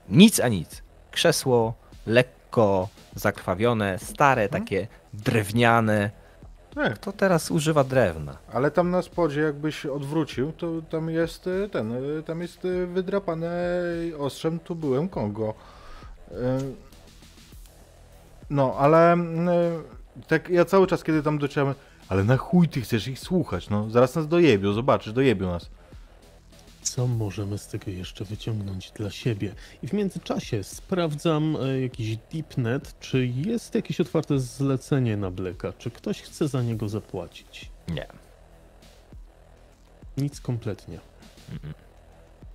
Speaker 1: Nic a nic. Krzesło lekko zakrwawione, stare, takie drewniane.
Speaker 2: Tak,
Speaker 1: Kto teraz używa drewna?
Speaker 2: ale tam na spodzie jakbyś odwrócił, to tam jest y, ten, y, tam jest y, wydrapane ostrzem, tu byłem Kongo. No, ale tak ja cały czas, kiedy tam dociałem, ale na chuj ty chcesz ich słuchać, no, zaraz nas dojebią, zobaczysz, dojebią nas.
Speaker 4: Co możemy z tego jeszcze wyciągnąć dla siebie? I w międzyczasie sprawdzam e, jakiś deepnet, czy jest jakieś otwarte zlecenie na Bleka, czy ktoś chce za niego zapłacić.
Speaker 1: Nie.
Speaker 4: Nic kompletnie.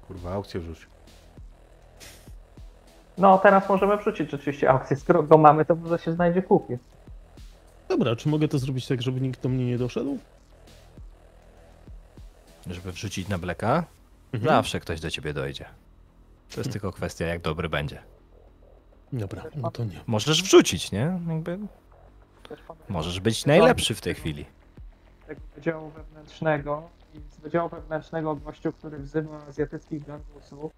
Speaker 2: Kurwa, aukcję rzuć.
Speaker 3: No, teraz możemy wrzucić rzeczywiście aukcję. Skoro go mamy, to może się znajdzie kupię.
Speaker 4: Dobra, czy mogę to zrobić tak, żeby nikt do mnie nie doszedł?
Speaker 1: Żeby wrzucić na bleka,
Speaker 4: Mhm.
Speaker 1: zawsze ktoś do ciebie dojdzie. To jest tylko kwestia, jak dobry będzie.
Speaker 4: Dobra, no to nie.
Speaker 1: Możesz wrzucić, nie? Jakby możesz być najlepszy w tej chwili.
Speaker 3: Tego wydziału wewnętrznego i z wydziału wewnętrznego gościu, który wzywa azjatyckich gangusów,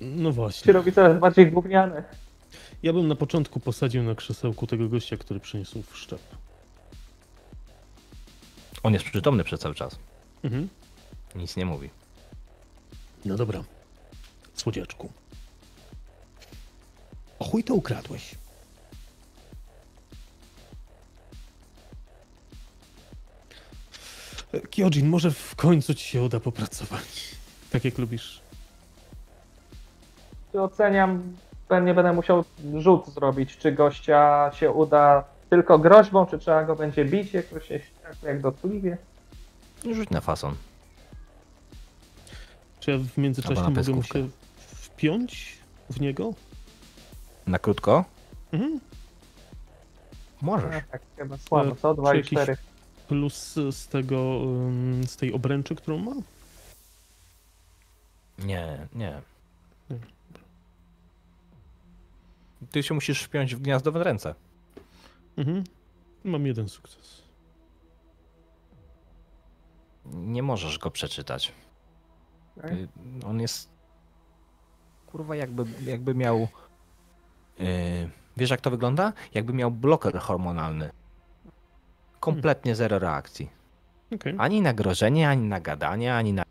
Speaker 4: No
Speaker 3: się
Speaker 4: właśnie.
Speaker 3: robi coraz bardziej gówniany.
Speaker 4: Ja bym na początku posadził na krzesełku tego gościa, który przyniósł wszczep.
Speaker 1: On jest przytomny przez cały czas.
Speaker 4: Mhm.
Speaker 1: Nic nie mówi.
Speaker 4: No dobra. Słodziaczku. O chuj to ukradłeś. E, Kyojin, może w końcu ci się uda popracować. *laughs* Tak jak lubisz.
Speaker 3: Oceniam, pewnie będę musiał rzut zrobić, czy gościa się uda tylko groźbą, czy trzeba go będzie bić jakoś tak jak dotkliwie.
Speaker 1: Rzuć na fason.
Speaker 4: Czy ja w międzyczasie mogę się wpiąć w niego?
Speaker 1: Na krótko?
Speaker 4: Mhm.
Speaker 1: Możesz.
Speaker 3: No, tak chyba słabo,
Speaker 4: E,
Speaker 3: co? 2
Speaker 4: czy
Speaker 3: i
Speaker 4: jakiś-
Speaker 3: 4.
Speaker 4: Plus z tego, z tej obręczy, którą ma?
Speaker 1: Nie, nie. Ty się musisz wpiąć w gniazdowe ręce.
Speaker 4: Mhm. Mam jeden sukces.
Speaker 1: Nie możesz go przeczytać.
Speaker 3: Okej.
Speaker 1: Y, On jest. Kurwa, jakby, jakby miał. Yy, wiesz, jak to wygląda? Jakby miał bloker hormonalny. Kompletnie zero reakcji.
Speaker 4: Okej.
Speaker 1: Ani na grożenie, ani na gadanie, ani na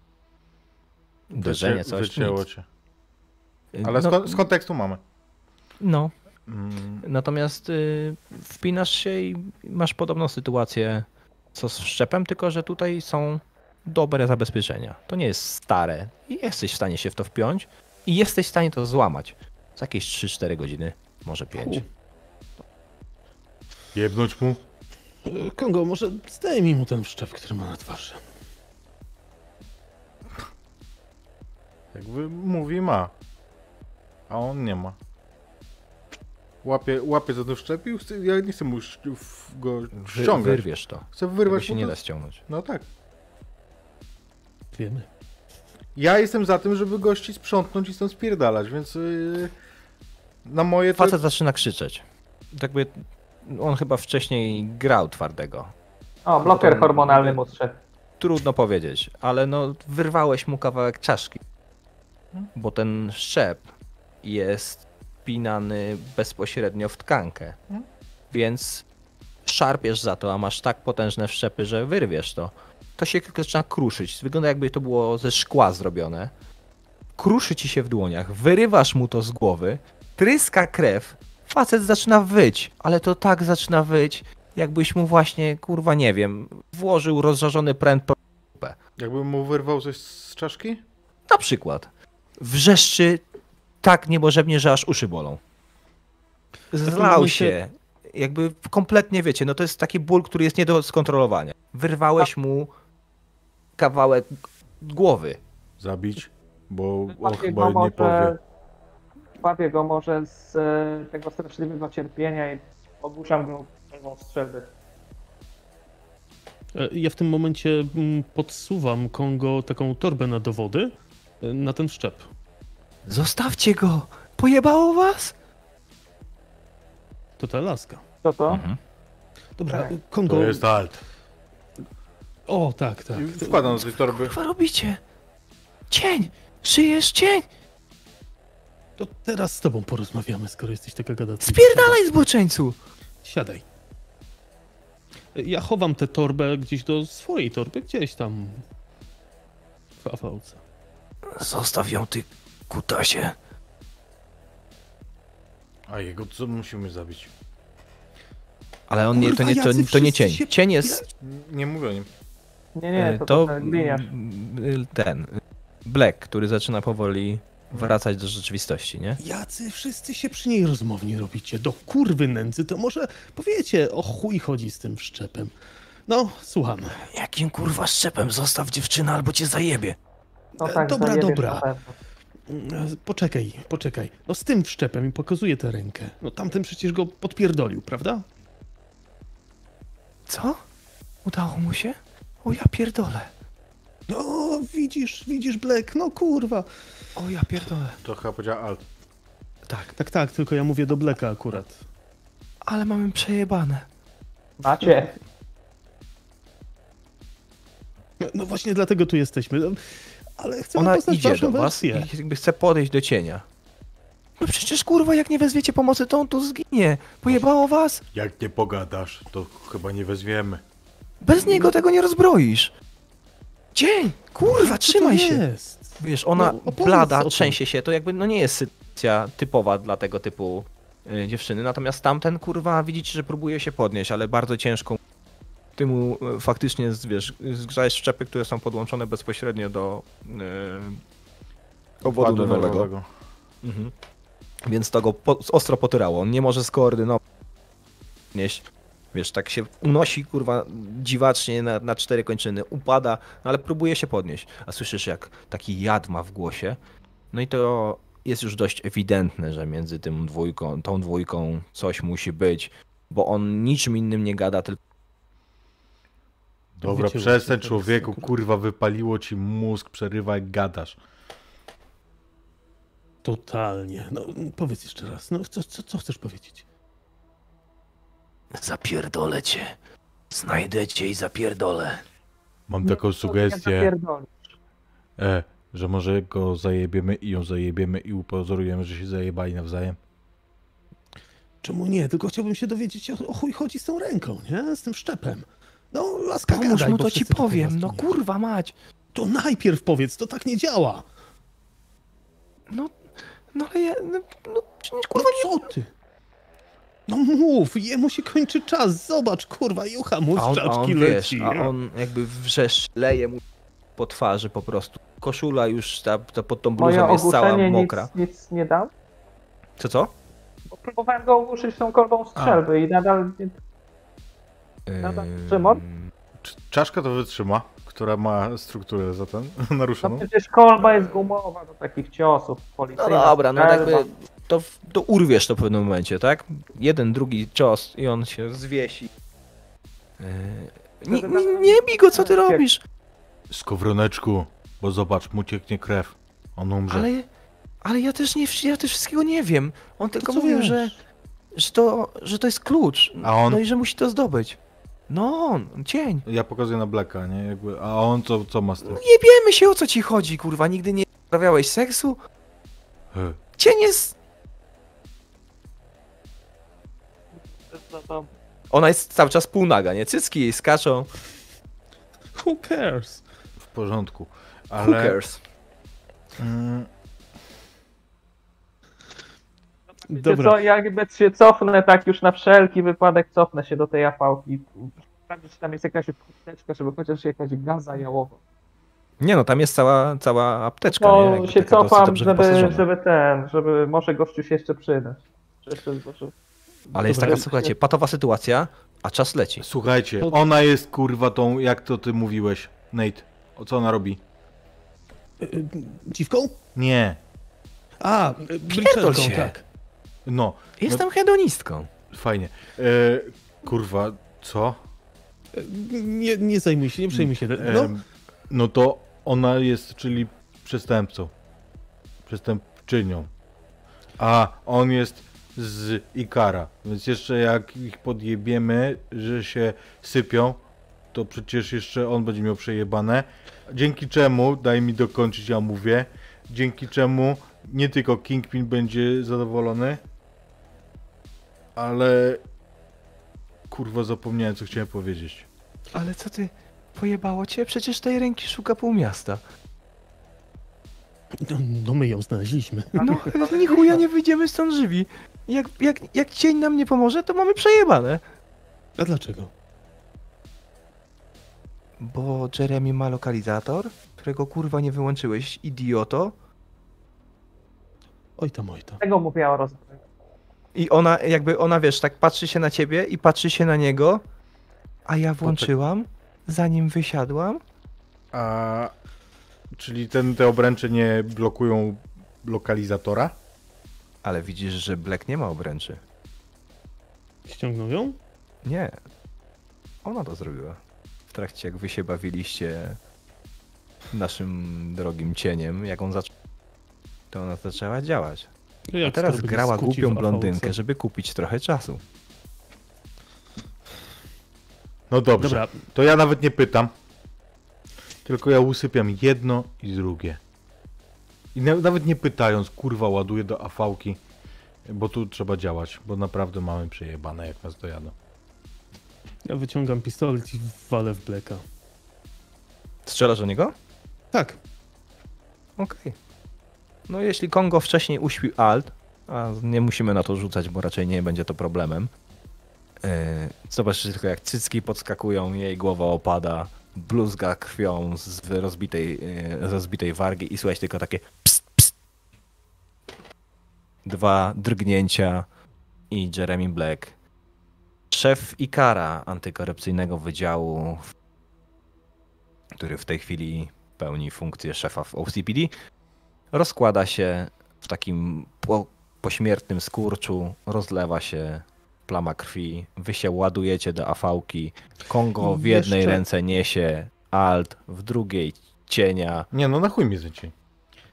Speaker 1: uderzenie, coś.
Speaker 2: Wycięło cię.
Speaker 1: Y,
Speaker 2: Ale
Speaker 1: no,
Speaker 2: z kontekstu mamy.
Speaker 1: No,
Speaker 2: Mm,
Speaker 1: natomiast y, wpinasz się i masz podobną sytuację co z szczepem, tylko że tutaj są dobre zabezpieczenia. To nie jest stare i jesteś w stanie się w to wpiąć i jesteś w stanie to złamać. Za jakieś 3-4 godziny, może 5.
Speaker 4: U.
Speaker 2: jebnąć mu.
Speaker 4: E, Kongo, może zdejmij mu ten wszczep, który ma na twarzy.
Speaker 2: Jakby mówi ma. A on nie ma. Łapie, łapie za to szczepił, chcę, ja nie chcę mu sz- w- go
Speaker 1: Wy,
Speaker 2: ściągać.
Speaker 1: wyrwiesz to.
Speaker 2: Chcę
Speaker 1: Tego
Speaker 2: wyrwać
Speaker 1: się
Speaker 2: mu
Speaker 1: nie da ściągnąć.
Speaker 2: No tak.
Speaker 4: Wiemy.
Speaker 2: Ja jestem za tym, żeby gości sprzątnąć i stąd spierdalać, więc yy, na moje to...
Speaker 1: Facet zaczyna krzyczeć. Tak by on chyba wcześniej grał twardego.
Speaker 3: O, bloker
Speaker 1: to-
Speaker 3: hormonalny mu.
Speaker 1: Trudno powiedzieć, ale no wyrwałeś mu kawałek czaszki. Bo ten szczep jest pinany bezpośrednio w tkankę. Więc szarpiesz za to, a masz tak potężne wszczepy, że wyrwiesz to. To się tylko zaczyna kruszyć. Wygląda jakby to było ze szkła zrobione. Kruszy ci się w dłoniach, wyrywasz mu to z głowy, tryska krew, facet zaczyna wyć, ale to tak zaczyna wyć, jakbyś mu właśnie, kurwa nie wiem, włożył rozżarzony pręt po
Speaker 2: Jakbym mu wyrwał coś z czaszki?
Speaker 1: na przykład. Wrzeszczy tak niebożebnie, że aż uszy bolą. Zlał się. Jakby kompletnie wiecie, no to jest taki ból, który jest nie do skontrolowania. Wyrwałeś mu kawałek głowy.
Speaker 2: Zabić? Bo on chyba nie powie.
Speaker 3: może, łapie go może z e, tego straszliwego cierpienia i Ogłuszam go kolbą strzelby.
Speaker 4: E, Ja w tym momencie mm, podsuwam Kongo taką torbę na dowody e, na ten szczep.
Speaker 1: Zostawcie go! Pojebało was?
Speaker 4: To ta laska.
Speaker 3: Co to?
Speaker 1: Mhm.
Speaker 4: Dobra,
Speaker 3: Tak.
Speaker 4: Kongo.
Speaker 2: To jest alt.
Speaker 4: O, tak, tak.
Speaker 2: Wkładam do tej torby.
Speaker 1: Co robicie? Cień! Żyjesz cień!
Speaker 4: To teraz z tobą porozmawiamy, skoro jesteś taka gadacka.
Speaker 1: Spierdalaj zboczeńcu!
Speaker 4: Siadaj. Ja chowam tę torbę gdzieś do swojej torby, gdzieś tam w afałce.
Speaker 1: Zostaw ją, ty kutasie.
Speaker 2: A jego co musimy zabić?
Speaker 1: Ale on nie, to, nie, to, to nie cień. Cień jest
Speaker 2: Nie mówię o nim.
Speaker 3: Nie, nie,
Speaker 1: e,
Speaker 3: to,
Speaker 1: to
Speaker 3: to ten
Speaker 1: Black, który zaczyna powoli wracać do rzeczywistości, nie?
Speaker 4: Jacy wszyscy się przy niej rozmownie robicie? Do kurwy nędzy, to może powiecie, o chuj chodzi z tym wszczepem. No, słuchamy.
Speaker 1: Jakim kurwa szczepem zostaw dziewczynę albo cię zajebie.
Speaker 3: No tak,
Speaker 4: dobra,
Speaker 3: zajebiesz
Speaker 4: dobra. Mm, Poczekaj, poczekaj. No z tym wszczepem i pokazuje tę rękę. No tamten przecież go podpierdolił, prawda?
Speaker 1: Co? Udało mu się? O ja pierdolę.
Speaker 4: No, widzisz, widzisz, Black, no kurwa.
Speaker 1: O ja pierdolę.
Speaker 2: To chyba powiedział alt.
Speaker 1: Tak,
Speaker 4: Tak, tak, tylko ja mówię do Blacka akurat.
Speaker 1: ale mamy przejebane.
Speaker 3: Macie.
Speaker 4: No, no właśnie dlatego tu jesteśmy. Ale chcę
Speaker 1: Ona idzie do was
Speaker 4: wersję.
Speaker 1: i jakby chce podejść do cienia. No przecież kurwa, jak nie wezwiecie pomocy, to on tu zginie. Pojebało was?
Speaker 2: Jak nie pogadasz, to chyba nie wezwiemy.
Speaker 1: Bez niego tego nie rozbroisz. Dzień! Kurwa, trzymaj się!
Speaker 4: Jest.
Speaker 1: Wiesz, ona
Speaker 4: No,
Speaker 1: blada, trzęsie się, to jakby no nie jest sytuacja typowa dla tego typu y, dziewczyny. Natomiast tamten kurwa widzicie, że próbuje się podnieść, ale bardzo ciężką. Ty mu y, faktycznie wiesz, zgrzałeś szczepy, które są podłączone bezpośrednio do y, obwodu nerwowego. Mhm. Więc to go po, ostro potyrało. On nie może skoordynować. Wiesz, tak się unosi, kurwa, dziwacznie na, na cztery kończyny, upada, no ale próbuje się podnieść. A słyszysz, jak taki jad ma w głosie. No i to jest już dość ewidentne, że między tym dwójką, tą dwójką coś musi być, bo on niczym innym nie gada, tylko
Speaker 2: Dobra,
Speaker 4: Wycięło
Speaker 2: przestań człowieku, kurwa, wypaliło ci mózg, przerywa jak gadasz.
Speaker 4: Totalnie. No powiedz jeszcze raz. No co, co, co chcesz powiedzieć?
Speaker 1: zapierdolę cię. Znajdę cię i zapierdolę.
Speaker 2: Mam
Speaker 3: Nie,
Speaker 2: taką sugestię, e, że może go zajebiemy i ją zajebiemy i upozorujemy, że się zajebali nawzajem.
Speaker 4: Czemu nie? Tylko chciałbym się dowiedzieć, o, o chuj chodzi z tą ręką, nie? Z tym szczepem. No, laska
Speaker 1: Pomóż
Speaker 4: gadaj,
Speaker 1: mu,
Speaker 4: bo
Speaker 1: to ci powiem. No kurwa mać.
Speaker 4: To najpierw powiedz, to tak nie działa.
Speaker 1: No, no ale ja, no, no
Speaker 4: No
Speaker 1: kurwa
Speaker 4: co ty? No mów, jemu się kończy czas, zobacz, kurwa, jucha mu
Speaker 1: A
Speaker 4: z
Speaker 1: on, a on wiesz,
Speaker 4: leci.
Speaker 1: a on jakby wrzesz, leje mu po twarzy po prostu. Koszula już ta, ta pod tą
Speaker 3: Moje
Speaker 1: bluzą jest cała mokra.
Speaker 3: nic, nic nie dał.
Speaker 1: Co, co?
Speaker 3: Bo próbowałem go ogłuszyć tą kolbą strzelby i nadal... Nadal
Speaker 1: Ym,
Speaker 3: Szymon?
Speaker 2: Czy czaszka to wytrzyma, która ma strukturę zatem *laughs*
Speaker 3: No
Speaker 2: naruszoną?
Speaker 3: przecież kolba jest gumowa do takich ciosów
Speaker 1: No
Speaker 3: policyjnych.
Speaker 1: dobra, no jakby to, to urwiesz to w pewnym momencie, tak? Jeden, drugi cios i on się zwiesi. Yy, nie, nie, nie bij go, co ty robisz?
Speaker 2: Skowroneczku, bo zobacz, mu cieknie krew. On umrze.
Speaker 1: Ale, ale ja też nie, ja też wszystkiego nie wiem. On tylko mówił, że, że, to, że to jest klucz.
Speaker 2: A on-
Speaker 1: No i że musi to zdobyć. No on, cień.
Speaker 2: Ja pokazuję na Blacka, nie? Jakby, a on co, co ma z tym?
Speaker 1: Jebiemy się, o co ci chodzi, kurwa. Nigdy nie sprawiałeś seksu?
Speaker 2: He.
Speaker 1: Cień jest...
Speaker 3: No
Speaker 1: Ona jest cały czas półnaga, nie? Cycki jej skaczą.
Speaker 4: Who cares?
Speaker 2: W porządku.
Speaker 1: Who
Speaker 2: Ale...
Speaker 1: cares?
Speaker 2: Mm,
Speaker 3: Wiecie
Speaker 4: Dobra.
Speaker 3: co, jakby się cofnę tak już na wszelki wypadek, cofnę się do tej afałki. Sprawdzić, czy tam jest jakaś apteczka, żeby chociaż jakaś gaza jałowa.
Speaker 1: Nie no, tam jest cała, cała apteczka, nie?
Speaker 3: To
Speaker 1: Jakby
Speaker 3: się cofam, żeby, żeby ten, żeby może gościu się jeszcze przydać. Czy Jeszcze, może...
Speaker 1: Ale jest
Speaker 4: Dobra.
Speaker 1: taka, słuchajcie, patowa sytuacja, a czas leci.
Speaker 2: Słuchajcie, ona jest kurwa tą, jak to ty mówiłeś, Nate. O co ona robi?
Speaker 4: Y, y, Dziwką?
Speaker 2: Nie.
Speaker 4: A, y, Bridgerką,
Speaker 1: się.
Speaker 4: tak.
Speaker 2: No.
Speaker 1: Jestem hedonistką.
Speaker 2: Fajnie. E, kurwa, co?
Speaker 4: Nie, nie zajmuj się, nie przejmuj się. No,
Speaker 2: Em, no to ona jest, czyli przestępcą. Przestępczynią. A on jest z Ikara. Więc jeszcze jak ich podjebiemy, że się sypią, to przecież jeszcze on będzie miał przejebane. Dzięki czemu, daj mi dokończyć, ja mówię, dzięki czemu nie tylko Kingpin będzie zadowolony, ale kurwa zapomniałem co chciałem powiedzieć.
Speaker 1: Ale co ty, pojebało cię? Przecież tej ręki szuka pół miasta.
Speaker 4: no, no my ją znaleźliśmy.
Speaker 1: No, *laughs* ni chuja nie wyjdziemy stąd żywi. Jak, jak, jak cień nam nie pomoże, to mamy przejebane.
Speaker 4: A dlaczego?
Speaker 1: Bo Jeremy ma lokalizator, którego kurwa nie wyłączyłeś, idioto.
Speaker 4: Oj tam, oj tam.
Speaker 3: Tego mówiła o rozwoju.
Speaker 1: I ona, jakby ona, wiesz, tak patrzy się na ciebie i patrzy się na niego, a ja włączyłam, zanim wysiadłam.
Speaker 2: A czyli ten, te obręcze nie blokują lokalizatora?
Speaker 1: Ale widzisz, że Black nie ma obręczy.
Speaker 4: Ściągnął ją?
Speaker 1: Nie. Ona to zrobiła. W trakcie jak wy się bawiliście naszym drogim cieniem, jak on zaczął, to ona zaczęła działać. A teraz grała głupią blondynkę, żeby kupić trochę czasu.
Speaker 2: No dobrze,
Speaker 4: Dobra,
Speaker 2: to ja nawet nie pytam. Tylko ja usypiam jedno i drugie. I na, nawet nie pytając, kurwa, ładuję do afałki, bo tu trzeba działać, bo naprawdę mamy przejebane, jak nas dojadą.
Speaker 4: ja wyciągam pistolet i walę w Blacka.
Speaker 1: Strzelasz do niego?
Speaker 4: Tak,
Speaker 1: Okej. No jeśli Kongo wcześniej uśpił alt, a nie musimy na to rzucać, bo raczej nie będzie to problemem. Yy, zobaczysz tylko jak cycki podskakują, jej głowa opada, bluzga krwią z rozbitej, yy, rozbitej wargi i słuchać tylko takie pst, pst. Dwa drgnięcia i Jeremy Black. Szef Ikara, antykorupcyjnego wydziału, który w tej chwili pełni funkcję szefa w OCPD, rozkłada się w takim po, pośmiertnym skurczu, rozlewa się plama krwi, wy się ładujecie do afałki, Kongo w jednej
Speaker 4: jeszcze-
Speaker 1: ręce niesie alt, w drugiej cienia.
Speaker 2: Nie no, na chuj mi cień.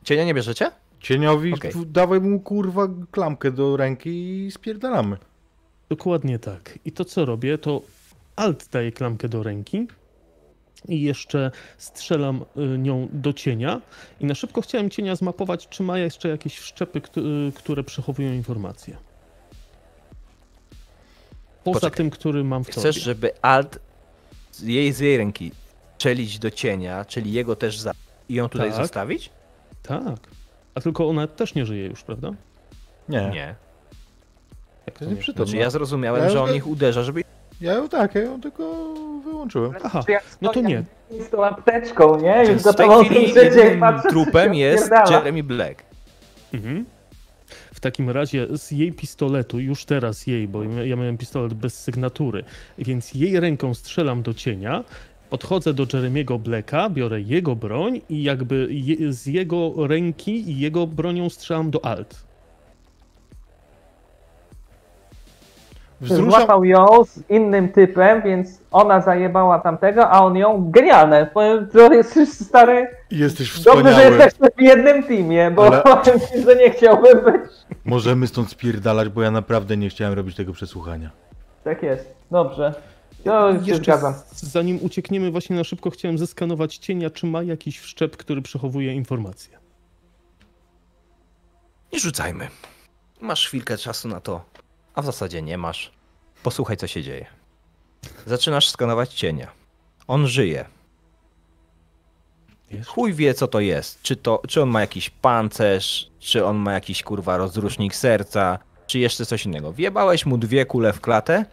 Speaker 1: Cienia nie bierzecie?
Speaker 2: Cieniowi, w- dawaj mu kurwa klamkę do ręki i spierdalamy.
Speaker 4: dokładnie tak. I to co robię, to alt daje klamkę do ręki i jeszcze strzelam y, nią do cienia. I na szybko chciałem cienia zmapować, czy ma jeszcze jakieś wszczepy, y, które przechowują informacje. Poza
Speaker 1: Poczekaj.
Speaker 4: tym, który mam w
Speaker 1: Chcesz,
Speaker 4: tobie.
Speaker 1: żeby alt z jej, z jej ręki czelić do cienia, czyli jego też za... i ją tutaj
Speaker 4: Tak.
Speaker 1: zostawić?
Speaker 4: Tak. A tylko ona też nie żyje już, prawda?
Speaker 2: Nie,
Speaker 1: Nie.
Speaker 4: Jak
Speaker 2: to jest nieprzytomna.
Speaker 1: Znaczy ja zrozumiałem,
Speaker 2: Ja
Speaker 1: że on ich uderza, żeby
Speaker 2: Ja ją tak, ja ją tylko wyłączyłem.
Speaker 4: Aha, no to nie.
Speaker 3: Z tą apteczką, nie? Już
Speaker 1: Więc w
Speaker 3: życie patrzę,
Speaker 1: trupem *laughs* jest. Jeremy Black.
Speaker 4: Mhm. W takim razie z jej pistoletu, już teraz jej, bo ja miałem pistolet bez sygnatury, więc jej ręką strzelam do cienia, podchodzę do Jeremiego Blacka, biorę jego broń i jakby je, z jego ręki i jego bronią strzelam do alt.
Speaker 2: Wzruszam,
Speaker 3: Złapał ją z innym typem, więc ona zajebała tamtego, a on ją. Genialne. Powiem, To jesteś stary.
Speaker 2: jesteś
Speaker 3: Dobrze, że
Speaker 2: wspaniały.
Speaker 3: jesteśmy w jednym teamie, bo
Speaker 2: Ale- *laughs*
Speaker 3: powiem ci, że nie chciałbym być.
Speaker 2: Możemy stąd spierdalać, bo ja naprawdę nie chciałem robić tego przesłuchania.
Speaker 3: Tak jest. Dobrze. To się
Speaker 4: Jeszcze
Speaker 3: zgadzam.
Speaker 4: zanim uciekniemy właśnie na szybko, chciałem zeskanować cienia, czy ma jakiś wszczep, który przechowuje informacje.
Speaker 1: Nie rzucajmy. Masz chwilkę czasu na to, a w zasadzie nie masz. Posłuchaj, co się dzieje. Zaczynasz skanować cienia. On żyje.
Speaker 4: Jest?
Speaker 1: Chuj wie, co to jest. Czy, to, czy on ma jakiś pancerz, czy on ma jakiś kurwa rozrusznik serca, czy jeszcze coś innego. Wjebałeś mu dwie kule w klatę,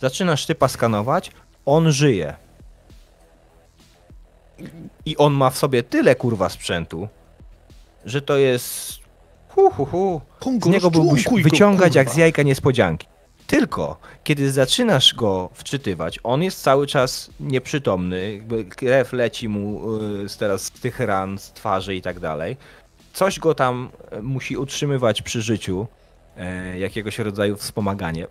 Speaker 1: zaczynasz typa skanować, on żyje. I on ma w sobie tyle kurwa sprzętu, że to jest. Hu, hu, hu. Z niego byłbyś wyciągać jak z jajka niespodzianki. Tylko kiedy zaczynasz go wczytywać, on jest cały czas nieprzytomny, jakby krew leci mu y, z teraz z tych ran, z twarzy i tak dalej. Coś go tam e, musi utrzymywać przy życiu, e, jakiegoś rodzaju wspomaganie.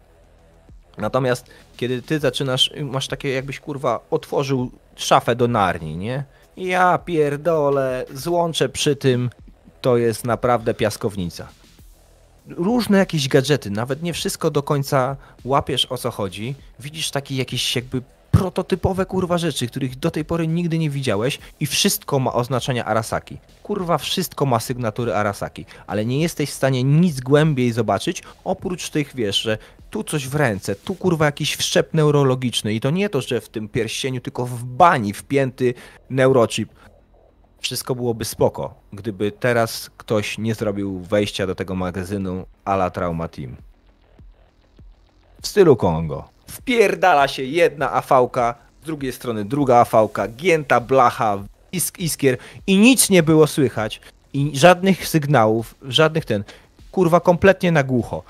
Speaker 1: Natomiast kiedy ty zaczynasz, masz takie jakbyś kurwa otworzył szafę do Narni, nie? Ja pierdolę, złączę przy tym, to jest naprawdę piaskownica. Różne jakieś gadżety, nawet nie wszystko do końca łapiesz o co chodzi. Widzisz takie jakieś jakby prototypowe kurwa rzeczy, których do tej pory nigdy nie widziałeś i wszystko ma oznaczenia Arasaki. Kurwa, wszystko ma sygnatury Arasaki, ale nie jesteś w stanie nic głębiej zobaczyć, oprócz tych, wiesz, że tu coś w ręce, tu kurwa jakiś wszczep neurologiczny i to nie to, że w tym pierścieniu, tylko w bani wpięty neurochip. Wszystko byłoby spoko, gdyby teraz ktoś nie zrobił wejścia do tego magazynu ala Trauma Team. W stylu Kongo. Wpierdala się jedna afałka, z drugiej strony druga afałka, gięta blacha, isk iskier i nic nie było słychać. I żadnych sygnałów, żadnych ten. Kurwa, kompletnie na głucho.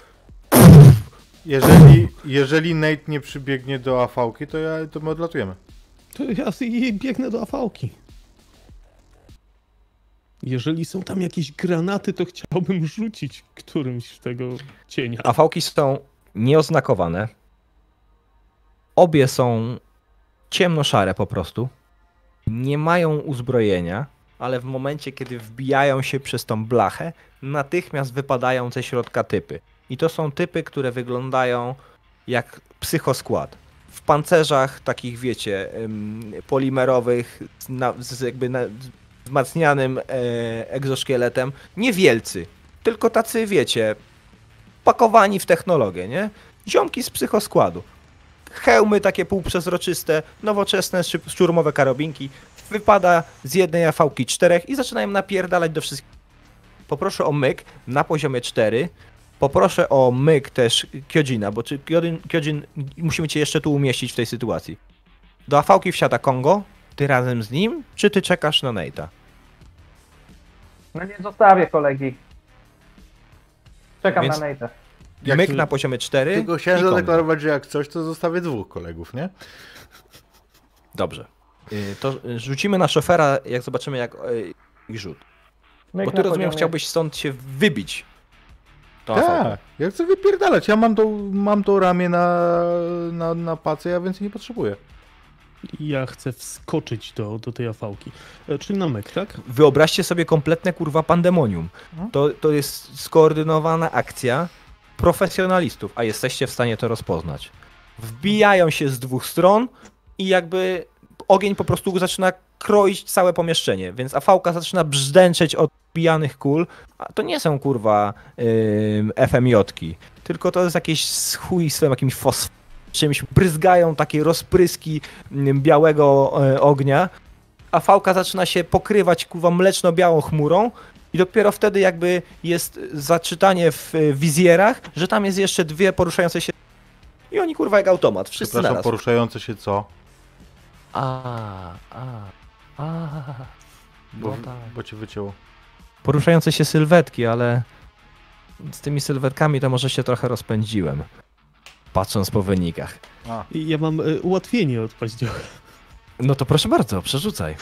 Speaker 2: Jeżeli, jeżeli Nate nie przybiegnie do AV-ki, to, ja, to my odlatujemy.
Speaker 4: To ja biegnę do afałki. Jeżeli są tam jakieś granaty, to chciałbym rzucić którymś w tego cienia.
Speaker 1: Afałki są nieoznakowane. Obie są ciemnoszare po prostu. Nie mają uzbrojenia, ale w momencie, kiedy wbijają się przez tą blachę, natychmiast wypadają ze środka typy. I to są typy, które wyglądają jak psychoskład. W pancerzach takich, wiecie, polimerowych, z, z jakby wzmacnianym e, egzoszkieletem. Niewielcy, tylko tacy, wiecie, pakowani w technologię, nie? Ziomki z psychoskładu. Hełmy takie półprzezroczyste, nowoczesne szturmowe karabinki. Wypada z jednej AV-ki czterech i zaczynają napierdalać do wszystkich. Poproszę o myk na poziomie 4. Poproszę o myk też Kyojina, bo czy Kyojin, Kyojin musimy cię jeszcze tu umieścić w tej sytuacji. Do AV-ki wsiada Kongo, ty razem z nim, czy ty czekasz na Nate'a?
Speaker 3: No nie zostawię kolegi. Czekam
Speaker 1: Więc-
Speaker 3: na Nate'a.
Speaker 2: Jak
Speaker 1: myk na poziomie 4
Speaker 2: Tylko chciałem zadeklarować, że jak coś, to zostawię dwóch kolegów, nie?
Speaker 1: Dobrze. Y, To rzucimy na szofera, jak zobaczymy jak y, ich rzut.
Speaker 3: Myk
Speaker 1: Bo ty rozumiem,
Speaker 3: poziomie-
Speaker 1: chciałbyś stąd się wybić.
Speaker 2: Tak, ja chcę wypierdalać. Ja mam to, mam to ramię na, na, na pacę, ja więcej nie potrzebuję.
Speaker 4: Ja chcę wskoczyć do, do tej afałki. E, Czyli na mek, tak?
Speaker 1: Wyobraźcie sobie kompletne kurwa pandemonium.
Speaker 2: No.
Speaker 1: To, to jest skoordynowana akcja profesjonalistów, a jesteście w stanie to rozpoznać. Wbijają się z dwóch stron i jakby ogień po prostu zaczyna kroić całe pomieszczenie, więc AV-ka zaczyna brzdęczeć od bijanych kul, a to nie są kurwa ym, FMJ-ki, tylko to jest jakieś z chujstwem, jakimś fosf czymś, bryzgają takie rozpryski ym, białego e, ognia, a fałka zaczyna się pokrywać kurwa mleczno-białą chmurą i dopiero wtedy jakby jest zaczytanie w e, wizjerach, że tam jest jeszcze dwie poruszające się i oni kurwa jak automat, wszyscy
Speaker 2: Przepraszam,
Speaker 1: naraz.
Speaker 2: poruszające się co?
Speaker 1: A, a, a.
Speaker 2: Bo,
Speaker 1: No tak.
Speaker 2: bo cię wycięło.
Speaker 1: Poruszające się sylwetki, ale z tymi sylwetkami to może się trochę rozpędziłem. Patrząc po wynikach.
Speaker 2: A,
Speaker 4: ja mam e, ułatwienie od paździocha.
Speaker 1: No to proszę bardzo, przerzucaj.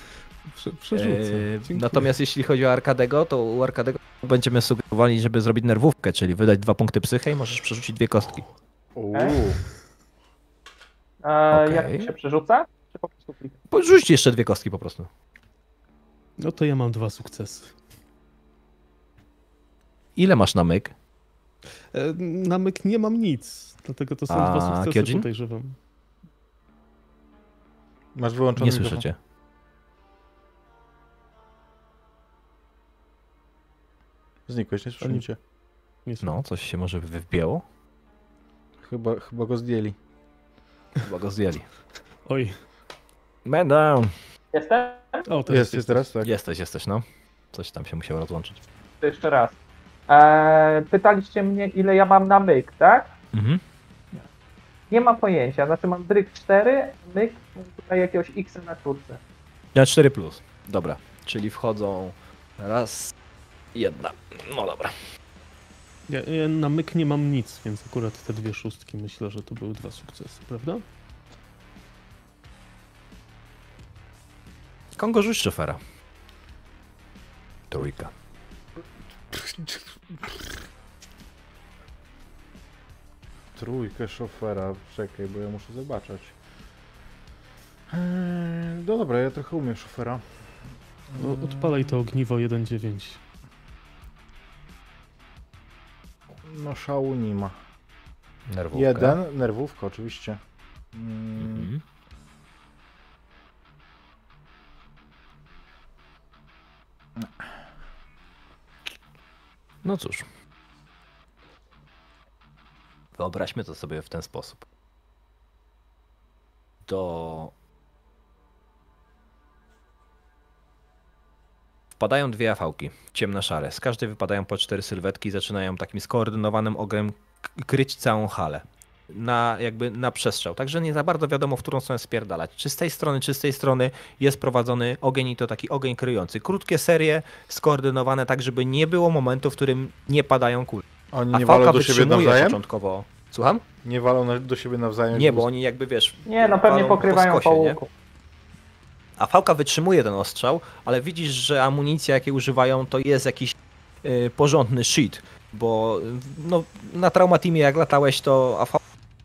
Speaker 4: Prze, przerzucę. Dziękuję.
Speaker 1: natomiast jeśli chodzi o Arkadego, to u Arkadego będziemy sugerowali, żeby zrobić nerwówkę, czyli wydać dwa punkty psychy i możesz przerzucić dwie kostki.
Speaker 2: Uuu.
Speaker 3: A
Speaker 1: Okej.
Speaker 3: Jak się przerzuca? Czy po prostu
Speaker 1: Rzuć jeszcze dwie kostki po prostu.
Speaker 4: No to ja mam dwa sukcesy.
Speaker 1: Ile masz na myk?
Speaker 4: E, Na myk nie mam nic, dlatego to są
Speaker 1: A
Speaker 4: dwa sukcesy,
Speaker 1: Kyojin?
Speaker 4: podejrzewam.
Speaker 2: Masz wyłączony
Speaker 1: Nie słyszycie.
Speaker 2: Znikłeś, nie słyszycie.
Speaker 4: Nie.
Speaker 1: No, coś się może wbiło?
Speaker 2: Chyba, chyba go zdjęli.
Speaker 1: Chyba go zdjęli.
Speaker 4: Oj,
Speaker 1: Man down.
Speaker 3: Jestem?
Speaker 4: o, to
Speaker 2: Jest, jest teraz, tak?
Speaker 1: Jesteś, jesteś, no. Coś tam się musiało rozłączyć.
Speaker 3: To jeszcze raz. Eee, pytaliście mnie, ile ja mam na myk, tak?
Speaker 1: Mhm.
Speaker 3: Nie mam pojęcia. Znaczy mam dryk 4, myk tutaj jakiegoś X na czwórce.
Speaker 1: Ja 4 plus. Dobra. Czyli wchodzą raz, jedna. No dobra.
Speaker 4: Ja, ja na myk nie mam nic, więc akurat te dwie szóstki myślę, że to były dwa sukcesy, prawda?
Speaker 1: Kongo rzuć szofera. Trójka. *laughs*
Speaker 2: trójkę szofera. Czekaj, bo ja muszę zobaczyć. Eee, no dobra, ja trochę umiem szofera.
Speaker 4: No, odpalaj to ogniwo 1.9.
Speaker 2: No szału nie ma.
Speaker 1: Nerwówka.
Speaker 2: Jeden, nerwówka oczywiście. Mm,
Speaker 1: Mhm. No cóż. Wyobraźmy to sobie w ten sposób. Do. Wpadają dwie afałki, ciemno-szare. Z każdej wypadają po cztery sylwetki i zaczynają takim skoordynowanym ogrem kryć całą halę na jakby na przestrzał. Także nie za bardzo wiadomo, w którą stronę spierdalać. Czy z tej strony, czy z tej strony jest prowadzony ogień i to taki ogień kryjący. Krótkie serie, skoordynowane tak, żeby nie było momentu, w którym nie padają kule.
Speaker 2: Oni
Speaker 1: A
Speaker 2: nie walą
Speaker 1: fałka
Speaker 2: do siebie
Speaker 1: wytrzymuje
Speaker 2: nawzajem?
Speaker 1: początkowo. Słucham?
Speaker 2: Nie walą do siebie nawzajem?
Speaker 1: Nie, bo oni jakby wiesz.
Speaker 3: Nie, no pewnie
Speaker 1: walą po
Speaker 3: pokrywają
Speaker 1: skosie,
Speaker 3: po łuku.
Speaker 1: A fałka wytrzymuje ten ostrzał, ale widzisz, że amunicja, jakiej używają, to jest jakiś y, porządny shit. Bo y, no, na traumatimie jak latałeś, to AV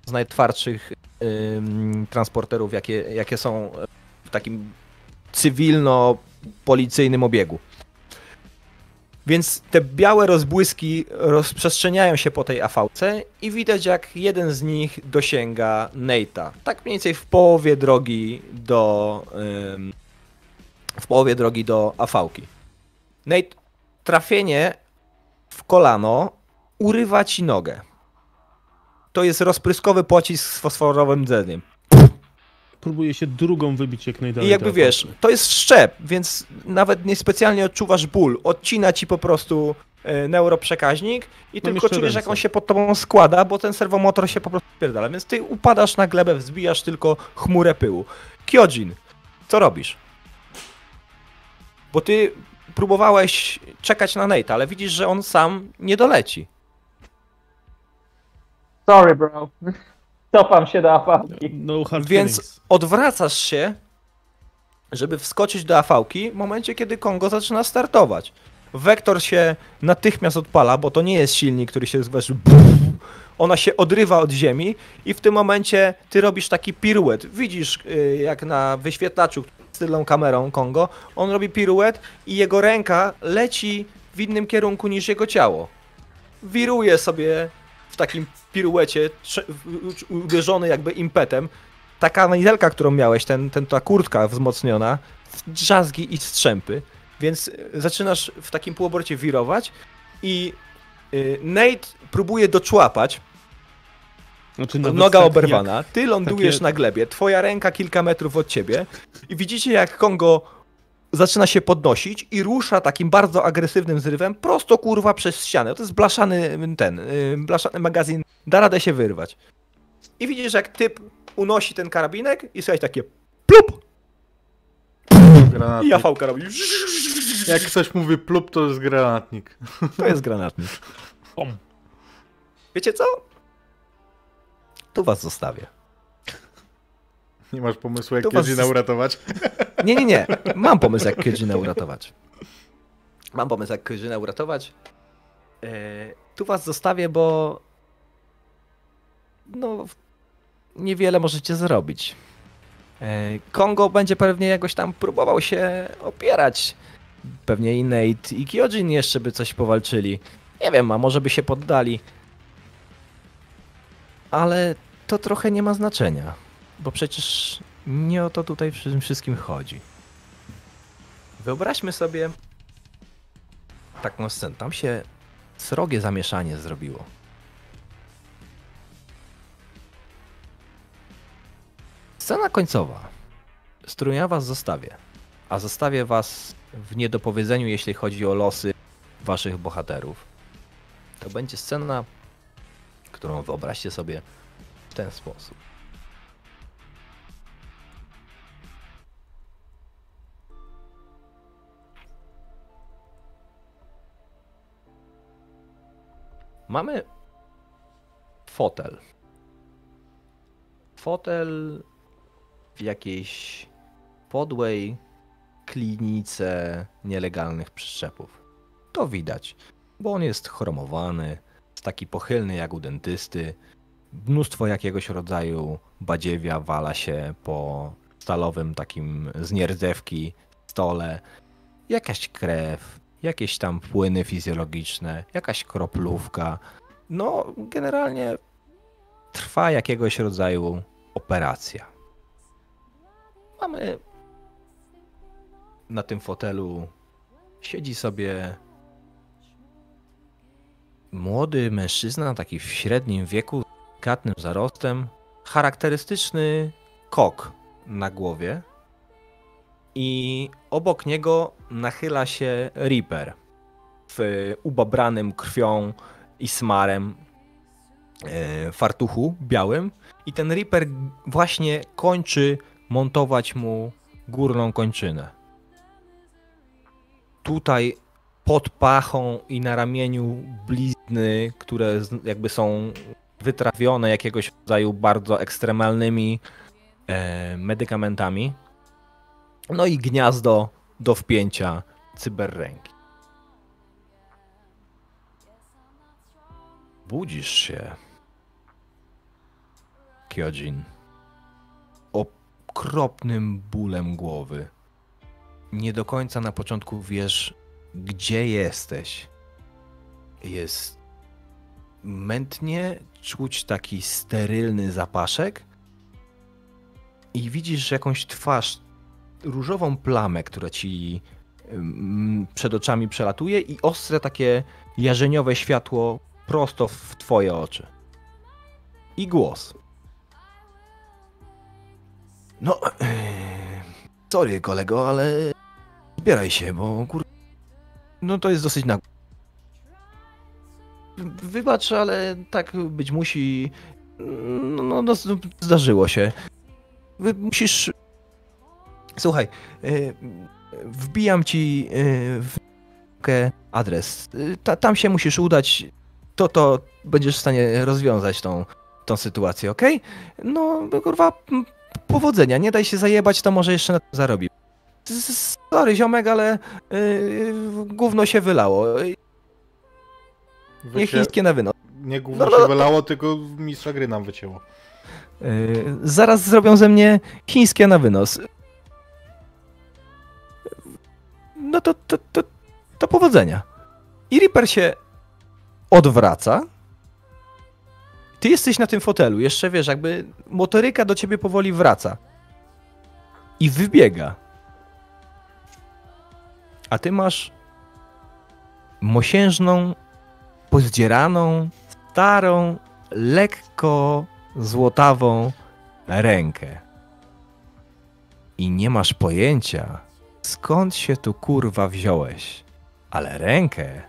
Speaker 1: z najtwardszych ym, transporterów, jakie, jakie są w takim cywilno-policyjnym obiegu. Więc te białe rozbłyski rozprzestrzeniają się po tej AV-ce i widać jak jeden z nich dosięga Nate'a. Tak mniej więcej w połowie drogi do w połowie drogi do AV-ki. Nate, trafienie w kolano urywa ci nogę. To jest rozpryskowy pocisk z fosforowym dzeniem.
Speaker 4: Próbuje się drugą wybić jak najdalej.
Speaker 1: I jakby wiesz, to jest szczep, więc nawet niespecjalnie odczuwasz ból. Odcina ci po prostu e, neuroprzekaźnik i tylko
Speaker 4: jeszcze
Speaker 1: czujesz, jak
Speaker 4: ręce.
Speaker 1: on się pod tobą składa, bo ten serwomotor się po prostu pierdala. Więc ty upadasz na glebę, wzbijasz tylko chmurę pyłu. Kyojin, co robisz? Bo ty próbowałeś czekać na Nate, ale widzisz, że on sam nie doleci.
Speaker 3: Sorry, bro. Cofam się do apałki.
Speaker 4: No hard
Speaker 1: Więc
Speaker 4: feelings.
Speaker 1: odwracasz się, żeby wskoczyć do AV-ki w momencie, kiedy Kongo zaczyna startować. Wektor się natychmiast odpala, bo to nie jest silnik, który się wiesz, ona się odrywa od ziemi i w tym momencie ty robisz taki piruet. Widzisz, y, jak na wyświetlaczu z tylną kamerą Kongo, on robi piruet i jego ręka leci w innym kierunku niż jego ciało. Wiruje sobie w takim piruecie, uderzony jakby impetem. Ta kamizelka, którą miałeś, ten, ten, ta kurtka wzmocniona, drzazgi i strzępy. Więc y, zaczynasz w takim półobrocie wirować i y, Nate próbuje doczłapać,
Speaker 4: Znaczy, nawet
Speaker 1: noga
Speaker 4: tak
Speaker 1: oberwana, ty lądujesz
Speaker 4: takie-
Speaker 1: na glebie, twoja ręka kilka metrów od ciebie i widzicie jak Kongo zaczyna się podnosić i rusza takim bardzo agresywnym zrywem prosto kurwa przez ścianę. To jest blaszany ten, y, blaszany magazyn, da radę się wyrwać. I widzisz jak typ unosi ten karabinek i słuchaj takie plup i
Speaker 2: Granatnik.
Speaker 1: jafałka robi.
Speaker 2: Jak ktoś mówi plup, to jest granatnik.
Speaker 1: To jest granatnik.
Speaker 4: Pom.
Speaker 1: Wiecie co? Tu was zostawię.
Speaker 2: Nie masz pomysłu, jak
Speaker 1: was
Speaker 2: Kiedzina
Speaker 1: zas-
Speaker 2: uratować?
Speaker 1: Nie, nie, nie. Mam pomysł, jak Kyojinę uratować. Mam pomysł, jak Kyojinę uratować. E, tu was zostawię, bo no niewiele możecie zrobić. E, Kongo będzie pewnie jakoś tam próbował się opierać. Pewnie i Nate i Kyojin jeszcze by coś powalczyli. Nie wiem, a może by się poddali. Ale to trochę nie ma znaczenia. Bo przecież nie o to tutaj przy tym wszystkim chodzi. Wyobraźmy sobie taką scenę. Tam się srogie zamieszanie zrobiło. Scena końcowa, z ja was zostawię, a zostawię was w niedopowiedzeniu, jeśli chodzi o losy waszych bohaterów. To będzie scena, którą wyobraźcie sobie w ten sposób. Mamy fotel. Fotel w jakiejś podłej klinice nielegalnych przyczepów. To widać, bo on jest chromowany, jest taki pochylny jak u dentysty. Mnóstwo jakiegoś rodzaju badziewia wala się po stalowym takim z nierdzewki stole. Jakaś krew, jakieś tam płyny fizjologiczne, jakaś kroplówka. No, generalnie trwa jakiegoś rodzaju operacja. Mamy na tym fotelu siedzi sobie młody mężczyzna, taki w średnim wieku, z delikatnym zarostem, charakterystyczny kok na głowie i obok niego nachyla się Reaper w ubabranym krwią i smarem e, fartuchu białym i ten Reaper właśnie kończy montować mu górną kończynę. Tutaj pod pachą i na ramieniu blizny, które jakby są wytrawione jakiegoś rodzaju bardzo ekstremalnymi e, medykamentami. No i gniazdo do wpięcia cyberręki. Budzisz się, Kyojin, okropnym bólem głowy. Nie do końca na początku wiesz, gdzie jesteś. Jest mętnie, czuć taki sterylny zapaszek i widzisz jakąś twarz, różową plamę, która ci przed oczami przelatuje i ostre takie jarzeniowe światło prosto w twoje oczy. I głos. No, e, sorry kolego, ale zbieraj się, bo kur... No to jest dosyć na... Wybacz, ale tak być musi. No, no, no zdarzyło się. Musisz. Słuchaj, y, wbijam ci y, w adres. Y, Ta, tam się musisz udać. To to będziesz w stanie rozwiązać tą, tą sytuację, ok? No, kurwa, powodzenia. Nie daj się zajebać, to może jeszcze na tym zarobi. Sorry, ziomek, ale yy, gówno się wylało. Nie chińskie na wynos.
Speaker 2: Nie gówno
Speaker 1: No, no,
Speaker 2: się
Speaker 1: no.
Speaker 2: wylało, tylko mistrza gry nam wycięło.
Speaker 1: Yy, zaraz zrobią ze mnie chińskie na wynos. No to, to, to, to powodzenia. I Reaper się odwraca. Ty jesteś na tym fotelu, jeszcze wiesz, jakby motoryka do ciebie powoli wraca. I wybiega. A ty masz mosiężną, pozdzieraną, starą, lekko złotawą rękę. I nie masz pojęcia, skąd się tu kurwa wziąłeś. Ale rękę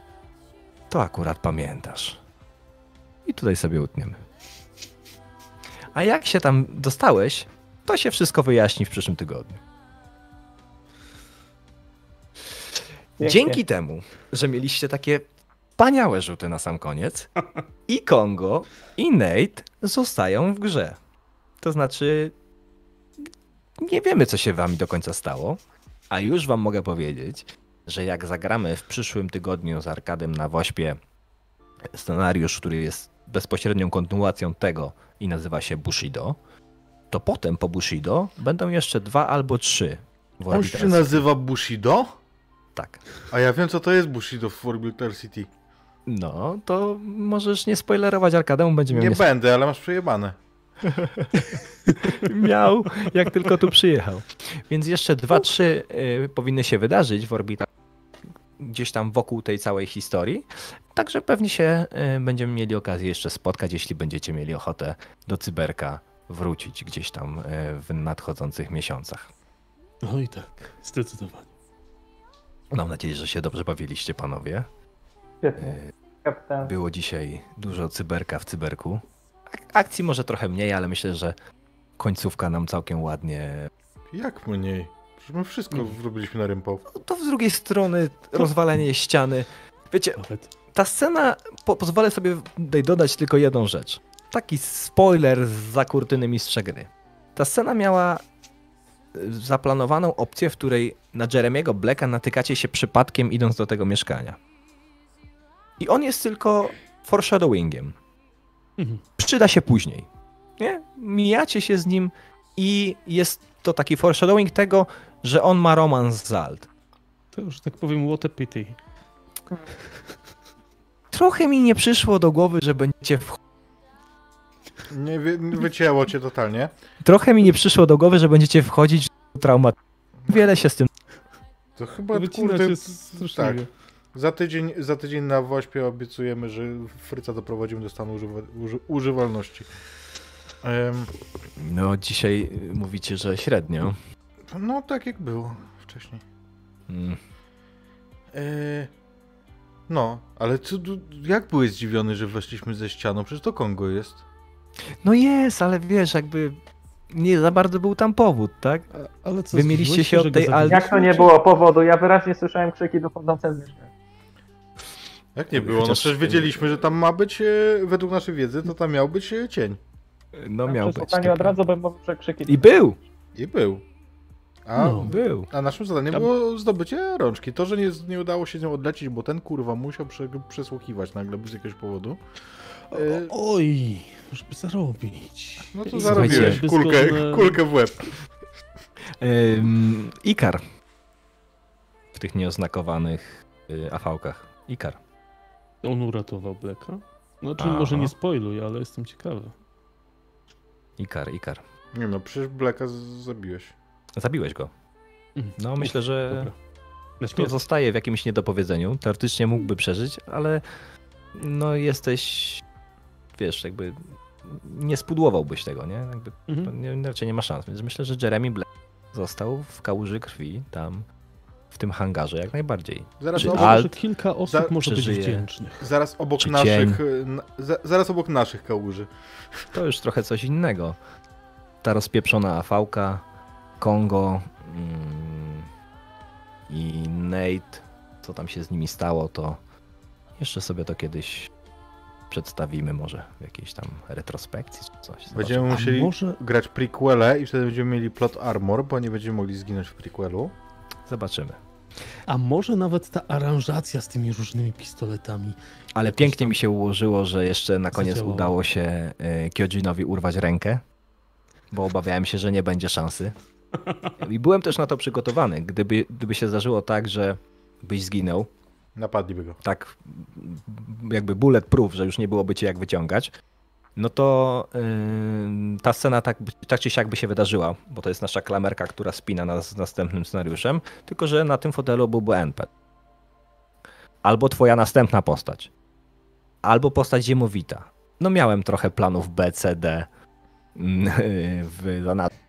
Speaker 1: to akurat pamiętasz. I tutaj sobie utniemy. A jak się tam dostałeś, to się wszystko wyjaśni w przyszłym tygodniu.
Speaker 3: Pięknie.
Speaker 1: Dzięki temu, że mieliście takie wspaniałe rzuty na sam koniec, i Kongo, i Nate zostają w grze. To znaczy, nie wiemy, co się wami do końca stało, a już wam mogę powiedzieć, że jak zagramy w przyszłym tygodniu z Arkadem na Wośpie scenariusz, który jest bezpośrednią kontynuacją tego i nazywa się Bushido, to potem po Bushido będą jeszcze dwa albo trzy.
Speaker 2: On się nazywa Bushido?
Speaker 1: Tak.
Speaker 2: A ja wiem, co to jest Bushido w Orbital City.
Speaker 1: No, to możesz nie spoilerować Arkademu, będzie miał
Speaker 2: Nie
Speaker 1: nie
Speaker 2: będę, ale masz przejebane. *laughs*
Speaker 1: miał, jak tylko tu przyjechał. Więc jeszcze dwa, trzy y, powinny się wydarzyć w orbitach gdzieś tam wokół tej całej historii. Także pewnie się y, będziemy mieli okazję jeszcze spotkać, jeśli będziecie mieli ochotę do cyberka wrócić gdzieś tam y, w nadchodzących miesiącach.
Speaker 4: Oj tak, zdecydowanie.
Speaker 1: Mam nadzieję, że się dobrze bawiliście, panowie.
Speaker 3: Świetnie. Kapitan.
Speaker 1: Było dzisiaj dużo cyberka w cyberku. Ak- Akcji może trochę mniej, ale myślę, że końcówka nam całkiem ładnie
Speaker 2: Jak mniej? Przecież my wszystko
Speaker 1: Mm.
Speaker 2: zrobiliśmy na rympał.
Speaker 1: No to z drugiej strony rozwalenie ściany. Wiecie, ta scena, po, pozwolę sobie tutaj dodać tylko jedną rzecz. Taki spoiler z za kurtyny mistrza gry. Ta scena miała y, zaplanowaną opcję, w której na Jeremiego Blacka natykacie się przypadkiem idąc do tego mieszkania. I on jest tylko foreshadowingiem.
Speaker 4: Mhm.
Speaker 1: Przyda się później. Nie? Mijacie się z nim i jest to taki foreshadowing tego, że on ma romans z Alt.
Speaker 4: To już tak powiem, what a pity.
Speaker 1: Trochę mi nie przyszło do głowy, że będziecie w...
Speaker 2: Nie wy, wycięło cię totalnie.
Speaker 1: Trochę mi nie przyszło do głowy, że będziecie wchodzić w traumat. Wiele się z tym.
Speaker 2: To chyba
Speaker 4: Wycinać
Speaker 2: kurde, tak. Za tydzień, za tydzień na Wośpie obiecujemy, że Fryca doprowadzimy do stanu używa, uży, używalności. Em,
Speaker 1: No, dzisiaj mówicie, że średnio.
Speaker 2: no tak jak było wcześniej.
Speaker 1: Mm.
Speaker 2: E, no, ale co, jak byłeś zdziwiony, że weszliśmy ze ścianą? Przecież to Kongo jest.
Speaker 1: No jest, ale wiesz, jakby nie za bardzo był tam powód, tak?
Speaker 4: A, ale co,
Speaker 1: Wy mieliście się od tej
Speaker 3: Jak to nie było powodu? Ja wyraźnie słyszałem krzyki dochodzące z mieszkania.
Speaker 2: Jak nie było? No
Speaker 1: Chociaż-
Speaker 2: przecież wiedzieliśmy, że tam ma być, e, według naszej wiedzy, to tam miał być e, cień.
Speaker 1: No
Speaker 3: Na
Speaker 1: miał być.
Speaker 3: przesłuchaniu
Speaker 1: to
Speaker 3: od razu bym mówił, że krzyki.
Speaker 1: I był!
Speaker 2: I był. A,
Speaker 4: No.
Speaker 1: Był.
Speaker 2: a naszym zadaniem
Speaker 1: Tam-
Speaker 2: było zdobycie rączki. To, że nie, nie udało się z nią odlecieć, bo ten kurwa musiał prze, przesłuchiwać nagle bez jakiegoś powodu. E,
Speaker 4: O, oj, żeby zarobić.
Speaker 2: no to zarobiłeś kulkę, kulkę w łeb.
Speaker 1: Ym, Ikar. W tych nieoznakowanych y, afałkach. Ikar.
Speaker 4: On uratował Blacka? No, czy
Speaker 1: Aha.
Speaker 4: może nie spoiluj, ale jestem ciekawy.
Speaker 1: Ikar, Ikar.
Speaker 2: Nie no, przecież Blacka z- zabiłeś.
Speaker 1: Zabiłeś go.
Speaker 4: Mhm.
Speaker 1: No myślę, że
Speaker 4: Dobra.
Speaker 1: To zostaje w jakimś niedopowiedzeniu. Teoretycznie mógłby przeżyć, ale no jesteś, wiesz, jakby nie spudłowałbyś tego, nie? Jakby
Speaker 4: Mhm.
Speaker 1: to nie, raczej nie ma szans. Więc myślę, że Jeremy Black został w kałuży krwi tam tym hangarze jak najbardziej.
Speaker 2: Zaraz
Speaker 1: Czy
Speaker 2: obok,
Speaker 1: Al-
Speaker 4: Ale że kilka osób
Speaker 2: za-
Speaker 4: może być wdzięcznych.
Speaker 2: zaraz obok
Speaker 1: czy
Speaker 2: naszych, na, za, zaraz obok naszych kałuży.
Speaker 1: To już trochę coś innego. Ta rozpieprzona afałka, Kongo mm, i Nate, co tam się z nimi stało, to jeszcze sobie to kiedyś przedstawimy może w jakiejś tam retrospekcji czy coś.
Speaker 2: Będziemy
Speaker 4: A
Speaker 2: musieli
Speaker 4: może-
Speaker 2: grać prequele i wtedy będziemy mieli plot armor, bo nie będziemy mogli zginąć w prequelu.
Speaker 1: Zobaczymy.
Speaker 4: A może nawet ta aranżacja z tymi różnymi pistoletami.
Speaker 1: Ale pięknie
Speaker 4: tam
Speaker 1: mi się ułożyło, że jeszcze na koniec
Speaker 4: zadziałało.
Speaker 1: udało się e, Kyojinowi urwać rękę, bo obawiałem się, że nie będzie szansy. I byłem też na to przygotowany. Gdyby, gdyby się zdarzyło tak, że byś zginął,
Speaker 2: Napadliby go.
Speaker 1: tak jakby bulletproof, że już nie byłoby cię jak wyciągać, no to yy, ta scena tak, tak czy siak by się wydarzyła, bo to jest nasza klamerka, która spina nas z następnym scenariuszem, tylko że na tym fotelu byłby NPC. Albo twoja następna postać. Albo postać ziemowita. No miałem trochę planów B, C, D mm, *laughs* w zanadrzu.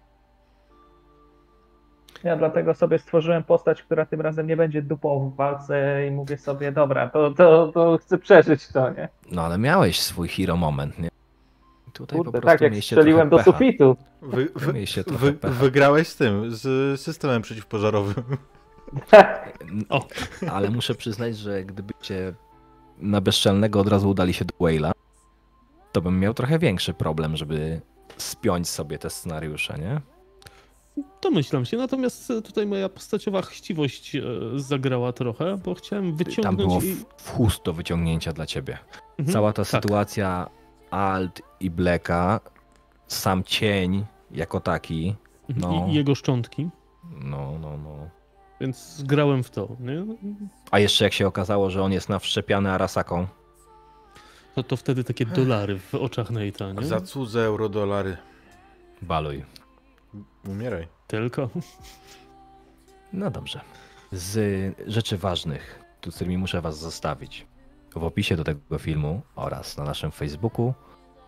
Speaker 3: Ja dlatego sobie stworzyłem postać, która tym razem nie będzie dupą w walce i mówię sobie, dobra, to, to, to chcę przeżyć to, nie?
Speaker 1: No ale miałeś swój hero moment, nie? Tutaj po
Speaker 3: Kurde,
Speaker 1: prostu
Speaker 3: tak jak strzeliłem do
Speaker 1: pecha.
Speaker 3: sufitu.
Speaker 2: Wy, wy, wy, wygrałeś z tym, z systemem przeciwpożarowym.
Speaker 4: O.
Speaker 1: Ale muszę przyznać, że gdybyście na bezczelnego od razu udali się do Whale'a, to bym miał trochę większy problem, żeby spiąć sobie te scenariusze, nie?
Speaker 4: Domyślam się, natomiast tutaj moja postaciowa chciwość e, zagrała trochę, bo chciałem
Speaker 1: Tam
Speaker 4: wyciągnąć
Speaker 1: było
Speaker 4: i...
Speaker 1: w, w chust do wyciągnięcia dla ciebie.
Speaker 4: Mhm,
Speaker 1: Cała ta
Speaker 4: tak.
Speaker 1: sytuacja Alt i Blacka, sam cień jako taki,
Speaker 4: Mhm,
Speaker 1: no.
Speaker 4: I, jego szczątki,
Speaker 1: no, no, no.
Speaker 4: więc grałem w to. Nie?
Speaker 1: A jeszcze jak się okazało, że on jest nawszczepiany Arasaką,
Speaker 4: To, to wtedy takie dolary w oczach Nate'a, nie?
Speaker 2: Za cudze eurodolary.
Speaker 1: baluj.
Speaker 2: Umieraj.
Speaker 4: Tylko.
Speaker 1: No dobrze. Z rzeczy ważnych, tu z którymi muszę Was zostawić. W opisie do tego filmu oraz na naszym Facebooku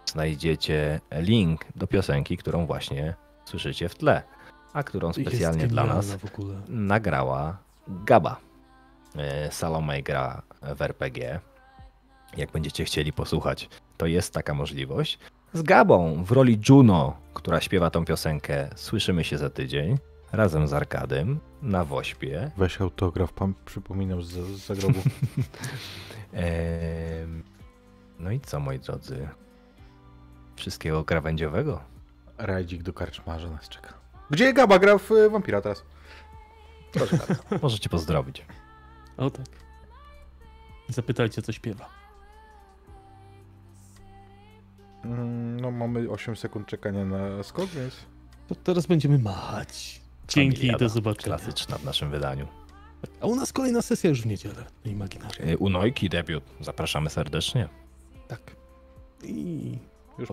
Speaker 1: znajdziecie link do piosenki, którą właśnie słyszycie w tle, a którą specjalnie dla nas nagrała Gaba. E, Salome gra w RPG. Jak będziecie chcieli posłuchać, to jest taka możliwość. Z Gabą w roli Juno, która śpiewa tą piosenkę, słyszymy się za tydzień razem z Arkadem na Wośpie.
Speaker 2: Weź autograf, pan przypominam z, z zagrobu. *laughs*
Speaker 1: No i co, moi drodzy? Wszystkiego krawędziowego.
Speaker 2: Rajdzik do karczmarza nas czeka. Gdzie Gaba gra w y, Wampira teraz?
Speaker 1: Proszę. *laughs* Możecie pozdrowić.
Speaker 4: O tak. Zapytajcie, co śpiewa.
Speaker 2: Mm, No mamy 8 sekund czekania na skok, więc...
Speaker 4: To teraz będziemy machać. Dzięki i
Speaker 1: Familiada.
Speaker 4: do zobaczenia.
Speaker 1: Klasyczna w naszym wydaniu.
Speaker 4: A u nas kolejna sesja już w niedzielę. Imaginarnie.
Speaker 1: Y, U Nojki debiut. Zapraszamy serdecznie.
Speaker 4: Tak. I